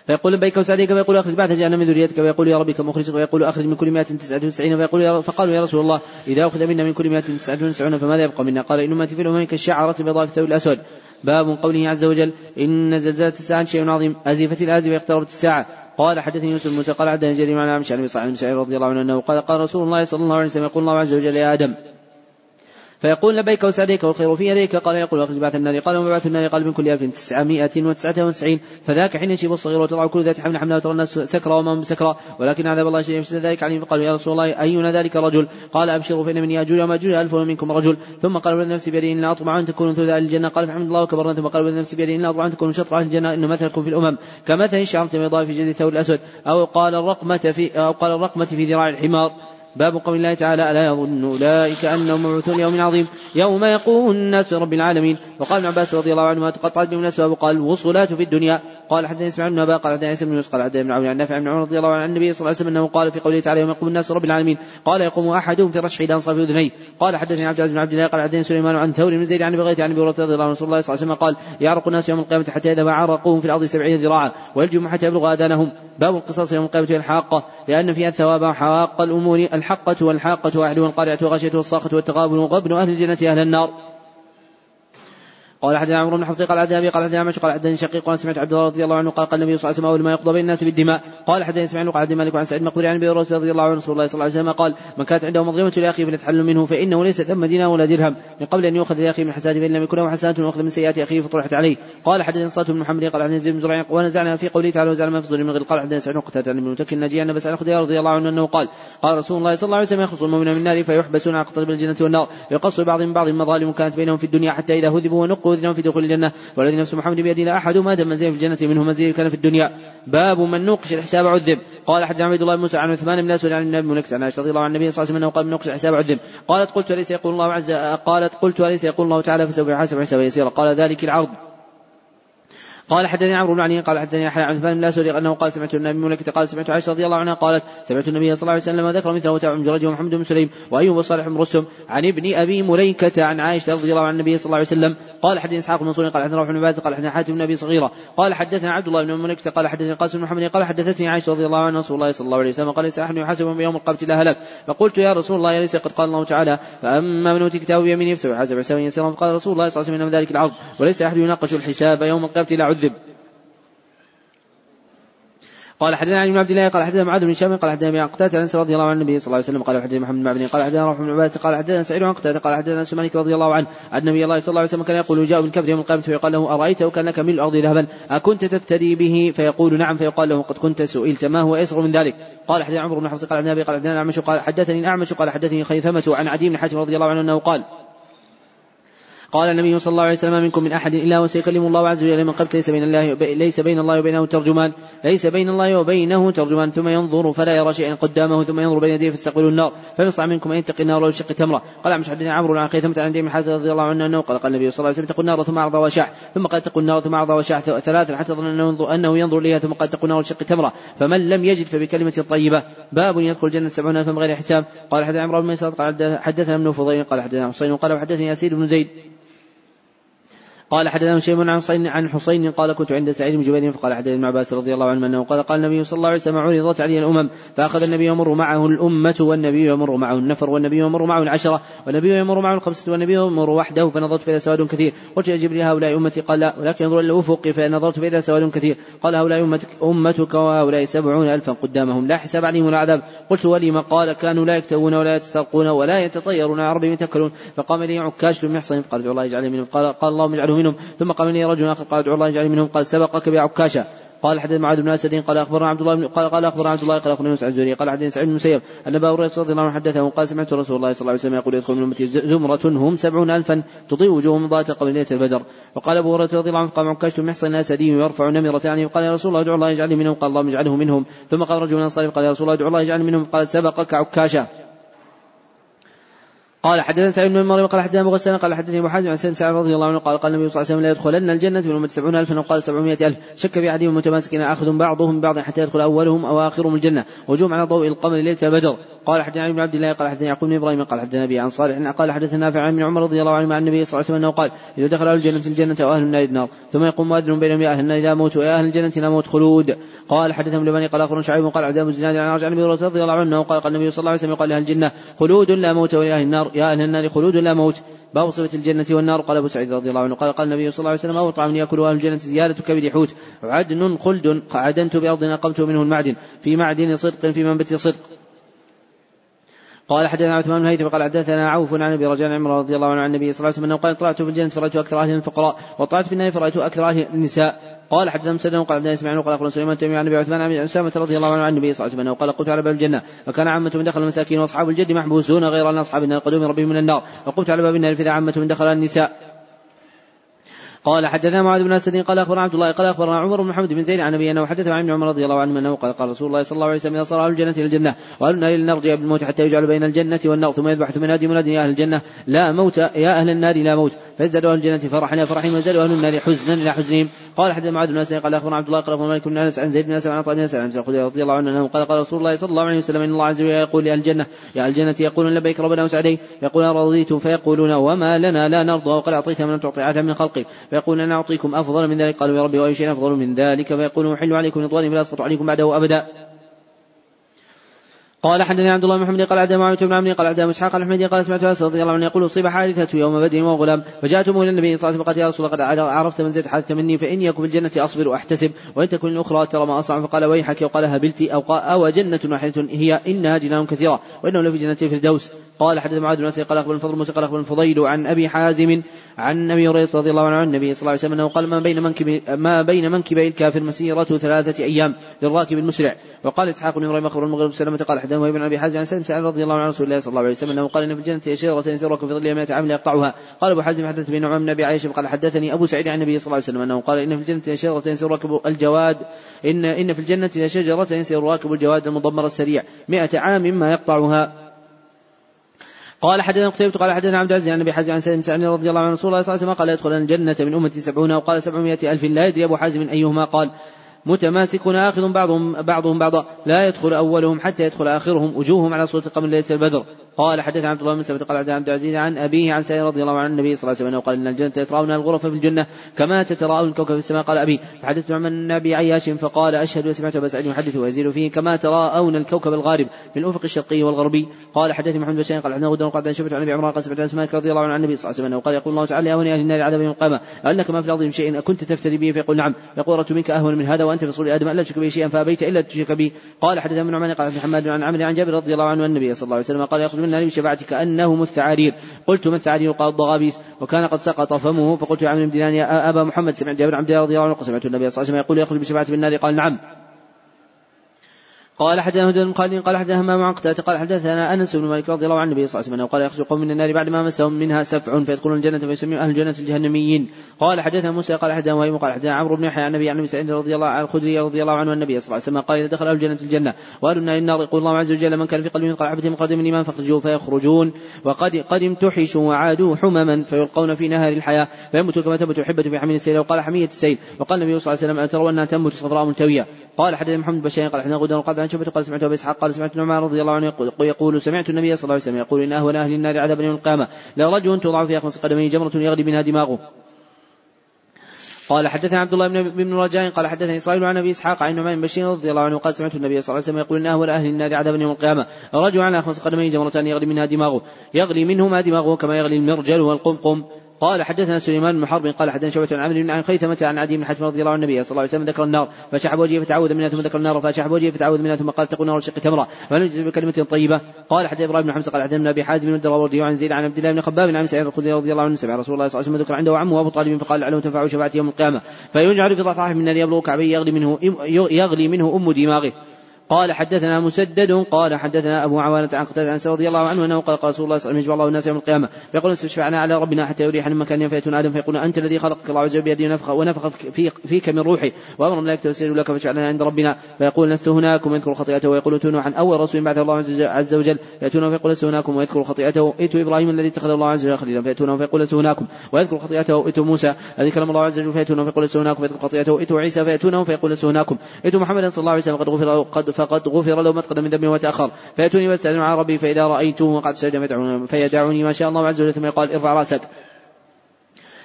فيقول لبيك وسعديك. فيقول أخرج بعد جهنم من ذريتك. فيقول يا ربي كم اخرج فيقول أخرج من كل 199 فيقول يا فقالوا يا رسول الله إذا أخذ منا من كل 199 فماذا يبقى منا؟ قال ان امتي في الامم كالشعرة بيضاء في الثوب الأسود. باب قوله عز وجل إن زلزلة الساعة شيء عظيم. ازفت الازفه اقتربت الساعة. قال حدثني يوسف موسى قال حدثني جرير عن عمش عن صالح بن رضي الله عنه أنه قال قال رسول الله صلى الله عليه وسلم يقول الله عز وجل يا آدم فيقول لبيك وسعديك والخير في يديك. قال يقول أخرج بعث النار. قال وما بعث النار. قال من كل ألف تسعمائة وتسعة وتسعين. فذاك حين يشيب الصغير وتضع كل ذات حمل حملها وترى الناس سكرى وما هم بسكرى. ولكن عذاب الله شيء يفسد ذلك عليهم. فقالوا يا رسول الله أينا ذلك رجل قال أبشروا فإن من يأجوج ومأجوج ألف ومنكم رجل. ثم قال والذي نفسي بيده إن أطمع أن تكونوا ثلث أهل الجنة. قال فحمد الله وكبرنا. ثم قال والذي نفسي بيده إن أطمع أن تكونوا شطر أهل الجنة. إن مثلكم في الأمم. كمثل الشعرة البيضاء في جلد الثور الأسود. أو قال الرقمة في أو قال الرقمة في ذراع الحمار. باب قول الله تعالى ألا يظن أولئك أنهم مبعوثون يوم عظيم يوم يقوم الناس لرب العالمين. وقال ابن عباس رضي الله عنهما تقطعت بهم الأسباب وقال الوصولات في الدنيا. قال حدثني إسماعيل بن ابا قال حدثني عيسى بن يوسف قال حدثني ابن عون عن نافع بن عمر رضي الله عنه عن النبي صلى الله عليه وسلم أنه قال في قوله تعالى يوم يقوم الناس رب العالمين. قال يقوم احدهم في رشح إلى انصاف أذنيه. قال حدثني عبد العزيز بن عبد الله قال حدثني سليمان عن ثور بن زيد عن أبي عن أبي هريرة رضي الله عنه رسول الله صلى الله عليه وسلم قال يعرق الناس يوم القيامة حتى إذا عرقوهم في الأرض سبعين ذراعا ويلجم حتى يبلغ آذانهم. باب القصاص يوم القيامة الحاقة لأن فيها الثواب حاق الأمور الحقه والحاقة واحد والقارعه والغاشيه والصاخه والتغابن وغبن أهل الجنة أهل النار. قال حدثنا عمرو بن حفص قال حدثنا أبي قال حدثنا قال حدثني شقيق قال سمعت عبد الله رضي الله عنه قال قال النبي صلى الله عليه وسلم ما يقضى بين الناس بالدماء. قال حدثني إسماعيل قال حدثني مالك عن سعيد مقبول عن أبي رضي الله عنه رسول الله صلى الله عليه وسلم قال من كانت عنده مظلمة لأخيه فليتحلل منه فإنه ليس ثم دينار ولا درهم. من قبل أن يؤخذ لأخيه من حسناته فإن لم يكن له حسنات يؤخذ من سيئات أخيه فطرحت عليه. قال حدثني صلاة بن محمد قال حدثني زيد بن زرع ونزعنا في قوله تعالى وزعنا ما في من غير. قال حدثني سعيد قتادة عن ابن متكن نجي ان بس عن رضي الله عنه أنه قال قال رسول الله صلى الله عليه وسلم يخلص المؤمن من النار فيحبسون على قطر الجنه والنار. يقص بعض من بعض مظالم كانت بينهم في الدنيا حتى إذا هذبوا ونقوا اذنهم في دخول الجنة والذي نفس محمد بيده لا أحد ما دام منزل في الجنة منه منزل كان في الدنيا. باب من نوقش الحساب عذب. قال حدثنا عبد الله بن موسى عن عثمان بن أسود عن النبي منكس عن عائشة رضي الله عن النبي صلى الله عليه وسلم انه قال من نوقش الحساب عذب. قالت قلت أليس يقول الله عز قالت قلت أليس يقول الله تعالى فسوف يحاسب حسابا يسيرا قال ذلك العرض. قال حدثني عمرو بن علي قال حدثني يحيى عن بن الأسود أنه قال سمعت النبي ملكة قال سمعت عائشة رضي الله عنها قالت سمعت النبي صلى الله عليه وسلم وذكر مثله وتابع بن جريج ومحمد بن سليم وأيوب وصالح بن رسم عن ابن أبي مليكة عن عائشة رضي الله عن النبي صلى الله عليه وسلم قال حدثني إسحاق بن منصور قال حدثنا روح بن عباده قال حدثنا حاتم بن أبي صغيرة قال حدثنا عبد الله بن مليكة قال حدثني قاسم بن محمد قال حدثتني عائشة رضي الله عنها رسول الله صلى الله عليه وسلم قال ليس أحد يحاسب يوم القيامه الا هلك فقلت يا رسول الله أليس قد قال الله تعالى فأما من أوتي كتابه بيمينه فسوف يحاسب حسابا يسيرا فقال رسول الله صلى الله عليه وسلم ذلك العرض وليس أحد يناقش الحساب يوم القيامه الا عذب قال حدثنا عن عبد الله قال حدثنا معاذ بن هشام قال حدثنا ابي قتاده انس رضي الله عن النبي صلى الله عليه وسلم قال حدثنا محمد بن معبد قال حدثنا روح بن عباده قال حدثنا سعيد عن قتاده قال حدثنا انس مالك رضي الله عنه ان النبي الله صلى الله عليه وسلم كان يقول جاء بالكبر يوم القيامه فيقال له ارايته كان لك ملء الأرض ذهبا اكنت تفتدي به فيقول نعم فيقال له قد كنت سئلت ما هو ايسر من ذلك قال حدثنا عمرو بن حفص قال حدثنا ابي قال حدثنا الاعمش قال حدثني الاعمش قال حدثني خيثمه عن عدي بن حاتم رضي الله عنه انه قال قال النبي صلى الله عليه وسلم منكم من أحد إلا وسيكلم الله عز وجل من قبل ليس بين الله ليس بين الله وبينه ترجمان ليس بين الله وبينه ترجمان. ثم ينظر فلا يرى شيئا قدامه ثم ينظر بين يديه فيستقبل النار فيصنع منكم أن يتقي النار ويشق تمره قال مش حدثني عمرو عن خيثمة عن دين حدث رضي الله عنه أنه قال قال النبي صلى الله عليه وسلم اتقوا النار ثم أعرض وشاح ثم قال اتقوا النار ثم أعرض وشاح ثلاثا حتى ظن أنه أنه ينظر إليها ثم قال اتقوا النار وشق تمره فمن لم يجد فبكلمة طيبة باب يدخل الجنة سبعون الفا بغير حساب. قال حدثنا عمرو بن ميسر قال حدثنا ابن فضيل قال حدثنا حسين وقال وحدثني ياسير بن زيد. قال حدثنا شيء عن حسين عن حسين قال كنت عند سعيد بن جبير فقال حدث ابن عباس رضي الله عنه أنه قال قال النبي صلى الله عليه وسلم عرضت علي الأمم فأخذ النبي يمر معه الأمة والنبي يمر معه النفر والنبي يمر معه العشرة والنبي يمر معه الخمسة والنبي يمر وحده فنظرت فاذا سواد كثير قلت يا جبريل هؤلاء أمتي قال لا ولكن انظر إلى الافق فنظرت فاذا سواد كثير قال هؤلاء امتك أمتك وهؤلاء سبعون ألفا قدامهم لا حساب عليهم ولا عذاب قلت ولم قال كانوا لا يكتوون ولا يسترقون ولا يتطيرون عربي يتكلون فقام لي عكاش بن محصن قال الله يجعلني منهم قال قال اللهم اجعله منهم. ثم قام لي رجل آخر قال ادعو الله يجعل منهم. قال سبقك بعكاشة قال حدث معاذ بن أسد قال أخبرنا عبد الله بن قال قال أخبرنا عبد الله قال أخبرنا سعد قال حدث سعيد بن المسيب أن أبا هريرة رضي الله عنه حدثه قال سمعت رسول الله صلى الله عليه وسلم يقول يدخل من أمتي زمرة هم سبعون الفا تضيء وجوههم ضاءة قبل ليلة البدر وقال أبو هريرة رضي الله عنه قام عكاشة محصن أسدي يرفع نمرة عنه قال يا رسول الله ادعو الله يجعلني منهم. قال اللهم اجعله منهم. ثم قال رجل من انصاره قال يا رسول الله ادعو الله يجعلني منهم. قال سبقك عكاشة. قال حدثنا سعيد بن مريم قال حدثنا أبو غسان قال حدثني أبو حازم عن سيدنا سعد رضي الله عنه قال قال النبي صلى الله عليه وسلم لا يدخلن الجنة من امه سبعون الفا وقال سبعمائة ألف. شك في أحدهم متماسكين أخذ بعضهم بعضا حتى يدخل أولهم أو آخرهم الجنة. وجوم على ضوء القمر ليلة بدر. قال حدثنا ابن عبد الله قال حدثنا يعقوب بن إبراهيم قال حدثنا أبي عن صالح قال حدثنا نافع عن ابن عمر رضي الله عنه عن النبي صلى الله عليه وسلم أنه قال إذا دخل أهل الجنة الجنة وأهل النار النار ثم يقوم مؤذن بينهم يا أهل النار لا موت ويا أهل الجنة لا موت خلود. قال حدثنا ابن قال اخر شعيب قال عبد الزناد عن عن أبي رضي الله عنه قال قال النبي صلى الله عليه وسلم قال لأهل الجنة خلود لا موت ويا أهل النار. يا أهل النار خلود لا موت. باب صفة الجنة والنار. قال أبو سعيد رضي الله عنه قال قال النبي صلى الله عليه وسلم أول طعام يأكل أهل الجنة زيادة كبد حوت عدن خلد عدنت بأرض أقمت منه المعدن. في معدن صدق في منبت صدق. قال حدثنا عثمان بن الهيثم قال حدثنا عوف عن أبي رجاء عن عمران رضي الله عنه عن النبي صلى الله عليه وسلم أنه قال اطلعت في الجنة فرايت أكثر أهلها الفقراء واطلعت في النار فرايت أكثر أهلها النساء. قال حدثنا مسدد قال حدثنا إسماعيل قال أخبرنا سليمان التيمي عن ابي عثمان عن أسامة رضي الله عنه عن النبي صلى الله عليه وسلم قال قمت على باب الجنة فكان عامة من دخلها المساكين وأصحاب الجد محبوسون غير أن أصحاب النار قد أمر بهم إلى النار وقمت على باب النار فاذا عامة من دخلها النساء. قال حدثنا معاذ بن أسد قال أخبرنا عبد الله قال أخبرنا عمر بن محمد بن زيد عن أبيه أنه حدثه عن ابن عمر رضي الله عنه أنه قال قال رسول الله صلى الله عليه وسلم إذا صار أهل الجنة إلى الجنة وأهل النار إلى النار جاء بالموت حتى يجعل بين الجنة والنار ثم يذبح ثم ينادي مناد يا أهل الجنة لا موت يا أهل النار لا موت. فيزداد أهل الجنة فرحا إلى فرحهم ويزداد أهل النار حزنا إلى حزنهم. قال حدثنا معاذ بن اسد قال أخبرنا عبد الله قال مالك بن أنس عن زيد بن اسد عن عطاء بن اسد عن رضي الله عنه أنه قال قال رسول الله صلى الله عليه وسلم إن الله عز وجل يقول لاهل الجنة يا الجنة يقولون لبيك ربنا وسعديك يقولون رضيتم فيقولون وما لنا لا نرضى وقد أعطيت من تعطي عاده من خلقك فيقولون أنا أعطيكم أفضل من ذلك قالوا يا ربي وأي شيء أفضل من ذلك فيقول أحل عليكم رضواني فلا أسقط عليكم بعده أبدا. قال حدثني عبد الله محمد قال عدى معاوية بن عمرو قال عدى إسحاق الحميدي قال سمعت انس رضي الله عنه يقول أصيب حارثه يوم بدر وغلام فجاءتم إلى النبي صلى الله عليه وسلم فقال يا رسول الله قد عرفت من زيد حادثة مني فإني اكن في الجنة أصبر وأحتسب وإن تكن الأخرى ترى ما أصنع فقال ويحك وقال هبلت أو قال أو جنة واحدة هي إنها جنان كثيرة وإنه لفي جنة الفردوس. قال حدث معاذ بن قال اخبر الفضل موسى قال اخبر الفضيل عن أبي حازم عن ابي هريرة رضي الله عنه عن النبي صلى الله عليه وسلم أنه قال ما بين منكب ما بين منكبي الكافر مسيرة ثلاثة أيام للراكب المسرع. وقال إسحاق بن إبراهيم اخبر المغرب سلمة قال حدثنا ابن أبي حازم عن سلم سعد رضي الله عنه رسول الله صلى الله عليه وسلم أنه قال إن في الجنة شجره يسيركم في ظلها 100 عام يقطعها. قال أبو حازم حدث بن نعمان بن أبي عائشة قال حدثني أبو سعيد عن النبي صلى الله عليه وسلم أنه قال إن في الجنة شجره يسير راكب الجواد ان إن في الجنة شجره يسير راكب الجواد المضمر السريع. 100 عام ما يقطعها. قال حدثنا قتيبة قال حدثنا عبد العزيز عن أبي حازم عن سالم سعد رضي الله عنه رسول الله صلى الله عليه وسلم قال يدخل الجنة من أمتي سبعون وقال سبعمائة ألف لا يدري أبو حازم أيهما قال متماسكون آخذ بعضهم بعضهم بعضا. لا يدخل أولهم حتى يدخل آخرهم وجوههم على صورة قمر ليلة البدر. قال حدث عبد الله بن سبت قال عبد العزيز عن أبيه عن سائر رضي الله عنه النبي صلى الله عليه وسلم قال إن الجنة يتراءون الغرف في الجنة كما تتراءون الكوكب في السماء. قال أبي فحدثت عن النبي عياش فقال أشهد وسمعت أبا سعيد يحدث ويزيد فيه كما تراءون الكوكب الغارب في الأفق الشرقي والغربي. قال حدثني محمد بن قال حدثنا غدا عن شفت عن أبي عمران قال سمعت عن سماك رضي الله عنه عن النبي صلى الله عليه وسلم قال يقول الله تعالى يا أهل النار عذاب يوم القيامة. أنك ما في الأرض من شيء أكنت تفتدي به فيقول نعم. يقول منك أهون من هذا في صلب آدم ألا تشرك به شيئا فأبيت إلا تشرك به. قال حدثنا من عمان قال محمد عن عمرو عن جابر رضي الله عنه النبي صلى الله عليه وسلم قال يخرج من النار بشفاعتك كأنهم الثعارير. قلت ما الثعارير؟ قال الضغابيس. وكان قد سقط فمه. فقلت يا عمرو بن دينار يا أبا محمد سمعت جابر عبد الله رضي الله عنه سمعت النبي صلى الله عليه وسلم يقول يخرج بشفاعة في النار. قال نعم. قال حدثنا هدى خالد قال حدثنا همام عن قتادة قال حدثنا أنس بن مالك رضي الله عنه النبي صلى الله عليه وسلم قال يخرج قوم من النار بعد ما مسهم منها سفع فيدخلون الجنة فيسميهم أهل الجنة الجهنميين. قال حدثنا موسى قال حدثنا وهيم قال حدثنا عمرو بن يحيى عن النبي عن ابي سعيد رضي الله عنه الخدري رضي الله عنه النبي صلى الله عليه وسلم قال إذا دخل أهل الجنة الجنة واهل النار النار يقول الله عز وجل من كان في قلبه مثقال حبة قدم الايمان فاخرجوه فيخرجون. وقد قد امتحشوا وعادوا حمما فيلقون في نهر الحياة فيموتوا كما تموت الحبة في حميل السيل وقال حمية السيل. وقال النبي صلى الله عليه وسلم أترون أنها تنبت صفراء ملتوية قال حدثنا محمد بن قال حدثنا غدا قال شبة قال سمعت أبي إسحاق قال سمعت نعمان رضي الله عنه يقول, يقول سمعت النبي صلى الله عليه وسلم يقول إن اهون أهل النار عذابا يوم القيامة. لرجل توضع في اخمص قدميه جمرة يغلي منها دماغه. قال حدثنا عبد الله بن بن رجاء قال حدثني إسرائيل عن أبي إسحاق عن نعمان بشير رضي الله عنه قال سمعت النبي صلى الله عليه وسلم يقول إن اهون أهل النار عذابا يوم القيامة. رجل على خمس قدميه جمرتان يغلي منها دماغه. يغلي منهما دماغه كما يغلي المرجل والقمقم. قال حدثنا سليمان بن قال حدثنا شعبة عن عمرو بن عن خيثمة عن عدي بن حاتم رضي الله عن النبي صلى الله عليه وسلم ذكر النار فشحب وجهه فتعوذ منها ثم ذكر النار فشحب وجهه فتعوذ منها ثم قال تقول نار شق تمرة. ونجد بكلمة طيبة. قال حدثنا إبراهيم بن حمزة قال حدثنا أبي حازم بن الدراوردي عن زيد عن عبد الله بن خباب عن سعيد الخدري رضي الله عنه سمع رسول الله صلى الله عليه وسلم ذكر عنده عمه أبو طالب فقال لعله تنفع شفاعته يوم القيامة. فيجعل في ضفاح من يبلغ كعبيه يغلي منه يغلي منه أم دماغه. قال حدثنا مسدد قال حدثنا أبو عوانة عن قتادة أنس رضي الله عنه أنه قال قال رسول الله صلى الله عليه وسلم الله الناس يوم القيامة فيقول استشفعنا على ربنا حتى يريح من مكان فيأتون آدم فيقول أنت الذي خلقك الله عز وجل بيده ونفخ ونفخ في فيك من روحي وأمر الملائكة ترسل لك فاشفعنا عند ربنا فيقول لست هناكم ويذكر خطيئته ويقول اتوا نوحا أول رسول بعثه الله عز وجل فيأتونه فيقول لست هناكم ويذكر خطيئته ائتوا إبراهيم الذي اتخذ الله عز وجل خليلا فيأتونه فيقول لست هناكم ويذكر خطيئته ائتوا موسى الذي كلم الله عز وجل فيأتونه فيقول لست هناكم ويذكر خطيئته ائتوا عيسى فيأتونه فيقول لست هناكم ائتوا محمدا صلى الله عليه وسلم فقد غفر قد فقد غفر له ما تقدم من ذنبه وتأخر فيأتوني واستأذن على ربي فإذا رأيته وقد سجد فيدعوني ما شاء الله عز وجل ثم يقال ارفع رأسك.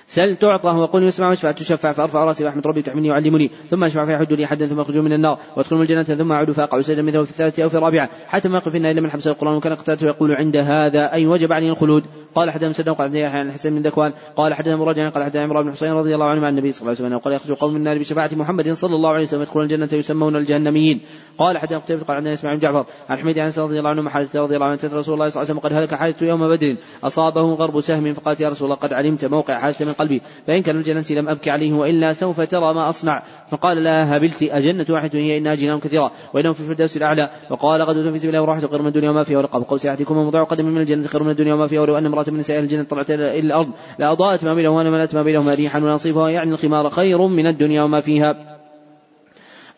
سل تعطى وقل يسمع واشفع تشفع فأرفع رأسي واحمد ربي تحملني يعلمني ثم اشفع فيحد لي حدا ثم اخرج من النار وادخل من الجنة ثم أعود فأقع سجدا مثله في الثالثه أو في الرابعه حتى ما يقف فينا إلا من حبس القرآن وكان قتادته يقول عند هذا اي وجب عليه الخلود؟ قال حدثنا مسدد قال عن الحسن بن ذكوان قال حدثنا مراجع قال حدثنا عمران بن حسين رضي الله عنه عن النبي صلى الله عليه وسلم قال يخرج قوم من النار بشفاعة محمد صلى الله عليه وسلم يدخلون الجنة يسمون الجهنميين. قال حدثنا قتيبة قال حدثنا إسماعيل بن جعفر عن حميد عن رضي الله عنه محارثة رضي الله عنه رسول الله صلى الله عليه وسلم قد هلك حارث يوم بدر أصابه غرب سهم فقالت يا رسول الله قد علمت موقع حارث من قلبي فإن كان الجنة لم أبكي عليه وإلا سوف ترى ما أصنع. فقال لا هبلت أجنة واحدة هي إنها جنان كثيرة. وإنهم في الفردوس الأعلى. وقال غدوة في سبيل الله وراحة خير من الدنيا وما فيها ورقاب قوس أحدكم ومضع قدم من الجنة خير من الدنيا وما فيها ولو أن امرأة من نساء الجنة طلعت إلى الأرض. لأضاءت ما بينهما ولملأت ما بينهما ريحا ونصيفها يعني الخمار خير من الدنيا وما فيها.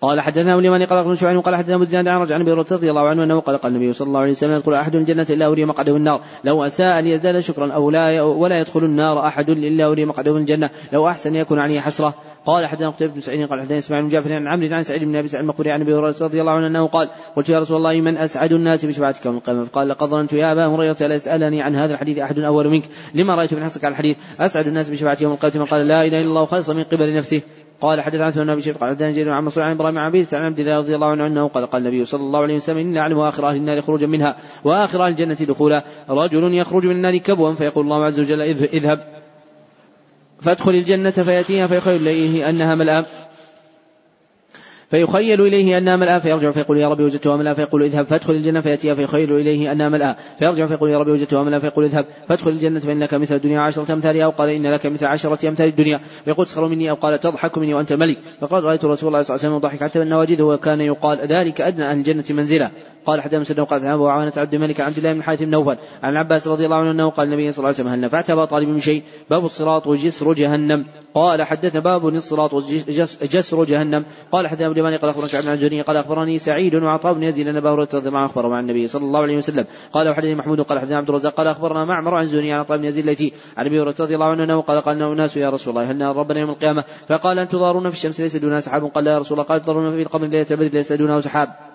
قال حدثنا ابو اليماني قال شعيب قال حدثنا أبو الزناد عن رجع عن أبي رضي الله عنه أنه قال قال النبي صلى الله عليه وسلم يدخل أحد الجنة إلا أري مقعده النار. لو أساء ليزداد شكرا أو لا ولا يدخل النار أحد إلا أري مقعده من الجنة. لو أحسن يكون عليه حسرة. قال حدثنا قتيبة بن سعيد قال حدثنا إسماعيل بن جعفر عن عمرو عن سعيد بن أبي سعيد المقبري عن أبي هريرة رضي الله عنه أنه قال قلت يا رسول الله من أسعد الناس بشفاعتك يوم القيامه فقال لقد ظننت يا أبا هريرة لا يسألني عن هذا الحديث أحد أول منك. لما رأيت من حصك على الحديث أسعد الناس بشفاعتي يوم القيامة؟ قال لا إله إلا الله خالصا من قبل نفسه. قال حدث عن بن ابي شيخ قال حدثنا جرير عن مصر عن إبراهيم عن عبيد عن عبد الله رضي الله عنه أنه قال قال النبي صلى الله عليه وسلم إني أعلم آخر أهل النار خروجا منها وآخر أهل الجنة دخولا. رجل يخرج من النار كبوا فيقول الله عز وجل إذهب فادخل الجنة فيأتيها فيخيل إليه أنها ملأ فيخيل إليه أنها ملأى فيرجع فيقول يا ربي وجدتها ملأى فيقول اذهب فادخل الجنة فيأتيها فيخيل إليه أنها ملأى فيرجع فيقول يا ربي وجدتها ملأى فيقول اذهب فادخل الجنة فإن لك مثل الدنيا عشرة أمثالها أو قال إن لك مثل عشرة أمثال الدنيا. فيقول تسخر مني أو قال تضحك مني وأنت الملك. فقال رأيت رسول الله صلى الله عليه وسلم يضحك حتى من نواجذه وكان يقال ذلك أدنى أهل الجنة منزلة. قال حتى مسلم قال ابو عوانة عبد الملك عبد الله بن حاتم نوفل. عن العباس رضي الله عنه أنه قال النبي صلى الله عليه وسلم هل نفعت أبا طالب من شيء؟ باب الصراط وجسر جهنم. قال حدثنا باب الصراط وجسر جهنم. قال حدثنا اليماني قال أخبرنا شعب بن الجني قال أخبرني سعيد وعطاء بن يزيد أن أبا هريرة رضي الله عنه اخبر مع النبي صلى الله عليه وسلم. قال وحدثني محمود قال حدثنا عبد الرزاق قال أخبرنا معمر عن زني عن عطاء بن يزيد التي عن أبي هريرة رضي الله عنه أنه قال قال الناس يا رسول الله هل نرى ربنا يوم القيامة؟ فقال ان تضارون في الشمس ليس دونها سحاب؟ قال يا رسول الله قال تضارون في القمر ليلة البدر ليس دونه سحاب.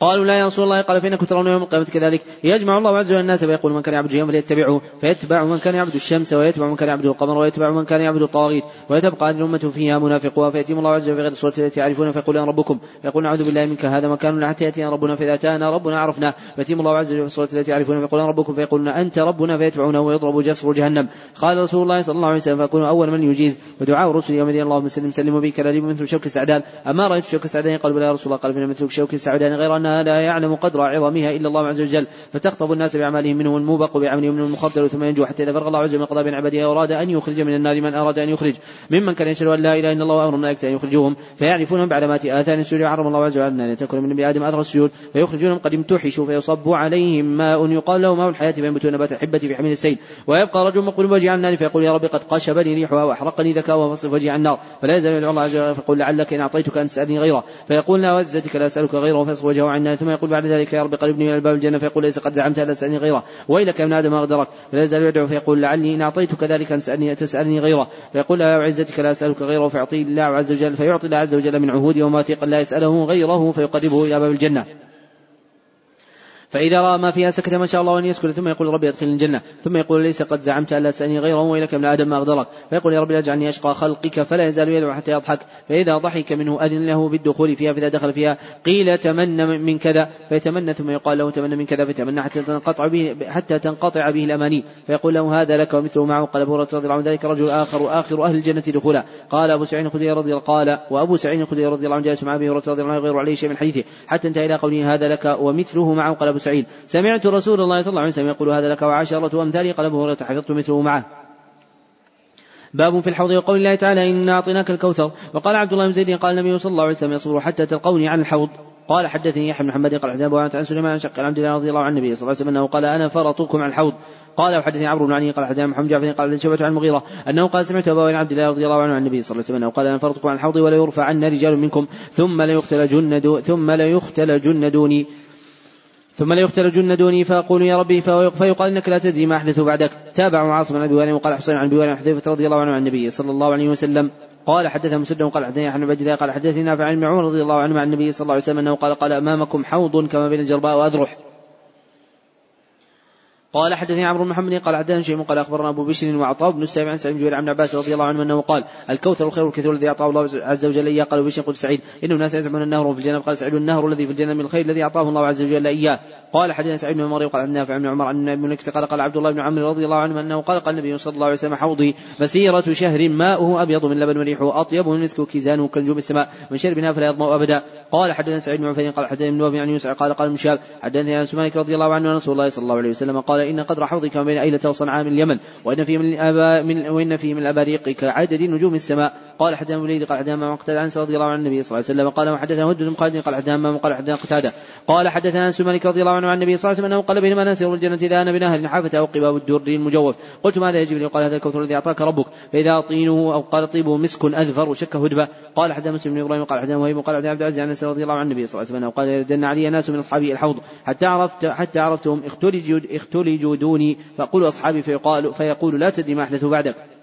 قالوا لا يا رسول الله قال فإنكم ترون يوم القيامة كذلك. يجمع الله عز وجل الناس فيقول من كان يعبد اليوم فليتبعه فيتبع من كان يعبد الشمس ويتبع من كان يعبد القمر ويتبع من كان يعبد الطواغيت ويتبقى هذه الأمة فيها منافقها فيأتيهم الله عز وجل بغير الصورة التي يعرفون فيقول أنا ربكم. فيقول نعوذ بالله منك هذا مكان حتى يأتينا ربنا فإذا أتانا ربنا عرفنا. فيأتيهم الله عز وجل بالصورة التي يعرفون فيقول ربكم فيقولون أنت ربنا فيتبعونه ويضرب جسر جهنم. قال رسول الله صلى الله عليه وسلم فيكون أول من يجيز؟ ودعاء الرسل يوم اللهم سلم سلم وبك مثل شوك السعدان. أما رأيت شوك السعدان قال يا رسول الله قال فإن مثل شوك السعدان غير أنها لا يعلم قدر عظمها إلا الله عز وجل فتخطب الناس بأعمالهم منهم الموبق بعملهم من المخدر ثم ينجو حتى إذا فرغ الله عز وجل من قضاء بين عباده وأراد أن يخرج من النار من أراد أن يخرج. ممن كان يشهد أن لا إله إلا الله وأمر الملائكة أن يخرجوهم فيعرفون بعلامات آثار السجود حرم الله عز وجل أن تكون من ابن آدم أثر السجود فيخرجونهم قد امتحشوا فيصب عليهم ماء يقال له ماء الحياة فينبتون نبات الحبة في حمل السيل. ويبقى رجل مقبل وجه النار فيقول يا رب قد قشبني ريحها وأحرقني ذكاؤها فاصرف وجه النار. فلا يزال يدعو الله عز وجل فيقول لعلك إن أعطيتك أن تسألني غيره. فيقول لا وزتك لا أسألك غيره فيصرف وجهه عن النار ثم يقول بعد ذلك يا رب قربني من الباب الجنة فيقول ليس قد زعمت أن تسألني غيره. ويلك من آدم أغدرك؟ فلا يزال يدعو فيقول لعلي إن أعطيتك ذلك أن تسألني, تسألني غيره. فيقول لا وعزتك لا أسألك غيره فيعطي الله عز وجل فيعطي الله عز وجل من عهوده ومواثيق لا يسأله غيره فيقربه إلى باب الجنة. فإذا رأى ما فيها سكت ما شاء الله أن يسكت ثم يقول ربي أدخلني الجنة. ثم يقول ليس قد زعمت ألا تسألني غيره وإلك ابن آدم ما أغدرك فيقول يا رب اجعلني أشقى خلقك فلا يزال يدعو حتى يضحك. فإذا ضحك منه أذن له بالدخول فيها فإذا دخل فيها قيل تمنى من كذا فيتمنى ثم يقال له تمنى من كذا فيتمنى حتى تنقطع به حتى تنقطع به الأماني. فيقول له هذا لك ومثله معه. قال أبو رضي الله عنه ذلك رجل آخر آخر أهل الجنة دخولا. قال أبو سعيد الخدري رضي الله قال وأبو سعيد الخدري رضي الله عنه جالس مع أبي رضي الله عنه غير عليه شيء من حديثه. حتى انتهى إلى قوله هذا لك ومثله معه. قال أبو سعيد. سمعت رسول الله صلى الله عليه وسلم يقول هذا لك وعشرة أمثاله قال أبو هريرة حفظت مثله معه. باب في الحوض وقول الله تعالى إنا أعطيناك الكوثر. وقال عبد الله بن زيد قال النبي صلى الله عليه وسلم يصبر حتى تلقوني عن الحوض. قال حدثني يحيى بن محمد قال حدثنا أبو عن سليمان عن شق عبد الله رضي الله عن النبي صلى الله عليه وسلم أنه قال أنا فرطكم عن الحوض. قال وحدثني عمرو بن علي قال حدثنا محمد جعفر قال حدثني شعبة عن المغيرة أنه قال سمعت أبا عبد الله رضي الله عنه عن النبي صلى الله عليه وسلم أنه قال أنا فرطكم عن الحوض ولا يرفع عنا رجال منكم ثم لا يقتل جند ثم لا يقتل جندوني ثم لا يختل دوني فأقول يا ربي فيقال إنك لا تدري ما أحدث بعدك. تابع عاصم عن أبي وائل وقال حسين عن أبي وائل حذيفة رضي الله عنه عن النبي صلى الله عليه وسلم. قال حدثنا مسدد قال حدثني أحمد بن قال حدثني نافع عن عمر رضي الله عنه عن النبي صلى الله عليه وسلم أنه قال قال أمامكم حوض كما بين الجرباء وأذرح. قال حدثني عمرو بن محمد قال حدثنا شيء قال أخبرنا أبو بشر وعطاء بن السائب عن سعيد بن جبير عن عباس رضي الله عنه أنه قال الكوثر الخير الكثير الذي أعطاه الله عز وجل إياه. قال بشر قلت سعيد إن الناس يزعمون النهر في الجنة. قال سعيد النهر الذي في الجنة من الخير الذي أعطاه الله عز وجل إياه. قال حدثنا سعيد بن مريم قال عن نافع بن عمر عن ابن قال قال عبد الله بن عمرو رضي الله عنه أنه قال قال النبي صلى الله عليه وسلم حوضي مسيره شهر ماؤه أبيض من لبن وريحه أطيب من مسك وكيزانه كنجوم السماء من شربنا فلا يظمأ أبدا. قال حدثنا سعيد بن عفان قال حدثنا ابن وهب عن يوسف قال قال المشاب حدثني انس مالك رضي الله عنه رسول الله صلى الله عليه وسلم قال إن قدر حوضك بين أيلة وصنعاء من اليمن وإن فيه من, من وإن فيه من الأباريق كعدد نجوم السماء. قال حدثنا وليد قال حدثنا مقتل عن رضي الله عن النبي صلى الله عليه وسلم قال وحدثنا هد بن قال قال حدثنا قال حدثنا قتادة. قال حدثنا أنس مالك رضي الله عنه عن النبي صلى الله عليه وسلم أنه قال بينما ناسر الجنة اذا أنا بنهر حافه أو قباب الدر المجوف قلت ماذا يجب قال هذا الكوثر الذي أعطاك ربك. فإذا طينه أو قال طيبه مسك أذفر وشك هدبة. قال حدثنا مسلم بن إبراهيم قال حدثنا وهيب قال عبد العزيز عن أنس رضي الله عن النبي صلى الله عليه وسلم قال يردن علي ناس من أصحابي الحوض. حتى عرفت حتى عرفتهم اختلجوا اختلجوا دوني. فاقول أصحابي فيقال فيقول لا تدري ما احدث بعدك.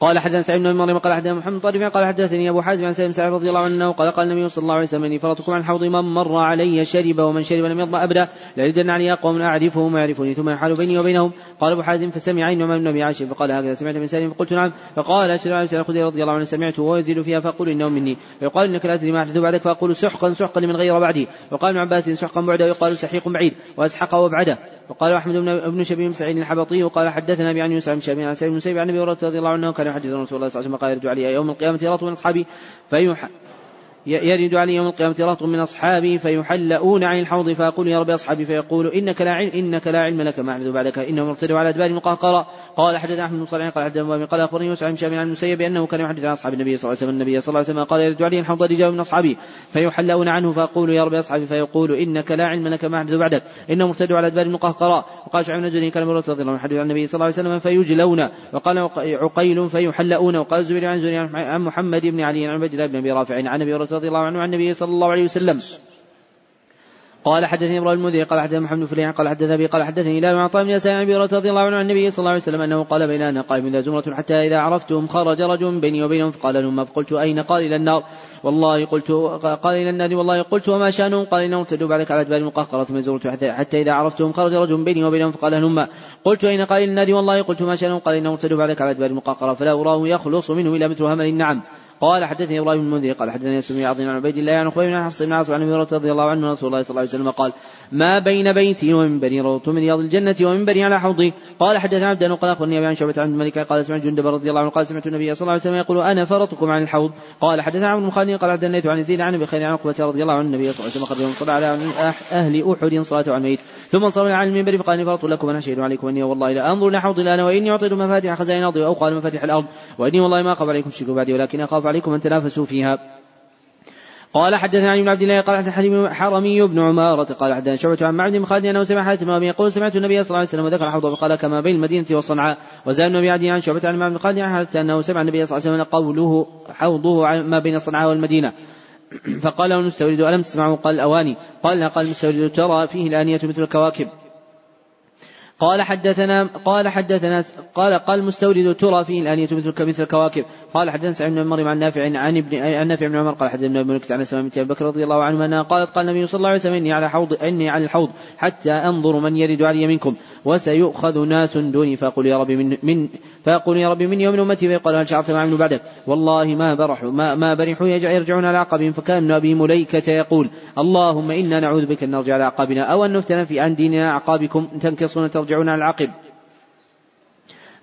قال حدثنا سعيد بن مريم قال حدثنا محمد طارق قال حدثني أبو حازم عن سالم سعيد رضي الله عنه قال قال النبي صلى الله عليه وسلم إني فرطكم عن حوض من مر علي شرب ومن شرب لم يظما أبدا ليجدن علي قوم أعرفهم يعرفني ثم يحال بيني وبينهم. قال أبو حازم فسمع النعمان بن ابي عاشر فقال هكذا. سمعت من سالم فقلت نعم. فقال أشهد أن لا رضي الله عنه سمعته ويزيد فيها فأقول انه مني. فيقال إنك لا تدري ما أحدث بعدك فأقول سحقا سحقا لمن غير بعدي. وقال ابن عباس سحقا بعده ويقال سحيق بعيد وأسحق وأبعده. وقال أحمد بن شبيب سعيد الحبطي وقال حدثنا أبي عن يوسف بن شبيب عن سعيد بن عن أبي هريرة رضي الله عنه كان يحدث رسول الله صلى الله عليه وسلم قال يرجع علي يوم القيامة رات من أصحابي. فيح يرد علي يوم القيامة رهط من أصحابي فيحلؤون عن الحوض فأقول يا رب أصحابي فيقول إنك لا علم إنك لا علم لك ما أحدث بعدك إنهم ارتدوا على أدبار مقهقرة قال حدثنا أحمد بن صالح قال حدثنا قال أخبرني يوسف عن شامل عن المسيب بأنه كان يحدث عن أصحاب النبي صلى الله عليه وسلم. النبي صلى الله عليه وسلم قال يرد علي الحوض رجال من أصحابي فيحلؤون عنه فأقول يا رب أصحابي فيقول إنك لا علم لك ما أحدث بعدك. إنهم ارتدوا على أدبار مقهقرة وقال شعيب بن كان رضي الله عنه حدث عن النبي صلى الله عليه وسلم فيجلون وقال عقيل فيحلؤون وقال زبير عن عن محمد بن علي عن عبد الله بن أبي رافع عن أبي رضي الله عنه عن النبي صلى الله عليه وسلم. قال حدثني إبراهيم المذيع قال حدثنا محمد بن فليح قال حدث أبي قال حدثني هلال بن عطاء بن يسار عن أبي رضي الله عنه عن النبي صلى الله عليه وسلم أنه قال بين أنا قائم اذا زمرة حتى إذا عرفتهم خرج رجل بيني وبينهم فقال لهم فقلت؟ أين؟ قال إلى النار. والله قلت قال إلى النار والله قلت وما شانهم قال إنهم ارتدوا بعدك على أدبار مقهقرة ثم زرت حتى, حتى إذا عرفتهم خرج رجل بيني وبينهم فقال هلم قلت؟ أين؟ قال إلى النار. والله قلت وما شانهم قال إنهم ارتدوا بعدك على أدبار مقهقرة فلا أراه يخلص منه إلا مثل همل النعم. قال حدثني إبراهيم بن المنذر قال حدثني ياسر بن عن عبيد الله عن خبيب بن حفص بن عاصم عن ابي رضي الله عنه رسول الله صلى الله عليه وسلم قال ما بين بيتي ومنبري روضة من رياض الجنة ومنبري على حوضي. قال حدثنا عبد قال أخبرني أبي عن شعبة عن الملك قال سمعت جندب رضي الله عنه قال سمعت النبي صلى الله عليه وسلم يقول أنا فرطكم عن الحوض. قال حدثنا عمرو بن خالد قال حدثنا عن يزيد عن أبي خير عن عقبة رضي الله عنه النبي صلى الله عليه وسلم قد صلى على أهل أحد صلاة على الميت. ثم انصرف عن المنبر فقال إني فرط لكم أنا اشهد عليكم اني والله لا أنظر إلى حوض الآن وإني أعطيت مفاتيح خزائن الأرض أو قال مفاتيح الأرض وإني والله ما أخاف عليكم شرك بعدي ولكن أخاف عليكم أن تنافسوا فيها. قال حدثنا بن عبد الله قال حدثنا حرمي بن عمارة قال حدثنا شعبة عن معبد بن خالد أنه سمع حاتم يقول سمعت النبي صلى الله عليه وسلم وذكر حوضه فقال كما بين المدينة وصنعاء وزاد بن ابي عن شعبة عن معبد بن خالد حتى أنه سمع النبي صلى الله عليه وسلم قوله حوضه ما بين صنعاء والمدينة. فقال له المستورد ألم تسمعوا قال الأواني قال قال المستورد ترى فيه الآنية مثل الكواكب. قال حدثنا قال حدثنا قال قال المستورد ترى فيه الآنية مثل كمثل الكواكب. قال حدثنا سعيد بن مريم عن نافع عن ابن عن نافع بن عمر قال حدثنا ابن ملك عن اسماء بنت أبي بكر رضي الله عنه أنها قالت قال النبي صلى الله عليه وسلم إني على حوض إني على الحوض حتى أنظر من يرد علي منكم وسيؤخذ ناس دوني فأقول يا ربي من, من فأقول يا ربي مني ومن أمتي فيقال هل شعرت ما عملوا بعدك؟ والله ما برحوا ما, ما برحوا يرجعون على عقبهم فكأن ابن أبي مليكة يقول اللهم إنا نعوذ بك أن نرجع على اعقابنا أو أن نفتن في عن ديننا اعقابكم تنكصون ترجعون على العقب.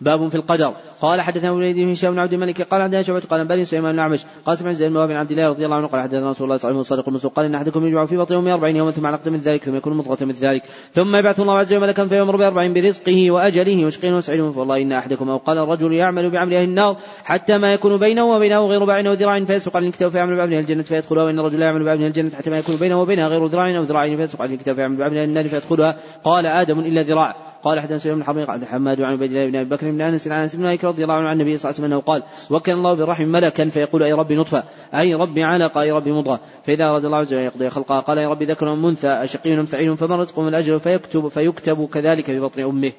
باب في القدر. قال حدثنا ابن بن هشام بن عبد الملك قال عندنا شعبة قال بني سليمان بن الاعمش قال سمعت زيد بن عبد الله رضي الله عنه قال حدثنا رسول الله صلى الله عليه وسلم الصادق قال إن أحدكم يجمع في بطن يوم 40 يوما ثم علقة من ذلك ثم يكون مضغة من ذلك. ثم يبعث الله عز وجل ملكا فيمر بأربع برزقه وأجله وشقي وسعيد فوالله إن أحدكم أو قال الرجل يعمل بعمل أهل النار حتى ما يكون بينه وبينه غير باع أو ذراع فيسبق على الكتاب فيعمل بعمل أهل الجنة فيدخلها وإن الرجل يعمل بعمل أهل الجنة حتى ما يكون بينه وبينها غير ذراع أو ذراع فيسبق على الكتاب فيعمل بعمل أهل النار فيدخلها. قال آدم إلا ذراع. قال حدثنا سليمان بن حرب قال حماد عن عبيد الله بن أبي بكر بن أنس عن أنس بن مالك رضي الله عنه عن النبي صلى الله عليه وسلم أنه قال وكل الله بالرحم ملكا فيقول أي ربي نطفة أي ربي علقه أي ربي مضغة. فإذا اراد الله عز وجل يقضي خلقه قال يا ربي ذكر منثى أشقي أم سعيد فمن رزقهم الاجر فيكتب فيكتب كذلك في بطن أمه.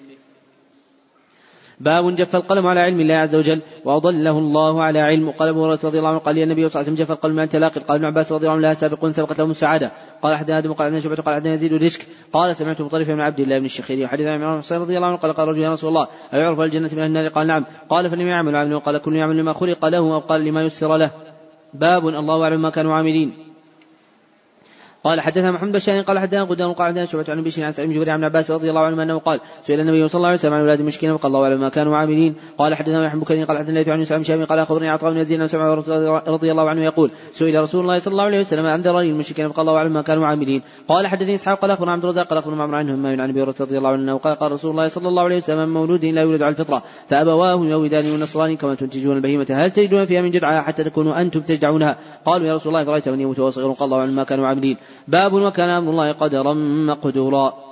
باب جف القلم على علم الله عز وجل وأضله الله على علم. وقال أبو هريرة رضي الله عنه قال النبي صلى الله عليه وسلم جف القلم من تلاقي. قال ابن عباس رضي الله عنه لها سابق سبقت لهم السعادة. قال أحد آدم قال عندنا شعبه قال عندنا يزيد رشك قال سمعت مطرف بن عبد الله بن الشخيري وحديث عن عمران رضي الله عنه قال قال رجل يا رسول الله أيعرف الجنة من النار؟ قال نعم. قال فلم يعمل عمل قال كل يعمل لما خلق له أو قال لما يسر له. باب الله أعلم ما كانوا عاملين. قال حدثنا محمد بشار قال حدثنا قدام قال حدثنا شعبة عن بشير عن سعيد بن جبير عن عباس رضي الله عنه أنه قال سئل النبي صلى الله عليه وسلم عن أولاد المشكين وقال الله أعلم ما كانوا عاملين قال حدثنا يحيى بن قال حدثنا عن سعيد بن قال أخبرني عطاء بن يزيد سمع رضي الله عنه يقول سئل رسول الله صلى الله عليه وسلم عن ذراري المشركين فقال الله أعلم ما كانوا عاملين قال حدثني إسحاق قال أخبرنا عبد الرزاق قال أخبرنا معمر عنهم من عن أبي رضي الله عنه قال قال رسول الله صلى الله عليه وسلم مولود لا يولد على الفطرة فأبواه يولدان والنصراني كما تنتجون البهيمة. هل تجدون فيها من جدعه حتى تكونوا أنتم تجدعونها؟ قالوا يا رسول الله فرأيت من يموت وهو صغير؟ قال الله أعلم ما كانوا عاملين باب وكان أمر الله قدرا مقدورا.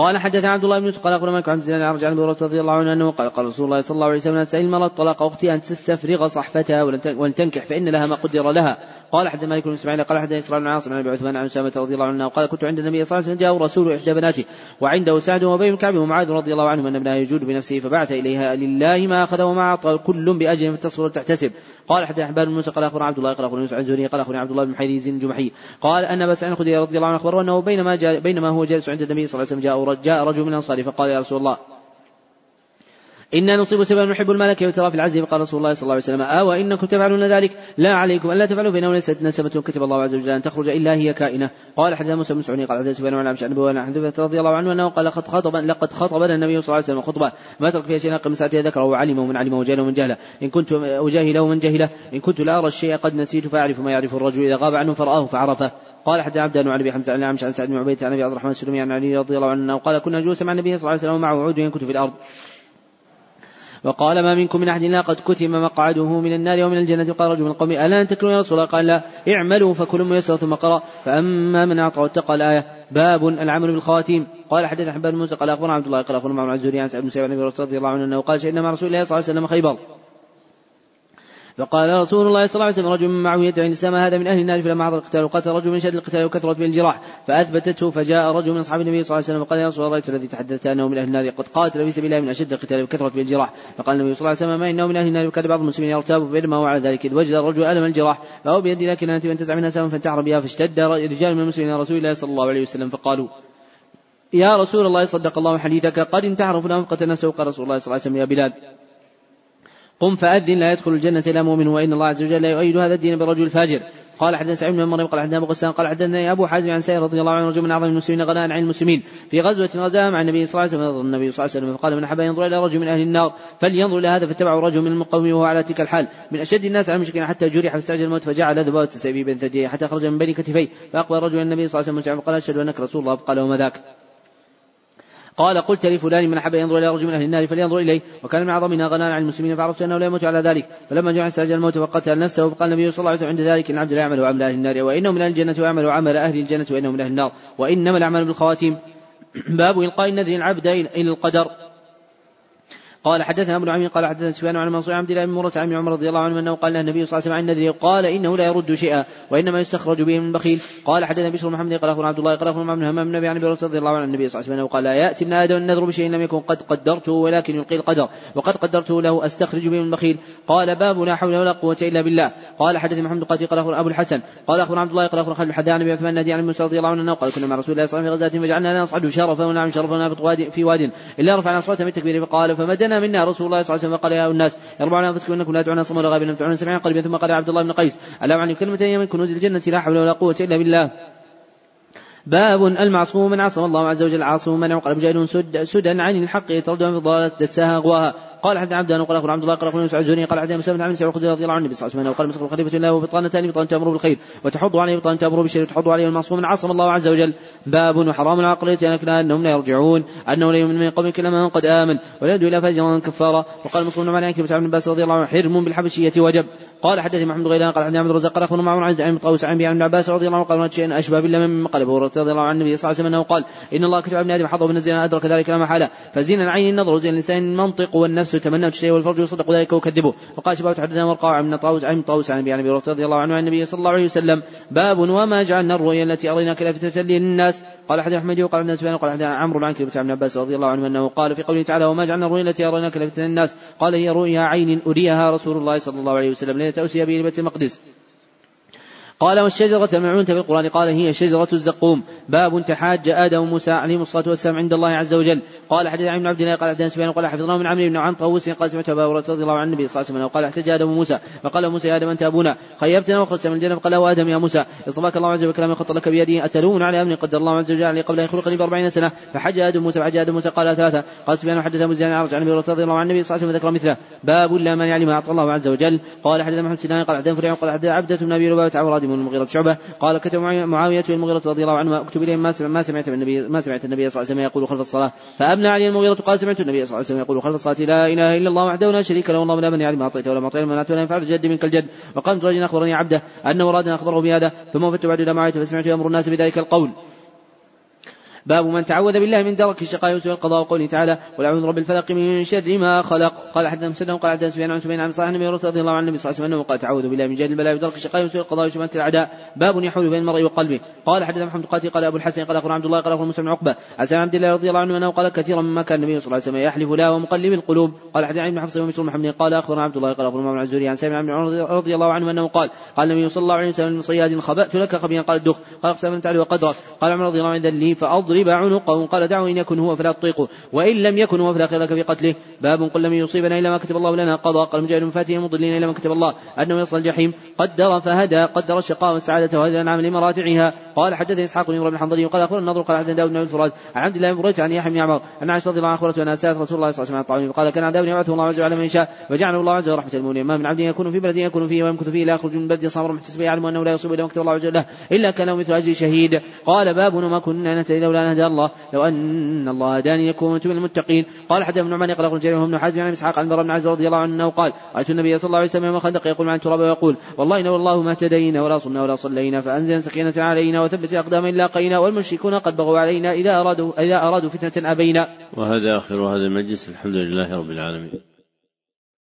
قال حدثنا عبد الله بن يوسف قال أخبرنا مالك عن زياد عن ابي رضي الله عنه أنه قال قال رسول الله صلى الله عليه وسلم سئل المرأة طلاق أختي أن تستفرغ صحفتها ولن تنكح فإن لها ما قدر لها. قال حدثنا مالك بن إسماعيل قال حدثنا إسرائيل بن عاصم عن أبي عثمان عن أسامة رضي الله عنه قال كنت عند النبي صلى الله عليه وسلم جاء رسول إحدى بناته وعنده سعد وابي بن كعب ومعاذ رضي الله عنهم أن ابنها يجود بنفسه فبعث إليها لله ما أخذ وما أعطى كل بأجر فتصبر وتحتسب. قال حدثنا احباب بن موسى قال أخبرنا عبد الله قال أخبرنا يوسف عن زهري قال أخبرنا عبد الله بن حيريز الجمحي قال أن ابا سعيد الخدري رضي الله عنه اخبره أنه بينما بينما هو جالس عند النبي صلى الله عليه وسلم جاء جاء رجل من الأنصار فقال يا رسول الله إنا نصيب سببا نحب الملك وترى في العز فقال رسول الله صلى الله عليه وسلم آه وإنكم تفعلون ذلك لا عليكم ألا تفعلوا فإنه ليست نسبة كتب الله عز وجل أن تخرج إلا هي كائنة. قال حدثنا موسى بن سعوني قال حدثنا سفيان عن عبد بن حدثنا رضي الله عنه أنه قال لقد خطب لقد خطبنا النبي صلى الله عليه وسلم خطبة ما ترك فيها شيئا قم ساعتها ذكره وعلمه من علمه وجهله من جهله. إن كنت أجاهله من جهله. إن كنت لا أرى الشيء قد نسيت فأعرف ما يعرف الرجل إذا غاب عنه فرآه فعرفه. قال حتى عبد عن ابي حمزه عن عن سعد بن عبيد عن أبي عبد الرحمن السلمي عن علي رضي الله عنه قال كنا جلوسا مع النبي صلى الله عليه وسلم ومعه عود ينكت في الأرض. وقال ما منكم من أحد إلا قد كتم مقعده من النار ومن الجنة. قال رجل من القوم ألا تكلوا يا رسول الله؟ قال لا. اعملوا فكل ميسر ثم قرأ. فأما من أعطى واتقى الآية باب العمل بالخواتيم. قال حدثنا حبان موسى قال أخبرنا عبد الله قال أخبرنا معمر الزهري عن سعد بن سعيد رضي الله عنه أنه قال شهدنا مع رسول الله صلى الله عليه وسلم خيبر. فقال رسول الله صلى الله عليه وسلم رجل معه يدعي الاسلام هذا من أهل النار فلما حضر القتال وقتل رجل من شد القتال وكثرت به الجراح فأثبتته فجاء رجل من أصحاب النبي صلى الله عليه وسلم وقال يا رسول الله الذي تحدثت أنه من أهل النار؟ قد قاتل في سبيل الله من أشد القتال وكثرت به الجراح. فقال النبي صلى الله عليه وسلم ما إنه من أهل النار؟ وكان بعض المسلمين يرتاب بينما هو على ذلك؟ إذ وجد الرجل ألم الجراح فهو بيد لكن أنت تنتزع منها سما فانتحر بها فاشتد رجال من المسلمين رسول الله صلى الله عليه وسلم فقالوا يا رسول الله صدق الله حديثك قد انتحر فلان فقتل نفسه قال رسول الله صلى الله عليه وسلم يا بلال. قم فأذن لا يدخل الجنة إلا مؤمن وإن الله عز وجل لا يؤيد هذا الدين برجل فاجر. قال حدثنا سعيد بن مريم قال حدثنا أبو غسان قال حدثنا أبو حازم عن سائر رضي الله عنه رجل من أعظم المسلمين غناء عن المسلمين. في غزوة غزاها مع النبي صلى الله عليه وسلم النبي صلى الله عليه وسلم فقال من أحب ينظر إلى رجل من أهل النار فلينظر إلى هذا فاتبعه رجل من المقوم وهو على تلك الحال. من أشد الناس على المشركين حتى جرح فاستعجل الموت فجعل ذبابه السيف بين ثدييه حتى خرج من بين كتفيه فأقبل رجل النبي صلى الله عليه وسلم فقال أشهد أنك رسول الله. فقال وما ذاك؟ قال قلت لفلان من أحب ينظر إلى رجل من أهل النار فلينظر إليه. وكان من أعظمنا غناء عن المسلمين فعرفت أنه لا يموت على ذلك. فلما جاء استعجل الموت وقتل نفسه فقال النبي صلى الله عليه وسلم عند ذلك إن العبد لا يعمل عمل أهل النار وإنه من أهل الجنة ويعمل عمل أهل الجنة وإنه من أهل النار. وإنما الأعمال بالخواتيم. باب إلقاء النذر العبد إلى القدر. قال حدثنا ابن عمي قال حدثنا سفيان عن منصور عبد الله بن مرة عن عمر رضي الله عنه أنه قال النبي صلى الله عليه وسلم عن النذر قال إنه لا يرد شيئا وإنما يستخرج به من بخيل. قال حدثنا بشر محمد قال أخبرنا عبد الله قال أخبرنا من همام النبي عن أبي رضي الله عنه النبي صلى الله عليه وسلم قال لا يأتي ابن آدم النذر بشيء لم يكن قد قدرته ولكن يلقي القدر وقد قدرته له أستخرج به من بخيل. قال باب لا حول ولا قوة إلا بالله. قال حدثني محمد قال أخبرنا أبو الحسن قال أخبرنا عبد الله قال أخبرنا خالد عن ابي عثمان النادي عن موسى رضي الله عنه قال كنا مع رسول الله صلى الله عليه وسلم في غزاة فجعلنا نصعد شرفا ونعم شرفا في واد. إلا رفعنا اصواتنا بالتكبير فقال فمدنا منا رسول الله صلى الله عليه وسلم. فقال يا الناس يربعون أنفسكم إنكم لا تدعون صما ولا غائبا تدعون سمعا قلبا ثم قال عبد الله بن قيس الا عن كلمتين من كنوز الجنة لا حول ولا قوة إلا بالله. باب المعصوم من عصم الله عز وجل عاصم من عقل سد سدا عن الحق يتردد في الضلالة دساها أغواها. قال حدثنا عبد الله قال عبد الله قال اخبر مسعود قال حدثنا مسلم عن سعود رضي الله عنه النبي صلى الله عليه وسلم قال مسلم خليفه الله وبطانتان بطان تأمر بالخير وتحض عليه بطان تأمر بالشر وتحض عليه المعصوم عصم الله عز وجل باب وحرام العقلية لكنها أنهم لا يرجعون أنه لا يؤمن من قوم كلا من قد آمن ولا يدعو إلى فجرا كفارا. وقال مسلم عن عكرمة بن عباس رضي الله عنه حرم بالحبشية وجب. قال حدثني محمد غيلان قال حدثني عبد الرزاق قال أخبرنا معمر عن طاووس عن ابن عباس رضي الله عنه قال شيئا أشبه بالله من قال ابو رضي الله عن النبي صلى الله عليه وسلم أنه قال إن الله كتب ابن آدم حظه من الزنا أدرك ذلك لا محاله فزين العين النظر وزين اللسان المنطق والنفس تمنى الشيء والفرج يصدق ذلك ويكذبه. وقال شباب تحدثنا ورقاع من طاووس عن طاووس عن أبي رضي الله عنه عن النبي صلى الله عليه وسلم. باب وما جعلنا الرؤيا التي اريناك لافتة للناس. قال أحد أحمد وقال ابن سفيان وقال أحد عمرو عن كلمة ابن عباس رضي الله عنه أنه قال في قوله تعالى وما جعلنا الرؤيا التي اريناك لافتة للناس. قال هي رؤيا عين أريها رسول الله صلى الله عليه وسلم ليلة اسري به بيت المقدس. قال والشجرة الملعونة في القرآن؟ قال هي شجرة الزقوم. باب تحاج آدم وموسى عليهم الصلاة والسلام عند الله عز وجل. قال حدث عن عبد الله قال حدثنا سفيان قال حفظناه من عمرو بن عن طاووس قال سمعت أبا هريرة رضي الله عن النبي صلى الله عليه وسلم قال احتج آدم وموسى. فقال موسى يا آدم أنت أبونا. خيبتنا وخرجت من الجنة. فقال آدم يا موسى اصطفاك الله عز وجل كلام خط لك بيده أتلومون على أمر قدر الله عز وجل علي قبل أن يخلقني بأربعين سنة. فحج آدم موسى فحج آدم موسى قال ثلاثة. قال سفيان وحدث أبو زياد عن أبي رضي الله عن النبي صلى الله عليه وسلم ذكر مثله. باب لا مانع لما أعطى الله عز وجل. قال حدث محمد سنان قال حدث فريع قال حدث عبدة بن عن رادم المغيره شعبة قال كتب معاويه بن المغيره رضي الله عنه اكتب إليهم ما ما سمعت النبي ما سمعت النبي صلى الله عليه وسلم يقول خلف الصلاة. فأبنى علي المغيره قال سمعت النبي صلى الله عليه وسلم يقول خلف الصلاة لا إله إلا الله وحده لا شريك له والله لا من يعلم ما اعطيت ولا معطي ولا ولا ينفع الجد منك الجد. وقامت رجل أخبرني عبده أنه أراد أن أخبره بهذا ثم وفدت بعد إلى معاوية فسمعت يأمر الناس بذلك القول. باب من تعوذ بالله من درك الشقاء وسوء القضاء وقوله تعالى قل أعوذ برب الفلق من شر ما خلق. قال حدثنا مسلم قال حدثنا سفيان عن سفيان عن صالح النبي رضي الله عن النبي صلى الله عليه وسلم قال تعوذ بالله من جهل البلاء ودرك الشقاء وسوء القضاء وشماتة الأعداء. باب يحول بين المرء وقلبه. قال حدثنا محمد قاتل قال أبو الحسن قال اخبرنا عبد الله قال اخبرنا مسلم بن عقبة عن عبد الله رضي الله عنه أنه قال كثيرا مما كان النبي صلى الله عليه وسلم يحلف لا ومقلب القلوب. قال حدثنا ابن حفص ومسلم محمد قال اخبرنا عبد الله قال اخبرنا عن عن سالم بن عمر رضي الله عنه أنه قال قال النبي صلى الله عليه وسلم من صياد خبأت لك خبيا قال الدخ. قال أقسم تعالى وقدرك. قال عمر رضي الله عنه لي فاضرب عنقه قال دعوا إن يكن هو فلا تطيقه وإن لم يكن هو فلا خير في قتله. باب قل لم يصيبنا إلا ما كتب الله لنا. قضى قال مجاهد مفاتيح مضلين إلا ما كتب الله. أنه يصل الجحيم. قدر فهدى. قدر الشقاء والسعادة وهذا نعم لمراتعها. قال حدثني إسحاق بن بن الحنظلي. وقال أخبرنا النضر قال حدثنا داود بن الفراد. عن عبد الله بن بريت عن يحيى بن عمر أن عائشة رضي الله عنها أخبرت أن سالت رسول الله صلى الله عليه وسلم عن فقال كان عذاب يبعثه الله عز وجل من يشاء. وجعله الله عز وجل رحمة المؤمنين ما من عبد يكون في بلد يكون فيه ويمكث فيه لا يخرج من بلد صابر محتسبا يعلم أنه لا يصيب إلا ما كتب الله عز وجل. إلا كان مثل اجر شهيد. قال باب وما كنا نهتدي لولا ان هدى الله لو أن الله هداني يكون من المتقين قال حدث ابن قال اخبرنا جرير بن حازم عن إسحاق عن بن عز رضي الله عنه قال رأيت النبي صلى الله عليه وسلم الخندق يقول مع التراب ويقول والله لو الله ما اهتدينا ولا صمنا ولا صلينا فانزل سكينه علينا وثبت أقدام لاقينا والمشركون قد بغوا علينا إذا أرادوا إذا أرادوا فتنة أبينا. وهذا آخر هذا المجلس الحمد لله رب العالمين.